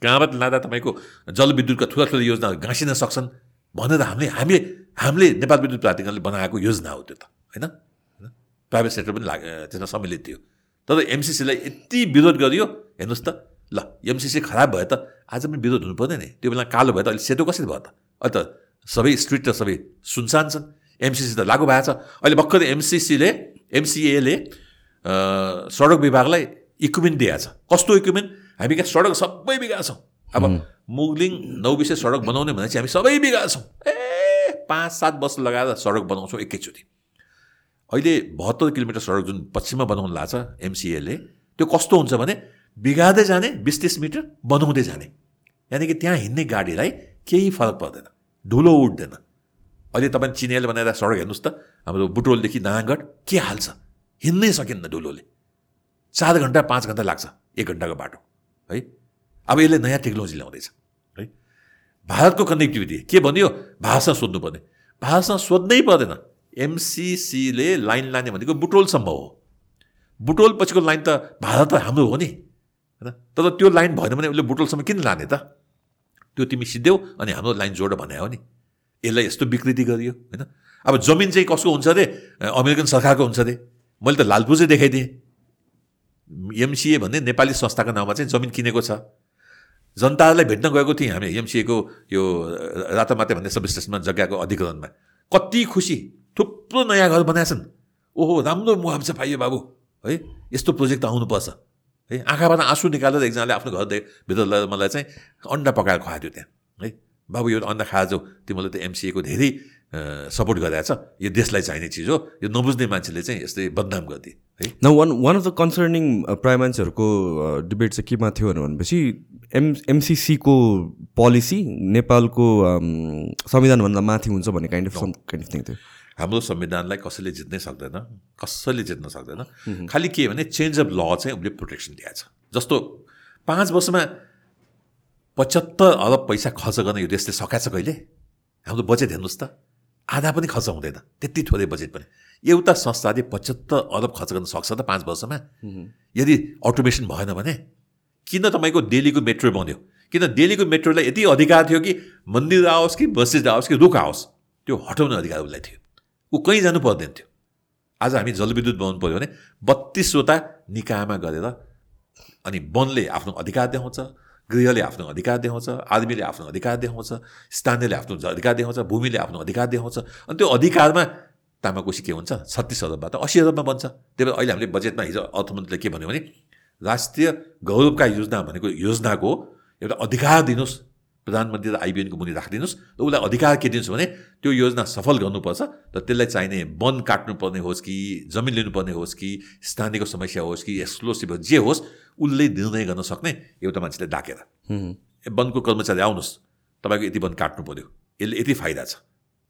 कहाँबाट लाँदा तपाईँको जलविद्युतका ठुला ठुला योजनाहरू गाँसिन सक्छन्? भनेर हामीले हामीले हामीले नेपाल विद्युत प्राधिकरणले बनाएको योजना हो त्यो त होइन? प्राइभेट सेक्टर पनि लाग त्यसमा सम्मिलित थियो। तर एमसिसीलाई यति विरोध गरियो हेर्नुहोस् त ल एमसिसी खराब भयो त आज पनि विरोध हुनु पर्दैन नि। त्यो बेला कालो भयो त अहिले सेतो कसरी भयो त? अहिले त सबै स्ट्रिट त सबै सुनसान छन्। एमसिसी त लागु भएको छ। अहिले भर्खर एमसिसीले एमसिएले सडक विभागलाई इक्विपमेन्ट दिएको छ। कस्तो इक्विपमेन्ट हामी कहाँ सडक सबै बिगा छौँ अब मुगलिङ नौ विशेष सडक बनाउने भने चाहिँ हामी सबै बिगा छौँ ए पाँच सात वर्ष लगाएर सडक बनाउँछौँ एकैचोटि। अहिले बहत्तर किलोमिटर सडक जुन पश्चिममा बनाउनु लाग्छ एमसिएले त्यो कस्तो हुन्छ भने बिगार्दै जाने बिस तिस मिटर बनाउँदै जाने। यानि कि त्यहाँ हिँड्ने गाडीलाई केही फरक पर्दैन। धुलो उठ्दैन। अहिले तपाईँ चिनियाले बनाएर सडक हेर्नुहोस् त हाम्रो बुटोलदेखि नारायणगढ के हाल्छ? हिँड्नै सकिन्न धुलोले। चार घन्टा पाँच घन्टा लाग्छ एक घन्टाको बाटो है? अब यसले नयाँ टेक्नोलोजी ल्याउँदैछ है? भारतको कनेक्टिभिटी के भनियो? भारतसँग सोध्नुपर्ने। भारतसँग सोध्नै पर्दैन। एमसिसीले लाइन लाने भनेको बुटोलसम्म हो। बुटोल पछिको लाइन त भारत त हाम्रो हो नि होइन? तर त्यो लाइन भएन भने उसले बुटोलसम्म किन लाने त? त्यो तिमी सिद्धेऊ अनि हाम्रो लाइन जोड भने हो नि। यसलाई यस्तो विकृति गरियो होइन? अब जमिन चाहिँ कसको हुन्छ अरे अमेरिकन सरकारको हुन्छ अरे मैले त लालपुर चाहिँ देखाइदिएँ। एमसिए भन्ने नेपाली संस्थाको नाउँमा चाहिँ जमिन किनेको छ। जनतालाई भेट्न गएको थिएँ हामी एमसिएको यो रातामाते भन्ने सब स्टेसनमा जग्गाको अधिकरणमा। कति खुसी थुप्रो नयाँ घर बनाएछन्। ओहो राम्रो मुआवजा पाइयो बाबु। है यस्तो प्रोजेक्ट आउनुपर्छ। है? आँखाबाट आँसु निकालेर एकजनाले आफ्नो घर भित्र मलाई चाहिँ अन्डा पकाएर खुवाइदियो त्यहाँ है? बाबु यो अन्डा जाऊ तिमीले त एमसिएको धेरै सपोर्ट गरिरहेछ यो देशलाई चाहिने चिज हो। यो नबुझ्ने मान्छेले चाहिँ यस्तै बदनाम गरिदिए है? न one one of the concerning prime मान्छेहरूको डिबेट चाहिँ केमा थियो भनेपछि एम एमसिसीको पोलिसी नेपालको संविधानभन्दा माथि हुन्छ भन्ने kind of some kind of thing थियो। हाम्रो संविधानलाई कसैले जित्नै सक्दैन कसैले जित्न सक्दैन। खालि के भने चेन्ज अफ ल चाहिँ उसले प्रोटेक्सन दिएको छ। जस्तो पाँच वर्षमा पचहत्तर अरब पैसा खर्च गर्न यो देशले सकाएको छ कहिले? हाम्रो बजेट हेर्नुहोस् त। आधा पनि खर्च हुँदैन। त्यति थोरै बजेट पनि। एउटा संस्थाले पचहत्तर अरब खर्च गर्न सक्छ त पाँच वर्षमा? यदि अटोमेसन भएन भने किन तपाईँको दिल्लीको मेट्रो बन्यो? किन दिल्लीको मेट्रोलाई यति अधिकार थियो कि मन्दिर आओस् कि मस्जिद आओस् कि रुख आओस्? त्यो हटाउने अधिकार उसलाई थियो। ऊ कहीँ जानु पर्दैन थियो। आज हामी जलविद्युत बनाउनु पऱ्यो भने बत्तिसवटा निकायमा गरेर अनि वनले आफ्नो अधिकार देखाउँछ गृहले आफ्नो अधिकार देखाउँछ आर्मीले आफ्नो अधिकार देखाउँछ स्थानीयले आफ्नो अधिकार देखाउँछ भूमिले आफ्नो अधिकार देखाउँछ। अनि त्यो अधिकारमा तामाकोसी के हुन्छ? छत्तिस अरबबाट असी अरबमा बन्छ। त्यही भएर अहिले हामीले बजेटमा हिजो अर्थमन्त्रीले के भन्यो भने राष्ट्रिय गौरवका योजना भनेको योजनाको एउटा अधिकार दिनुहोस्। प्रधानमन्त्री र आइबिएनको मुनि राखिदिनुहोस् र उसलाई अधिकार के दिनुहोस् भने त्यो योजना सफल गर्नुपर्छ र त्यसलाई चाहिने वन काट्नुपर्ने होस् कि जमिन लिनुपर्ने होस् कि स्थानीयको समस्या होस् कि एक्सक्लोसिभ जे होस् उसले निर्णय गर्न सक्ने एउटा मान्छेले डाकेर। वनको कर्मचारी आउनुहोस् तपाईँको यति वन काट्नु पऱ्यो यसले यति फाइदा छ।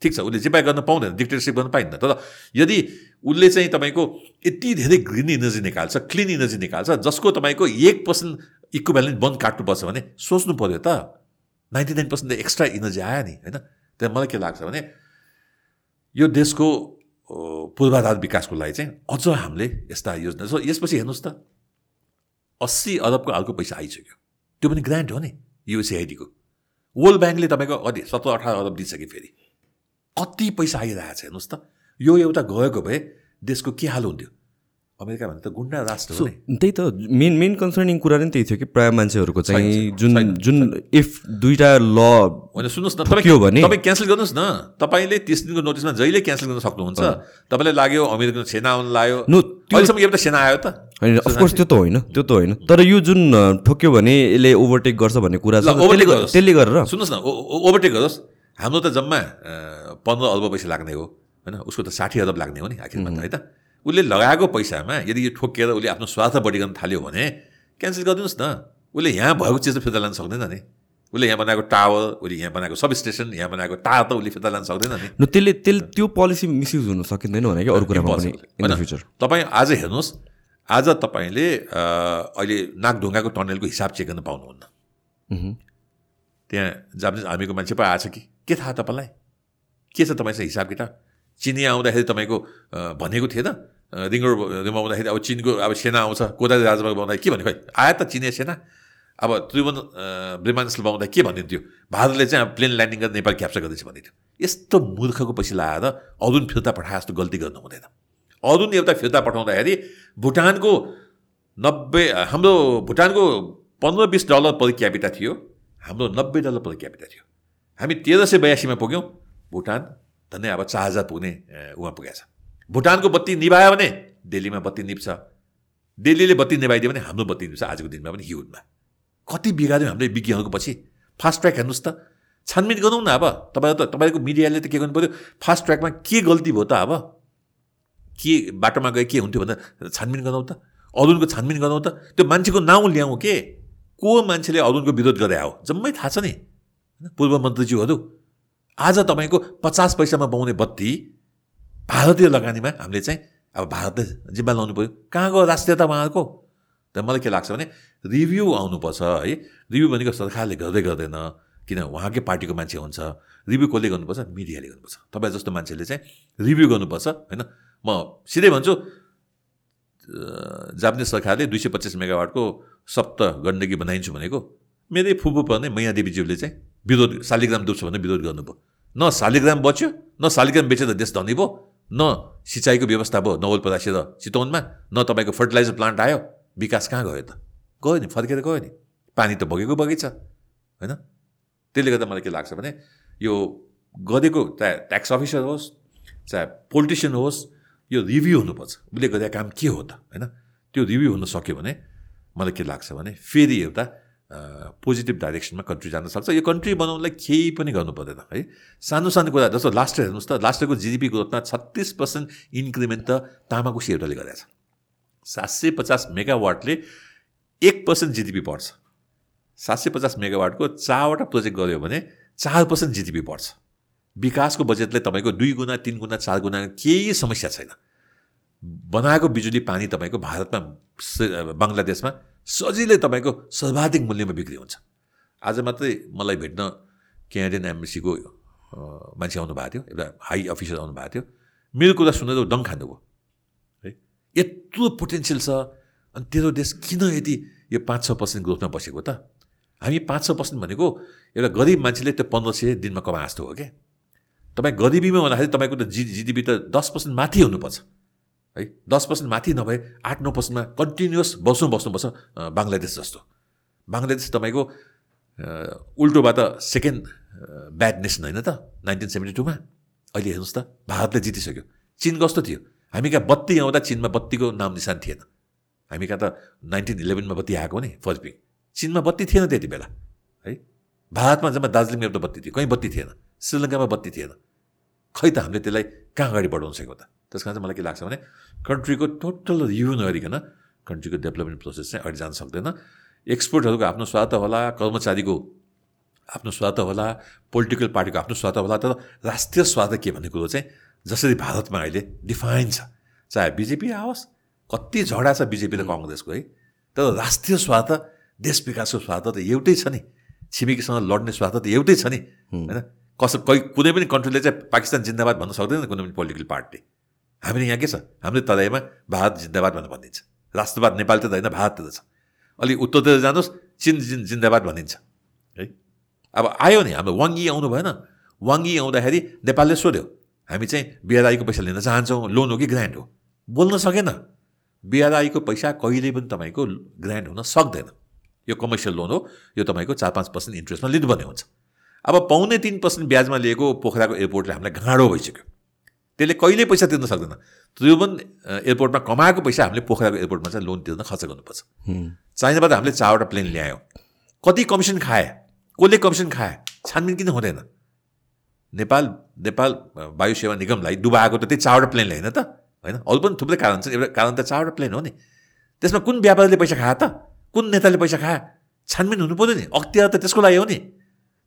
ठिक छ उसले जे पाए गर्न पाउँदैन डिक्टेटरसिप गर्न पाइँदैन तर यदि उसले चाहिँ तपाईँको यति धेरै ग्रिन इनर्जी निकाल्छ क्लिन इनर्जी निकाल्छ जसको तपाईँको एक पर्सेन्ट इक्वेलेन्ट बन्द काट्नुपर्छ भने सोच्नु पऱ्यो त। Ninety nine percent extra energy आयो नि होइन? त्यहाँ मलाई के लाग्छ भने यो देशको पूर्वाधार विकासको लागि चाहिँ अझ हामीले यस्ता योजना सो यसपछि हेर्नुहोस् त अस्सी अरबको अर्को पैसा आइसक्यो। त्यो पनि ग्रान्ट हो नि युसिआइडीको वर्ल्ड ब्याङ्कले तपाईँको कति सत्र अठार अरब दिइसक्यो फेरि। कति पैसा आइरहेको छ हेर्नुहोस् त। यो एउटा गएको भए देशको के हाल हुन्थ्यो? अमेरिका भने त गुन्डा राष्ट्र हो त्यही त मेन मेन कन्सर्निङ कुरा नै त्यही थियो कि प्रायः मान्छेहरूको चाहिँ जुन जुन इफ दुइटा ल होइन सुन्नुहोस् न तपाईँ भने तपाईँ क्यान्सल गर्नुहोस् न। तपाईँले तिस दिनको नोटिसमा जहिले क्यान्सल गर्न सक्नुहुन्छ। तपाईँलाई लाग्यो अमेरिकन सेना आउनु लाग्यो अहिलेसम्म एउटा सेना आयो त। होइन अफकोर्स त्यो त होइन त्यो त होइन। तर यो जुन ठोक्यो भने यसले ओभरटेक गर्छ भन्ने कुरा छ त्यसले गरेर। सुन्नुहोस् न ओभरटेक गरोस् हाम्रो त जम्मा पन्ध्र अर्ब पैसा लाग्ने हो। होइन उसको त साठी अरब लाग्ने हो नि आखिरमा त है त। उसले लगाएको पैसामा यदि यो ठोकिएर उसले आफ्नो स्वार्थ बढी गर्न थाल्यो भने क्यान्सल गरिदिनुहोस् न। उसले यहाँ भएको चिज त फिर्ता लान सक्दैन नि। उसले यहाँ बनाएको टावर उसले यहाँ बनाएको सब स्टेसन यहाँ बनाएको तार त उसले फिर्ता लान सक्दैन नि। त्यसले त्यसले त्यो पोलिसी मिसयुज हुन सकिँदैन भने कि अरू कुरामा फ्युचर तपाईँ आज हेर्नुहोस् आज तपाईँले अहिले नागढुङ्गाको टनलको हिसाब चेक गर्न पाउनुहुन्न। त्यहाँ जापानिज आर्मीको मान्छे पो आएछ कि। के थाहा तपाईँलाई? के छ तपाईँसँग हिसाब किताब? चिनिया आउँदाखेरि तपाईँको भनेको थिएन रिङ रोडमा आउँदाखेरि अब चिनको अब सेना आउँछ कोदारी राजमा आउँदाखेरि के भन्यो खै आयो त चिनिया सेना अब त्रिभुवन विमानस्थलमा आउँदा के भनिन्थ्यो भारतले चाहिँ अब प्लेन ल्यान्डिङ गरेर नेपाल क्याप्चर गर्दैछ भन्थ्यो यस्तो मूर्खको पछि लगाएर अरुण फिर्ता पठाए जस्तो गल्ती गर्नु हुँदैन अरुण एउटा फिर्ता पठाउँदाखेरि भुटानको नब्बे हाम्रो भुटानको पन्ध्र बिस डलर पर क्यापिटा थियो हाम्रो नब्बे डलर पर क्यापिटा थियो हामी तेह्र सय बयासीमा पुग्यौँ भुटान धन्य अब चार हजार पुग्ने उहाँ पुगेछ भुटानको बत्ती निभायो भने दिल्लीमा बत्ती निप्छ। दिल्लीले बत्ती निभाइदियो भने हाम्रो बत्ती निप्छ आजको दिनमा पनि हिउँदमा। कति बिगार्यो हामीले विज्ञहरूको पछि? फास्ट ट्र्याक हेर्नुहोस् त। छानबिन गरौँ न अब। तपाईँ त तपाईँको मिडियाले त के गर्नु पऱ्यो? फास्ट ट्र्याकमा के गल्ती भयो त अब? के बाटोमा गए के हुन्थ्यो भन्दा छानबिन गरौँ त। अरुणको छानबिन गरौँ त। त्यो मान्छेको नाउँ ल्याउँ के? को मान्छेले अरुणको विरोध गरे आऊ जम्मै थाहा छ नि। पूर्व मन्त्रीज्यूहरू। आज तपाईँको पचास पैसामा पाउने बत्ती भारतीय लगानीमा हामीले चाहिँ अब भारतले जिम्मा लाउनु पऱ्यो कहाँ गयो राष्ट्रियता उहाँहरूको? त मलाई के लाग्छ भने रिभ्यू आउनुपर्छ है। रिभ्यू भनेको सरकारले गर्दै गर्दैन किन उहाँकै पार्टीको मान्छे हुन्छ। रिभ्यू कसले गर्नुपर्छ? मिडियाले गर्नुपर्छ। तपाईँ जस्तो मान्छेले चाहिँ रिभ्यू गर्नुपर्छ होइन। म सिधै भन्छु जापानिज सरकारले दुई सय पच्चिस मेगावाटको सप्त गण्डकी बनाइन्छु भनेको मेरै फुपू पर्ने मैया देवीज्यूले चाहिँ विरोध शालिग्राम डुब्छ भने विरोध गर्नुभयो। न शालिग्राम बच्यो न शालिग्राम बेचेर देश धनी भयो। न सिँचाइको व्यवस्था भयो नवलपरासी र चितवनमा न तपाईँको फर्टिलाइजर प्लान्ट आयो विकास कहाँ गयो त? गयो नि फर्केर गयो नि। पानी त बगेको बगैछ होइन? त्यसले गर्दा मलाई के लाग्छ भने यो गरेको चाहे ट्याक्स अफिसर होस् चाहे पोलिटिसियन होस् यो रिभ्यू हुनुपर्छ। उसले गरेका काम के हो त होइन? त्यो रिभ्यू हुन सक्यो भने मलाई के लाग्छ भने फेरि एउटा पोजिटिभ डाइरेक्सनमा कन्ट्री जान सक्छ यो कन्ट्री बनाउनलाई केही पनि गर्नु पर्दैन है? सानो सानो कुरा जस्तो लास्ट इयर हेर्नुहोस् त। लास्ट इयरको जिडिपी ग्रोथमा छत्तिस पर्सेन्ट इन्क्रिमेन्ट त तामाको सेउटाले गरेको छ सात सय पचास मेगावाटले एक पर्सेन्ट जिडिपी बढ्छ। सात सय पचास मेगावाटको चारवटा प्रोजेक्ट गऱ्यो भने चार पर्सेन्ट जिडिपी बढ्छ। विकासको बजेटले तपाईँको दुई गुणा तिन गुणा चार गुणा केही समस्या छैन। बनाएको बिजुली पानी तपाईँको भारतमा बङ्गलादेशमा सजिलै तपाईँको सर्वाधिक मूल्यमा बिक्री हुन्छ। आज मात्रै मलाई भेट्न क्यानाडियन एम्बेसीको मान्छे आउनुभएको थियो एउटा हाई अफिसर आउनुभएको थियो। मेरो कुरा सुनेर दङ खानुभयो है यत्रो पोटेन्सियल छ अनि तेरो देश किन यति यो पाँच छ पर्सेन्ट ग्रोथमा बसेको त? हामी पाँच छ पर्सेन्ट भनेको एउटा गरिब मान्छेले त्यो पन्ध्र सय दिनमा कमा जस्तो हो क्या। तपाईँ गरिबीमा भन्दाखेरि तपाईँको त जी जिडिपी त दस पर्सेन्ट माथि हुनुपर्छ। है? दस पर्सेन्ट माथि नभए आठ नौ पर्सेन्टमा कन्टिन्युस बस्नु बस्नुपर्छ बङ्गलादेश जस्तो। बङ्गलादेश तपाईँको उल्टोबाट सेकेन्ड ब्याड नेसन होइन त? नाइन्टिन सेभेन्टी टूमा अहिले हेर्नुहोस् त भारतले जितिसक्यो। चिन कस्तो थियो? हामी कहाँ बत्ती आउँदा चिनमा बत्तीको नाम निशान थिएन। हामी कहाँ त नाइन्टिन इलेभेनमा बत्ती आएको नि फर्स्ट पिङ चिनमा बत्ती थिएन त्यति बेला है? भारतमा जम्मा दार्जिलिङमा एउटा बत्ती थियो कहीँ बत्ती थिएन। श्रीलङ्कामा बत्ती थिएन। खै त हामीले त्यसलाई कहाँ अगाडि बढाउन सकेको त? त्यस कारण चाहिँ मलाई के लाग्छ भने कन्ट्रीको टोटल रिभ्यू नगरिकन कन्ट्रीको डेभलपमेन्ट प्रोसेस चाहिँ अगाडि जान सक्दैन। एक्सपोर्टहरूको आफ्नो स्वार्थ होला कर्मचारीको आफ्नो स्वार्थ होला पोलिटिकल पार्टीको आफ्नो स्वार्थ होला तर राष्ट्रिय स्वार्थ के भन्ने कुरो चाहिँ जसरी भारतमा अहिले डिफाइन छ। चाहे बिजेपी आओस् कति झगडा छ बिजेपी र कङ्ग्रेसको है। तर राष्ट्रिय स्वार्थ देश विकासको स्वार्थ त एउटै छ नि। छिमेकीसँग लड्ने स्वार्थ त एउटै छ नि होइन। कस कोही कुनै पनि कन्ट्रीले चाहिँ पाकिस्तान जिन्दाबाद भन्न सक्दैन कुनै पनि पोलिटिकल पार्टी हामीले यहाँ के छ? हामीले तराईमा भारत जिन्दाबाद भनेर भनिन्छ। राष्ट्रवाद नेपाल त होइन भारत त छ। अलिक उत्तरतिर जानुहोस् चिन जिन जिन्दाबाद भनिन्छ। है? अब आयो नि हाम्रो वाङ्गी आउनु भएन। वाङ्गी आउँदाखेरि नेपालले सोध्यो हामी चाहिँ बिआरआईको पैसा लिन चाहन्छौँ लोन हो कि ग्रान्ट हो? बोल्न सकेन। बिआरआईको पैसा कहिले पनि तपाईँको ग्रान्ट हुन सक्दैन। यो कमर्सियल लोन हो यो तपाईँको चार पाँच पर्सेन्ट इन्ट्रेस्टमा लिनुपर्ने हुन्छ। अब पाउने तिन पर्सेन्ट ब्याजमा लिएको पोखराको एयरपोर्टले हामीलाई घाँडो भइसक्यो। त्यसले कहिले पैसा तिर्न सक्दैन। त्यो पनि एयरपोर्टमा कमाएको पैसा हामीले पोखराको एयरपोर्टमा चाहिँ लोन तिर्न खर्च गर्नुपर्छ। चाइनाबाट हामीले चारवटा प्लेन ल्यायौँ। कति कमिसन खाए कसले कमिसन खाए छानबिन किन हुँदैन। नेपाल नेपाल वायु सेवा निगमलाई डुबाएको त त्यही चारवटा प्लेन होइन त होइन? अरू पनि थुप्रै कारण छ एउटा कारण त चारवटा प्लेन हो नि। त्यसमा कुन व्यापारीले पैसा खायो त? कुन नेताले पैसा खायो छानबिन हुनु पऱ्यो नि। अख्तियार त त्यसको लागि हो नि।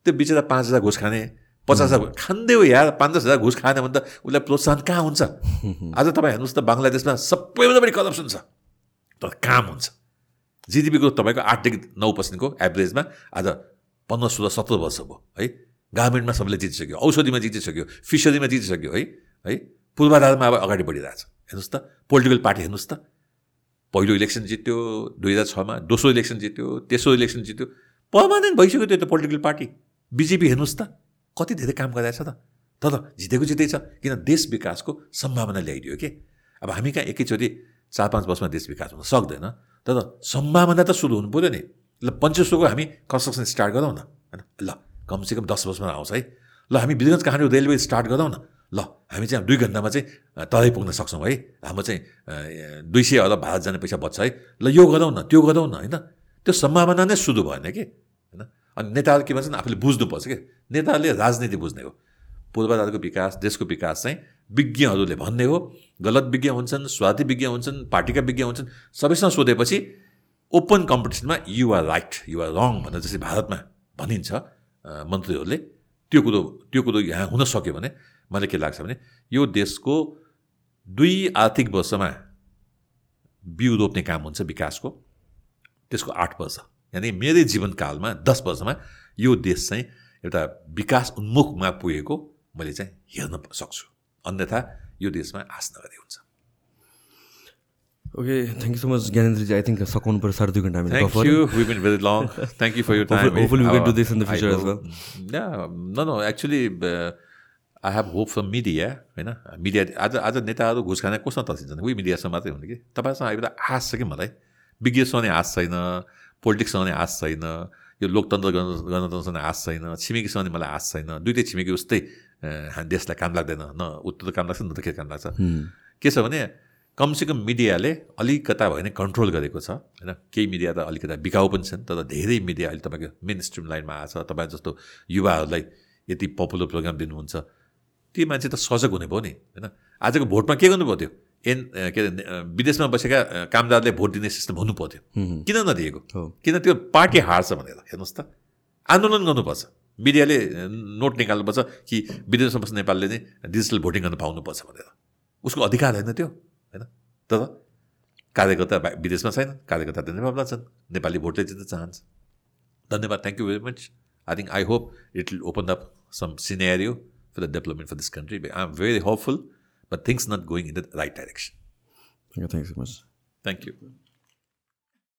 त्यो बिचरा पाँच हजार घुस खाने पचास हजार खाँदै हो या पाँच दस हजार घुस खाएन भने त उसलाई प्रोत्साहन कहाँ हुन्छ? आज तपाईँ हेर्नुहोस् त बङ्गलादेशमा सबैभन्दा बढी करप्सन छ। तर काम हुन्छ। जिडिपीको तपाईँको आठदेखि नौ पर्सेन्टको एभरेजमा आज पन्ध्र सोह्र सत्र वर्ष भयो है? गार्मेन्टमा सबैले जितिसक्यो औषधिमा जितिसक्यो फिसरीमा जितिसक्यो है? है? पूर्वाधारमा अब अगाडि बढिरहेछ। हेर्नुहोस् त पोलिटिकल पार्टी हेर्नुहोस् त। पहिलो इलेक्सन जित्यो दुई हजार छमा दोस्रो इलेक्सन जित्यो तेस्रो इलेक्सन जित्यो। पर्मानेन्ट भइसक्यो त्यो त पोलिटिकल पार्टी बिजेपी हेर्नुहोस् त। कति धेरै काम गरिरहेछ त? तर जितेको जित्दै छ किन देश विकासको सम्भावना ल्याइदियो कि? अब हामी कहाँ एकैचोटि चार पाँच वर्षमा देश विकास हुन सक्दैन तर सम्भावना त सुरु हुनु पऱ्यो नि। ल पञ्चेश्वरको हामी कन्स्ट्रक्सन स्टार्ट गरौँ न होइन? ल कमसेकम दस वर्षमा आउँछ है। ल हामी वीरगञ्ज कहाँनिर रेलवे स्टार्ट गरौँ न। ल हामी चाहिँ दुई घन्टामा चाहिँ तरै पुग्न सक्छौँ है। हाम्रो चाहिँ दुई सय अरब भारत जाने पैसा बच्छ है। ल यो गरौँ न त्यो गरौँ न होइन? त्यो सम्भावना नै सुरु भएन कि? अनि नेताहरू के भन्छन् आफूले बुझ्नुपर्छ कि? नेताहरूले राजनीति बुझ्ने हो। पूर्वाधारको विकास देशको विकास चाहिँ विज्ञहरूले भन्ने हो। गलत विज्ञ हुन्छन् स्वार्थी विज्ञ हुन्छन् पार्टीका विज्ञ हुन्छन् सबैसँग सोधेपछि ओपन कम्पिटिसनमा युआर राइट युआर रङ भनेर जस्तै भारतमा भनिन्छ मन्त्रीहरूले। त्यो कुरो त्यो कुरो यहाँ हुन सक्यो भने मलाई के लाग्छ भने यो देशको दुई आर्थिक वर्षमा बिउ रोप्ने काम हुन्छ विकासको। त्यसको आठ वर्ष। यानि मेरै जीवनकालमा दस वर्षमा यो देश चाहिँ एउटा विकास उन्मुखमा पुगेको मैले चाहिँ हेर्न सक्छु। अन्यथा यो देशमा आश नगरे हुन्छ। Okay thank you so much ज्ञानेन्द्रजी I think सकाउनु पर्छ साढे दुई घन्टा this in the I future as will- Yeah, no, no. Actually, uh, I have hope from media. होइन? मिडिया आज आज नेताहरू घुस खाने कोसँग तर्सिन्छन् उही मिडियासँग मात्रै हुने कि? तपाईँसँग आइपुग्दा आश छ कि मलाई? विज्ञसँग नै आश छैन। पोलिटिक्ससँग नै आश छैन यो लोकतन्त्र गणतन्त्रसँग आश छैन छिमेकीसँग नै मलाई आश छैन दुइटै छिमेकी उस्तै हामी देशलाई काम लाग्दैन न उत्तर काम लाग्छ न दक्षिण काम लाग्छ के छ भने कमसेकम मिडियाले अलिकता भयो भने कन्ट्रोल गरेको छ होइन केही मिडिया त अलिकता बिकाउ पनि छन् तर धेरै मिडिया अहिले तपाईँको मेन स्ट्रिम लाइनमा आएको छ तपाईँ जस्तो युवाहरूलाई यति पपुलर प्रोग्राम दिनुहुन्छ ती मान्छे त सजग हुने भयो नि होइन आजको भोटमा के गर्नुभयो त्यो एन के अरे विदेशमा बसेका कामदारले भोट दिने सिस्टम हुनु पर्थ्यो। किन नदिएको। किन त्यो पार्टी हार्छ भनेर हेर्नुहोस् त। आन्दोलन गर्नुपर्छ। मिडियाले नोट निकाल्नुपर्छ कि विदेशमा बस्ने नेपालले नै डिजिटल भोटिङ गर्न पाउनुपर्छ भनेर। उसको अधिकार होइन त्यो होइन? तर कार्यकर्ता विदेशमा छैन कार्यकर्ता त नेपालमा छन् नेपाली भोटले जित्न चाहन्छ। धन्यवाद thank you very much I think I hope it will open up some scenario for the development for this country I am very hopeful but things not going in the right direction. Okay, thanks so much. Thank you.